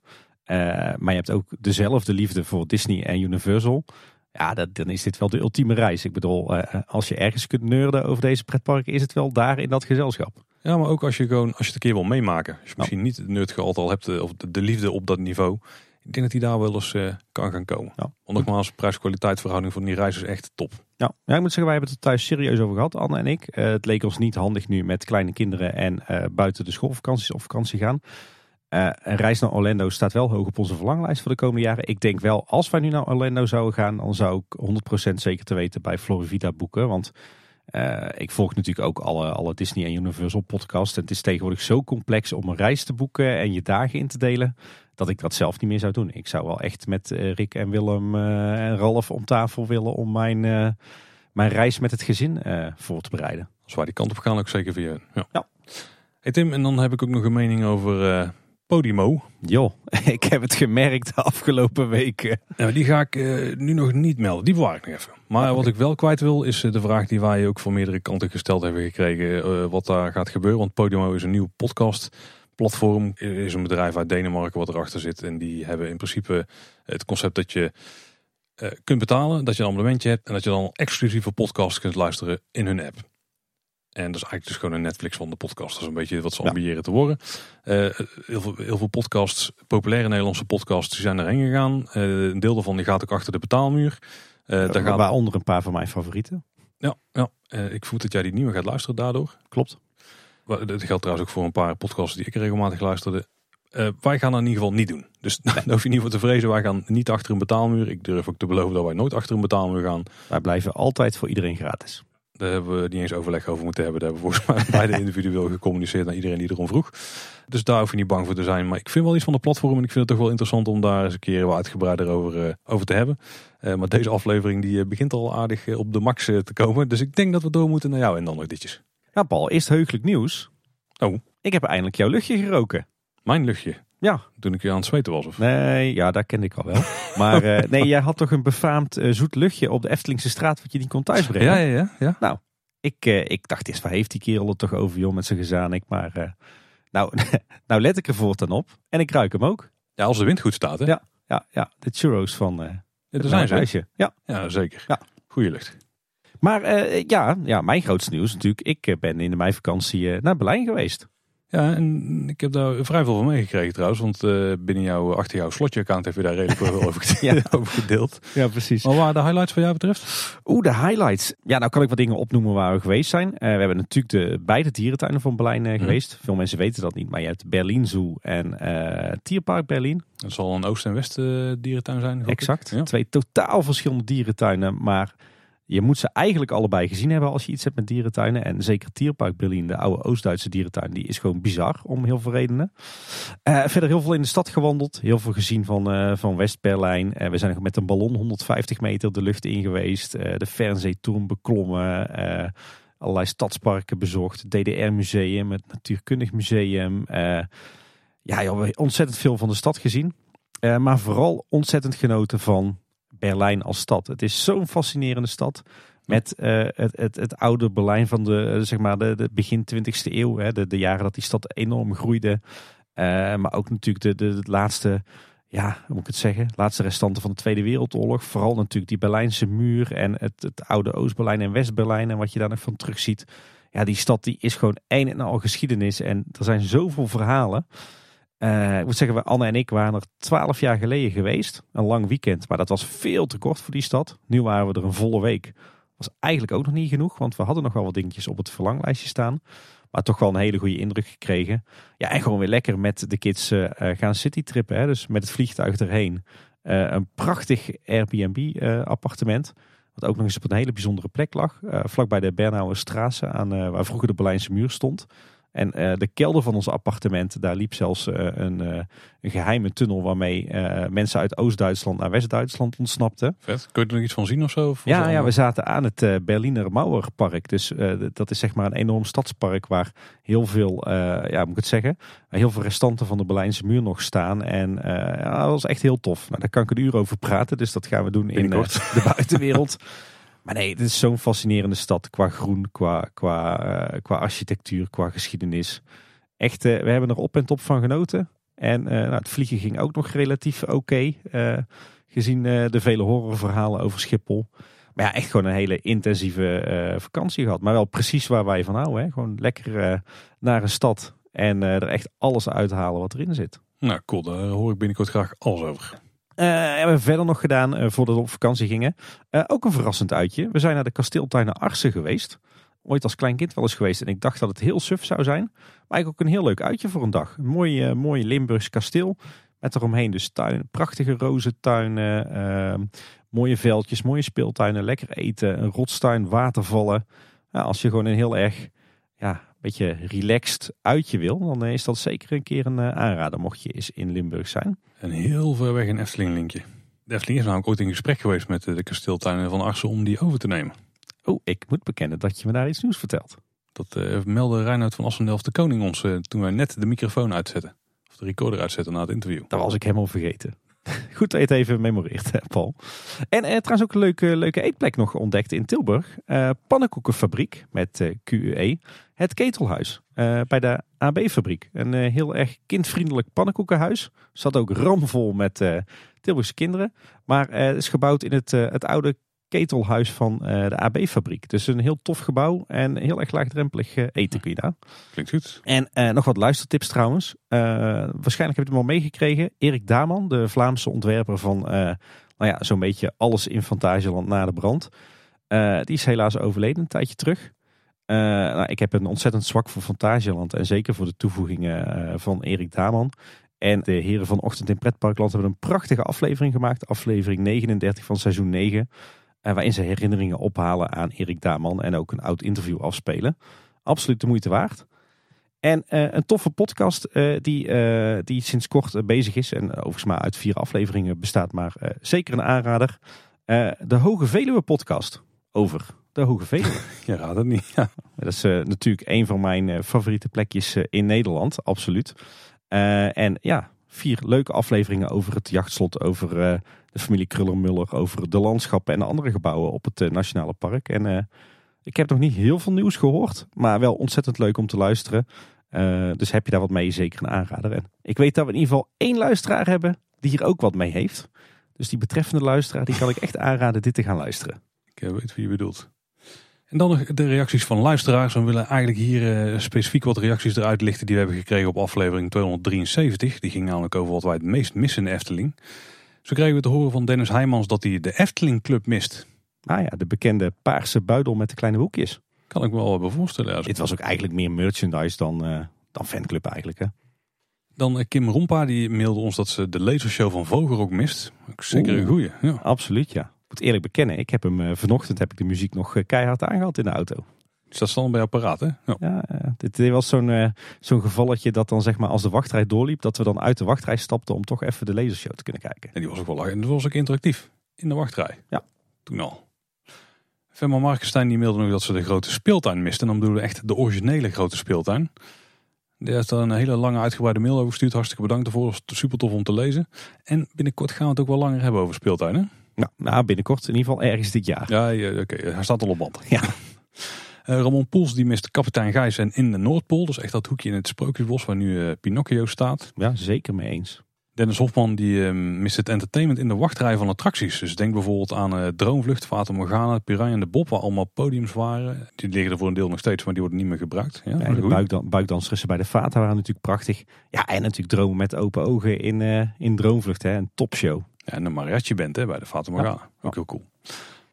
maar je hebt ook dezelfde liefde voor Disney en Universal ja, dat, dan is dit wel de ultieme reis. Ik bedoel, uh, als je ergens kunt nerden over deze pretparken, is het wel daar in dat gezelschap. Ja, maar ook als je gewoon, als je het een keer wil meemaken. Als je misschien niet het nerdgehalte al hebt, eh, of de, liefde op dat niveau. Ik denk dat hij daar wel eens uh, kan gaan komen. Ja. Want nogmaals, prijs-kwaliteit verhouding van die reis is echt top. Ja. ja, ik moet zeggen, wij hebben het er thuis serieus over gehad, Anne en ik. het leek ons niet handig nu met kleine kinderen en buiten de schoolvakanties of vakantie gaan. Uh, een reis naar Orlando staat wel hoog op onze verlanglijst voor de komende jaren. Ik denk wel, als wij nu naar Orlando zouden gaan, dan zou ik 100% zeker te weten bij Florivida boeken. Want uh, ik volg natuurlijk ook alle, alle Disney en Universal podcasts. En het is tegenwoordig zo complex om een reis te boeken en je dagen in te delen, dat ik dat zelf niet meer zou doen. Ik zou wel echt met uh, Rick en Willem en Ralf om tafel willen om mijn, mijn reis met het gezin voor te bereiden. Als wij die kant op gaan, ook zeker via. Ja. ja. Hey Tim, en dan heb ik ook nog een mening over Podimo. Jo, [laughs] ik heb het gemerkt de afgelopen weken. Ja, die ga ik uh, nu nog niet melden. Die bewaar ik nog even. Maar wat ik wel kwijt wil is eh, de vraag die wij ook van meerdere kanten gesteld hebben gekregen. Uh, wat daar gaat gebeuren. Want Podimo is een nieuw podcast platform. Is een bedrijf uit Denemarken wat erachter zit. En die hebben in principe het concept dat je kunt betalen. Dat je een abonnementje hebt. En dat je dan exclusieve podcasts kunt luisteren in hun app. En dat is eigenlijk dus gewoon een Netflix van de podcast. Dat is een beetje wat ze ambiëren te worden. Uh, heel, veel, heel veel podcasts, populaire Nederlandse podcasts, die zijn erheen gegaan. Uh, een deel daarvan die gaat ook achter de betaalmuur. Uh, daar gaat... Waaronder een paar van mijn favorieten. Ja, ja. ik voel dat jij die nieuwe gaat luisteren daardoor. Klopt. Dat geldt trouwens ook voor een paar podcasts die ik regelmatig luisterde. wij gaan dat in ieder geval niet doen. Dus [laughs] daar hoef je niet voor te vrezen. Wij gaan niet achter een betaalmuur. Ik durf ook te beloven dat wij nooit achter een betaalmuur gaan. Wij blijven altijd voor iedereen gratis. Daar hebben we niet eens overleg over moeten hebben. Daar hebben we volgens mij [laughs] beide individueel gecommuniceerd naar iedereen die erom vroeg. Dus daar hoef je niet bang voor te zijn. Maar ik vind wel iets van de platform en ik vind het toch wel interessant om daar eens een keer wat uitgebreider over, uh, over te hebben. Uh, maar deze aflevering die eh, begint al aardig op de max te komen. Dus ik denk dat we door moeten naar jou en dan nog ditjes. Ja Paul, eerst heugelijk nieuws. Oh. Ik heb eindelijk jouw luchtje geroken. Mijn luchtje? Ja. Toen ik je aan het zweten was? Of? Nee, ja, dat kende ik al wel. [laughs] maar uh, nee, jij had toch een befaamd uh, zoet luchtje op de Eftelingse straat wat je niet kon thuisbrengen? Ja, ja, ja. ja. Nou, ik, uh, ik dacht eerst, waar heeft die kerel het toch over joh met zijn gezanik. Maar nou, [laughs] nou let ik er voortaan op. En ik ruik hem ook. Ja, als de wind goed staat hè? Ja, ja, ja. de churros van uh, ja, zijn. Ja. ja, zeker. Ja. Goeie lucht. Maar ja, ja, mijn grootste nieuws natuurlijk. Ik ben in de meivakantie naar Berlijn geweest. Ja, en ik heb daar vrij veel van meegekregen trouwens. Want uh, binnen jouw, achter jouw slotje-account heb je daar redelijk veel over, [laughs] ja. [laughs] over gedeeld. Ja, precies. Maar waar de highlights van jou betreft? Oeh, de highlights. Ja, nou kan ik wat dingen opnoemen waar we geweest zijn. Uh, we hebben natuurlijk de beide dierentuinen van Berlijn uh, geweest. Veel mensen weten dat niet, maar je hebt Berlin Zoo en Tierpark Berlin. Dat zal een Oost- en West dierentuin zijn. Exact. Twee totaal verschillende dierentuinen, maar je moet ze eigenlijk allebei gezien hebben als je iets hebt met dierentuinen. En zeker Tierpark Berlin, de oude Oost-Duitse dierentuin, die is gewoon bizar om heel veel redenen. Uh, verder heel veel in de stad gewandeld. Heel veel gezien van, uh, van West-Berlijn. Uh, we zijn met een ballon 150 meter de lucht in geweest. de Fernseeturm beklommen. allerlei stadsparken bezocht. DDR-museum, het Natuurkundig Museum. ja, joh, ontzettend veel van de stad gezien. maar vooral ontzettend genoten van Berlijn als stad. Het is zo'n fascinerende stad. Met uh, het, het, het, oude Berlijn van de, uh, zeg maar de, de, begin 20e eeuw. Hè, de, de jaren dat die stad enorm groeide. Uh, maar ook natuurlijk de, de, de, laatste, ja, hoe moet ik het zeggen? Laatste restanten van de Tweede Wereldoorlog. Vooral natuurlijk die Berlijnse muur en het, het oude Oost-Berlijn en West-Berlijn. En wat je daar nog van terug ziet. Ja, die stad die is gewoon een en al geschiedenis. En er zijn zoveel verhalen. Uh, ik moet zeggen, Anne en ik waren er twaalf jaar geleden geweest. Een lang weekend, maar dat was veel te kort voor die stad. Nu waren we er een volle week. Was eigenlijk ook nog niet genoeg, want we hadden nog wel wat dingetjes op het verlanglijstje staan. Maar toch wel een hele goede indruk gekregen. Ja, en gewoon weer lekker met de kids uh, gaan citytrippen. Hè? Dus met het vliegtuig erheen. Een prachtig Airbnb-appartement. wat ook nog eens op een hele bijzondere plek lag. vlakbij de Bernauer Straße, aan, waar vroeger de Berlijnse muur stond. En eh, de kelder van ons appartement, daar liep zelfs eh, een, eh, een geheime tunnel waarmee mensen uit Oost-Duitsland naar West-Duitsland ontsnapten. Vet. Kun je er nog iets van zien of zo? Of Ja, ja, we zaten aan het Berliner Mauerpark. Dus dat is zeg maar een enorm stadspark waar heel veel, ja, moet ik het zeggen, heel veel restanten van de Berlijnse muur nog staan. En ja, dat was echt heel tof. Nou, daar kan ik een uur over praten, dus dat gaan we doen in de buitenwereld. [laughs] Maar nee, het is zo'n fascinerende stad qua groen, qua, qua, eh, qua architectuur, qua geschiedenis. Echt, eh, we hebben er op en top van genoten. En eh, nou, het vliegen ging ook nog relatief oké. gezien de vele horrorverhalen over Schiphol. Maar ja, echt gewoon een hele intensieve vakantie gehad. Maar wel precies waar wij van houden. Hè? Gewoon lekker naar een stad. En er echt alles uithalen wat erin zit. Nou, cool. Daar hoor ik binnenkort graag alles over. Eh, hebben we verder nog gedaan eh, voordat we op vakantie gingen. Eh, ook een verrassend uitje. We zijn naar de kasteeltuinen Arsen geweest. Ooit als klein kind wel eens geweest. En ik dacht dat het heel suf zou zijn. Maar eigenlijk ook een heel leuk uitje voor een dag. Een mooi, eh, mooi Limburgs kasteel. Met eromheen dus tuin, prachtige rozentuinen. eh, mooie veldjes, mooie speeltuinen. Lekker eten, een rotstuin, watervallen. Als je gewoon een heel erg ja, beetje relaxed uitje wil. Dan eh, is dat zeker een keer een eh, aanrader. Mocht je eens in Limburg zijn. En heel ver weg een Efteling linkje. De Efteling is namelijk ooit in gesprek geweest met eh, de kasteeltuinen van Arsen om die over te nemen. Oh, ik moet bekennen dat je me daar iets nieuws vertelt. Dat eh meldde Reinhard van Assendelft de Koning ons toen wij net de microfoon uitzetten. Of de recorder uitzetten na het interview. Dat was ik helemaal vergeten. [laughs] Goed dat je het even memoreert, hè, Paul. En eh, trouwens ook een leuke, leuke eetplek nog ontdekt in Tilburg. Eh pannenkoekenfabriek met QUE. Het Ketelhuis eh, bij de AB-fabriek. Een eh, heel erg kindvriendelijk pannenkoekenhuis. Zat ook ramvol met eh, Tilburgse kinderen. Maar het is gebouwd in het, het oude ketelhuis van de AB-fabriek. Dus een heel tof gebouw en heel erg laagdrempelig eten kun je daar. Klinkt goed. En nog wat luistertips trouwens. Waarschijnlijk heb je het hem al meegekregen. Erik Daman, de Vlaamse ontwerper van nou ja, zo'n beetje alles in Fantasieland na de brand. Die is helaas overleden een tijdje terug. Eh, nou, ik heb een ontzettend zwak voor Fantasieland. En zeker voor de toevoegingen eh, van Erik Daman. En de heren van Ochtend in Pretparkland hebben een prachtige aflevering gemaakt. Aflevering 39 van seizoen 9. eh, waarin ze herinneringen ophalen aan Erik Daman. En ook een oud interview afspelen. Absoluut de moeite waard. En een toffe podcast die, die sinds kort bezig is. En overigens maar uit vier afleveringen bestaat. Maar zeker een aanrader. De Hoge Veluwe podcast. Over de Hoge Veluwe. [laughs] Je raadt het niet. Ja. Dat is eh, natuurlijk een van mijn eh, favoriete plekjes eh, in Nederland, absoluut. Eh, en ja, vier leuke afleveringen over het jachtslot, over eh, de familie Krullermuller, over de landschappen en de andere gebouwen op het eh, Nationale Park. En eh, ik heb nog niet heel veel nieuws gehoord, maar wel ontzettend leuk om te luisteren. Eh, dus heb je daar wat mee, zeker een aanrader. En ik weet dat we in ieder geval één luisteraar hebben die hier ook wat mee heeft. Dus die betreffende luisteraar, die kan ik echt aanraden dit te gaan luisteren. Ik eh, weet wie je bedoelt. En dan nog de reacties van luisteraars. We willen eigenlijk hier eh, specifiek wat reacties eruit lichten die we hebben gekregen op aflevering 273. Die ging namelijk over wat wij het meest missen in de Efteling. Zo kregen we te horen van Dennis Heijmans dat hij de Efteling Club mist. Nou ja, de bekende paarse buidel met de kleine hoekjes. Kan ik me wel hebben voorstellen. Dit was ook eigenlijk meer merchandise dan, eh, dan fanclub eigenlijk. Hè? Dan eh, Kim Rompa die mailde ons dat ze de lasershow van Voger ook mist. Ook zeker een goeie. Ja. Absoluut, ja. Ik moet eerlijk bekennen, ik heb hem eh, vanochtend heb ik de muziek nog eh, keihard aangehad in de auto. Dus dat stond bij jou paraat hè? Ja. Ja, eh, dit, was zo'n zo'n gevalletje dat dan zeg maar als de wachtrij doorliep, dat we dan uit de wachtrij stapten om toch even de lasershow te kunnen kijken. En die was ook wel lachen. En dat was ook interactief. In de wachtrij. Ja. Toen al. Femma Markenstein die mailde nog dat ze de grote speeltuin miste. En dan bedoelen we echt de originele grote speeltuin. Die heeft daar een hele lange uitgebreide mail over gestuurd. Hartstikke bedankt daarvoor. Was super tof om te lezen. En binnenkort gaan we het ook wel langer hebben over speeltuinen. Nou, nou, binnenkort in ieder geval ergens dit jaar. Ja, ja, oké. Hij staat al op band. Ja. [laughs] Eh, Ramon Poels die mist kapitein Gijs en in de Noordpool. Dus echt dat hoekje in het Sprookjesbos waar nu eh, Pinocchio staat. Ja, zeker mee eens. Dennis Hofman die eh, mist het entertainment in de wachtrij van attracties. Dus denk bijvoorbeeld aan Droomvlucht, Fata Morgana, Piranha en de Bob, waar allemaal podiums waren. Die liggen er voor een deel nog steeds, maar die worden niet meer gebruikt. Ja, de buikdan buikdanseressen bij de Fata waren natuurlijk prachtig. Ja, en natuurlijk dromen met open ogen in, in Droomvlucht. Hè. Een topshow. Ja, en de mariachi band hè, bij de Fata Morgana. Ook heel cool.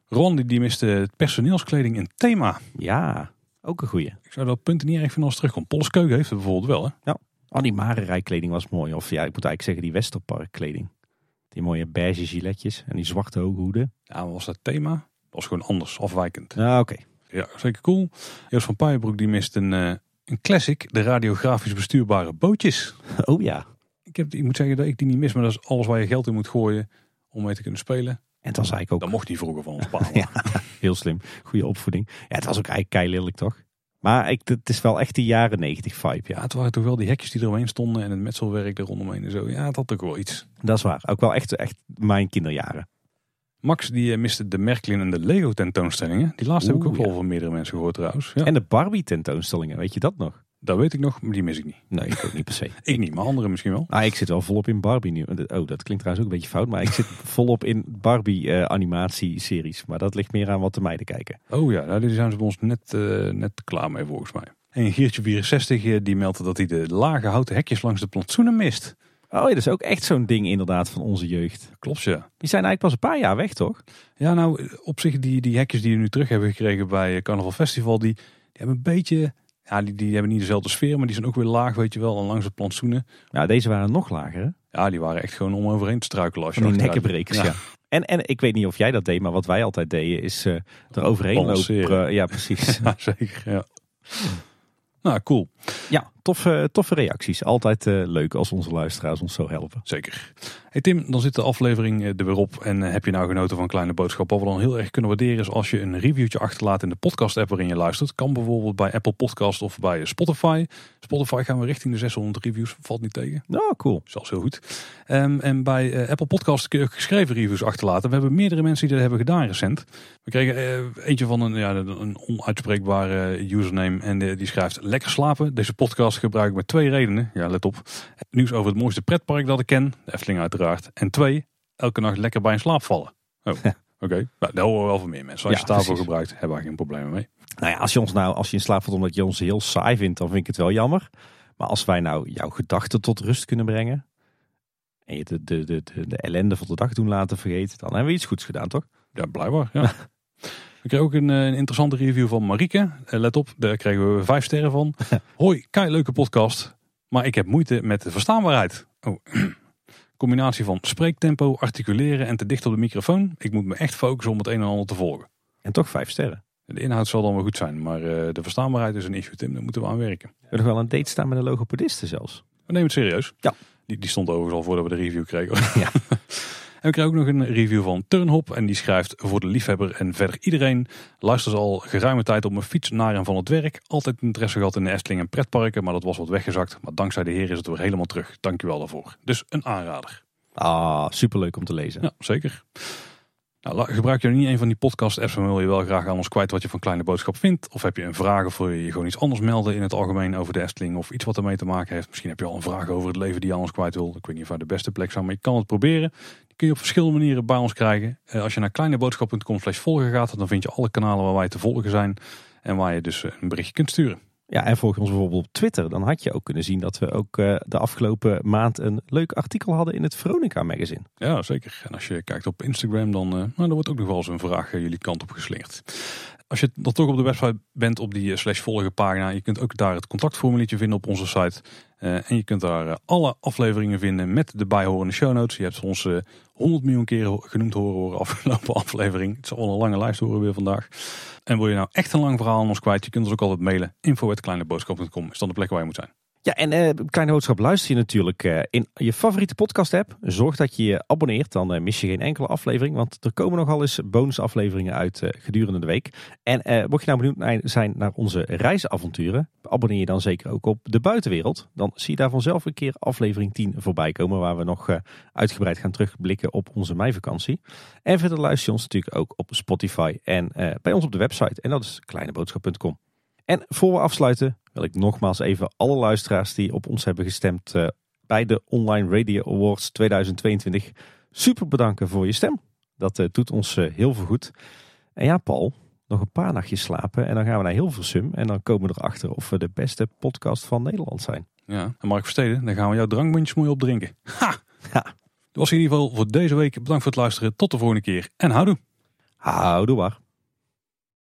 Ron die, die miste het personeelskleding in thema. Ja, ook een goeie. Ik zou dat punten niet erg vinden als terugkomt. Polskeuken heeft het bijvoorbeeld wel hè. Oh, die Marenrijkleding was mooi. Of ja, ik moet eigenlijk zeggen die Westerparkkleding. Die mooie beige giletjes en die zwarte hoge hoeden. Ja, was dat thema? Dat was gewoon anders, afwijkend. Nou, oké. Ja, zeker cool. Joost van Puijenbroek die mist een, eh, een classic, de radiografisch bestuurbare bootjes. [laughs] Oh ja. Ik, heb, ik moet zeggen dat ik die niet mis, maar dat is alles waar je geld in moet gooien om mee te kunnen spelen. En het was eigenlijk ook Dat mocht niet vroeger van ons pa. [laughs] Ja, heel slim. Goede opvoeding. Ja, het was ook eigenlijk keilelijk toch? Maar ik, het is wel echt die jaren 90 vibe, Ja, ja. het waren toch wel die hekjes die eromheen stonden en het metselwerk er rondomheen en zo. Ja, het had ook wel iets. Dat is waar. Ook wel echt, echt mijn kinderjaren. Max die eh, miste de Merklin en de Lego tentoonstellingen. Die laatste heb ik ook Oeh, wel ja. van meerdere mensen gehoord trouwens. Ja, En de Barbie tentoonstellingen, weet je dat nog? Dat weet ik nog, maar die mis ik niet. Nee, ik ook niet per se. [laughs] Ik niet, maar anderen misschien wel. Ah, ik zit wel volop in Barbie nu. Oh, dat klinkt trouwens ook een beetje fout. Maar ik zit [laughs] volop in Barbie eh, animatieseries. Maar dat ligt meer aan wat de meiden kijken. Oh ja, nou, die zijn ze bij ons net, eh, net klaar mee volgens mij. En Giertje 64 eh, die meldt dat hij de lage houten hekjes langs de plantsoenen mist. Oh, ja, dat is ook echt zo'n ding inderdaad van onze jeugd. Klopt ja. Die zijn eigenlijk pas een paar jaar weg, toch? Ja, nou op zich die, die hekjes die we nu terug hebben gekregen bij Carnaval Festival, die, die hebben een beetje... Ja, die, die hebben niet dezelfde sfeer, maar die zijn ook weer laag, weet je wel. En langs de plantsoenen. Nou, deze waren nog lager, hè? Ja, die waren echt gewoon om overheen te struikelen. Als je die nekkenbrekers, ja. Ja. En, en ik weet niet of jij dat deed, maar wat wij altijd deden is eh er overheen lopen. ja, precies. [laughs] Ja, zeker. Ja. Nou, cool. ja, toffe, toffe reacties. Altijd eh, leuk als onze luisteraars ons zo helpen. Zeker. Hey Tim, dan zit de aflevering eh, er weer op. En eh, heb je nou genoten van Kleine Boodschap? Wat we dan heel erg kunnen waarderen is als je een reviewtje achterlaat in de podcast app waarin je luistert. Kan bijvoorbeeld bij Apple Podcast of bij Spotify. Spotify gaan we richting de 600 reviews. Valt niet tegen. Nou, cool. Zelfs heel goed. Ehm, en bij Apple Podcast kun je ook geschreven reviews achterlaten. We hebben meerdere mensen die dat hebben gedaan recent. We kregen eentje van een, ja, een onuitspreekbare username. En die schrijft lekker slapen. Deze podcast gebruik ik met twee redenen. Ja, let op. Nieuws over het mooiste pretpark dat ik ken. De Efteling uiteraard. En twee, elke nacht lekker bij in slaap vallen. Oh, [laughs] oké. Nou, daar horen we wel van meer mensen. Als je precies. gebruikt, hebben we geen problemen mee. Nou ja, als je ons nou, als je in slaap valt omdat je ons heel saai vindt, dan vind ik het wel jammer. Maar als wij nou jouw gedachten tot rust kunnen brengen. En je de, de, de, de, de ellende van de dag doen laten vergeten, dan hebben we iets goeds gedaan, toch? Ja, blijkbaar. Ja. [laughs] We kregen ook een, eh, een interessante review van Marieke. Eh, let op, daar kregen we vijf sterren van. [laughs] Hoi, kei leuke podcast. Maar ik heb moeite met de verstaanbaarheid. Oh. [clears throat] Combinatie van spreektempo, articuleren en te dicht op de microfoon. Ik moet me echt focussen om het een en ander te volgen. En toch vijf sterren. De inhoud zal dan wel goed zijn, maar eh, de verstaanbaarheid is een issue, Tim. Daar moeten we aan werken. We hebben nog wel een date staan met een logopediste zelfs. We nemen het serieus. Ja. Die, die stond overigens al voordat we de review kregen. Ja. [laughs] En we kregen ook nog een review van Turnhop. En die schrijft voor de liefhebber en verder iedereen. Luister ze al geruime tijd op mijn fiets naar en van het werk. Altijd interesse gehad in de Efteling en pretparken. Maar dat was wat weggezakt. Maar dankzij de heer is het weer helemaal terug. Dankjewel daarvoor. Dus een aanrader. Ah, superleuk om te lezen. Ja, zeker. Nou, gebruik je niet een van die podcast apps, dan wil je wel graag aan ons kwijt wat je van Kleine Boodschap vindt. Of heb je een vraag of wil je je gewoon iets anders melden in het algemeen over de Efteling of iets wat ermee te maken heeft. Misschien heb je al een vraag over het leven die je aan ons kwijt wil. Ik weet niet of wij de beste plek zijn, maar je kan het proberen. Kun je op verschillende manieren bij ons krijgen. Eh, als je naar kleineboodschap.com slash volgen gaat, dan vind je alle kanalen waar wij te volgen zijn. En waar je dus eh, een berichtje kunt sturen. Ja, en volg ons bijvoorbeeld op Twitter. Dan had je ook kunnen zien dat we ook eh, de afgelopen maand een leuk artikel hadden in het Veronica magazine. Ja, zeker. En als je kijkt op Instagram, dan, nou, dan wordt ook nog wel eens een vraag jullie kant op geslingerd. Als je dan toch op de website bent, op die eh, slash volgen pagina, je kunt ook daar het contactformuliertje vinden op onze site. Eh, en je kunt daar eh, alle afleveringen vinden met de bijhorende show notes. Je hebt ons eh 100 miljoen keer genoemd horen horen afgelopen [laughs] aflevering. Het zal wel een lange lijst horen weer vandaag. En wil je nou echt een lang verhaal aan ons kwijt, je kunt ons ook altijd mailen. info.kleineboodschap.com is dan de plek waar je moet zijn. Ja, en eh Kleine Boodschap luister je natuurlijk eh, in je favoriete podcast app. Zorg dat je je abonneert, dan eh, mis je geen enkele aflevering. Want er komen nogal eens bonusafleveringen uit gedurende de week. En mocht je nou benieuwd zijn naar onze reisavonturen, abonneer je dan zeker ook op De Buitenwereld. Dan zie je daar vanzelf een keer aflevering 10 voorbij komen, waar we nog uitgebreid gaan terugblikken op onze meivakantie. En verder luister je ons natuurlijk ook op Spotify en bij ons op de website. En dat is kleineboodschap.com. En voor we afsluiten wil ik nogmaals even alle luisteraars die op ons hebben gestemd eh, bij de Online Radio Awards 2022 super bedanken voor je stem. Dat eh, doet ons eh, heel veel goed. En ja, Paul, nog een paar nachtjes slapen en dan gaan we naar Hilversum en dan komen we erachter of we de beste podcast van Nederland zijn. Ja, en Mark Versteden, dan gaan we jouw drankbandjes mooi opdrinken. Ha! Ja. Dat was in ieder geval voor deze week. Bedankt voor het luisteren. Tot de volgende keer en houdoe. Houdoe waar.